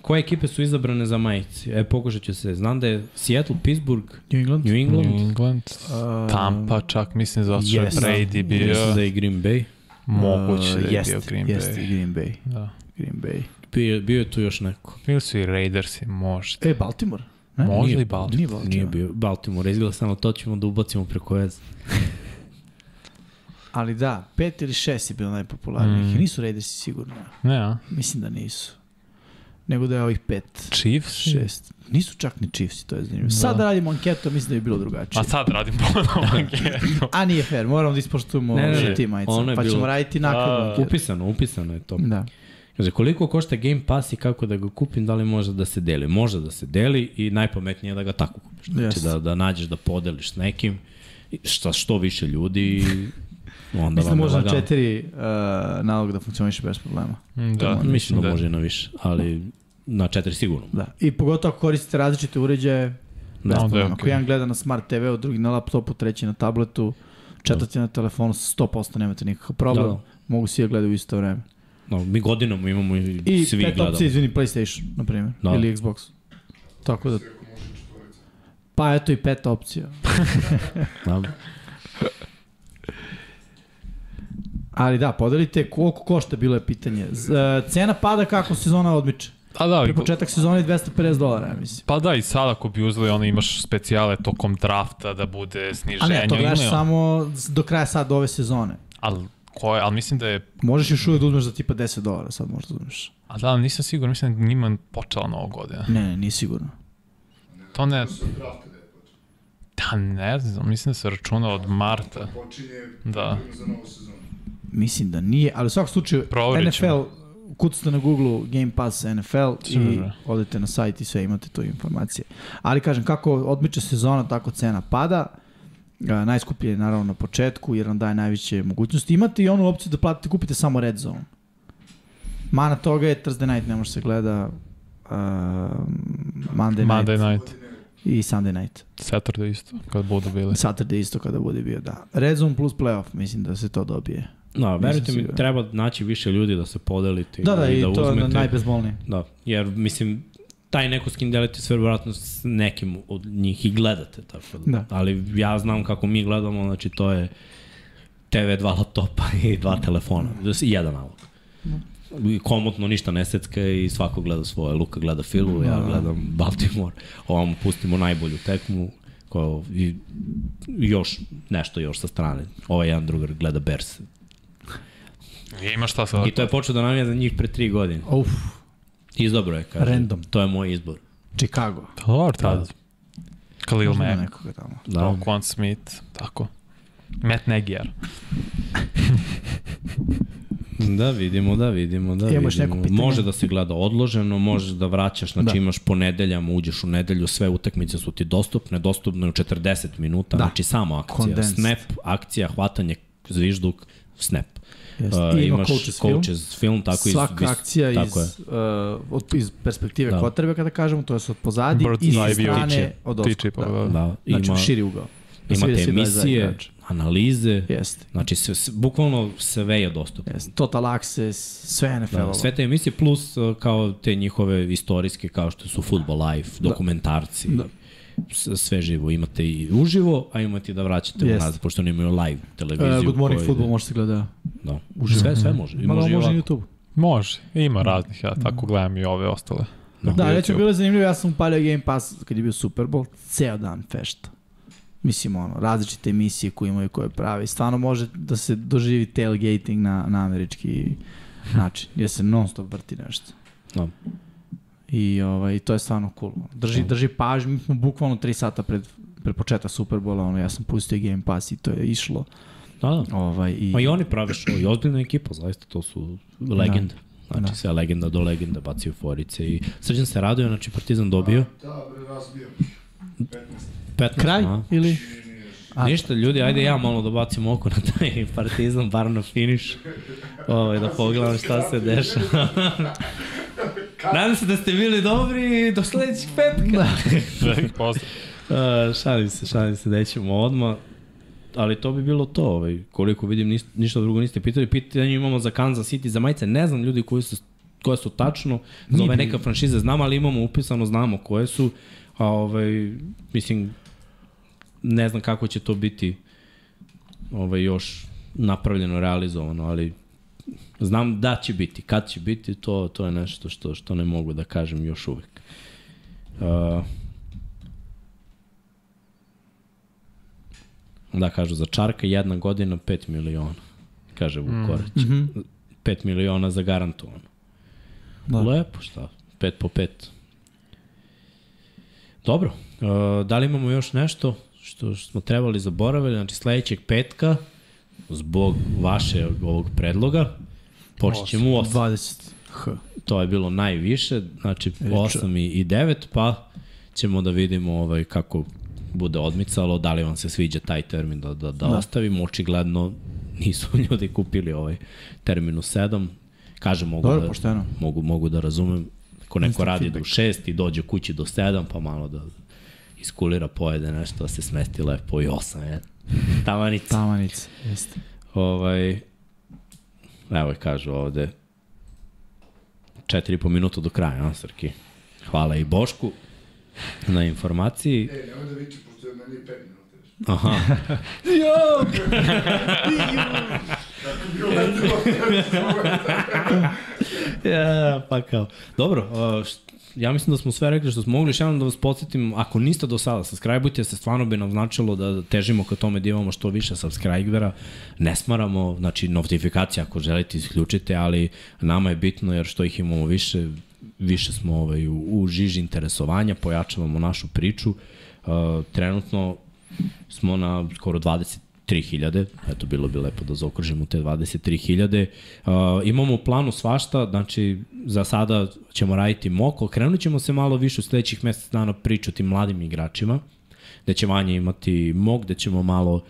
Speaker 2: Koje ekipe su izabrane za majici? E, pokušat ću se. Znam da je Seattle, Pittsburgh,
Speaker 1: New England?
Speaker 2: New England,
Speaker 3: New England,
Speaker 1: Uh,
Speaker 3: Tampa čak, mislim zato što je
Speaker 1: yes.
Speaker 3: Brady bio,
Speaker 2: mislim da je i Green Bay.
Speaker 3: moguće da je
Speaker 1: jest,
Speaker 3: bio Green
Speaker 1: jest,
Speaker 3: Bay.
Speaker 1: i Green Bay.
Speaker 3: Da.
Speaker 1: Green Bay.
Speaker 2: Bio, bio je tu još neko.
Speaker 3: Bili su i Raidersi, možda.
Speaker 1: E, Baltimore? Ne?
Speaker 3: Možda
Speaker 2: Nije-
Speaker 3: i Baltimore.
Speaker 1: Nije Baltimore.
Speaker 2: Nije bio Baltimore, izgleda samo to ćemo da ubacimo preko veze.
Speaker 1: Ali da, pet ili šest je bilo najpopularnijih.
Speaker 3: Mm.
Speaker 1: Nisu Raidersi sigurno.
Speaker 3: Ne, a?
Speaker 1: Mislim da nisu. Nego da je ovih pet,
Speaker 3: Chiefs?
Speaker 1: šest. Nisu čak ni Chiefs, to je zanimljivo.
Speaker 3: Da.
Speaker 1: Sad radimo anketu, mislim da bi bilo drugačije.
Speaker 3: A sad radim ponovno anketu.
Speaker 1: A nije fair, moramo da ispoštujemo
Speaker 2: Ne, ne,
Speaker 1: ne, tim majica.
Speaker 2: ono je
Speaker 1: Pa ćemo
Speaker 2: bilo-
Speaker 1: raditi nakon.
Speaker 2: Upisano, upisano je to.
Speaker 1: Da.
Speaker 2: Kaže, koliko košta Game Pass i kako da ga kupim, da li može da se deli? Može da se deli i najpametnije je da ga tako kupiš. Znači
Speaker 1: Jeste.
Speaker 2: da, da nađeš da podeliš s nekim, šta što više ljudi onda
Speaker 1: Mislim da može na
Speaker 2: lagano.
Speaker 1: četiri uh, nalog da funkcioniše bez problema.
Speaker 3: Da,
Speaker 2: Mislim da, može na više, ali na četiri sigurno.
Speaker 1: Da. I pogotovo ako koristite različite uređaje, bez
Speaker 3: Da, onda je
Speaker 1: problema. Ako
Speaker 3: okej.
Speaker 1: jedan gleda na smart TV-u, drugi na laptopu, treći na tabletu, četvrti na telefonu, 100% nemate nikakav problem.
Speaker 2: Da, da.
Speaker 1: Mogu svi da gledaju u isto vreme.
Speaker 2: No, mi godinama imamo i,
Speaker 1: I
Speaker 2: svi
Speaker 1: pet
Speaker 2: gledamo.
Speaker 1: opcije, izvini, PlayStation, na primjer.
Speaker 2: Da.
Speaker 1: Ili Xbox. Tako da... Pa eto i pet opcija.
Speaker 2: Da.
Speaker 1: Ali da, podelite koliko košta, bilo je pitanje. Z, e, cena pada kako sezona odmiče.
Speaker 3: A da,
Speaker 1: Pre početak sezone je 250 dolara, ja mislim.
Speaker 3: pa da, i sad ako bi uzeli, ono imaš specijale tokom drafta da bude
Speaker 1: A
Speaker 3: sniženje.
Speaker 1: ne, to gledaš
Speaker 3: imaju.
Speaker 1: samo do kraja sad ove sezone.
Speaker 3: Ali, koje, ali mislim da je
Speaker 1: Možeš još uvijek da uzmeš za tipa 10 dolara, sad možda uzmeš.
Speaker 3: A da, ali nisam siguran, mislim da njima počela nova godina.
Speaker 1: Ne, ne, nije sigurno.
Speaker 3: To ne,
Speaker 4: da
Speaker 3: ne znam, mislim da se računa od marta.
Speaker 4: Počinje
Speaker 3: Da.
Speaker 4: za novu sezonu.
Speaker 1: Mislim da nije, ali u svakom slučaju
Speaker 3: Proverit ćemo.
Speaker 1: NFL, kucate na Google Game Pass NFL i
Speaker 3: Može.
Speaker 1: odete na sajt i sve imate tu informacije. Ali kažem, kako odmiče sezona, tako cena pada. A, najskuplje je naravno na početku jer vam daje najveće mogućnosti. Imate i onu opciju da platite, kupite samo Red Zone. Mana toga je Thursday night, ne može se gleda uh, Monday,
Speaker 3: Monday
Speaker 1: night.
Speaker 3: night.
Speaker 1: i Sunday night.
Speaker 3: Saturday isto, kad budu bili.
Speaker 1: Saturday isto kada bude bio, da. Red zone plus playoff, mislim da se to dobije.
Speaker 2: Da, verujte mi, treba naći više ljudi da se podelite
Speaker 1: Da, da, i,
Speaker 2: da
Speaker 1: to je
Speaker 2: uzmete.
Speaker 1: najbezbolnije.
Speaker 2: Da, jer mislim, taj neko s kim delite sve vjerojatno s nekim od njih i gledate, tako da.
Speaker 1: Da.
Speaker 2: Ali ja znam kako mi gledamo, znači to je TV, dva laptopa i dva telefona, da i jedan nalog. I komotno ništa ne secka i svako gleda svoje. Luka gleda Filu, ja gledam Baltimore. Ovamo pustimo najbolju tekmu ko, i još nešto još sa strane. Ovaj jedan drugar gleda Bears.
Speaker 3: Ima šta sad.
Speaker 2: I to je počeo da navija za njih pre tri godine.
Speaker 1: Uf,
Speaker 2: Izabro je, kaže.
Speaker 1: Random.
Speaker 2: To je moj izbor.
Speaker 1: Chicago.
Speaker 3: Dobar tad. Khalil
Speaker 1: Možda ima
Speaker 3: Mack,
Speaker 1: nekoga tamo.
Speaker 2: Da.
Speaker 3: Roquan Smith, tako. Matt Nagyar.
Speaker 2: Da vidimo, da vidimo, da
Speaker 1: Imaš neko
Speaker 2: vidimo.
Speaker 1: pitanje?
Speaker 2: Može da se gleda odloženo, možeš da vraćaš, znači
Speaker 1: Da.
Speaker 2: da. imaš ponedeljama, uđeš u nedelju, sve utakmice su ti dostupne, dostupne u 40 minuta,
Speaker 1: Da.
Speaker 2: da. znači samo akcija.
Speaker 1: Condensed.
Speaker 2: Snap, akcija, hvatanje, zvižduk, snap.
Speaker 1: Jeste.
Speaker 2: Uh,
Speaker 1: I ima
Speaker 2: imaš
Speaker 1: coaches film.
Speaker 2: coaches film, tako iz,
Speaker 1: Svaka
Speaker 2: vis-
Speaker 1: akcija
Speaker 2: tako
Speaker 1: iz, uh, od, iz perspektive da. Kotrebe, kada kažemo, to je od pozadi
Speaker 3: Bird's
Speaker 1: i
Speaker 3: view.
Speaker 1: strane
Speaker 3: Tiče.
Speaker 1: od
Speaker 3: Tiče,
Speaker 1: oska.
Speaker 3: pa,
Speaker 1: Da.
Speaker 3: da.
Speaker 2: Da,
Speaker 1: Znači,
Speaker 2: ima,
Speaker 1: širi ugao. Da
Speaker 2: imate
Speaker 1: da je
Speaker 2: emisije, analize,
Speaker 1: Jeste.
Speaker 2: znači sve, sve, bukvalno sve je dostupno.
Speaker 1: Jeste. Total Access, sve NFL-ovo.
Speaker 2: Da, sve te emisije plus uh, kao te njihove istorijske kao što su Football Life, dokumentarci,
Speaker 1: Da.
Speaker 2: da. Sve živo. Imate i uživo, a imate i da vraćate yes. unazad, pošto oni imaju live televiziju.
Speaker 1: Uh, Good Morning Football
Speaker 2: ide-
Speaker 1: može se gleda.
Speaker 2: Da. Sve, sve može. I
Speaker 1: Ma da,
Speaker 2: može,
Speaker 1: može
Speaker 2: ovako.
Speaker 1: YouTube.
Speaker 3: Može, ima raznih, ja tako gledam i ove ostale.
Speaker 2: Da.
Speaker 1: Da,
Speaker 3: YouTube.
Speaker 1: recimo bilo je zanimljivo, ja sam upalio Game Pass kad je bio Super Bowl, ceo dan fešta. Mislim, ono, različite emisije koje imaju koje pravi. Stvarno može da se doživi tailgating na, na američki način, jer se non stop vrti nešto.
Speaker 2: Da.
Speaker 1: I ovaj, to je stvarno cool. Drži, drži pažnju, mi smo bukvalno 3 sata pred, pred početak Superbola, ono, ja sam pustio Game Pass i to je išlo.
Speaker 2: Da, da.
Speaker 1: Ovaj, i,
Speaker 2: Ma i oni prave show, i ozbiljna ekipa, zaista, to su legende. Znači,
Speaker 1: Da.
Speaker 2: sve legenda do legenda, bacaju forice i Srđan se radio, znači Partizan dobio
Speaker 4: Da, bre, razbijam.
Speaker 2: 15.
Speaker 1: Kraj
Speaker 2: a?
Speaker 1: ili? A-
Speaker 2: Ništa, ljudi, ajde ja malo da bacim oko na taj partizan, bar na finiš. Ovaj, da pogledam šta se dešava. Nadam se da ste bili dobri do sledećeg petka. Uh, šalim se, šalim se, nećemo odmah. Ali to bi bilo to, ovaj, koliko vidim nis, ništa drugo niste pitali. Pitanje imamo za Kansas City, za majice, ne znam ljudi koji su, koje su tačno, za ove neka franšize znam, ali imamo upisano, znamo koje su. A ovaj, mislim, ne znam kako će to biti ovaj, još napravljeno, realizovano, ali znam da će biti. Kad će biti, to, to je nešto što, što ne mogu da kažem još uvek. Uh, da kažu za Čarka jedna godina 5 miliona, kaže Vukoreć. Mm
Speaker 1: Mhm.
Speaker 2: 5 miliona za garantovano.
Speaker 1: Da.
Speaker 2: Lepo, šta? 5 po 5. Dobro, uh, da li imamo još nešto što smo trebali zaboraviti? Znači sledećeg petka, zbog vaše ovog predloga, počet ćemo u 8.
Speaker 1: 20 H.
Speaker 2: To je bilo najviše, znači
Speaker 1: Reče.
Speaker 2: 8 i- i 9, pa ćemo da vidimo ovaj, kako bude odmicalo, da li vam se sviđa taj termin da, da, da,
Speaker 1: Da.
Speaker 2: da. ostavimo. Očigledno nisu ljudi kupili ovaj termin u 7. Kažem, mogu,
Speaker 1: Dobro,
Speaker 2: da,
Speaker 1: pošteno.
Speaker 2: mogu, mogu da razumem. Ako neko
Speaker 1: Instant
Speaker 2: radi
Speaker 1: feedback.
Speaker 2: do 6 i dođe kući do 7, pa malo da iskulira, pojede nešto, da se smesti lepo i 8. Je. Tamanica.
Speaker 1: Tamanica, jeste.
Speaker 2: Ovaj, evo je kažu ovde, četiri i po minuta do kraja, a, Srki? Hvala i Bošku na informaciji.
Speaker 4: E, nemoj da viči, pošto je meni 5 minuta.
Speaker 2: Aha,
Speaker 4: uletilo.
Speaker 2: ja, pa kao. Dobro, ja mislim da smo sve rekli što smo mogli. Još da vas podsjetim, ako niste do sada, subscribe-ujte se, stvarno bi nam značilo da težimo ka tome da imamo što više subscribera. Ne smaramo, znači notifikacije ako želite isključite, ali nama je bitno jer što ih imamo više, više smo ovaj, u, u žiži interesovanja, pojačavamo našu priču. Uh, trenutno smo na skoro 23.000, eto bilo bi lepo da zaokružimo te 23.000. Uh, imamo u planu svašta, znači za sada ćemo raditi moko, krenut ćemo se malo više u sledećih mesec dana pričati mladim igračima, gde će Vanja imati mog, gde ćemo malo uh,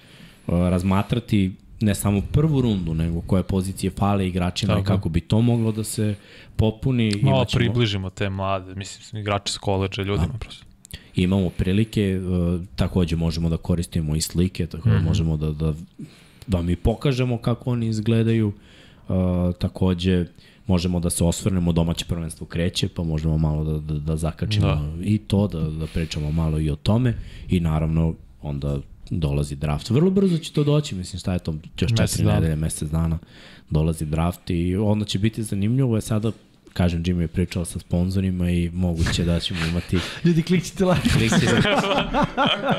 Speaker 2: razmatrati ne samo prvu rundu, nego koje pozicije fale igračima
Speaker 3: Tako.
Speaker 2: i kako bi to moglo da se popuni.
Speaker 3: Malo
Speaker 2: Imaćemo-
Speaker 3: približimo te mlade, mislim, igrače s koleđa ljudima prosto.
Speaker 2: Imamo prilike, uh, takođe možemo da koristimo i slike, tako da mm -hmm. možemo da, da, da mi pokažemo kako oni izgledaju. Uh, takođe, možemo da se osvrnemo, domaće prvenstvo kreće, pa možemo malo da, da, da zakačimo da. i to, da, da pričamo malo i o tome i naravno onda dolazi draft. Vrlo brzo će to doći, mislim šta je to, još četiri nedelje, mesec dana dolazi draft i onda će biti zanimljivo je sada kažem, Jimmy je pričao sa sponzorima i moguće da ćemo imati...
Speaker 1: Ljudi, klikćite like.
Speaker 2: Klikćite.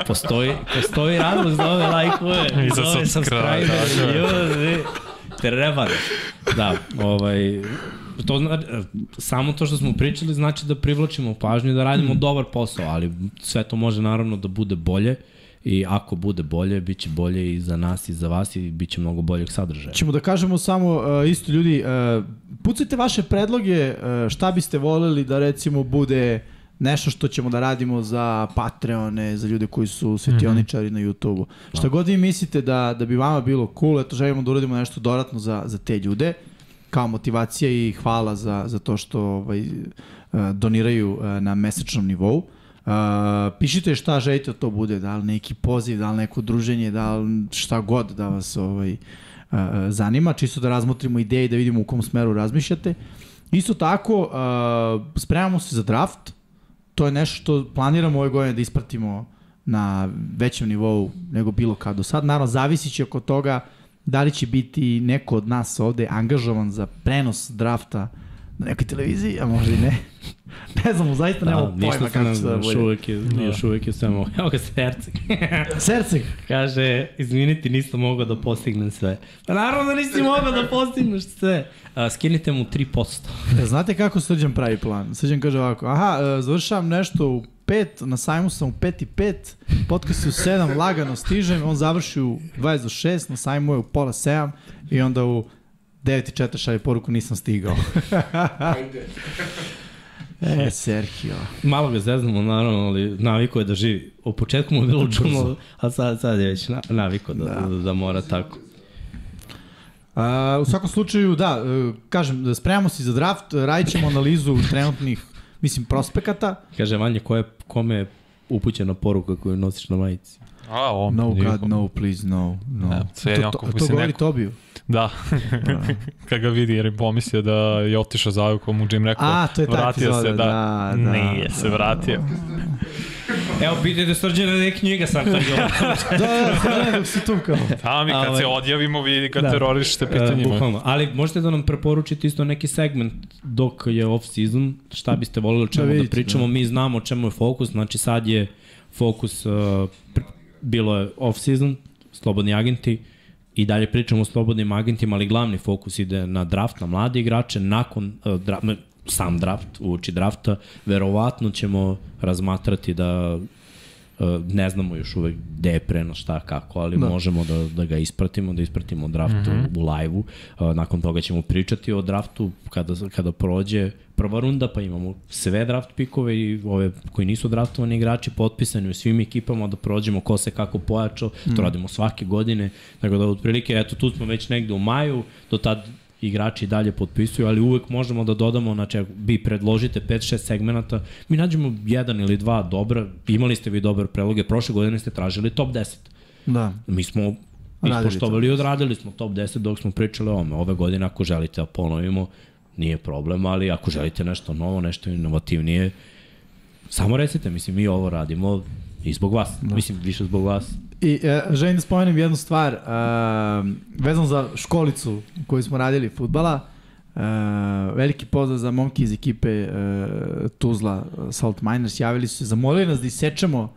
Speaker 2: postoji, postoji razlog za ove lajkove,
Speaker 3: I za
Speaker 2: ove subscribe. Ljudi, treba da. Da, ovaj, to, samo to što smo pričali znači da privlačimo pažnju i da radimo mm. dobar posao, ali sve to može naravno da bude bolje i ako bude bolje, bit će bolje i za nas i za vas i bit će mnogo boljeg sadržaja.
Speaker 1: Ćemo da kažemo samo uh, isto ljudi, uh, pucajte vaše predloge, uh, šta biste voleli da recimo bude nešto što ćemo da radimo za Patreone, za ljude koji su svetioničari mm -hmm. na YouTube-u. Da. Šta god vi mislite da, da bi vama bilo cool, eto želimo da uradimo nešto dodatno za, za te ljude, kao motivacija i hvala za, za to što ovaj, doniraju na mesečnom nivou. Uh, Uh, pišite šta želite da to bude, da li neki poziv, da li neko druženje, da li šta god da vas ovaj, uh, zanima, čisto da razmotrimo ideje i da vidimo u kom smeru razmišljate. Isto tako, uh, spremamo se za draft, to je nešto što planiramo ove godine da ispratimo na većem nivou nego bilo kad do sad. Naravno, zavisit će oko toga da li će biti neko od nas ovde angažovan za prenos drafta na nekoj televiziji, a možda i ne. ne znam, zaista nemamo da, pojma kako će da bude.
Speaker 2: Uvek je, da. još uvek je samo, evo ga Sercek.
Speaker 1: Sercek?
Speaker 2: Kaže, izvinite, nisam mogao da postignem sve. Pa naravno da nisi mogao da postigneš sve. A, skinite mu 3%.
Speaker 1: e, znate kako Srđan pravi plan? Srđan kaže ovako, aha, e, završavam nešto u 5, na sajmu sam u 5 i 5, podcast je u 7, lagano stižem, on završi u 20 do 6, na sajmu je u pola 7 i onda u 9 i 4 šalje poruku nisam stigao. Ajde. E, Sergio.
Speaker 2: Malo ga zeznamo, naravno, ali naviko je da živi. U početku mu je bilo čudno, a sad, sad je već naviko da, da. da, da mora tako.
Speaker 1: A, u svakom slučaju, da, e, kažem, da spremamo se za draft, radit ćemo analizu trenutnih, mislim, prospekata.
Speaker 2: Kaže, Vanja, ko je, kome je upućena poruka koju nosiš na majici?
Speaker 3: A, on.
Speaker 1: No, God, no, please, no. no. Ja,
Speaker 3: sve to, to,
Speaker 1: to, to govori neko... Tobiju.
Speaker 3: Da, kad ga vidi jer je pomislio da je otišao za ko mu Jim rekao,
Speaker 1: A, to je
Speaker 3: vratio
Speaker 1: se,
Speaker 3: da, da, da, nije se vratio.
Speaker 2: Evo, pitajte Srđana da je knjiga sam kad je
Speaker 1: da, da, da, dok si tu kao.
Speaker 3: Da, mi kad Ali, se odjavimo, vi ga da, terorište pitanjima. Uh, bukvalno.
Speaker 2: Ali možete da nam preporučite isto neki segment dok je off-season, šta biste volili o čemu da, vidite, da pričamo, da. mi znamo o čemu je fokus, znači sad je fokus, uh, bilo je off-season, slobodni agenti, i dalje pričamo o slobodnim agentima, ali glavni fokus ide na draft, na mlade igrače, nakon uh, draft, sam draft, uoči drafta, verovatno ćemo razmatrati da ne znamo još uvek gde je prenos, šta, kako, ali da. možemo da, da ga ispratimo, da ispratimo draft mm -hmm. u live-u. Uh, nakon toga ćemo pričati o draftu kada, kada prođe prva runda, pa imamo sve draft pikove i ove koji nisu draftovani igrači potpisani u svim ekipama da prođemo ko se kako pojačao, mm. to mhm. radimo svake godine, tako da otprilike, eto tu smo već negde u maju, do tad igrači dalje potpisuju, ali uvek možemo da dodamo, znači, vi predložite 5-6 segmenata, mi nađemo jedan ili dva dobra, imali ste vi dobre preloge, prošle godine ste tražili top 10.
Speaker 1: Da.
Speaker 2: Mi smo ispoštovali i odradili smo top 10 dok smo pričali o ome. Ove godine, ako želite da ponovimo, nije problem, ali ako želite nešto novo, nešto inovativnije, samo recite, mislim, mi ovo radimo i zbog vas, da. mislim, više zbog vas.
Speaker 1: I e, želim da spomenem jednu stvar, e, vezano za školicu koju smo radili futbala, e, veliki pozdrav za momke iz ekipe e, Tuzla Salt Miners, javili su se, zamolili nas da isečemo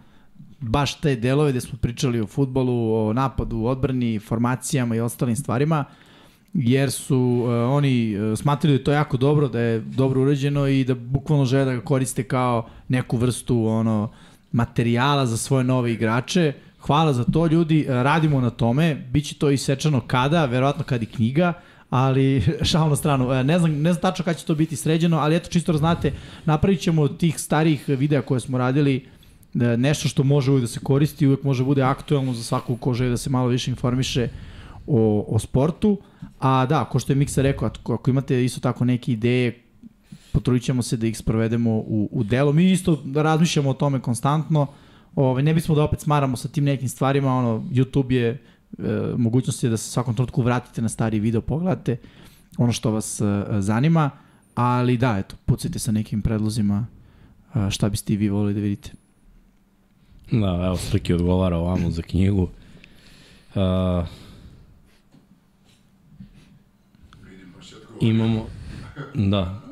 Speaker 1: baš te delove gde smo pričali o futbolu, o napadu, odbrani, formacijama i ostalim stvarima jer su uh, oni uh, smatrali da je to jako dobro, da je dobro urađeno i da bukvalno žele da ga koriste kao neku vrstu ono materijala za svoje nove igrače. Hvala za to ljudi, uh, radimo na tome, biće to isečano kada, verovatno kad i knjiga, ali šal na stranu. Uh, ne znam, ne znam tačno kada će to biti sređeno, ali eto čisto da znate, napravit ćemo tih starih videa koje smo radili nešto što može uvijek da se koristi, uvijek može da bude aktuelno za svakog ko želi da se malo više informiše o, o sportu. A da, ko što je Miksa rekao, ako imate isto tako neke ideje potrudit ćemo se da ih sprovedemo u, u delo. Mi isto razmišljamo o tome konstantno, Ove, ne bismo da opet smaramo sa tim nekim stvarima, ono, YouTube je, e, mogućnost je da se svakom trenutku vratite na stari video, pogledate ono što vas e, zanima, ali da, eto, pucajte sa nekim predlozima e, šta biste i vi volili da vidite.
Speaker 2: Da, evo Srki odgovara ovamo za knjigu. Uh, imamo, da,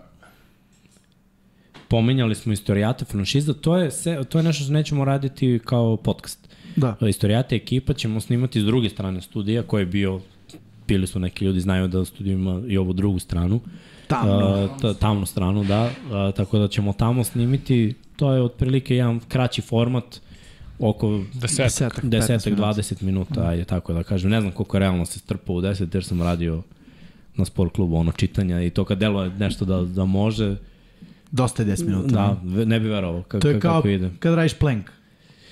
Speaker 2: pomenjali smo istorijate franšiza, to je, se, to je nešto što nećemo raditi kao podcast.
Speaker 1: Da.
Speaker 2: Istorijate ekipa ćemo snimati s druge strane studija, koji je bio, bili su neki ljudi, znaju da studiju ima i ovu drugu stranu.
Speaker 1: Tamno.
Speaker 2: Uh, ta, tamnu stranu, da. Uh, tako da ćemo tamo snimiti, to je otprilike jedan kraći format, oko
Speaker 3: Desetak.
Speaker 1: Desetak,
Speaker 2: 10
Speaker 1: 15
Speaker 2: 20 minuta, ajde tako da kažem. Ne znam koliko realno se strpa u 10 jer sam radio na sport klubu ono čitanja i to kad deluje nešto da, da može,
Speaker 1: Dosta je 10 minuta.
Speaker 2: da, ne bi verovao ka,
Speaker 1: To je
Speaker 2: ka,
Speaker 1: kao
Speaker 2: kako ide.
Speaker 1: kad radiš plank.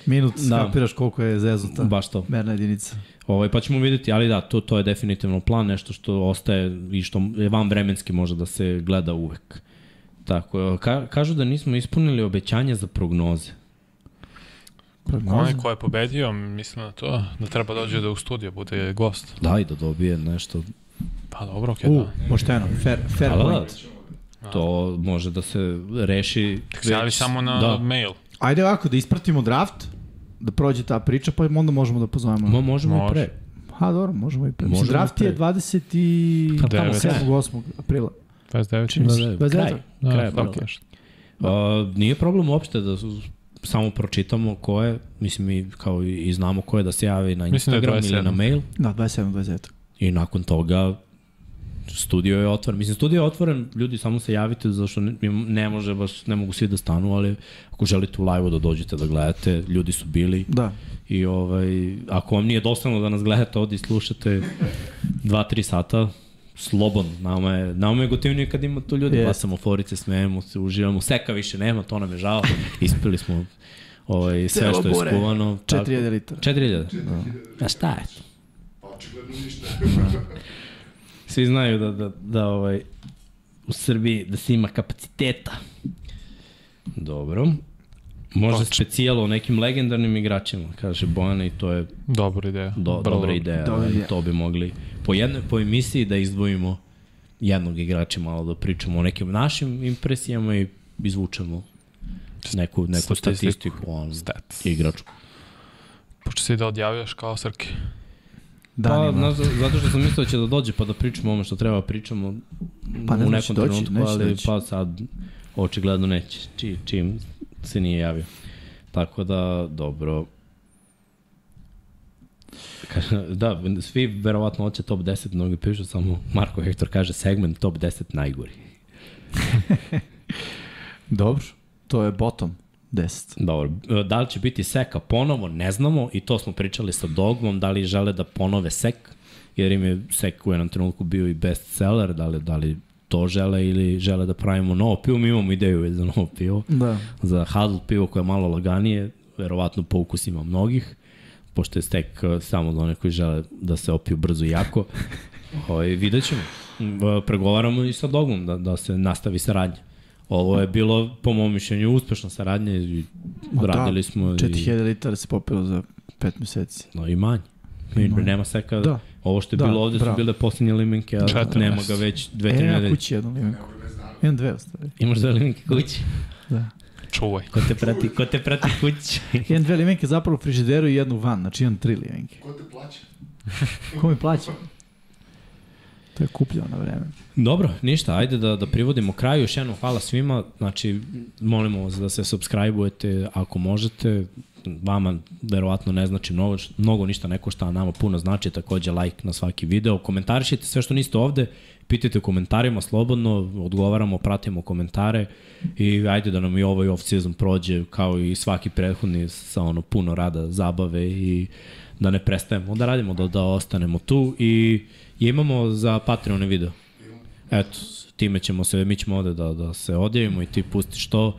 Speaker 1: Minut,
Speaker 2: Da.
Speaker 1: kapiraš koliko je zezuta.
Speaker 2: Baš to.
Speaker 1: Merna jedinica.
Speaker 2: Ovaj, pa ćemo videti, ali da, to, to je definitivno plan, nešto što ostaje i što je van vremenski može da se gleda uvek. Tako, ka, kažu da nismo ispunili obećanja za prognoze.
Speaker 3: Onaj ko je pobedio, mislim na to, da treba dođe da u studio bude gost.
Speaker 2: Da, i da dobije nešto.
Speaker 3: Pa dobro, okej,
Speaker 1: U,
Speaker 3: da.
Speaker 1: pošteno, fair, fair
Speaker 2: Da, da, da. To može da se reši.
Speaker 3: Javi samo na
Speaker 2: da.
Speaker 3: mail.
Speaker 1: Ajde ovako, da ispratimo draft, da prođe ta priča, pa onda možemo da pozovemo.
Speaker 2: Mo, možemo
Speaker 3: Može.
Speaker 2: i pre.
Speaker 1: Ha, dobro, možemo i pre.
Speaker 2: Možemo
Speaker 1: draft
Speaker 2: i
Speaker 1: je
Speaker 2: pre.
Speaker 1: 27.
Speaker 2: Pa tamo
Speaker 1: 7. 8. aprila.
Speaker 3: 29.
Speaker 1: Čini
Speaker 2: Da,
Speaker 1: se.
Speaker 2: da,
Speaker 1: 29.
Speaker 2: kraj.
Speaker 3: Da,
Speaker 2: kraj aprila.
Speaker 3: nešto.
Speaker 2: Uh, nije problem uopšte da samo pročitamo ko je, mislim mi kao i, i znamo ko je da se javi na
Speaker 3: da je
Speaker 2: Instagram ili
Speaker 3: 27.
Speaker 2: na mail
Speaker 1: Da, 27. 29.
Speaker 2: i nakon toga studio je otvoren. Mislim, studio je otvoren, ljudi samo se javite, zašto ne, ne može baš, ne mogu svi da stanu, ali ako želite u live-u da dođete da gledate, ljudi su bili
Speaker 1: Da.
Speaker 2: i ovaj, ako vam nije dosadno da nas gledate ovde i slušate 2-3 sata, slobodno. Nama je, nama je gotivnije kad ima tu ljudi,
Speaker 1: Jest.
Speaker 2: bacamo forice, smejemo se, uživamo. Seka više nema, to nam je žao. Ispili smo ovaj, sve
Speaker 1: Celo
Speaker 2: što je skuvano.
Speaker 1: 4000 litara.
Speaker 2: 4000? A šta je to?
Speaker 4: Pa očigledno ništa.
Speaker 2: Svi znaju da, da, da ovaj, u Srbiji da se ima kapaciteta. Dobro. Možda
Speaker 3: Točno.
Speaker 2: specijalo o nekim legendarnim igračima, kaže Bojana i to je
Speaker 3: Dobra ideja.
Speaker 2: do,
Speaker 3: Vrlo-
Speaker 2: dobra ideja.
Speaker 1: dobra ideja.
Speaker 2: To bi mogli po jednoj po emisiji da izdvojimo jednog igrača malo da pričamo o nekim našim impresijama i izvučemo neku, neku
Speaker 3: Statistiku.
Speaker 2: statistiku o
Speaker 3: Stats.
Speaker 2: igraču.
Speaker 3: Pošto si da odjavljaš kao Srki.
Speaker 2: Pa,
Speaker 1: Danima.
Speaker 2: na, zato što sam mislio da će da dođe pa da pričamo o ono što treba pričamo
Speaker 1: Pa ne
Speaker 2: u
Speaker 1: da
Speaker 2: nekom
Speaker 1: doći,
Speaker 2: trenutku,
Speaker 1: neće
Speaker 2: ali
Speaker 1: doći.
Speaker 2: pa sad očigledno neće, či, čim se nije javio. Tako da, dobro. Da, svi verovatno hoće top 10, mnogi pišu, samo Marko Hektor kaže segment top 10 najgori.
Speaker 1: Dobro. To je bottom 10.
Speaker 2: Dobro, da li će biti seka ponovo, ne znamo i to smo pričali sa Dogmom, da li žele da ponove sek, jer im je sek u jednom trenutku bio i best seller, da li, da li to žele ili žele da pravimo novo pivo, mi imamo ideju za novo pivo,
Speaker 1: Da.
Speaker 2: za Hadl pivo koje je malo laganije, verovatno po ukusima mnogih, pošto je stek eh, samo za one koji žele da se opiju brzo i jako. Ovaj, vidjet ćemo. Eh, Pregovaramo i sa Dogmom da, da se nastavi saradnja. Ovo je bilo, po mom mišljenju, uspešna saradnja i
Speaker 1: Ma da,
Speaker 2: radili smo i,
Speaker 1: 4000 litara se popilo za 5 meseci.
Speaker 2: no, i manje. Mi,
Speaker 1: Manje.
Speaker 2: nema seka,
Speaker 1: Da.
Speaker 2: ovo što je
Speaker 1: Da,
Speaker 2: bilo ovde
Speaker 1: bravo.
Speaker 2: su bile posljednje limenke, a
Speaker 3: Četiri
Speaker 2: nema ga već dve,
Speaker 1: E,
Speaker 2: tri
Speaker 1: ja
Speaker 2: nedelje.
Speaker 1: kući jednu limenku. Imam dve u stvari.
Speaker 2: Imaš dve limenke kući?
Speaker 1: Da.
Speaker 3: Čuvaj.
Speaker 2: Ko te prati, ko te prati kući?
Speaker 1: Imam dve limenke zapravo u frižideru i jednu van, znači imam tri limenke.
Speaker 4: Ko te plaća?
Speaker 1: Ko mi plaća? To je kupljeno na vreme.
Speaker 2: Dobro, ništa, ajde da, da privodimo kraju. Još jednom hvala svima. Znači, molimo vas da se subscribe-ujete ako možete. Vama verovatno ne znači mnogo, mnogo ništa ne košta, a nama puno znači. Takođe like na svaki video. Komentarišite sve što niste ovde. Pitajte u komentarima slobodno, odgovaramo, pratimo komentare i ajde da nam i ovaj off-season prođe kao i svaki prethodni sa ono puno rada, zabave i da ne prestajemo da radimo, da, da ostanemo tu i imamo za Patreon video. Eto, time ćemo se, mi ćemo ovde da, da se odjavimo i ti pustiš to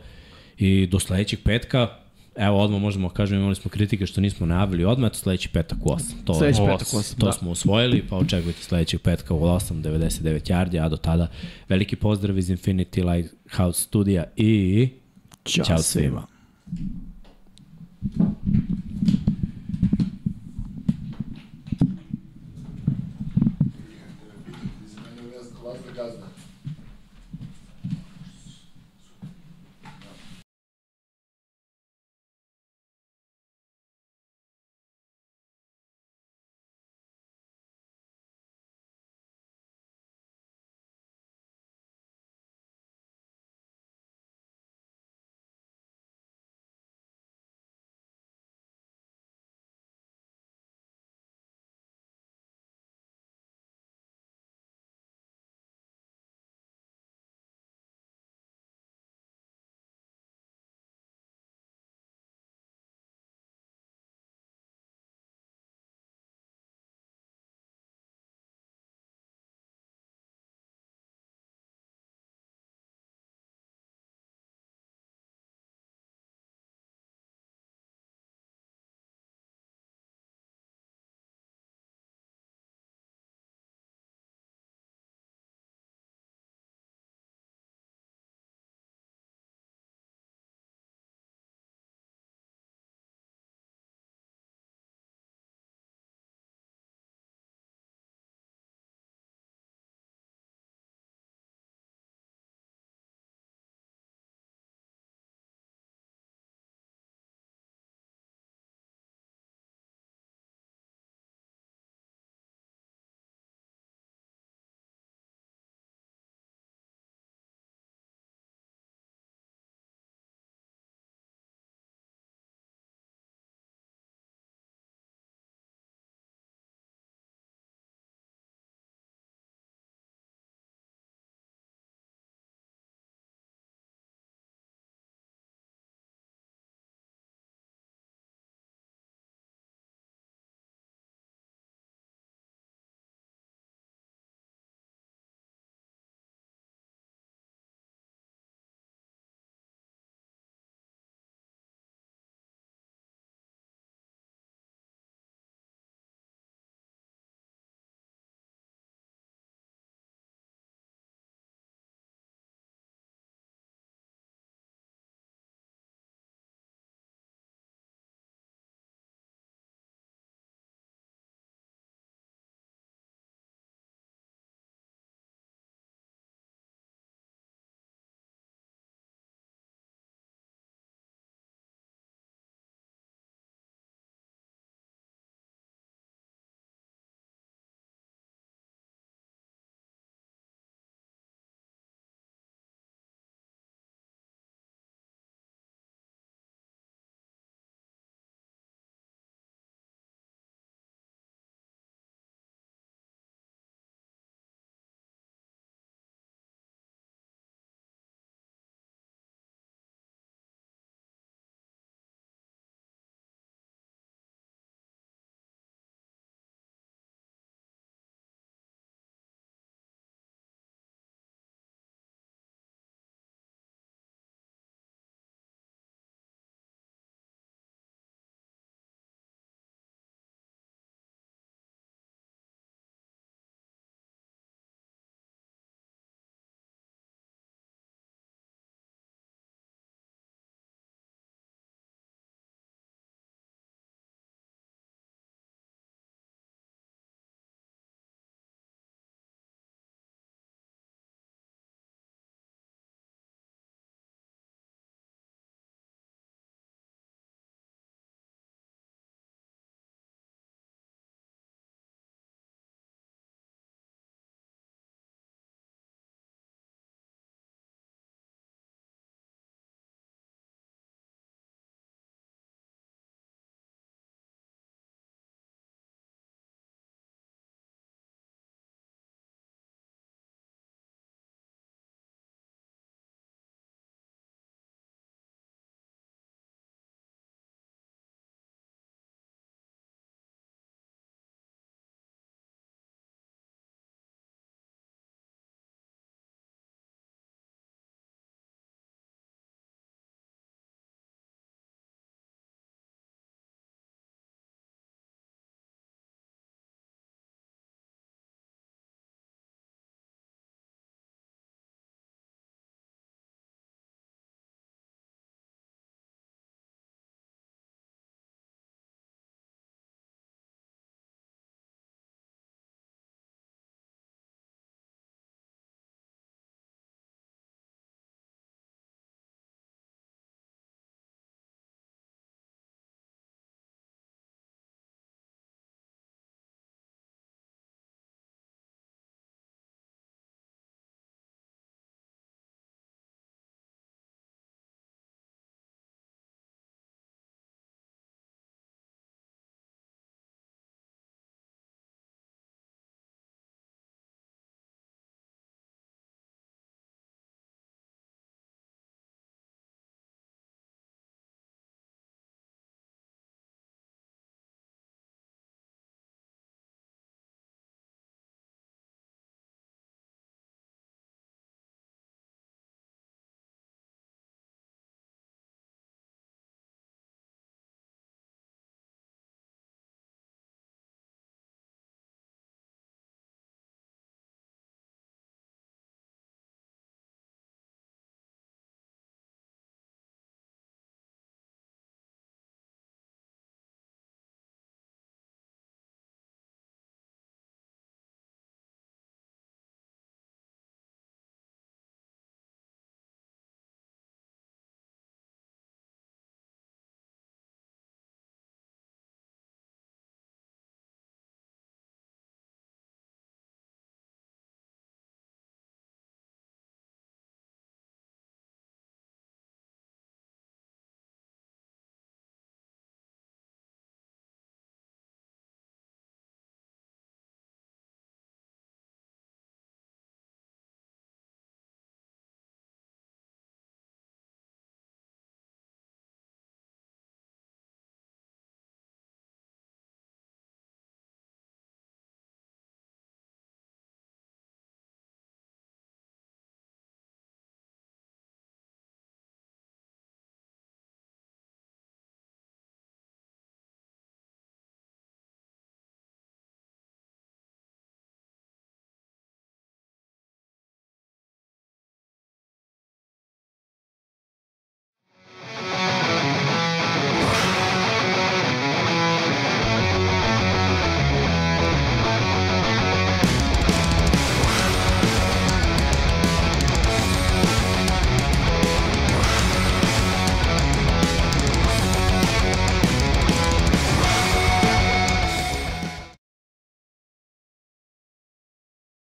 Speaker 2: i do sledećeg petka Evo, odmah možemo kažem, imali smo kritike što nismo najavili odmah, to sledeći petak u 8. To,
Speaker 1: Sledeći petak 8.
Speaker 2: to
Speaker 1: Da.
Speaker 2: smo usvojili, pa očekujte sledećeg petka u 8, 99 yardi, a do tada veliki pozdrav iz Infinity Lighthouse studija i
Speaker 1: Ćao,
Speaker 2: Ćao
Speaker 1: svima.
Speaker 4: Izmenio